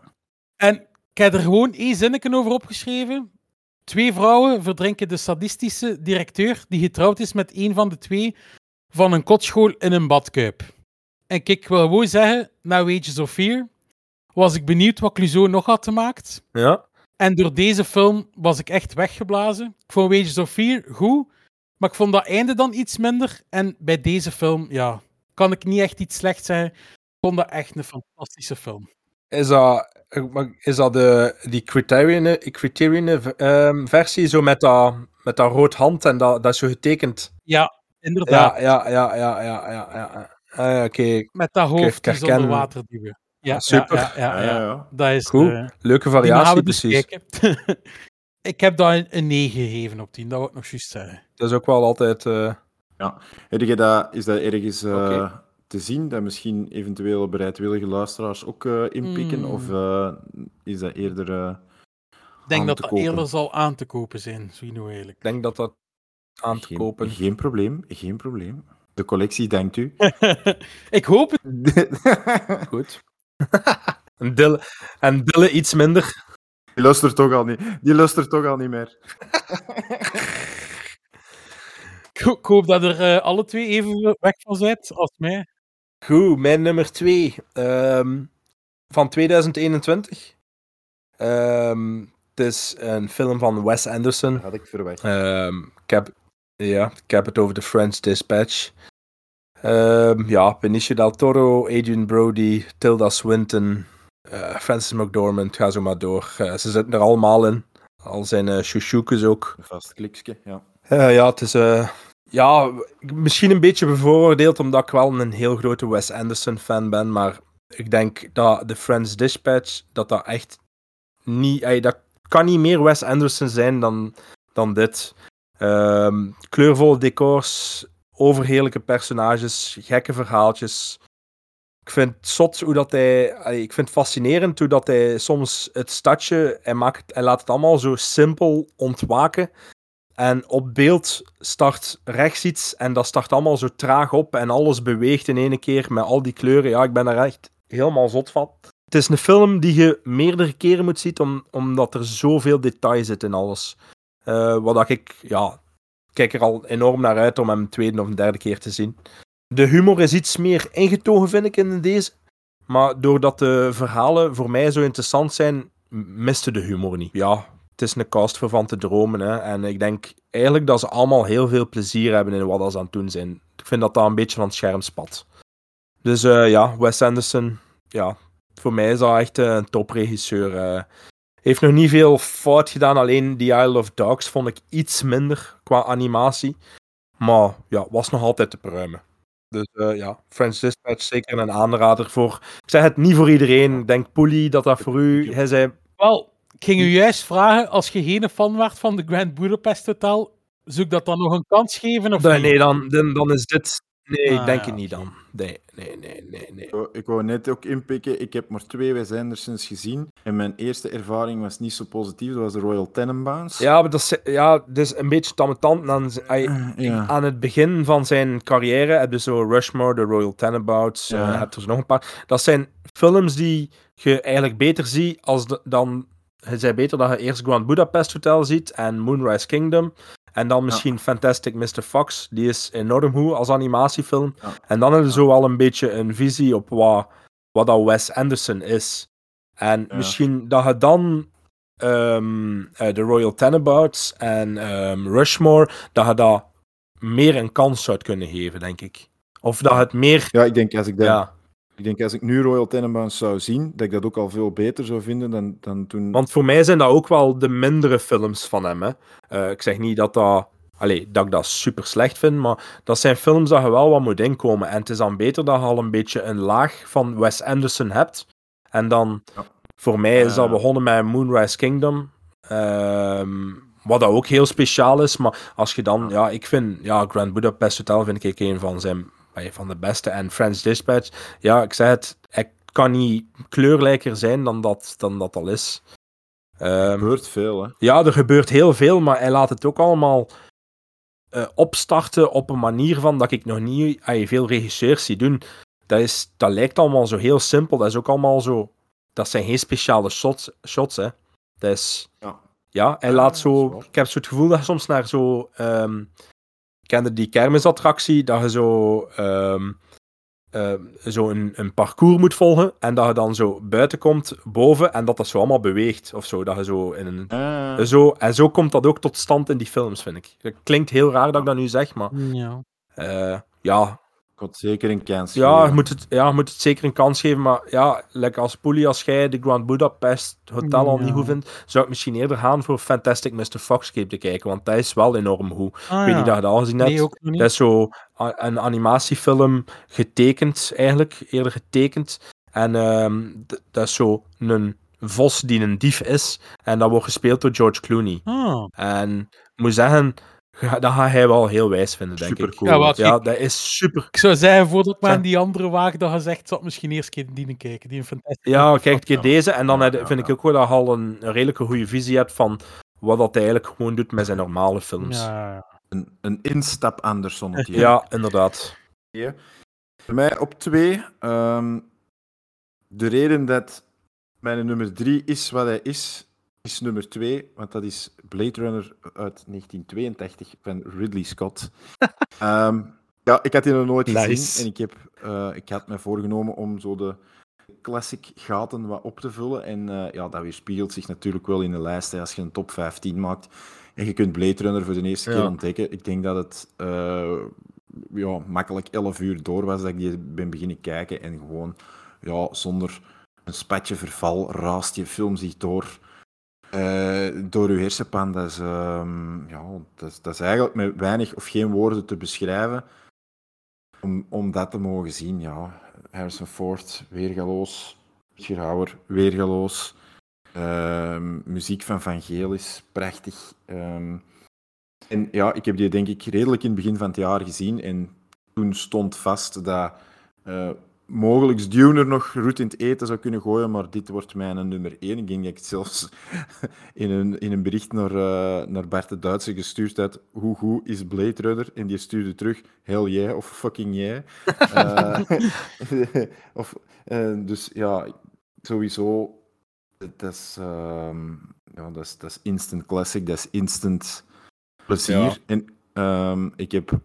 En ik heb er gewoon één zinnetje over opgeschreven. Twee vrouwen verdrinken de sadistische directeur die getrouwd is met een van de twee van een kotschool in een badkuip. En kijk, ik wil gewoon zeggen, na Wages of Fear was ik benieuwd wat Clouseau nog had gemaakt. ja. En door deze film was ik echt weggeblazen. Ik vond Wages of Fear goed, maar ik vond dat einde dan iets minder. En bij deze film, ja, kan ik niet echt iets slechts zeggen. Ik vond dat echt een fantastische film. Is dat, is dat de, die Criterion, Criterion ehm, versie, zo met dat, met dat rood hand en dat, dat is zo getekend? Ja, inderdaad. Ja, ja, ja, ja, ja, ja. ja. Ah, Oké, Met dat hoofd die onder water. Ja, Super. Ja, ja, ja, Ja, ja. ja. Dat is Goed. eh, leuke variatie, we dus precies. ik heb dat een, een 9 gegeven op 10, dat wil ik nog juist zeggen. Dat is ook wel altijd... eh, Heb je dat, is dat ergens eh, te zien? Dat misschien eventueel bereidwillige luisteraars ook eh, inpikken? Hmm. Of eh, is dat eerder... Ik denk Aan dat te dat kopen. eerder zal aan te kopen zijn, Zwino eigenlijk. ik denk dat dat aan te geen, kopen... Geen probleem, geen probleem. De collectie dankt u. ik hoop het. Goed. en, Dille, en Dille iets minder. Die luistert toch al niet, die luistert toch al niet meer. Ik ho- ik hoop dat er eh, alle twee even weg van zijn als mij. Goed, mijn nummer 2 van 2021. Ehm, het is een film van Wes Anderson. Dat had ik verwacht. Ehm, ik, heb, ja, ik heb het over The French Dispatch. Ehm, ja, Benicio del Toro, Adrian Brody, Tilda Swinton, eh, Francis McDormand, ga zo maar door. Eh, ze zitten er allemaal in. Al zijn uh, ook. Een vast klikje, ja. Ja, het is ja, misschien een beetje bevooroordeeld omdat ik wel een heel grote Wes Anderson fan ben, maar ik denk dat de Friends Dispatch, dat dat echt niet... ey, dat kan niet meer Wes Anderson zijn dan, dan dit. Ehm, kleurvolle decors, overheerlijke personages, gekke verhaaltjes. Ik vind het zot hoe dat hij... ik vind het fascinerend hoe dat hij soms het stadje... Hij, maakt, hij laat het allemaal zo simpel ontwaken. En op beeld start rechts iets en dat start allemaal zo traag op en alles beweegt in één keer met al die kleuren. Ja, ik ben daar echt helemaal zot van. Het is een film die je meerdere keren moet zien, om, omdat er zoveel detail zit in alles. Eh, wat ik, ja, kijk er al enorm naar uit om hem een tweede of een derde keer te zien. De humor is iets meer ingetogen, vind ik, in deze. Maar doordat de verhalen voor mij zo interessant zijn, miste de humor niet. Ja, het is een cast voor van te dromen. Hè. En ik denk eigenlijk dat ze allemaal heel veel plezier hebben in wat ze aan het doen zijn. Ik vind dat dat een beetje van het scherm spat. Dus eh, ja, Wes Anderson, ja, voor mij is dat echt eh, een topregisseur. eh. Heeft nog niet veel fout gedaan, alleen The Isle of Dogs vond ik iets minder qua animatie. Maar ja, was nog altijd te pruimen. Dus eh, ja, French Dispatch zeker een aanrader voor. Ik zeg het niet voor iedereen. Ik denk Poelie dat dat voor u. Hij zei. Wel, ik ging u juist vragen, als je geen fan werd van de Grand Budapest Hotel, zou ik dat dan nog een kans geven? Of Nee, nee dan, dan, dan is dit. Nee, ik Ah, denk ja, het niet dan. Nee, nee, nee, nee. nee. Ik wou- Ik wou net ook inpikken, ik heb maar twee Wes Andersons gezien. En mijn eerste ervaring was niet zo positief, dat was de Royal Tenenbaums. Ja, maar dat is, ja, dat is een beetje tammetant. Aan, ja. aan het begin van zijn carrière heb je zo Rushmore, The Royal Tenenbaums, Ja. eh, heb er nog een paar. Dat zijn films die je eigenlijk beter ziet als de- dan... Het is beter dat je eerst Grand Budapest Hotel ziet en Moonrise Kingdom. En dan misschien Fantastic Mr. Fox. Die is enorm goed als animatiefilm. Ja. En dan heb je zo al een beetje een visie op wat, wat dat Wes Anderson is. En misschien dat je dan ehm, eh, de Royal Tenenbaums en ehm, Rushmore, dat je dat meer een kans zou kunnen geven, denk ik. Of dat het meer... Ja, ik denk als ik, Ja, ik denk als ik nu Royal Tenenbaums zou zien, dat ik dat ook al veel beter zou vinden dan, dan toen... want voor mij zijn dat ook wel de mindere films van hem. Hè. Eh, ik zeg niet dat dat... Allee, dat ik dat super slecht vind, maar dat zijn films dat je wel wat moet inkomen. En het is dan beter dat je al een beetje een laag van Wes Anderson hebt. En dan, Ja. voor mij is dat Eh. begonnen met Moonrise Kingdom. Ehm, wat dat ook heel speciaal is. Maar als je dan, ja, ik vind, ja, Grand Budapest Hotel vind ik een van zijn van de beste. En French Dispatch, ja, ik zei het, het kan niet kleurlijker zijn dan dat, dan dat al is. Er Ehm, gebeurt veel, hè. ja, er gebeurt heel veel, maar hij laat het ook allemaal eh, opstarten op een manier van dat ik nog niet ay, veel regisseurs zie doen. Dat, is, dat lijkt allemaal zo heel simpel. Dat is ook allemaal zo. Dat zijn geen speciale shots, shots hè. Dat is. Ja. Ja, hij laat dat zo. Ik heb zo het gevoel dat soms naar zo. ehm kende die kermisattractie, dat je zo. ehm, ehm, zo een, een parcours moet volgen en dat je dan zo buiten komt, boven, en dat dat zo allemaal beweegt of zo. Dat je zo in een Ah, zo, en zo komt dat ook tot stand in die films, vind ik. Het klinkt heel raar dat ik dat nu zeg, maar Ja. eh, ja, ik had zeker een kans ja, je moet, het, ja, je moet het zeker een kans geven. Maar ja, lekker als Poelie, als jij de Grand Budapest Hotel al Ja. niet goed vindt, zou ik misschien eerder gaan voor Fantastic Mr. Foxcape te kijken, want dat is wel enorm goed. Ah, ik weet niet ja. dat je dat al gezien hebt. Nee, ook nog niet. Dat is zo een animatiefilm getekend, eigenlijk, eerder getekend. En ehm, dat is zo een vos die een dief is. En dat wordt gespeeld door George Clooney. Ah. En ik moet zeggen, dat gaat hij wel heel wijs vinden, denk ik. Ja, wat Ja, ik, dat is super. ik zou zeggen, voordat ik maar aan die andere waag dat gezegd, zou ik misschien eerst een keer die kijken. Die een fantastische. Ja, kijk een keer deze. En dan Ja, ja, vind ik ja. ook wel dat je al een, een redelijke goede visie hebt van wat dat hij eigenlijk gewoon doet met zijn normale films. Ja, Ja. Een, een instap Andersonnetje. inderdaad. Voor mij op twee. ehm, de reden dat mijn nummer drie is wat hij is, is nummer twee, want dat is Blade Runner uit 1982 van Ridley Scott. Ehm, ja, ik had die nog nooit Nice. gezien en ik, heb, eh, ik had me voorgenomen om zo de classic gaten wat op te vullen. En eh, ja, dat weerspiegelt zich natuurlijk wel in de lijst hè, als je een top 15 maakt. En je kunt Blade Runner voor de eerste Ja. keer ontdekken. Ik denk dat het eh, ja, makkelijk 11 uur door was dat ik die ben beginnen kijken. En gewoon ja, zonder een spatje verval raast je film zich door, eh, door uw hersenpan. Dat is, ehm, ja, dat, dat eigenlijk met weinig of geen woorden te beschrijven. om, om dat te mogen zien, ja. Harrison Ford, weergaloos. Gerhauer, weergaloos. Ehm, muziek van Van Geel is prachtig. Ehm, en ja, ik heb die denk ik redelijk in het begin van het jaar gezien. En toen stond vast dat eh mogelijk Dune er nog roet in het eten zou kunnen gooien, maar dit wordt mijn nummer één. Ik denk dat ik het zelfs in een, in een bericht naar, eh, naar Bart de Duitse gestuurd had. Hoe goed is Blade Runner? En die stuurde terug, hell yeah, of fucking yeah. Eh, of, eh, dus ja, sowieso, dat is, ehm, ja, dat is, dat is instant classic, dat is instant plezier. Ja. En ehm, ik heb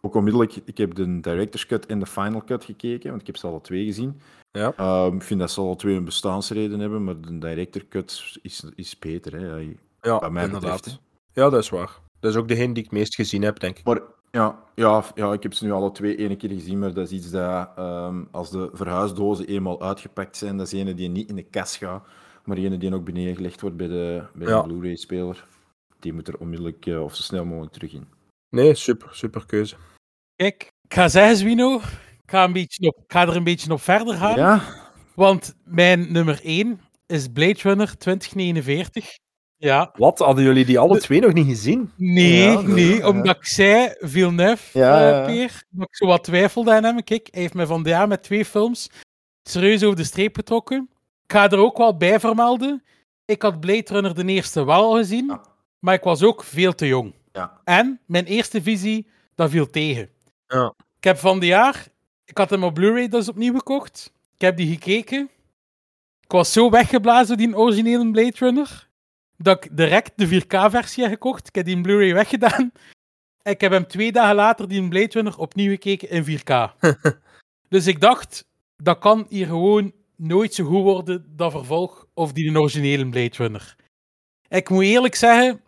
ook onmiddellijk, ik heb de director's cut en de final cut gekeken, want ik heb ze alle twee gezien. Ja. Ehm, ik vind dat ze alle twee een bestaansreden hebben, maar de director cut is, is beter. Hè. Ja, Ja, Wat mij inderdaad. betreft, Ja, dat is waar. Dat is ook degene die ik meest gezien heb, denk ik. Maar ja, ja, ja, ik heb ze nu alle twee één keer gezien, maar dat is iets dat ehm, als de verhuisdozen eenmaal uitgepakt zijn, dat is ene die niet in de kas gaat, maar ene die ook beneden gelegd wordt bij de, bij Ja. de Blu-ray-speler. Die moet er onmiddellijk eh, of zo snel mogelijk terug in. Nee, super, super keuze. Kijk, ik ga zeggen, Zwino, ik ga, een beetje op, ik ga er een beetje op verder gaan. Ja? Want mijn nummer 1 is Blade Runner 2049. Ja. Wat? Hadden jullie die alle twee nog niet gezien? Nee, Ja, nee, ja. omdat ik zei, Villeneuve, Ja, ja. Peer, dat ik zo wat twijfelde aan hem. Kijk, hij heeft mij vandaag met twee films serieus over de streep getrokken. Ik ga er ook wel bij vermelden. Ik had Blade Runner de eerste wel al gezien, Ja. maar ik was ook veel te jong. Ja. En mijn eerste visie, dat viel tegen. Ja. Ik heb van die jaar, ik had hem op Blu-ray dus opnieuw gekocht. Ik heb die gekeken. Ik was zo weggeblazen door die originele Blade Runner, dat ik direct de 4K-versie heb gekocht. Ik heb die in Blu-ray weggedaan. En ik heb hem twee dagen later, die Blade Runner, opnieuw gekeken in 4K. dus ik dacht, dat kan hier gewoon nooit zo goed worden, dat vervolg, of die originele Blade Runner. Ik moet eerlijk zeggen,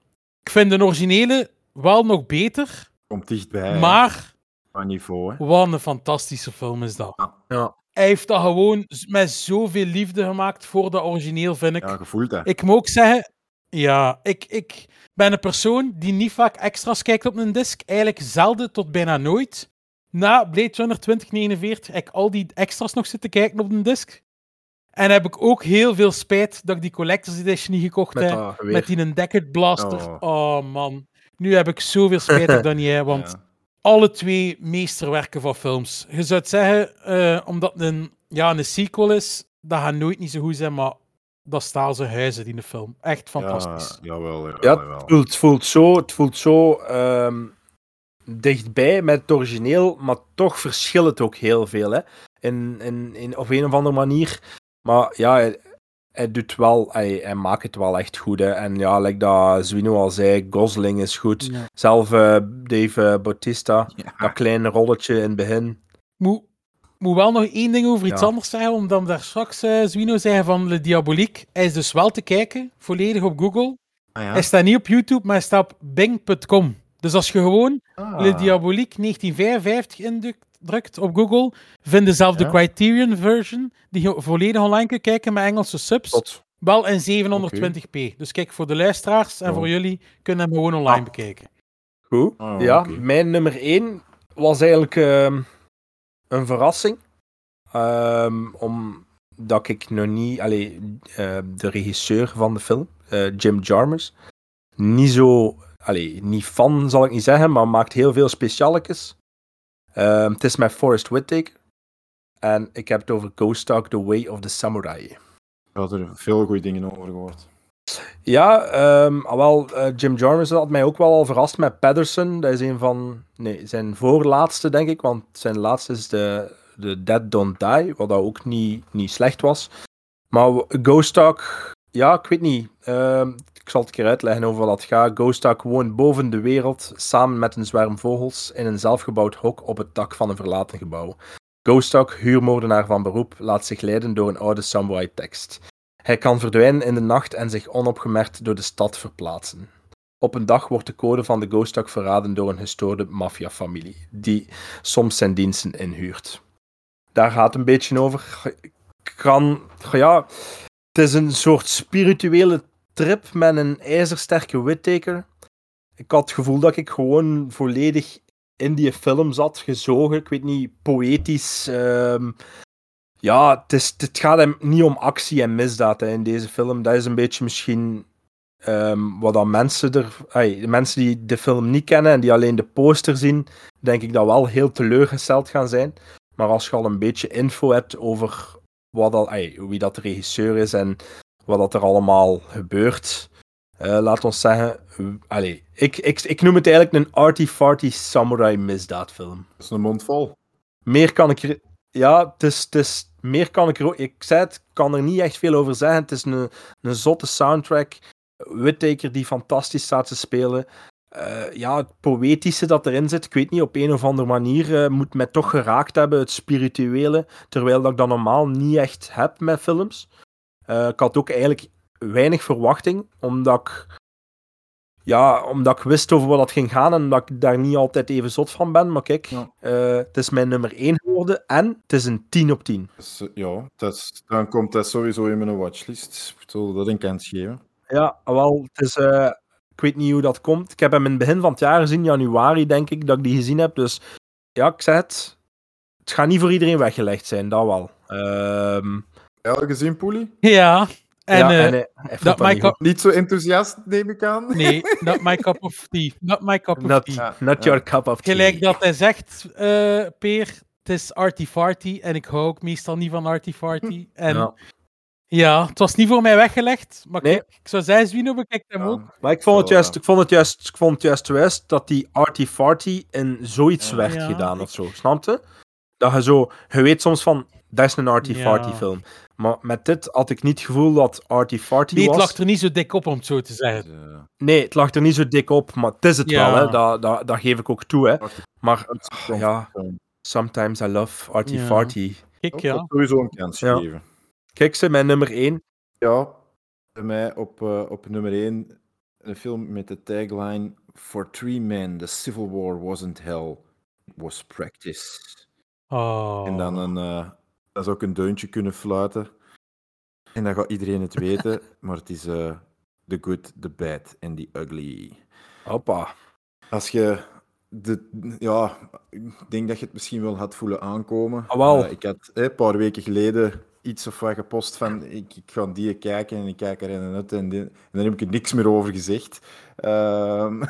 ik vind de originele wel nog beter, Komt dichtbij. maar Qua niveau, hè. wat een fantastische film is dat. Ja. Hij heeft dat gewoon met zoveel liefde gemaakt voor dat origineel, vind ik. Ja, gevoeld, hè. Ik moet ook zeggen, ja, ik, ik ben een persoon die niet vaak extra's kijkt op een disc. Eigenlijk zelden tot bijna nooit. Na Blade Runner 2049 heb ik al die extra's nog zitten kijken op een disc. En heb ik ook heel veel spijt dat ik die Collector's Edition niet gekocht Met heb. Met die een Deckard Blaster. Oh. Oh. man. Nu heb ik zoveel spijt niet heb, want Ja. alle twee meesterwerken van films. Je zou het zeggen, eh, omdat het een, ja, een sequel is, dat gaat nooit niet zo goed zijn, maar dat staan ze huizen in de film. Echt fantastisch. Ja, jawel, jawel, Ja, jawel. het voelt, het voelt zo, het voelt zo ehm, dichtbij met het origineel, maar toch verschilt het ook heel veel. Hè? In, in, in, op een of andere manier. Maar ja, hij, doet wel, hij, hij maakt het wel echt goed. Hè? En ja, like dat Zwino al zei, Gosling is goed. Ja. Zelf eh, Dave eh, Bautista, Ja. dat kleine rolletje in het begin. Moet, moet wel nog één ding over iets Ja. anders zeggen, omdat we daar straks eh Zwino zei van Le Diabolique. Hij is dus wel te kijken, volledig op Google. Ah, ja? Hij staat niet op YouTube, maar hij staat op bing.com. Dus als je gewoon Ah. Le Diabolique 1955 indrukt op Google, vind dezelfde Ja. Criterion version, die je volledig online kunt kijken met Engelse subs. Tot. Wel in 720p. Dus kijk, voor de luisteraars en Oh. voor jullie kunnen hem gewoon online Ah. bekijken. Goed. Oh, ja, mijn nummer 1 was eigenlijk ehm, een verrassing. Ehm, omdat ik nog niet, allee, eh, de regisseur van de film, eh, Jim Jarmusch, niet zo, allee, niet fan zal ik niet zeggen, maar maakt heel veel specialetjes. Ehm, het is met Forrest Whitaker. En ik heb het over Ghost Dog, The Way of the Samurai. Ik had er veel goede dingen over gehoord. Ja, ah, wel, eh, Jim Jarmusch had mij ook wel al verrast met Patterson. Dat is een van, nee, zijn voorlaatste, denk ik. Want zijn laatste is de, de Dead Don't Die, wat dat ook niet, niet slecht was. Maar Ghost Dog, ja, ik weet niet. Ehm, ik zal het een keer uitleggen over wat dat gaat. Ghost Dog woont boven de wereld, samen met een zwerm vogels, in een zelfgebouwd hok op het dak van een verlaten gebouw. Ghost Dog, huurmoordenaar van beroep, laat zich leiden door een oude samurai-tekst. Hij kan verdwijnen in de nacht en zich onopgemerkt door de stad verplaatsen. Op een dag wordt de code van de Ghost Dog verraden door een gestoorde maffiafamilie, die soms zijn diensten inhuurt. Daar gaat het een beetje over. Kan, ja, het is een soort spirituele trip met een ijzersterke Whittaker. Ik had het gevoel dat ik gewoon volledig in die film zat, gezogen. Ik weet niet, poëtisch. ehm, ja, het, het gaat hem niet om actie en misdaad hè, in deze film. Dat is een beetje misschien ehm, wat dan mensen er... mensen die de film niet kennen en die alleen de poster zien, denk ik dat wel heel teleurgesteld gaan zijn. Maar als je al een beetje info hebt over wat al, wie dat de regisseur is en wat dat er allemaal gebeurt, eh, laat ons zeggen... allee, ik, ik, ik noem het eigenlijk een arty-farty samurai misdaadfilm. Dat is een mond vol. Meer kan ik er... Ja, het is, het is... Meer kan ik er ook... Ik zei het, kan er niet echt veel over zeggen. Het is een, een zotte soundtrack. Whittaker die fantastisch staat te spelen. Eh, ja, het poëtische dat erin zit, ik weet niet, op een of andere manier eh, moet mij toch geraakt hebben, het spirituele, terwijl dat ik dat normaal niet echt heb met films. Eh, ik had ook eigenlijk weinig verwachting, omdat ik, ja, omdat ik wist over wat dat ging gaan en dat ik daar niet altijd even zot van ben. Maar kijk, Ja. eh, het is mijn nummer 1 geworden en het is een 10 op 10. Dus, eh, ja, dat is, dan komt dat sowieso in mijn watchlist. Ik zal dat een kans geven. Ja, wel, het is, eh, ik weet niet hoe dat komt. Ik heb hem in het begin van het jaar gezien, januari denk ik, dat ik die gezien heb. Dus ja, ik zeg het, het gaat niet voor iedereen weggelegd zijn, dat wel. Ehm, Al gezien, Poelie? Ja, en, ja, eh, en hij- hij vond dat niet. Niet zo enthousiast, neem ik aan. Nee, not my cup of tea. Not my cup of Not, tea. not your cup of tea. Gelijk dat hij zegt, eh, Peer, het is arty-farty. En ik hou ook meestal niet van arty-farty. En ja. Ja. het was niet voor mij weggelegd. Maar Nee. kijk, ik zou zeggen, Zwino bekijkt hem Ja. ook. Maar ik vond het juist, ik vond het juist, ik vond het juist juist dat die arty-farty in zoiets Ja. werd Ja, gedaan ik- of zo, snapte? Dat je zo, je weet soms van, dat is een arty-farty Ja. film. Maar met dit had ik niet het gevoel dat arty-farty Nee, was. het lag er niet zo dik op, om het zo te zeggen. Nee, het lag er niet zo dik op, maar het is het Ja. wel, hè. Dat, dat, dat geef ik ook toe. Hè. Maar ja, sometimes I love Artie Ja. Farty. Kijk, Ik ja. sowieso een kans Ja. geven. Kijk ze, mijn nummer 1. Ja, bij mij op, eh, op nummer 1 een film met de tagline For three men, the civil war wasn't hell, was practice. Oh. En dan, een, eh, dan zou ik een deuntje kunnen fluiten. En dan gaat iedereen het weten, maar het is eh The Good, The Bad and The Ugly. Hoppa. Als je de, ja, ik denk dat je het misschien wel had voelen aankomen. Ah. Eh, ik had eh, een paar weken geleden iets of wat gepost van ik, ik ga die kijken en ik kijk er in en uit en, die- en dan heb ik er niks meer over gezegd. Ehm,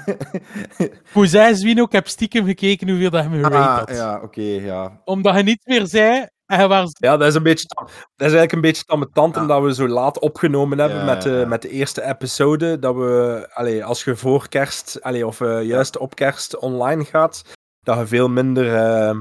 Hoe zei Zwino, ik heb stiekem gekeken hoeveel dat je me ah, had. ja, oké, ja. Omdat je niets meer zei en was... Ja, dat is, een beetje, dat is eigenlijk een beetje ambetant, Ja. omdat we zo laat opgenomen hebben Ja, met, de, ja, met de eerste episode. Dat we, allee, als je voor kerst, allee, of eh, juist op kerst online gaat, dat je veel minder eh,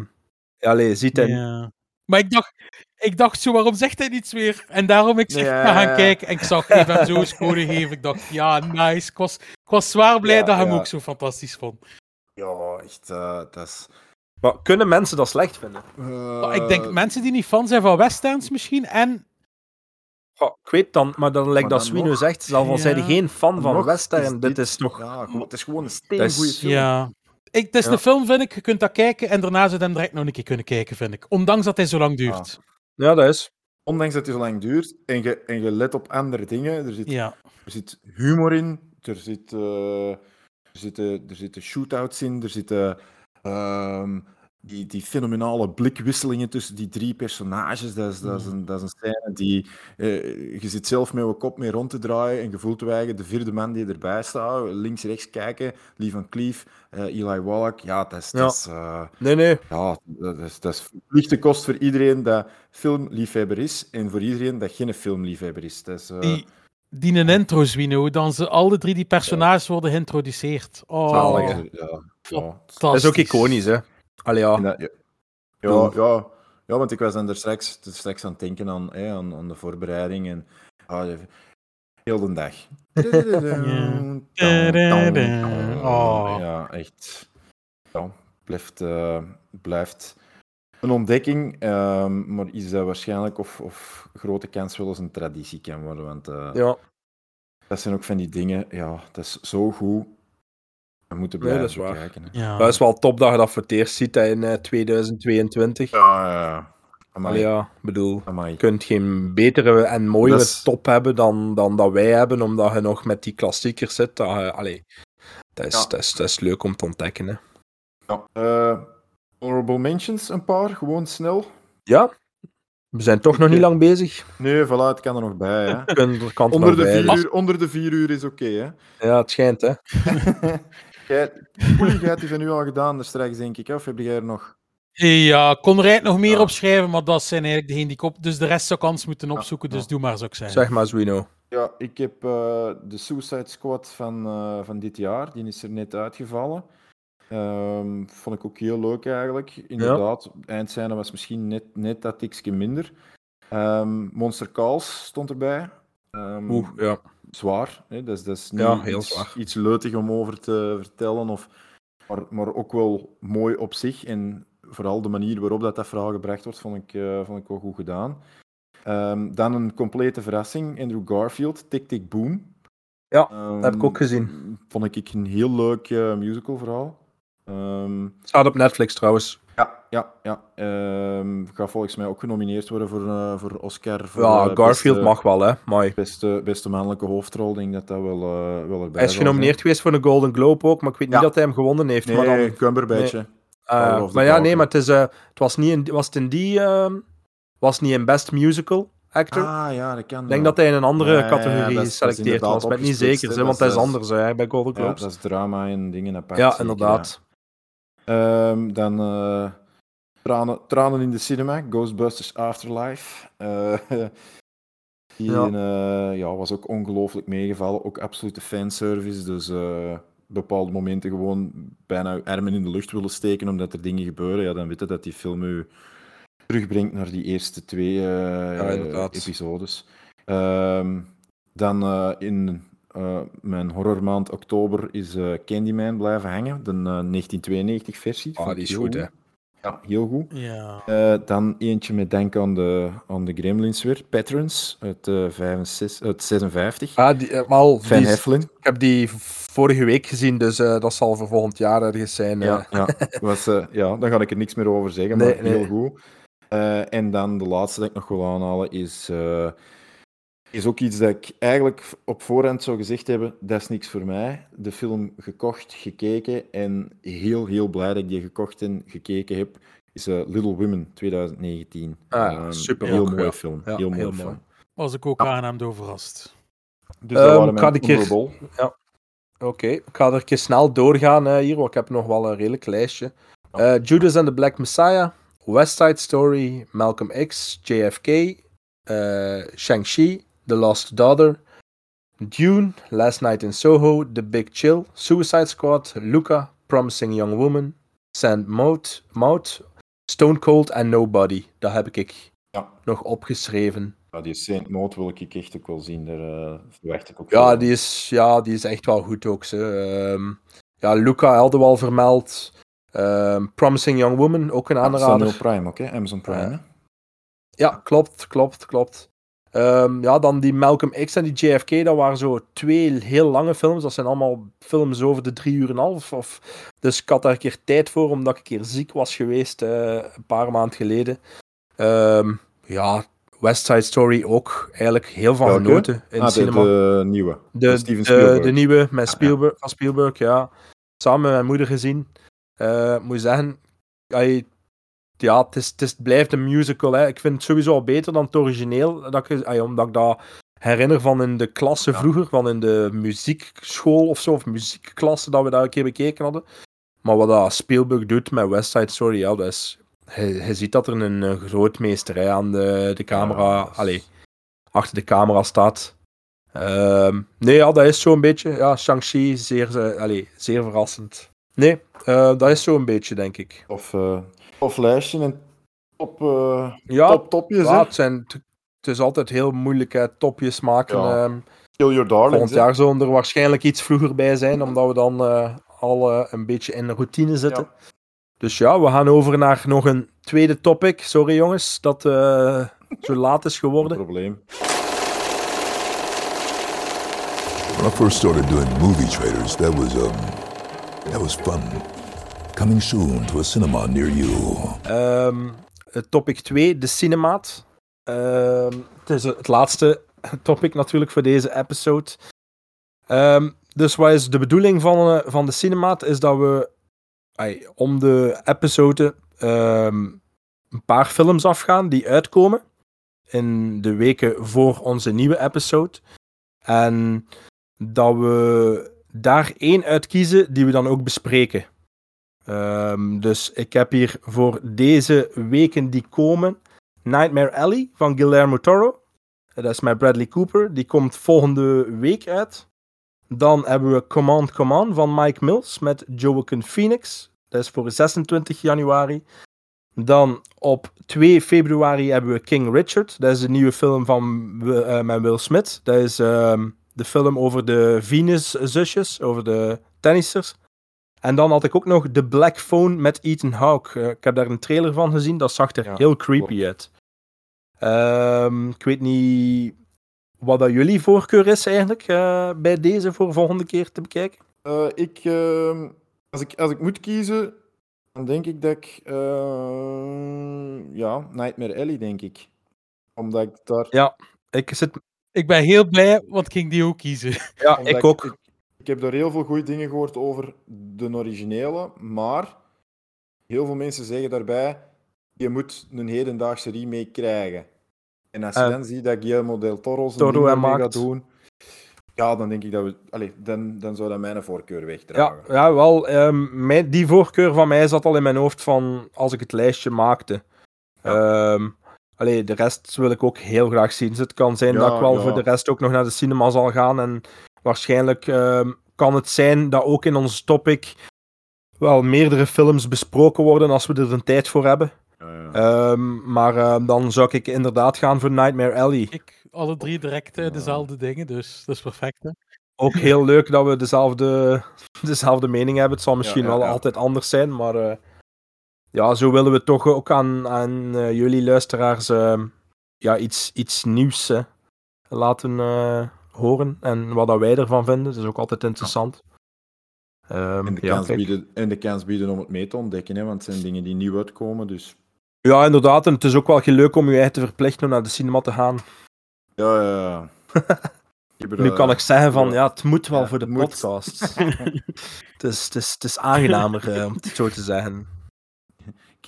allee, ziet. En, Ja. Maar ik dacht, ik dacht zo, waarom zegt hij niets meer? En daarom ik zeg, ga gaan kijken. En ik zag hem hem zo code geven. Ik dacht, ja, nice. Ik was, ik was zwaar blij Ja, dat hij hem ook zo fantastisch vond. Ja, echt, eh, dat is... Maar kunnen mensen dat slecht vinden? Maar ik denk mensen die niet fan zijn van westerns misschien. En Goh, ik weet dan, maar dan lijkt dat Swino nog- zegt, zelf al Ja. zijn die geen fan van western, dit is toch... Ja, het is gewoon een steengoeie is- film. ja. Ik, het is Ja. een film, vind ik. Je kunt dat kijken en daarna zou je hem direct nog een keer kunnen kijken, vind ik. Ondanks dat hij zo lang duurt. Ja, dat is. Ondanks dat het zo lang duurt en je, en je let op andere dingen. Er zit, Ja. er zit humor in, er, zit, eh, er, zitten, er zitten shootouts in, er zitten ehm, die, die fenomenale blikwisselingen tussen die drie personages. Dat is, dat is, een, dat is een scène die... eh, je zit zelf met je kop mee rond te draaien en je voelt je eigen de vierde man die erbij staat. Links, rechts kijken. Lee van Cleef, eh, Eli Wallach. Ja, dat is... Ja. Dat is eh, Nee, nee. ja, dat is, dat is verplichte kost voor iedereen dat filmliefhebber is en voor iedereen dat geen filmliefhebber is. Dat is Die, die een intro, Zwino, dan ze alle drie die personages worden geïntroduceerd. Oh, Zalig, ja, ja. Dat is ook iconisch, hè. Allee, ja. Dat- ja, ja, ja, ja, want ik was dan er straks, er straks aan het denken aan, hè, aan, aan de voorbereiding en ah, heel de dag. Oh. Ja, echt. Ja, blijft, eh, blijft een ontdekking, ehm, maar is dat waarschijnlijk of, of grote kans wel eens een traditie kan worden. Want eh, ja. dat zijn ook van die dingen, ja, dat is zo goed. We moeten Nee, blijven dat is waar. kijken. Hè. Ja. Dat is wel top dat je dat voor het eerst ziet hè, in eh, 2022. Ja, ja, ja. Amai, Allee, ja, ik bedoel, amai. je kunt geen betere en mooiere Dat top hebben dan, dan dat wij hebben, omdat je nog met die klassiekers zit. Dat, allee, dat, is, Ja. dat, is, dat is leuk om te ontdekken. Hè. Ja. Eh, honorable mentions, een paar, gewoon snel. Ja, we zijn toch nog niet eh, lang bezig. Nee, voilà, het kan er nog bij. Hè. Er kant Onder, nog de bij, vier dus- uur, onder de vier uur is oké, hè. Ja, het schijnt, hè. Jij, die van u al gedaan, dus straks denk ik. hè, Of heb jij er nog? Ja, ik kon er eigenlijk nog meer Ja. opschrijven, maar dat zijn eigenlijk degenen die ik op... Dus de rest zou ik anders moeten opzoeken, ja. dus doe maar, zou ik zeggen. Zeg maar, Zwino. Ja, ik heb eh, de Suicide Squad van, eh, van dit jaar, die is er net uitgevallen. Ehm, vond ik ook heel leuk eigenlijk. Inderdaad, eindscène was misschien net, net dat tikje minder. Ehm, Monster Calls stond erbij. Ehm, Oeh, ja. Zwaar, hè? Dat, is, dat is niet Ja, heel iets, zwaar. iets leutig om over te vertellen, of, maar, maar ook wel mooi op zich. En vooral de manier waarop dat, dat verhaal gebracht wordt, vond ik, eh, vond ik wel goed gedaan. Ehm, dan een complete verrassing, Andrew Garfield, Tick Tick Boom. Ja, Ehm, heb ik ook gezien. Vond ik een heel leuk eh, musicalverhaal. Ehm, Staat op Netflix trouwens. Ja, ja, ja. Ehm, gaat volgens mij ook genomineerd worden voor, eh, voor Oscar. Voor, Ja, eh, Garfield beste, mag wel, hè. Mooi. Beste, beste mannelijke hoofdrol, ik denk dat dat wel, eh, wel erbij Hij is genomineerd geweest voor een Golden Globe ook, maar ik weet niet Ja. dat hij hem gewonnen heeft. zijn. Nee, maar dan, Cumberbatch. the maar ja, nee, maar het, is, het was, niet in, was het in die... ehm, was niet in Best Musical Actor? Ah, ja, dat kan ik denk wel. dat hij in een andere Ja, ja, ja, categorie is geselecteerd was. Ik ben niet zeker, hè. hè, want hij is- anders hè, bij Golden Ja, Globes. dat is drama en dingen apart. Ja, inderdaad. Ja. Ehm, dan eh, tranen, tranen in de cinema, Ghostbusters Afterlife. Eh, die Ja. eh, ja, was ook ongelooflijk meegevallen. Ook absolute fanservice. Dus bepaalde momenten gewoon bijna uw armen in de lucht willen steken omdat er dingen gebeuren. Ja, dan weet je dat die film u terugbrengt naar die eerste twee inderdaad. episodes. Ehm, dan in eh, mijn horrormaand oktober is eh, Candyman blijven hangen, de eh, 1992-versie. Ah, die is goed, hè. Ja, heel goed. Ja. Eh, dan eentje met denk aan de, aan de Gremlins weer, Patrons uit, eh 65, uit 56. Ah, die, eh, maar al, Van die Heflin. ik heb die vorige week gezien, dus eh, dat zal voor volgend jaar ergens zijn. eh. Ja, ja. Was, eh, ja, daar ga ik er niks meer over zeggen, maar Nee, nee. heel goed. Eh, en dan de laatste dat ik nog wil aanhalen is, eh, is ook iets dat ik eigenlijk op voorhand zou gezegd hebben, dat is niks voor mij. De film gekocht, gekeken en heel, heel blij dat ik die gekocht en gekeken heb, is eh, Little Women 2019. Ah, ja, Ehm, super Heel mooie ja. film. Ja, heel film. mooi. Was ik ook aangenaam verrast. Dus dat Ehm, waren mijn ik honorable. Oké, ik ga er een keer snel doorgaan eh, hier, want ik heb nog wel een redelijk lijstje. Eh, Judas and the Black Messiah, West Side Story, Malcolm X, JFK, eh, Shang-Chi, The Lost Daughter, Dune, Last Night in Soho, The Big Chill, Suicide Squad, Luca, Promising Young Woman, Sand Mouth, Mouth Stone Cold en Nobody. Dat heb ik Ja. nog opgeschreven. Ja, die Saint Maud wil ik echt ook wel zien, daar eh, verwacht ik ook Ja die, is, ja, die is echt wel goed ook. Ze. Ehm, ja, Luca hadden we al vermeld. Ehm, Promising Young Woman, ook een aanrader. Samuel Prime ook, hè? Amazon Prime. Hè? Ja, klopt, klopt, klopt. Ehm, ja, dan die Malcolm X en die JFK, dat waren zo twee heel lange films. Dat zijn allemaal films over de drie uur en een half. Of... Dus ik had daar een keer tijd voor, omdat ik een keer ziek was geweest, eh, een paar maanden geleden. Ehm, ja, West Side Story ook eigenlijk heel van Welke? genoten in Ah, de, cinema. de nieuwe. De, Steven de, Spielberg. de nieuwe met ja. Spielberg, van Spielberg, ja. Samen met mijn moeder gezien. Eh, moet zeggen, ja, het, is, het, is, het blijft een musical. Hè. Ik vind het sowieso al beter dan het origineel. Dat ik, omdat ik dat herinner van in de klasse vroeger, van in de muziekschool of zo, of muziekklasse, dat we dat een keer bekeken hadden. Maar wat dat Spielberg doet met West Side Story, ja, dat is... Je, ziet dat er een, eh, grootmeester aan de, de camera... Ja, is- achter de camera staat. Ehm, nee, ja, dat is zo'n beetje. Ja, Shang-Chi, zeer, eh, zeer verrassend. Nee, eh, dat is zo'n beetje, denk ik. Of, eh of lijstje en top, eh, Ja, top topjes. ja, het, zijn, het- is altijd heel moeilijk, hè, topjes maken. Ja. ehm. Kill Your Darlings. volgend jaar zullen er waarschijnlijk iets vroeger bij zijn, omdat we dan eh, al eh, een beetje in de routine zitten. Dus ja, we gaan over naar nog een tweede topic. Sorry jongens, dat eh, zo laat is Geen geworden. probleem. When I first started doing movie trailers, that was um, that was fun. Coming soon to a cinema near you. Ehm, het topic 2, de cinemaat. Ehm, het is het laatste topic natuurlijk voor deze episode. Ehm, dus wat is de bedoeling van, eh, van de cinemaat? Is dat we om de episode een paar films afgaan die uitkomen in de weken voor onze nieuwe episode. En dat we daar één uitkiezen die we dan ook bespreken. Ehm, dus ik heb hier voor deze weken die komen Nightmare Alley van Guillermo Toro. Dat is met Bradley Cooper. Die komt volgende week uit. Dan hebben we Command Command van Mike Mills met Joaquin Phoenix. Dat is voor 26 januari. Dan op 2 februari hebben we King Richard. Dat is de nieuwe film van, eh, met Will Smith. Dat is ehm, de film over de Venus-zusjes, over de tennissers. En dan had ik ook nog The Black Phone met Ethan Hawke. Eh, ik heb daar een trailer van gezien. Dat zag er Ja, heel creepy klopt. uit. Ehm, ik weet niet wat dat jullie voorkeur is eigenlijk eh, bij deze voor volgende keer te bekijken. Eh, ik, ehm, als, ik, als ik moet kiezen, dan denk ik dat ik. eh, ja, Nightmare Alley, denk ik. Omdat ik daar. Ja, ik zit. Ik ben heel blij, want ik ging die ook kiezen. Ja, omdat ik ook. Ik, ik heb daar heel veel goede dingen gehoord over de originele, maar heel veel mensen zeggen daarbij: je moet een hedendaagse remake krijgen. En als je Eh, dan ziet dat Guillermo del Toro zijn Toro ding gaat doen, ja, dan denk ik dat we. Allee, dan, dan zou dat mijn voorkeur Ja, wegdragen. ja wel. ehm, mijn, die voorkeur van mij zat al in mijn hoofd van als ik het lijstje maakte. Ehm, allee, de rest wil ik ook heel graag zien. Dus het kan zijn Ja, dat ik wel ja. voor de rest ook nog naar de cinema zal gaan. En waarschijnlijk ehm, kan het zijn dat ook in ons topic wel meerdere films besproken worden als we er de tijd voor hebben. Ja, ja. Ehm, maar ehm, dan zou ik inderdaad gaan voor Nightmare Alley. Ik, alle drie direct dezelfde dingen, dus dat is perfect. Hè? Ook heel leuk dat we dezelfde, dezelfde mening hebben. Het zal misschien ja, wel ja. altijd anders zijn, maar eh, ja, zo willen we toch ook aan, aan eh, jullie luisteraars ja, iets, iets nieuws laten eh, horen. En wat dat wij ervan vinden, dat is ook altijd interessant. Ehm, En de, ja, kans bieden, en de kans bieden om het mee te ontdekken, hè, want het zijn dingen die nieuw uitkomen. Dus ja, inderdaad. En het is ook wel leuk om je eigen te verplichten om naar de cinema te gaan. ja, ja. ja. Nu eh, kan ik zeggen van, ja. het moet wel Ja, voor de podcast. het, is, het, is, het is aangenamer, eh, om het zo te zeggen.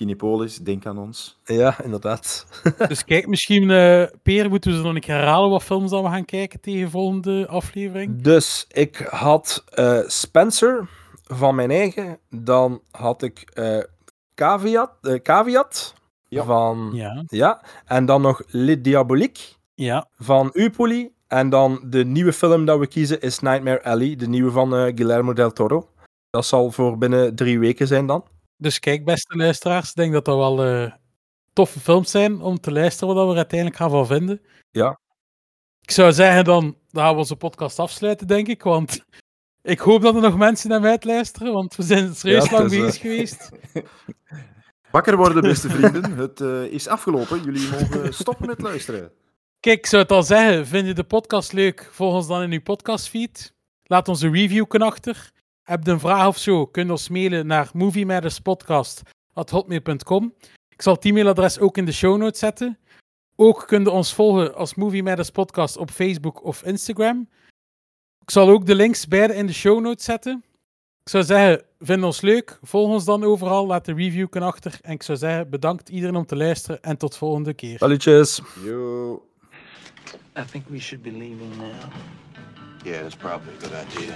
Kinepolis, denk aan ons. Ja, inderdaad. Dus kijk, misschien, eh Peer, moeten we ze nog een keer herhalen wat films dat we gaan kijken tegen volgende aflevering. Dus ik had eh, Spencer van mijn eigen. Dan had ik eh Caveat, Caveat Ja. van. Ja. Ja, En dan nog Le Diabolique ja. van Upoli. En dan de nieuwe film dat we kiezen is Nightmare Alley, de nieuwe van eh, Guillermo del Toro. Dat zal voor binnen drie weken zijn dan. Dus kijk, beste luisteraars, ik denk dat dat wel eh, toffe films zijn om te luisteren wat we er uiteindelijk gaan van vinden. Ja. Ik zou zeggen, dan, dan gaan we onze podcast afsluiten, denk ik, want ik hoop dat er nog mensen naar mij uitluisteren, want we zijn serieus Ja, lang is, eh, bezig geweest. Wakker worden, beste vrienden. Het eh, is afgelopen. Jullie mogen stoppen met luisteren. Kijk, ik zou het al zeggen, vind je de podcast leuk? Volg ons dan in uw podcastfeed. Laat ons een review achter. Heb je een vraag of zo, kun je ons mailen naar moviematterspodcast.hotmail.com. Ik zal het e-mailadres ook in de show notes zetten. Ook kun je ons volgen als Movie Matters Podcast op Facebook of Instagram. Ik zal ook de links beide in de show notes zetten. Ik zou zeggen, vind ons leuk. Volg ons dan overal. Laat een review kunnen achter. En ik zou zeggen, bedankt iedereen om te luisteren. En tot volgende keer. Salutjes. Yo. I think we should be leaving now. Yeah, that's probably a good idea.